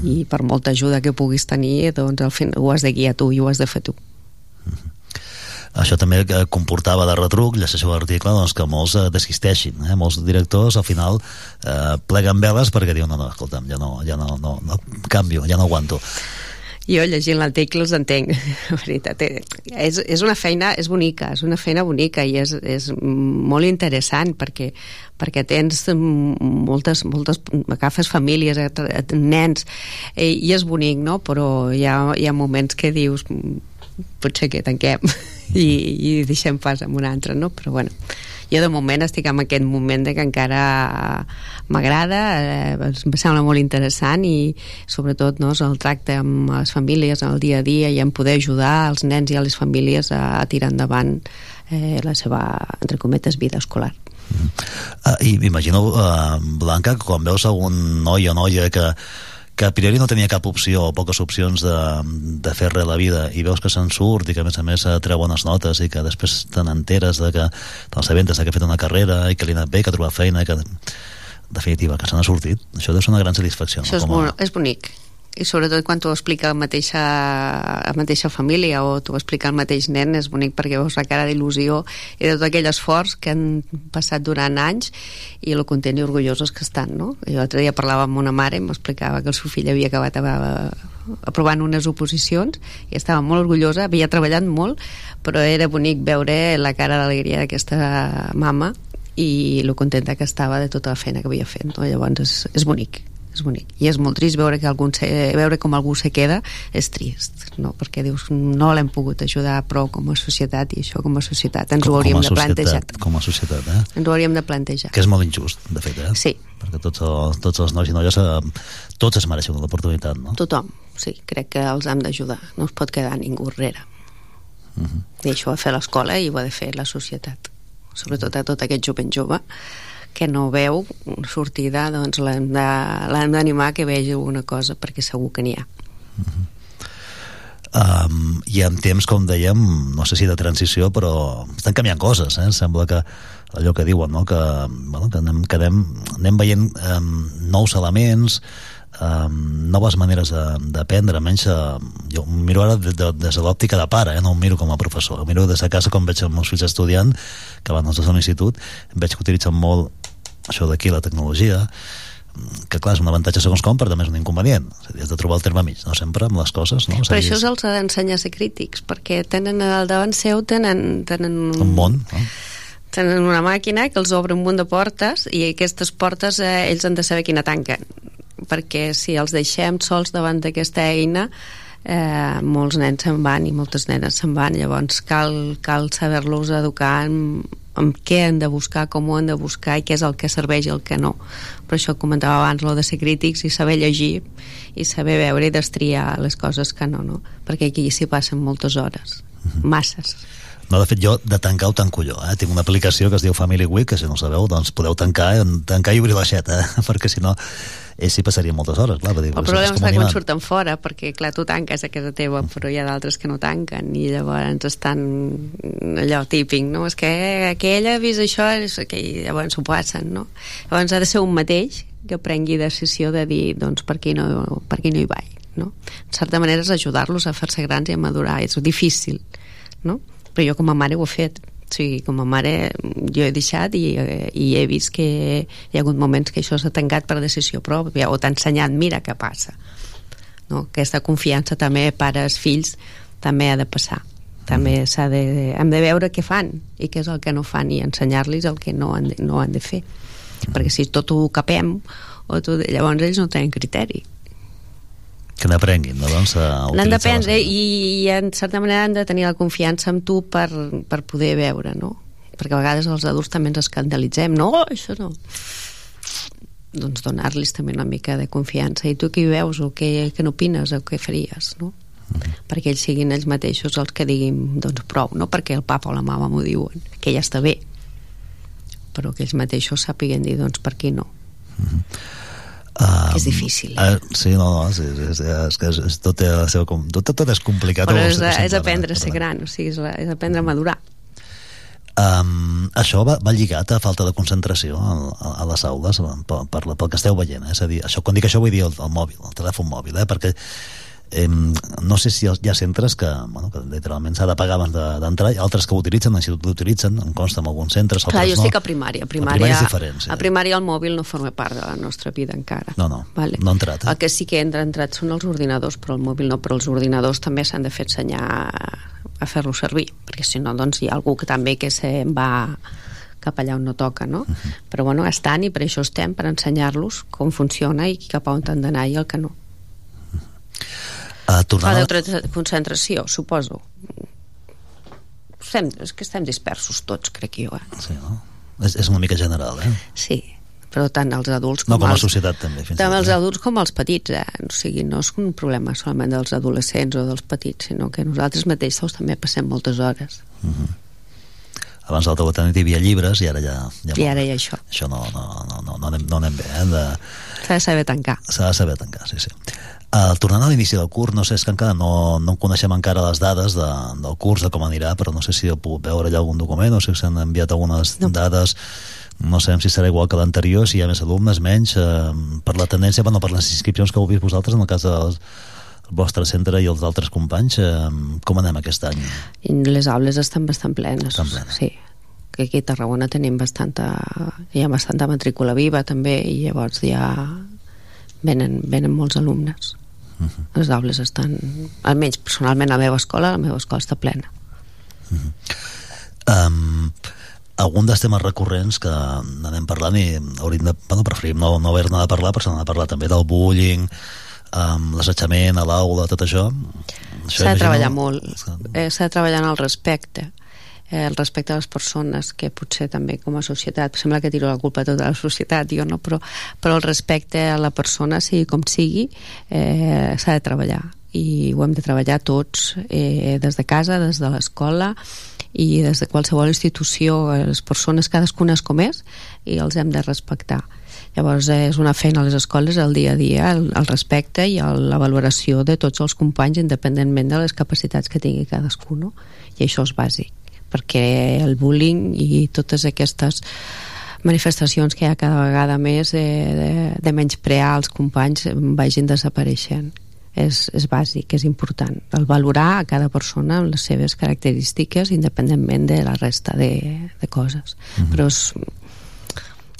I per molta ajuda que puguis tenir doncs al final ho has de guiar tu i ho has de fer tu. Això també eh, comportava de retruc, llegeixo l'article, doncs, que molts eh, desisteixin, eh? molts directors al final eh, pleguen veles perquè diuen, no, no, escolta'm, ja no, ja no, no, no canvio, ja no aguanto jo llegint l'article els entenc la veritat, eh, és, és una feina és bonica, és una feina bonica i és, és molt interessant perquè, perquè tens moltes, moltes agafes famílies, nens eh, i és bonic, no? però hi ha, hi ha moments que dius potser que tanquem i, i deixem pas amb un altre, no? però bueno jo de moment estic en aquest moment de que encara m'agrada, eh, em sembla molt interessant i sobretot no, el tracte amb les famílies en el dia a dia i en poder ajudar els nens i a les famílies a, a tirar endavant eh, la seva, entre cometes, vida escolar. Uh, I m'imagino, uh, Blanca, quan veus algun noi o noia que que a priori no tenia cap opció o poques opcions de, de fer res a la vida. I veus que se'n surt i que a més a més treu bones notes i que després te n'enteres de que te'ls aventes que ha fet una carrera i que li ha anat bé, que ha trobat feina que definitiva, que se n'ha sortit. Això deu ser una gran satisfacció això no? és, Com a... és bonic i sobretot quan t'ho explica la mateixa, la mateixa família o t'ho explica el mateix nen és bonic perquè veus la cara d'il·lusió i de tot aquell esforç que han passat durant anys i el content i orgullosos que estan no? i l'altre dia parlava amb una mare i m'explicava que el seu fill havia acabat a, aprovant unes oposicions i estava molt orgullosa, havia treballat molt però era bonic veure la cara d'alegria d'aquesta mama i lo contenta que estava de tota la feina que havia fet no? llavors és, és bonic és bonic. I és molt trist veure que algun se, veure com algú se queda, és trist, no? perquè dius, no l'hem pogut ajudar prou com a societat i això com a societat ens com, ho hauríem com de plantejar. Com a societat, eh? Ens ho hauríem de plantejar. Que és molt injust, de fet, eh? Sí. Perquè tots els, tots els nois i noies eh, tots es mereixen l'oportunitat, no? Tothom, sí, crec que els hem d'ajudar. No es pot quedar ningú enrere. Uh -huh. I això ho ha de fer l'escola i ho ha de fer la societat. Sobretot a tot aquest jovent jove que no veu sortida, doncs l'hem d'animar que vegi alguna cosa, perquè segur que n'hi ha. Um, I en temps, com dèiem, no sé si de transició, però estan canviant coses, eh? Sembla que allò que diuen, no? que, bueno, que anem, que anem, anem veient um, nous elements, um, noves maneres d'aprendre, almenys uh, jo ho miro ara des de, des de l'òptica de pare, eh? no ho miro com a professor, ho miro des de casa com veig els meus fills estudiant, que van als a l'institut, veig que utilitzen molt això d'aquí, la tecnologia, que clar, és un avantatge segons com, però també és un inconvenient. És a dir, has de trobar el terme mig, no sempre, amb les coses. No? Per això se'ls ha d'ensenyar a ser crítics, perquè tenen al davant seu tenen, tenen un món, no? tenen una màquina que els obre un munt de portes i aquestes portes eh, ells han de saber quina tanquen perquè si els deixem sols davant d'aquesta eina eh, molts nens se'n van i moltes nenes se'n van llavors cal, cal saber-los educar en, en què han de buscar, com ho han de buscar i què és el que serveix i el que no per això comentava abans lo de ser crítics i saber llegir i saber veure i destriar les coses que no, no? perquè aquí s'hi passen moltes hores masses no, de fet, jo de tancar ho tanco jo. Eh? Tinc una aplicació que es diu Family Week, que si no sabeu, doncs podeu tancar, tancar i obrir l'aixeta, eh? perquè si no ells s'hi passarien moltes hores, clar. Dir, el problema és, és quan surten fora, perquè, clar, tu tanques a casa teva, però hi ha d'altres que no tanquen, i llavors estan allò típic, no? És que aquella ha vist això, és que llavors s'ho passen, no? Llavors ha de ser un mateix que prengui decisió de dir, doncs, per aquí no, per aquí no hi vaig, no? En certa manera és ajudar-los a fer-se grans i a madurar, és difícil, no? però jo com a mare ho he fet o sigui, com a mare jo he deixat i, i he vist que hi ha hagut moments que això s'ha tancat per decisió pròpia o t'ha ensenyat, mira què passa no? aquesta confiança també pares, fills també ha de passar també mm. s'ha de, hem de veure què fan i què és el que no fan i ensenyar-los el que no han de, no han de fer perquè si tot ho capem o tot, llavors ells no tenen criteri que n'aprenguin, no? Doncs, N'han d'aprendre i, i en certa manera han de tenir la confiança en tu per, per poder veure, no? Perquè a vegades els adults també ens escandalitzem, no, això no. Doncs donar-los també una mica de confiança. I tu qui veus o què, què n'opines o què faries, no? Mm. perquè ells siguin ells mateixos els que diguin doncs prou, no perquè el papa o la mama m'ho diuen, que ja està bé però que ells mateixos sàpiguen dir doncs per què no mm -hmm. Um, és difícil. Uh, sí, no, no, sí, és, és, és, és, tot, té la seva, tot, tot és complicat. Però és, és aprendre a ser gran, o sigui, és, és aprendre a madurar. Um, això va, va lligat a falta de concentració a, a, a les aules per, per, pel que esteu veient, eh? és a dir, això, quan dic això vull dir el, el mòbil, el telèfon mòbil, eh? perquè eh, no sé si hi ha centres que, bueno, que literalment s'ha de pagar abans d'entrar de, i altres que ho utilitzen, així ho utilitzen, em consta en alguns centres, Clar, jo no. estic a primària. A primària, a primària és diferent, sí. A primària el mòbil no forma part de la nostra vida encara. No, no, vale. no ha entrat. Eh? El que sí que entra entrat són els ordinadors, però el mòbil no, però els ordinadors també s'han de fer ensenyar a fer-lo servir, perquè si no, doncs hi ha algú que també que se'n va cap allà on no toca, no? Uh -huh. Però bueno, estan i per això estem, per ensenyar-los com funciona i cap a on han d'anar i el que no. Uh, tornant... Fa de concentració, suposo. Estem, és que estem dispersos tots, crec jo, eh? Sí, no? És, és una mica general, eh? Sí, però tant els adults com, no, com els, la societat també fins tant els eh? adults com els petits eh? o sigui, no és un problema solament dels adolescents o dels petits sinó que nosaltres mateixos també passem moltes hores uh -huh. abans de la nit hi havia llibres i ara ja, ja i ara hi ha això això no, no, no, no, no, anem, no anem bé eh? de... s'ha de saber tancar s'ha de saber tancar, sí, sí Uh, tornant a l'inici del curs, no sé, és que encara no, no en coneixem encara les dades de, del curs, de com anirà, però no sé si he pogut veure allà algun document, no sé si s'han enviat algunes no. dades no sabem si serà igual que l'anterior, si hi ha més alumnes, menys, eh, per la tendència, bueno, per les inscripcions que heu vist vosaltres, en el cas del vostre centre i els d'altres companys, eh, com anem aquest any? Les aules estan bastant plenes. Estan plenes. Sí que aquí a Tarragona tenim bastanta hi ha bastanta matrícula viva també i llavors ja venen, venen molts alumnes uh -huh. les aules estan almenys personalment a la meva escola la meva escola està plena uh -huh. um, algun dels temes recurrents que anem parlant i hauríem de, bueno, preferim no, no haver-ne de parlar però s'ha de parlar també del bullying um, l'assetjament a l'aula, tot això s'ha de treballar molt eh, s'ha de treballar en el respecte eh, el respecte a les persones que potser també com a societat sembla que tiro la culpa a tota la societat jo no, però, però el respecte a la persona sigui com sigui eh, s'ha de treballar. I ho hem de treballar tots eh, des de casa, des de l'escola i des de qualsevol institució les persones cadascuna és com és i els hem de respectar. Llavors és una feina a les escoles el dia a dia el, el respecte i el, la valoració de tots els companys independentment de les capacitats que tingui cadascú no? i això és bàsic perquè el bullying i totes aquestes manifestacions que hi ha cada vegada més de, de, de menysprear els companys vagin desapareixent és, és bàsic, és important el valorar a cada persona amb les seves característiques independentment de la resta de, de coses mm -hmm. però és,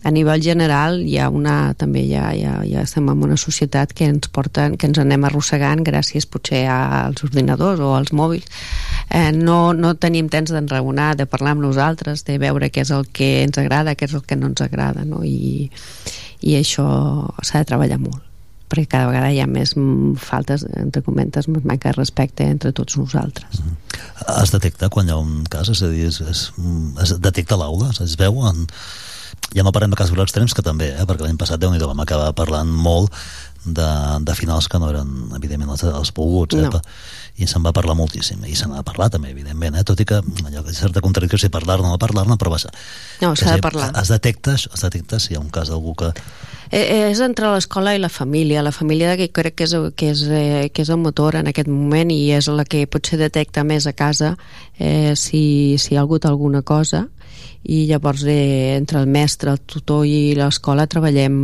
a nivell general hi ha una, també ja, ja, ja estem en una societat que ens porten, que ens anem arrossegant gràcies potser als ordinadors o als mòbils eh, no, no tenim temps d'enraonar, de parlar amb nosaltres de veure què és el que ens agrada què és el que no ens agrada no? I, i això s'ha de treballar molt perquè cada vegada hi ha més faltes, entre comentes, més manca de respecte entre tots nosaltres. Mm -hmm. Es detecta quan hi ha un cas? És a dir, es, es, es detecta l'aula? Es veu en ja no parlem de casos extrems, que també, eh, perquè l'any passat, déu nhi vam acabar parlant molt de, de finals que no eren, evidentment, els, els poguts, eh, No. i se'n va parlar moltíssim, i se n'ha de parlar també, evidentment, eh, tot i que allò que és certa contradicció si parlar-ne o no parlar-ne, però vaja. No, s'ha de parlar. Es detecta, es detecta si hi ha un cas d'algú que... Eh, és entre l'escola i la família. La família que crec que és, que, és, eh, que és el motor en aquest moment i és la que potser detecta més a casa eh, si, si hi ha hagut alguna cosa i llavors eh, entre el mestre, el tutor i l'escola treballem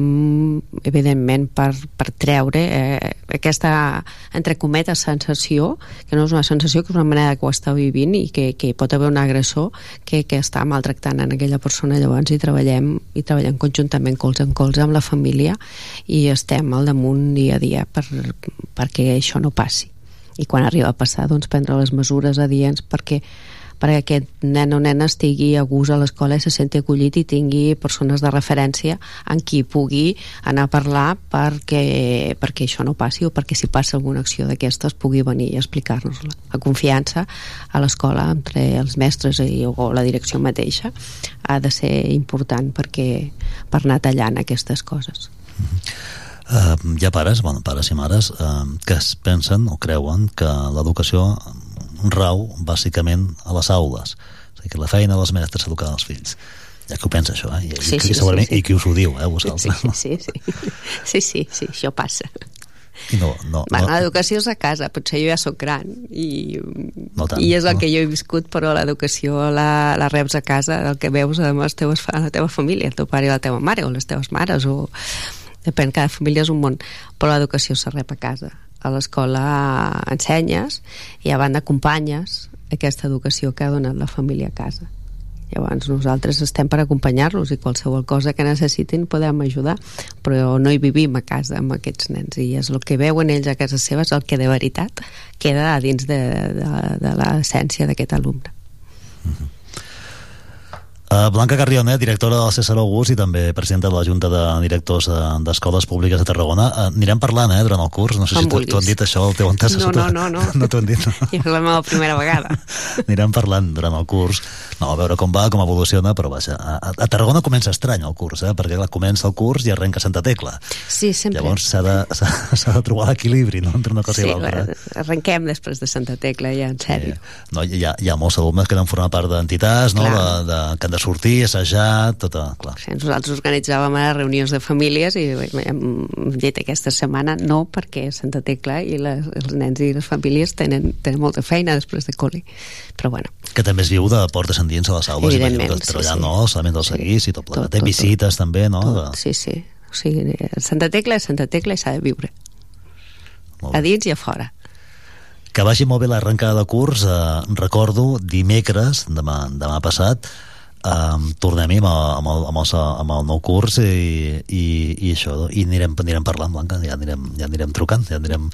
evidentment per, per treure eh, aquesta entre cometes sensació que no és una sensació que és una manera que ho està vivint i que, que pot haver un agressor que, que està maltractant en aquella persona. Llavors hi treballem i treballem conjuntament colze en colze amb la família i estem al damunt dia a dia per, perquè això no passi. I quan arriba a passar doncs prendre les mesures adients perquè perquè aquest nen o nena estigui a gust a l'escola i se senti acollit i tingui persones de referència en qui pugui anar a parlar perquè, perquè això no passi o perquè si passa alguna acció d'aquestes pugui venir i explicar-nos-la. La confiança a l'escola entre els mestres i, o la direcció mateixa ha de ser important perquè per anar tallant aquestes coses. Uh, hi ha pares, bueno, pares i mares uh, que es pensen o creuen que l'educació rau bàsicament a les aules és a dir, que la feina dels mestres és educar els fills ja que ho pensa això, eh? I, Sí, i, sí, segurament, sí, sí. i qui us ho diu, eh, vosaltres Sí, sí, sí, sí, sí, sí, sí això passa. I no, no, Bueno, no, l'educació és a casa, potser jo ja sóc gran i, No tant, i és el no. que jo he viscut, però l'educació la, la reps a casa, el que veus amb les teves, fa- la teva família, el teu pare i la teva mare, o les teves mares, o depèn, cada família és un món, però l'educació se rep a casa. A l'escola ensenyes i a banda acompanyes aquesta educació que ha donat la família a casa. Llavors nosaltres estem per acompanyar-los i qualsevol cosa que necessitin podem ajudar, però no hi vivim a casa amb aquests nens i és el que veuen ells a casa seva és el que de veritat queda dins de, de, de l'essència d'aquest alumne. Uh, Blanca Carrione, directora del César August i també presidenta de la Junta de Directors eh, d'Escoles Públiques de Tarragona. Uh, anirem parlant, eh, durant el curs. No sé Com si t'ho han dit això, el teu antecessor. No, no, no, no. no t'ho han dit. No? I és la meva primera vegada. Anirem parlant durant el curs. No, a veure com va, com evoluciona, però vaja. A, a Tarragona comença estrany el curs, eh? perquè clar, comença el curs i arrenca Santa Tecla. Sí, sempre. Llavors s'ha de, s'ha s'ha de trobar l'equilibri no? entre una cosa sí, i l'altra. bueno, arrenquem després de Santa Tecla, ja, en sèrio. No, hi, ha, hi ha molts alumnes que han format part d'entitats, no? de, de, que han de sortir, assajar, tota... Clar. Sí, nosaltres organitzàvem ara reunions de famílies i hem dit aquesta setmana no perquè Santa Tecla i les, els nens i les famílies tenen, tenen molta feina després de col·li però bueno, que també es viu de portes endins a les aules i Evidentment, de sí, treballar sí. no, els elements del seguís i tot plegat. tot, Té tot, visites també, no? De... sí, sí o sigui, Santa Tecla és Santa Tecla i s'ha de viure a dins i a fora Que vagi molt bé l'arrencada de curs. Eh, recordo dimecres, demà, demà passat, eh, tornem-hi amb, amb, el, amb, el, amb el nou curs i, i, i això, i anirem, anirem parlant, Blanca, ja anirem, ja anirem trucant, ja anirem...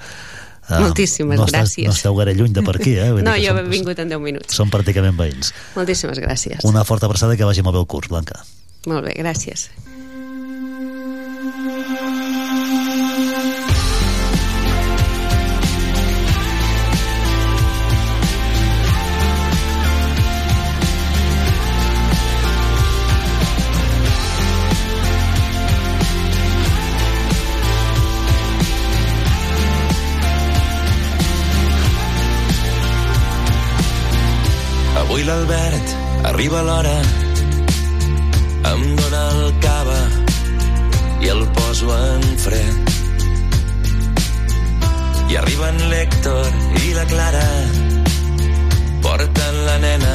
eh, Moltíssimes no estàs, gràcies. No esteu gaire lluny de per aquí, eh? Vull dir no, jo som- he vingut en 10 minuts Som pràcticament veïns. moltíssimes gràcies Una forta abraçada que vagi molt bé el curs, Blanca. molt bé, gràcies arriba l'hora, em dóna el cava i el poso en fred. I arriben l'Héctor i la Clara, porten la nena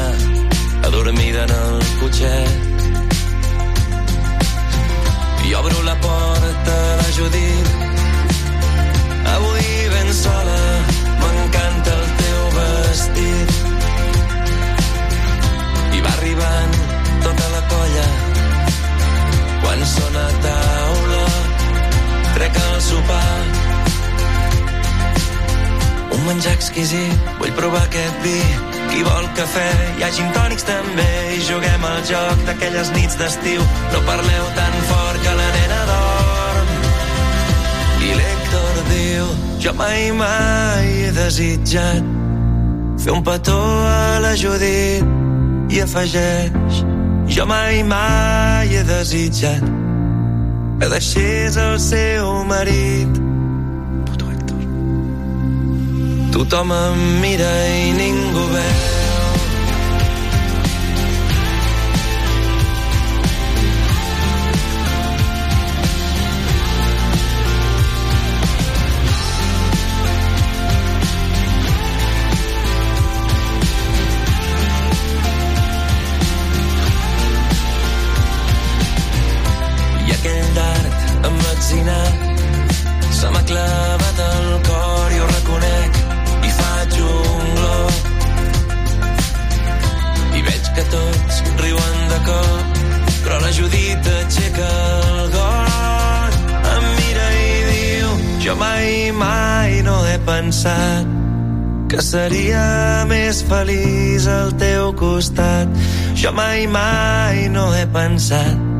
adormida en el cotxet. I obro la porta a la Judit, avui ben sola, m'encanta el quan sona a taula trec el sopar. Un menjar exquisit vull provar aquest vi. Qui vol cafè hi ha gin tònics també. I juguem al joc d'aquelles nits d'estiu. No parleu tan fort que la nena dorm. I l'Héctor diu jo mai mai he desitjat fer un petó a la Judit. I afegeix jo mai mai he desitjat que deixés el seu marit. Puto Héctor tothom em mira i ningú veu emmetzinat se m'ha clavat al cor i ho reconec i faig un glop. I veig que tots riuen de cop però la Judit aixeca el got em mira i diu jo mai mai no he pensat que seria més feliç al teu costat. Jo mai mai no he pensat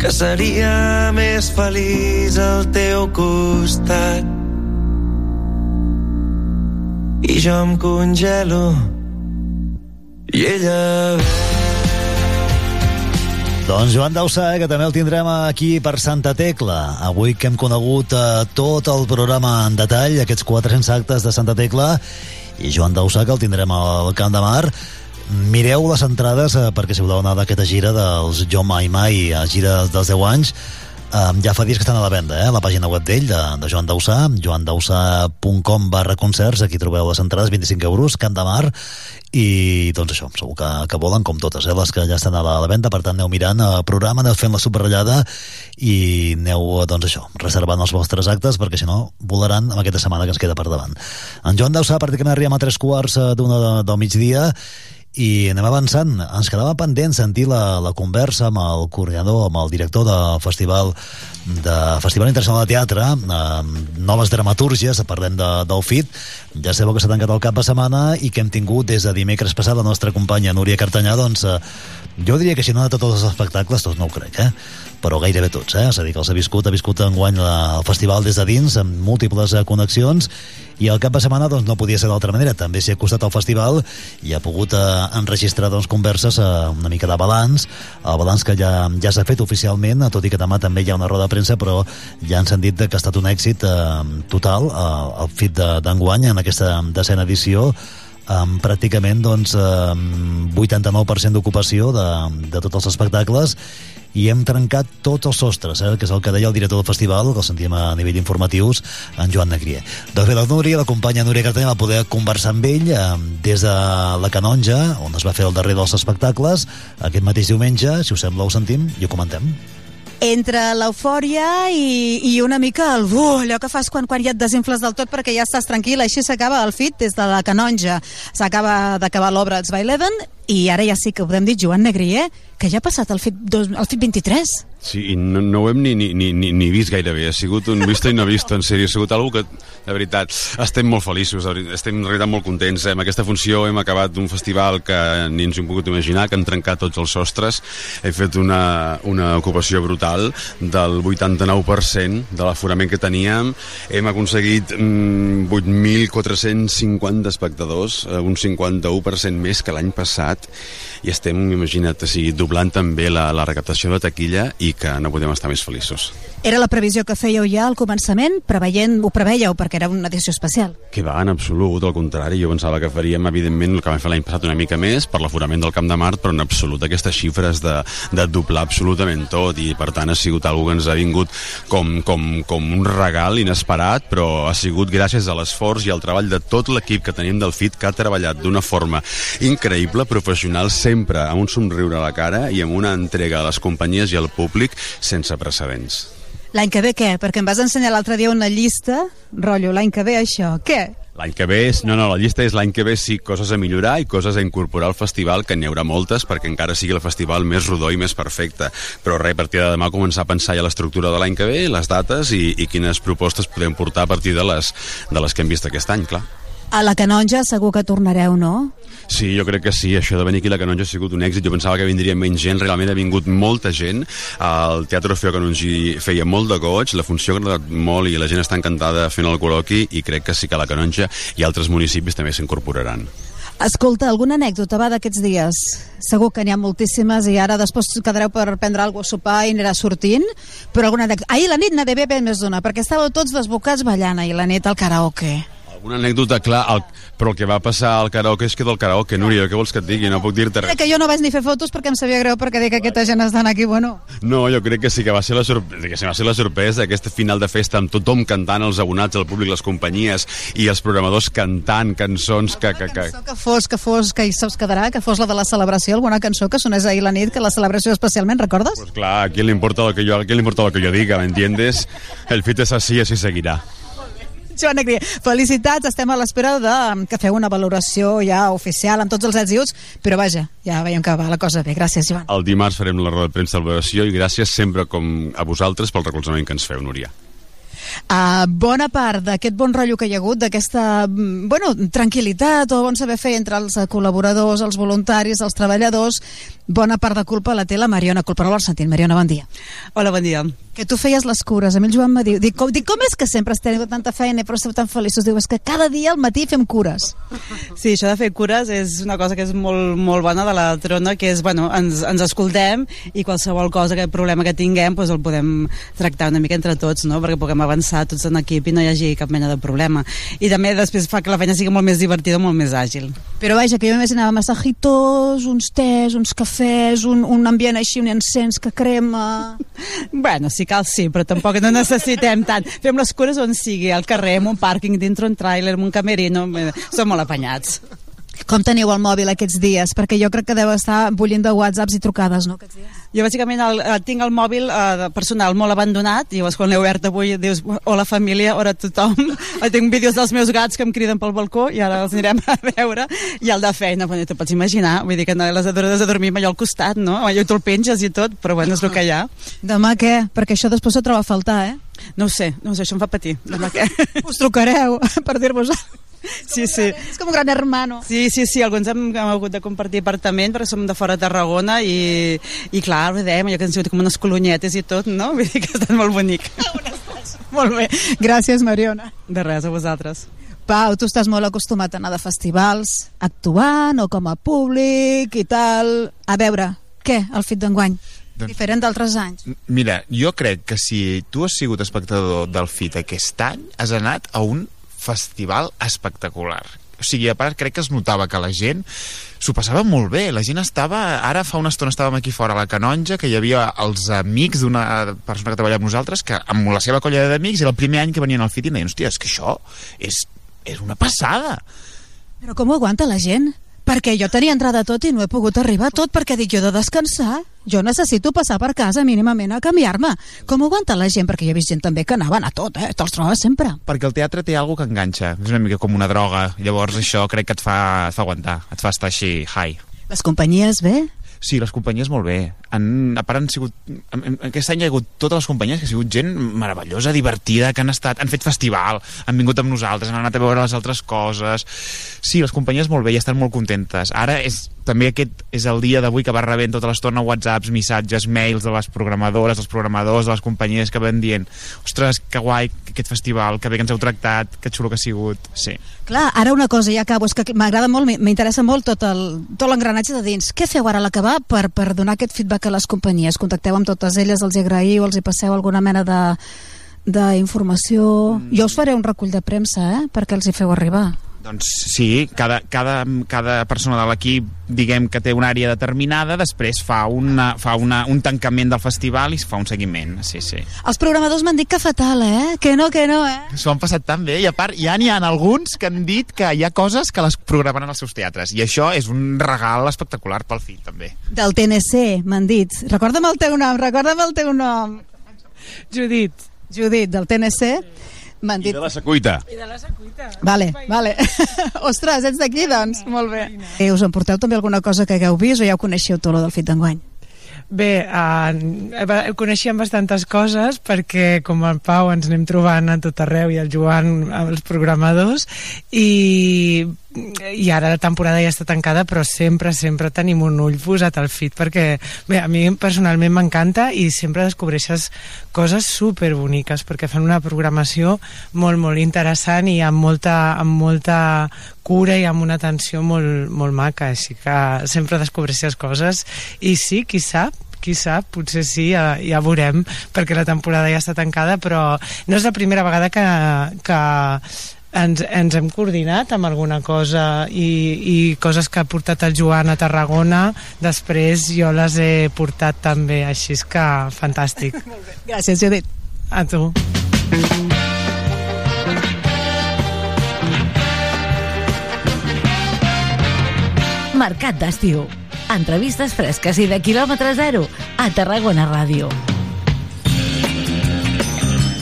que seria més feliç al teu costat. I jo em congelo i ella Doncs Joan Dausà, que també el tindrem aquí per Santa Tecla. Avui que hem conegut eh, tot el programa en detall, aquests 400 actes de Santa Tecla, i Joan Dausà, que el tindrem al Camp de Mar. Mireu les entrades, eh, perquè si voleu anar d'aquesta gira dels Jo Mai Mai, a gira dels 10 anys, Um, ja fa dies que estan a la venda, eh? la pàgina web d'ell, de, de Joan Dausà, joandaussà.com barra concerts, aquí trobeu les entrades, 25 euros, Camp de Mar, i doncs això, segur que, que volen com totes, eh? les que ja estan a la, a la venda, per tant aneu mirant el programa, aneu fent la subratllada i aneu, doncs això, reservant els vostres actes, perquè si no, volaran amb aquesta setmana que ens queda per davant. En Joan Dausà pràcticament arribem a tres quarts eh, d'una del migdia i anem avançant. Ens quedava pendent sentir la, la conversa amb el coordinador, amb el director del Festival de Festival Internacional de Teatre, eh, noves dramatúrgies, parlem de, del FIT. Ja sabeu que s'ha tancat el cap de setmana i que hem tingut des de dimecres passat la nostra companya Núria Cartanyà, doncs eh, jo diria que si no de tots els espectacles, tots no ho crec, eh? Però gairebé tots, eh? és a dir, que els ha viscut, ha viscut enguany la, el festival des de dins, amb múltiples eh, connexions, i el cap de setmana doncs, no podia ser d'altra manera, també s'hi ha costat al festival i ha pogut eh, enregistrar doncs, converses, eh, una mica de balanç, el balanç que ja, ja s'ha fet oficialment, tot i que demà també hi ha una roda de premsa, però ja ens han dit que ha estat un èxit eh, total eh, el fit d'enguany en aquesta decena edició, amb pràcticament doncs, eh, 89% d'ocupació de, de tots els espectacles i hem trencat tots els sostres, eh, que és el que deia el director del festival, que el sentíem a nivell informatius, en Joan Negrier. Doncs bé, la Núria, la companya Núria Cartanya, va poder conversar amb ell eh, des de la Canonja, on es va fer el darrer dels espectacles, aquest mateix diumenge, si us sembla ho sentim i ho comentem entre l'eufòria i, i una mica el buh, allò que fas quan, quan ja et desinfles del tot perquè ja estàs tranquil, així s'acaba el fit des de la canonja, s'acaba d'acabar l'obra It's by Eleven i ara ja sí que podem dir Joan Negrier, que ja ha passat el FIT, dos, el FIT 23. Sí, i no, no ho hem ni, ni, ni, ni vist gairebé, ha sigut un vist i no vist, en sèrio, ha sigut algo que, de veritat, estem molt feliços, estem en realitat molt contents. Eh? Amb aquesta funció hem acabat un festival que ni ens hem pogut imaginar, que han trencat tots els sostres, hem fet una, una ocupació brutal del 89% de l'aforament que teníem, hem aconseguit mm, 8.450 espectadors, eh, un 51% més que l'any passat, that i estem, imagina't, o sigui, doblant també la, la recaptació de taquilla i que no podem estar més feliços. Era la previsió que fèieu ja al començament, preveient, ho preveieu perquè era una edició especial? Que va, en absolut, al contrari, jo pensava que faríem, evidentment, el que vam fer l'any passat una mica més per l'aforament del Camp de Mart, però en absolut aquestes xifres de, de doblar absolutament tot i per tant ha sigut algo que ens ha vingut com, com, com un regal inesperat, però ha sigut gràcies a l'esforç i al treball de tot l'equip que tenim del FIT que ha treballat d'una forma increïble, professional, sempre amb un somriure a la cara i amb una entrega a les companyies i al públic sense precedents. L'any que ve què? Perquè em vas ensenyar l'altre dia una llista, rotllo, l'any que ve això, què? L'any que ve és... No, no, la llista és l'any que ve sí, coses a millorar i coses a incorporar al festival, que n'hi haurà moltes perquè encara sigui el festival més rodó i més perfecte. Però res, a partir de demà començar a pensar ja l'estructura de l'any que ve, les dates i, i quines propostes podem portar a partir de les, de les que hem vist aquest any, clar. A la Canonja segur que tornareu, no? Sí, jo crec que sí. Això de venir aquí a la Canonja ha sigut un èxit. Jo pensava que vindria menys gent. Realment ha vingut molta gent. El Teatre Feo Canongi feia molt de goig. La funció ha agradat molt i la gent està encantada fent el col·loqui i crec que sí que a la Canonja i altres municipis també s'incorporaran. Escolta, alguna anècdota va d'aquests dies? Segur que n'hi ha moltíssimes i ara després quedareu per prendre alguna cosa a sopar i anirà sortint, però alguna anècdota... Ahir la nit n'ha d'haver més d'una, perquè estàveu tots desbocats ballant ahir la nit al karaoke. Una anècdota, clar, el, però el que va passar al karaoke és que del karaoke, Núria, què vols que et digui? No puc dir-te res. Que jo no vaig ni fer fotos perquè em sabia greu perquè dic que aquesta gent estan aquí, bueno... No, jo crec que sí que va ser la, sorpresa, que va ser la sorpresa, aquest final de festa amb tothom cantant, els abonats, el públic, les companyies i els programadors cantant cançons que... que, que... que fos, que fos, que se'ls quedarà, que fos la de la celebració, alguna cançó que sonés ahir la nit, que la celebració especialment, recordes? Pues clar, a qui li importa lo que yo, a qui li importa lo que yo diga, ¿me entiendes? El fit és així, així seguirà. Joan Negri, felicitats, estem a l'espera de que feu una valoració ja oficial amb tots els ets i uts, però vaja, ja veiem que va la cosa bé. Gràcies, Joan. El dimarts farem la roda de premsa de valoració i gràcies sempre com a vosaltres pel recolzament que ens feu, Núria. Uh, bona part d'aquest bon rotllo que hi ha hagut, d'aquesta bueno, tranquil·litat o bon saber fer entre els col·laboradors, els voluntaris, els treballadors, bona part de culpa la té la Mariona Culperol Argentín. Mariona, bon dia. Hola, bon dia. Que tu feies les cures. A mi el Joan me diu, dic, com, dic, com és que sempre tingut tanta feina però esteu tan feliços? Diu, és que cada dia al matí fem cures. Sí, això de fer cures és una cosa que és molt, molt bona de la trona, que és, bueno, ens, ens escoltem i qualsevol cosa, que problema que tinguem, doncs el podem tractar una mica entre tots, no?, perquè puguem avançar avançar tots en equip i no hi hagi cap mena de problema. I també després fa que la feina sigui molt més divertida, molt més àgil. Però vaja, que jo m'imaginava massajitos, uns tés, uns cafès, un, un ambient així, un encens que crema... Bueno, si cal sí, però tampoc no necessitem tant. Fem les cures on sigui, al carrer, en un pàrquing, dintre un tràiler, en un camerino, eh, som molt apanyats. Com teniu el mòbil aquests dies? Perquè jo crec que deu estar bullint de whatsapps i trucades, no, aquests dies? Jo bàsicament el, eh, tinc el mòbil eh, personal molt abandonat i llavors quan l'he obert avui dius hola família, hola tothom tinc vídeos dels meus gats que em criden pel balcó i ara els anirem a veure i el de feina, bueno, te pots imaginar vull dir que no les adores de dormir allò al costat no? allò te'l penges i tot, però bueno, és el que hi ha Demà què? Perquè això després se troba a faltar, eh? no ho sé, no ho sé, això em fa patir demà què? Us trucareu per dir-vos Sí, sí. És com un gran hermano. Sí, sí, sí, alguns hem, hem hagut de compartir apartament perquè som de fora de Tarragona i, i clar, vedem allò que ens com unes colonyetes i tot, no? Vull dir que ha estat molt bonic. Molt bé. Gràcies, Mariona. De res, a vosaltres. Pau, tu estàs molt acostumat a anar de festivals, actuant o com a públic i tal. A veure, què, el fit d'enguany? Doncs- Diferent d'altres anys. Mira, jo crec que si tu has sigut espectador del FIT aquest any, has anat a un festival espectacular. O sigui, a part, crec que es notava que la gent s'ho passava molt bé. La gent estava... Ara fa una estona estàvem aquí fora a la Canonja, que hi havia els amics d'una persona que treballava amb nosaltres, que amb la seva colla d'amics era el primer any que venien al FIT i deien, hòstia, és que això és, és una passada. Però com ho aguanta la gent? Perquè jo tenia entrada tot i no he pogut arribar tot perquè dic jo de descansar. Jo necessito passar per casa mínimament a canviar-me. Com ho aguanta la gent? Perquè jo he vist gent també que anaven a tot, eh? Te'ls trobes sempre. Perquè el teatre té alguna que enganxa. És una mica com una droga. Llavors això crec que et fa, et fa aguantar, et fa estar així high. Les companyies bé? Sí, les companyies molt bé. Han, a part han sigut... Aquest any hi ha hagut totes les companyies que ha sigut gent meravellosa, divertida, que han estat, han fet festival, han vingut amb nosaltres, han anat a veure les altres coses. Sí, les companyies molt bé i estan molt contentes. Ara és, també aquest és el dia d'avui que va rebent tota l'estona whatsapps, missatges, mails de les programadores, dels programadors, de les companyies que van dient ostres, que guai aquest festival, que bé que ens heu tractat, que xulo que ha sigut. Sí. Clar, ara una cosa, ja acabo, és que m'agrada molt, m'interessa molt tot el- tot l'engranatge de dins. Què feu ara a l'acabar per, per donar aquest feedback a les companyies? Contacteu amb totes elles, els agraïu, els hi passeu alguna mena de d'informació... Mm. Jo us faré un recull de premsa, eh?, perquè els hi feu arribar. Doncs sí, cada, cada, cada persona de l'equip diguem que té una àrea determinada, després fa, una, fa una, un tancament del festival i es fa un seguiment, sí, sí. Els programadors m'han dit que fatal, eh? Que no, que no, eh? S'ho han passat tan bé i a part ja n'hi ha alguns que han dit que hi ha coses que les programaran als seus teatres i això és un regal espectacular pel fill també. Del TNC, m'han dit. Recorda'm el teu nom, recorda'm el teu nom. Judit. Judit, del TNC. M'han dit... I de la secuita. Vale, vale. Ostres, ets d'aquí, doncs? Molt bé. Eh, us emporteu també alguna cosa que hagueu vist o ja ho coneixeu tot, lo del fit d'enguany? Bé, uh, coneixíem bastantes coses perquè com el Pau ens anem trobant a tot arreu i el Joan amb els programadors i, i ara la temporada ja està tancada però sempre, sempre tenim un ull posat al fit perquè bé, a mi personalment m'encanta i sempre descobreixes coses super boniques perquè fan una programació molt, molt interessant i amb molta, amb molta cura i amb una atenció molt, molt maca així que sempre descobreixes coses. I sí, qui sap qui sap, potser sí, ja, ja veurem perquè la temporada ja està tancada però no és la primera vegada que, que ens, ens hem coordinat amb alguna cosa i, i coses que ha portat el Joan a Tarragona després jo les he portat també així és que fantàstic Gràcies, Judit. a tu Mercat d'estiu. Entrevistes fresques i de quilòmetre zero a Tarragona Ràdio.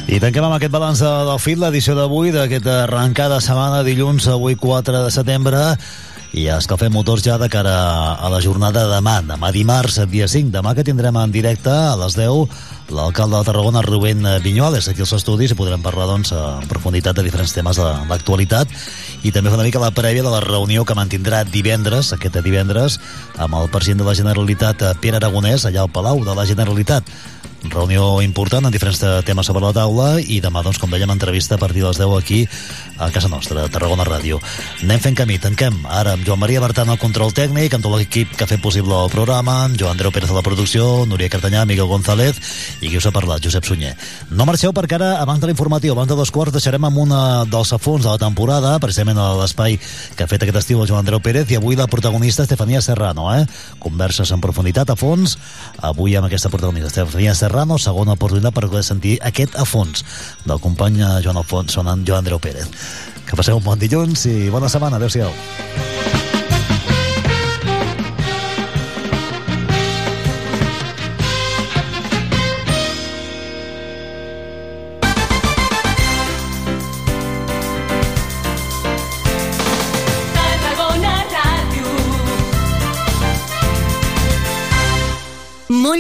I tanquem amb aquest balanç de- del FIT, l'edició d'avui, d'aquesta arrencada setmana, dilluns, avui 4 de setembre, i escalfem motors ja de cara a la jornada de demà, demà dimarts, dia 5, demà que tindrem en directe a les 10 l'alcalde de Tarragona, Rubén Vinyoles, aquí als estudis, i podrem parlar doncs, en profunditat de diferents temes de l'actualitat. I també fer una mica la prèvia de la reunió que mantindrà divendres, aquest divendres, amb el president de la Generalitat, Pere Aragonès, allà al Palau de la Generalitat. Reunió important amb diferents te- temes sobre la taula i demà, doncs, com dèiem, entrevista a partir de les 10 aquí a casa nostra, a Tarragona Ràdio. Anem fent camí, tanquem. Ara amb Joan Maria Bertran al control tècnic, amb tot l'equip que ha fet possible el programa, amb Joan Andreu Pérez a la producció, Núria Cartanyà, Miguel González i qui us ha parlat, Josep Sunyer. No marxeu perquè ara, abans de l'informatiu, abans de dos quarts, deixarem amb una dels afons de la temporada, precisament a l'espai que ha fet aquest estiu el Joan Andreu Pérez, i avui la protagonista Estefania Serrano, eh? Converses en profunditat a fons, avui amb aquesta protagonista Estefania Serrano, segona oportunitat per poder sentir aquest a fons del company Joan, Alfons, Joan Andreu Pérez. Que passeu un bon dilluns i bona setmana. Adéu-siau.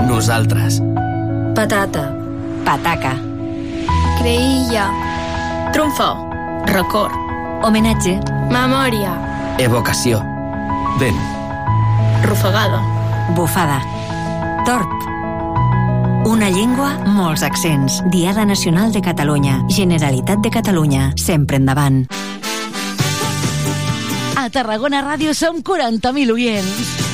Nosaltres. Patata. Pataca. Creïlla. Trumfó. Record. Homenatge. Memòria. Evocació. Vent. Rufagada. Bufada. Torp. Una llengua, molts accents. Diada Nacional de Catalunya. Generalitat de Catalunya. Sempre endavant. A Tarragona Ràdio som 40.000 oients.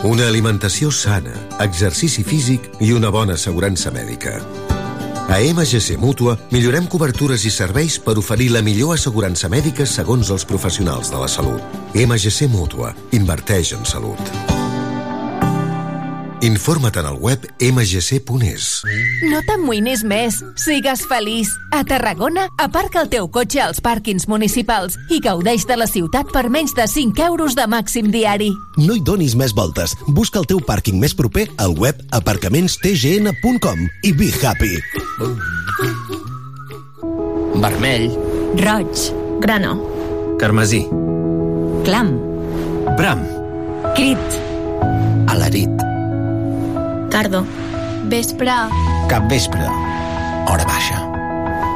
Una alimentació sana, exercici físic i una bona assegurança mèdica. A MGC Mútua millorem cobertures i serveis per oferir la millor assegurança mèdica segons els professionals de la salut. MGC Mútua. Inverteix en salut. Informa't en el web mgc.es. No t'amoïnis més. Sigues feliç. A Tarragona, aparca el teu cotxe als pàrquings municipals i gaudeix de la ciutat per menys de 5 euros de màxim diari. No hi donis més voltes. Busca el teu pàrquing més proper al web aparcamentstgn.com i be happy. Vermell. Roig. Grana. Carmesí. Clam. Bram. Crit. Alarit. Tardo. Vespre. Capvespre. Hora baixa.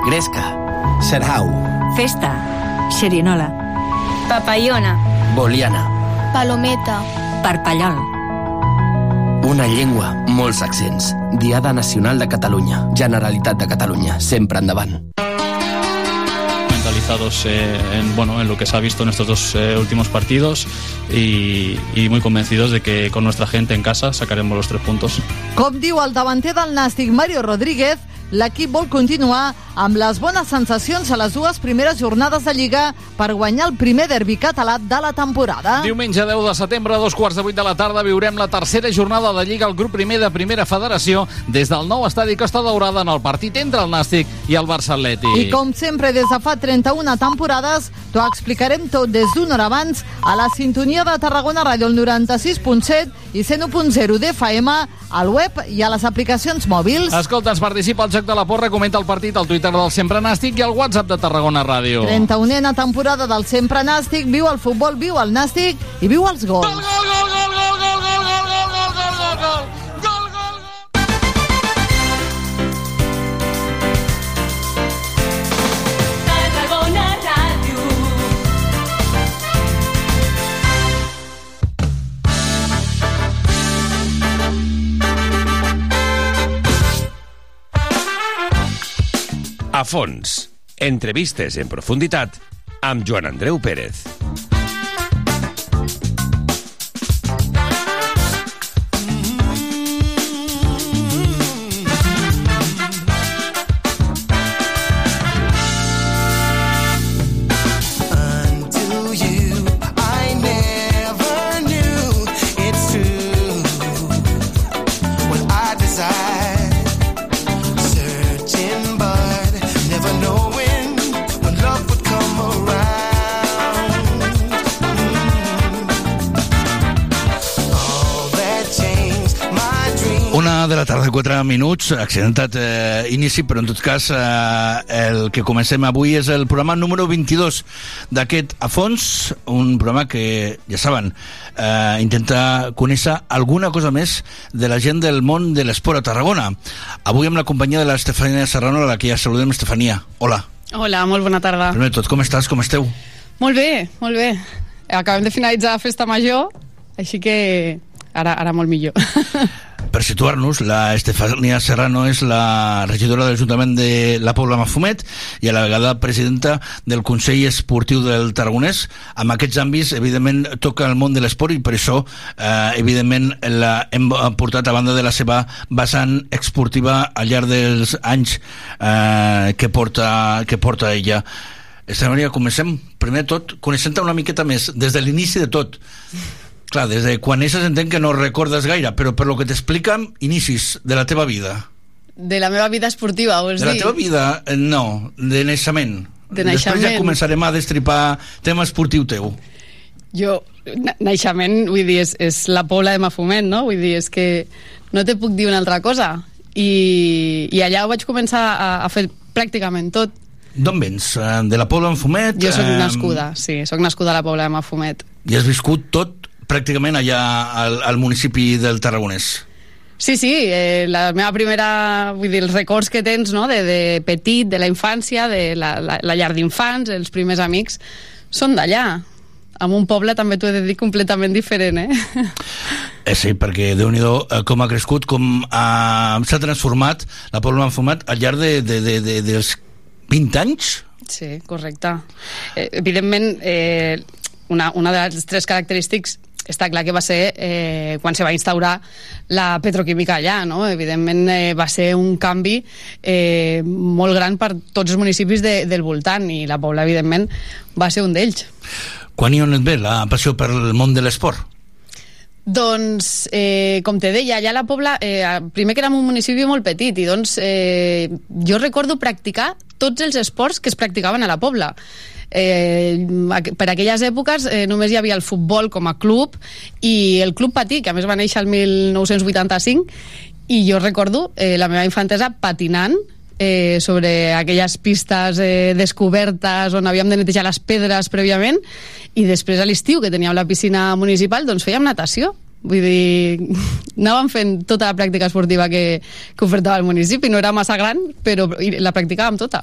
Gresca. Serhau. Festa. Xerinola. Papallona. Boliana. Palometa. Parpallol. Una llengua, molts accents. Diada Nacional de Catalunya. Generalitat de Catalunya. Sempre endavant. Eh, en, bueno, en lo que se ha visto en estos dos eh, últimos partidos y, y muy convencidos de que con nuestra gente en casa sacaremos los tres puntos. Com diu el davanter del Nàstic, Mario Rodríguez, l'equip vol continuar amb les bones sensacions a les dues primeres jornades de Lliga per guanyar el primer derbi català de la temporada. Diumenge 10 de setembre, a dos quarts de vuit de la tarda, viurem la tercera jornada de Lliga al grup primer de Primera Federació des del nou estadi Costa Daurada en el partit entre el Nàstic i el Barça Atlètic. I com sempre, des de fa 31 temporades, t'ho explicarem tot des d'una hora abans a la sintonia de Tarragona Ràdio, el 96.7 i 101.0 d'FM, al web i a les aplicacions mòbils. Escolta, ens participa al Joc de la Porra, comenta el partit al Twitter del Sempre Nàstic i al WhatsApp de Tarragona Ràdio. 31a temporada del Sempre Nàstic, viu el futbol, viu el Nàstic i viu els gols. Gol, gol, gol, gol, gol, gol, gol, gol, A fons, entrevistes en profunditat amb Joan Andreu Pérez. Tarda, 4 minuts, accidentat eh, inici, però en tot cas eh, el que comencem avui és el programa número 22 d'aquest A Fons, un programa que, ja saben, eh, intenta conèixer alguna cosa més de la gent del món de l'esport a Tarragona. Avui amb la companyia de l'Estefania Serrano, a la que ja saludem, Estefania. Hola. Hola, molt bona tarda. Primer tot, com estàs? Com esteu? Molt bé, molt bé. Acabem de finalitzar Festa Major, així que ara, ara molt millor. Per situar-nos, la Estefania Serrano és la regidora de l'Ajuntament de la Pobla Mafumet i a la vegada presidenta del Consell Esportiu del Tarragonès. Amb aquests àmbits, evidentment, toca el món de l'esport i per això, eh, evidentment, la hem portat a banda de la seva vessant esportiva al llarg dels anys eh, que, porta, que porta ella. Estefania, comencem, primer tot, coneixent-te una miqueta més, des de l'inici de tot. Clar, des de quan neixes entenc que no recordes gaire, però per lo que t'expliquen, inicis de la teva vida. De la meva vida esportiva, vols De la dir? teva vida, eh, no, de naixement. De Després ja naixement. començarem a destripar tema esportiu teu. Jo, na- naixement, vull dir, és, és la Pobla de Mafumet, no? Vull dir, és que no te puc dir una altra cosa. I, i allà ho vaig començar a, a fer pràcticament tot. D'on vens? Eh, De la Pobla en Fumet? Jo eh, nascuda, sí, sóc nascuda a la Pobla de Mafumet. I has viscut tot pràcticament allà al, al municipi del Tarragonès. Sí, sí, eh, la meva primera, vull dir, els records que tens, no?, de, de petit, de la infància, de la, la, la llar d'infants, els primers amics, són d'allà. En un poble també t'ho he de dir completament diferent, eh? Eh, sí, perquè déu nhi eh, com ha crescut, com ha- s'ha transformat la Pobla en Fumet al llarg de, de, de, de, dels 20 anys? Sí, correcte. Eh, evidentment, eh, una, una de les tres característics està clar que va ser eh, quan se va instaurar la petroquímica allà, no? Evidentment eh, va ser un canvi eh, molt gran per tots els municipis de, del voltant i la Pobla, evidentment, va ser un d'ells. Quan i on et ve la passió per el món de l'esport? Doncs, eh, com te deia, allà a la Pobla, eh, primer que érem un municipi molt petit, i doncs eh, jo recordo practicar tots els esports que es practicaven a la Pobla. Eh, per aquelles èpoques eh, només hi havia el futbol com a club i el Club Patí, que a més va néixer el 1985, i jo recordo eh, la meva infantesa patinant eh, sobre aquelles pistes eh, descobertes on havíem de netejar les pedres prèviament i després a l'estiu que teníem la piscina municipal doncs fèiem natació vull dir, anàvem fent tota la pràctica esportiva que, que ofertava el municipi no era massa gran però la practicàvem tota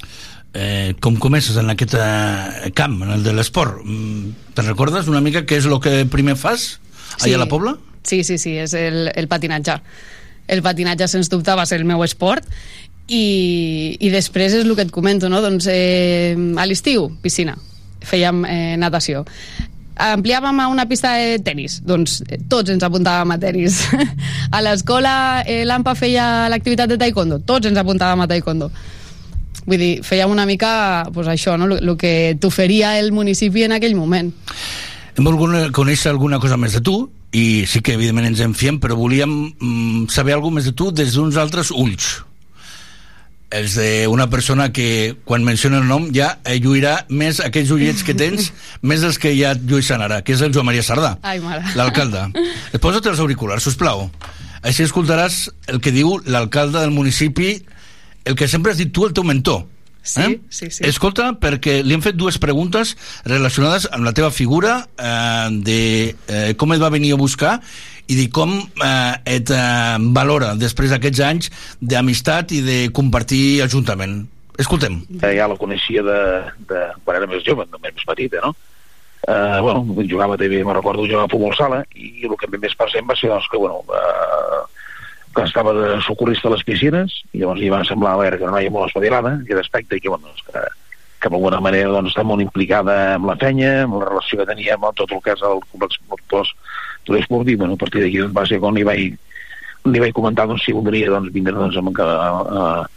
Eh, com comences en aquest eh, camp, en el de l'esport? Mm, Te'n recordes una mica què és el que primer fas allà a la Pobla? Sí, sí, sí, és el, el patinatge. El patinatge, sens dubte, va ser el meu esport i, i després és el que et comento, no? Doncs eh, a l'estiu, piscina. Fèiem eh, natació. Ampliàvem a una pista de tennis, doncs eh, tots ens apuntàvem a tennis. a l'escola eh, l'AMPA feia l'activitat de taekwondo, tots ens apuntàvem a taekwondo. Vull dir, fèiem una mica pues, això, no? el que t'oferia el municipi en aquell moment. Hem volgut conèixer alguna cosa més de tu i sí que evidentment ens en fiem, però volíem mm, saber alguna més de tu des d'uns altres ulls. Els d'una persona que, quan menciona el nom, ja eh, lluirà més aquells ullets que tens, més dels que ja et llueixen ara, que és el Joan Maria Sardà, l'alcalde. Posa't els auriculars, sisplau. Així escoltaràs el que diu l'alcalde del municipi, el que sempre has dit tu, el teu mentor. Sí, sí, sí. Escolta, perquè li hem fet dues preguntes relacionades amb la teva figura, eh, de eh, com et va venir a buscar i de com eh, et eh, valora després d'aquests anys d'amistat i de compartir ajuntament. Escoltem. Ja la coneixia de, de quan era més jove, més petita, no? Eh, bueno, jugava també, me recordo, jugava a futbol sala, i el que més present va ser doncs, que, bueno, eh, que estava de socorrista a les piscines, i llavors li va semblar veure que era una noia molt espavilada, que d'aspecte, i que, bueno, doncs, que, que d'alguna manera doncs, està molt implicada amb la penya, amb la relació que tenia amb tot el que és el complex motors turisme, i bueno, a partir d'aquí doncs, va ser quan li vaig, li vaig comentar doncs, si voldria doncs, vindre doncs, amb, a, a,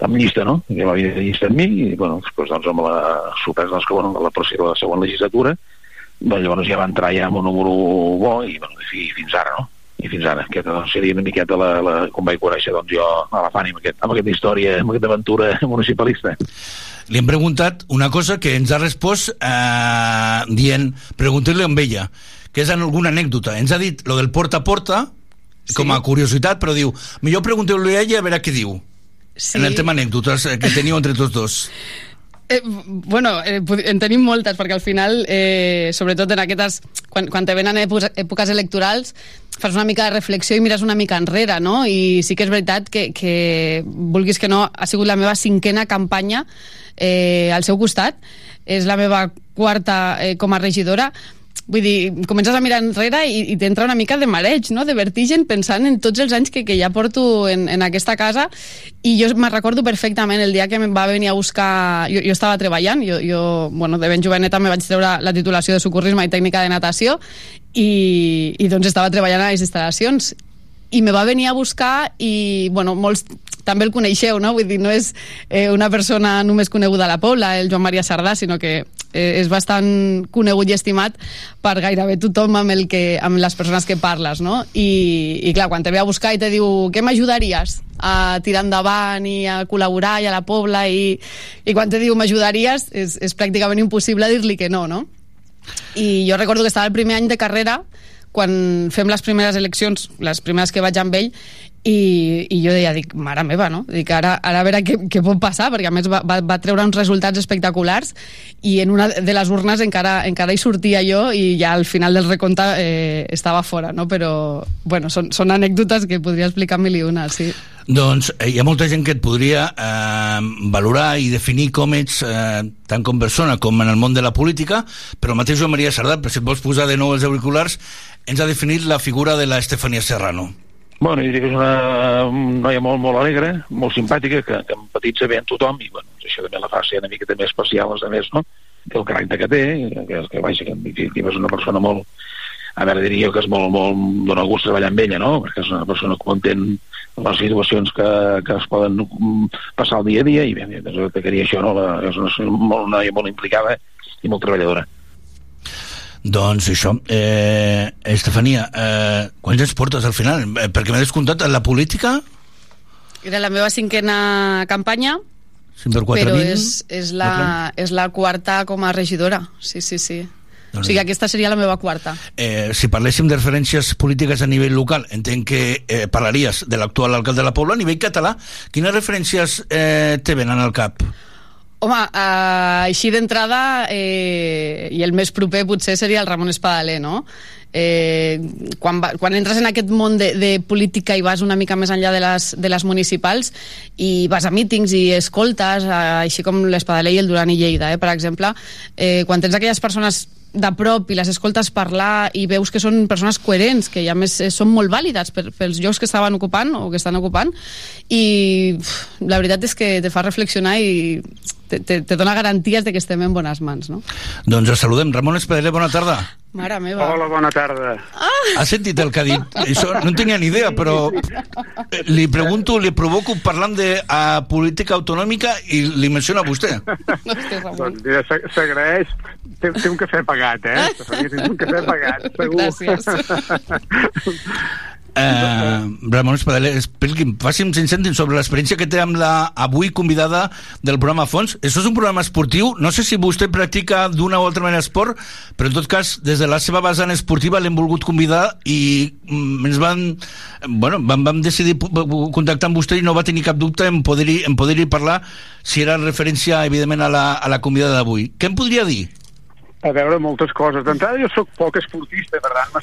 amb llista, no? Que va venir llista amb mi, i bueno, després doncs, amb la sorpresa doncs, que bueno, la de la següent legislatura, doncs, llavors ja va entrar ja amb un número bo i, bueno, i fins ara, no? i fins ara. Aquesta doncs, seria una miqueta la, la, com vaig conèixer doncs, jo a la Fani amb, aquest, amb aquesta història, amb aquesta aventura municipalista. Li hem preguntat una cosa que ens ha respost eh, dient, preguntar-li amb ella, que és en alguna anècdota. Ens ha dit lo del porta a porta, sí. com a curiositat, però diu, millor pregunteu-li a ella a veure què diu. Sí. En el tema anècdotes eh, que teniu entre tots dos. Eh, bueno, eh, en tenim moltes, perquè al final, eh, sobretot en aquestes... Quan, quan te venen èpoques, èpoques electorals, fas una mica de reflexió i mires una mica enrere, no? I sí que és veritat que, que vulguis que no, ha sigut la meva cinquena campanya eh, al seu costat. És la meva quarta eh, com a regidora. Vull dir, comences a mirar enrere i, i t'entra una mica de mareig, no? de vertigen, pensant en tots els anys que, que ja porto en, en aquesta casa i jo me'n recordo perfectament el dia que em va venir a buscar... Jo, jo estava treballant, jo, jo bueno, de ben joveneta me vaig treure la titulació de socorrisme i tècnica de natació i, i doncs estava treballant a les instal·lacions i me va venir a buscar i, bueno, molts també el coneixeu, no? Vull dir, no és eh, una persona només coneguda a la Pobla, el Joan Maria Sardà, sinó que eh, és bastant conegut i estimat per gairebé tothom amb, el que, amb les persones que parles, no? I, i clar, quan te ve a buscar i te diu què m'ajudaries a tirar endavant i a col·laborar i a la Pobla i, i quan te diu m'ajudaries és, és pràcticament impossible dir-li que no, no? I jo recordo que estava el primer any de carrera quan fem les primeres eleccions, les primeres que vaig amb ell, i, i jo deia, dic, mare meva, no? Dic, ara, ara a veure què, què pot passar, perquè a més va, va, va treure uns resultats espectaculars i en una de les urnes encara, encara hi sortia jo i ja al final del recompte eh, estava fora, no? Però, bueno, són, són anècdotes que podria explicar mil i una, sí. Doncs eh, hi ha molta gent que et podria eh, valorar i definir com ets eh, tant com persona com en el món de la política, però el mateix Joan Maria Sardà, si et vols posar de nou els auriculars, ens ha definit la figura de la Estefania Serrano. Bueno, diria que és una noia molt, molt alegre, molt simpàtica, que, que empatitza bé amb tothom, i bueno, això també la fa ser una mica també especial als altres, no? Té el caràcter que té, que, que, vaja, que en definitiva és una persona molt, a veure, diria que és molt, molt, dona gust treballar amb ella, no? Perquè és una persona que entén les situacions que, que es poden mm, passar el dia a dia, i bé, destacaria això, no? La, és una, molt, una noia molt implicada i molt treballadora. Doncs això, eh, Estefania, eh, quants anys portes al final? Eh, perquè m'he descomptat la política, Era la meva cinquena campanya, 5 per 4, però 20, és, és, la, és la quarta com a regidora. Sí, sí, sí. O sigui, aquesta seria la meva quarta. eh, si parléssim de referències polítiques a nivell local, entenc que eh, parlaries de l'actual alcalde de la Pobla. A nivell català, quines referències eh, te venen al cap? Home, eh, així d'entrada, eh, i el més proper potser seria el Ramon Espadaler, no? Eh, quan, va, quan entres en aquest món de, de política i vas una mica més enllà de les, de les municipals i vas a mítings i escoltes, eh, així com l'Espadaler i el Duran i Lleida, eh, per exemple, eh, quan tens aquelles persones de prop i les escoltes parlar i veus que són persones coherents, que a més eh, són molt vàlides per, pels llocs que estaven ocupant o que estan ocupant i uf, la veritat és que te fa reflexionar i te, te, te dona garanties de que estem en bones mans, no? Doncs saludem. Ramon Espadaler, bona tarda. Mare meva. Hola, bona tarda. Ha sentit el que ha dit? Això no en tenia ni idea, però eh, li pregunto, li provoco parlant de uh, política autonòmica i li menciona vostè. doncs mira, s'agraeix. Té, té un cafè pagat, eh? Tens un cafè pagat, segur. Eh, Ramon Espadaler, expliqui'm, faci'm 5 cèntims sobre l'experiència que té amb la avui convidada del programa Fons. Això és un programa esportiu, no sé si vostè practica d'una o altra manera esport, però en tot cas, des de la seva vessant esportiva l'hem volgut convidar i mm, ens van, bueno, vam, vam decidir contactar amb vostè i no va tenir cap dubte en poder-hi poder parlar si era referència, evidentment, a la, a la convidada d'avui. Què em podria dir? A veure, moltes coses. D'entrada, jo sóc poc esportista, per tant,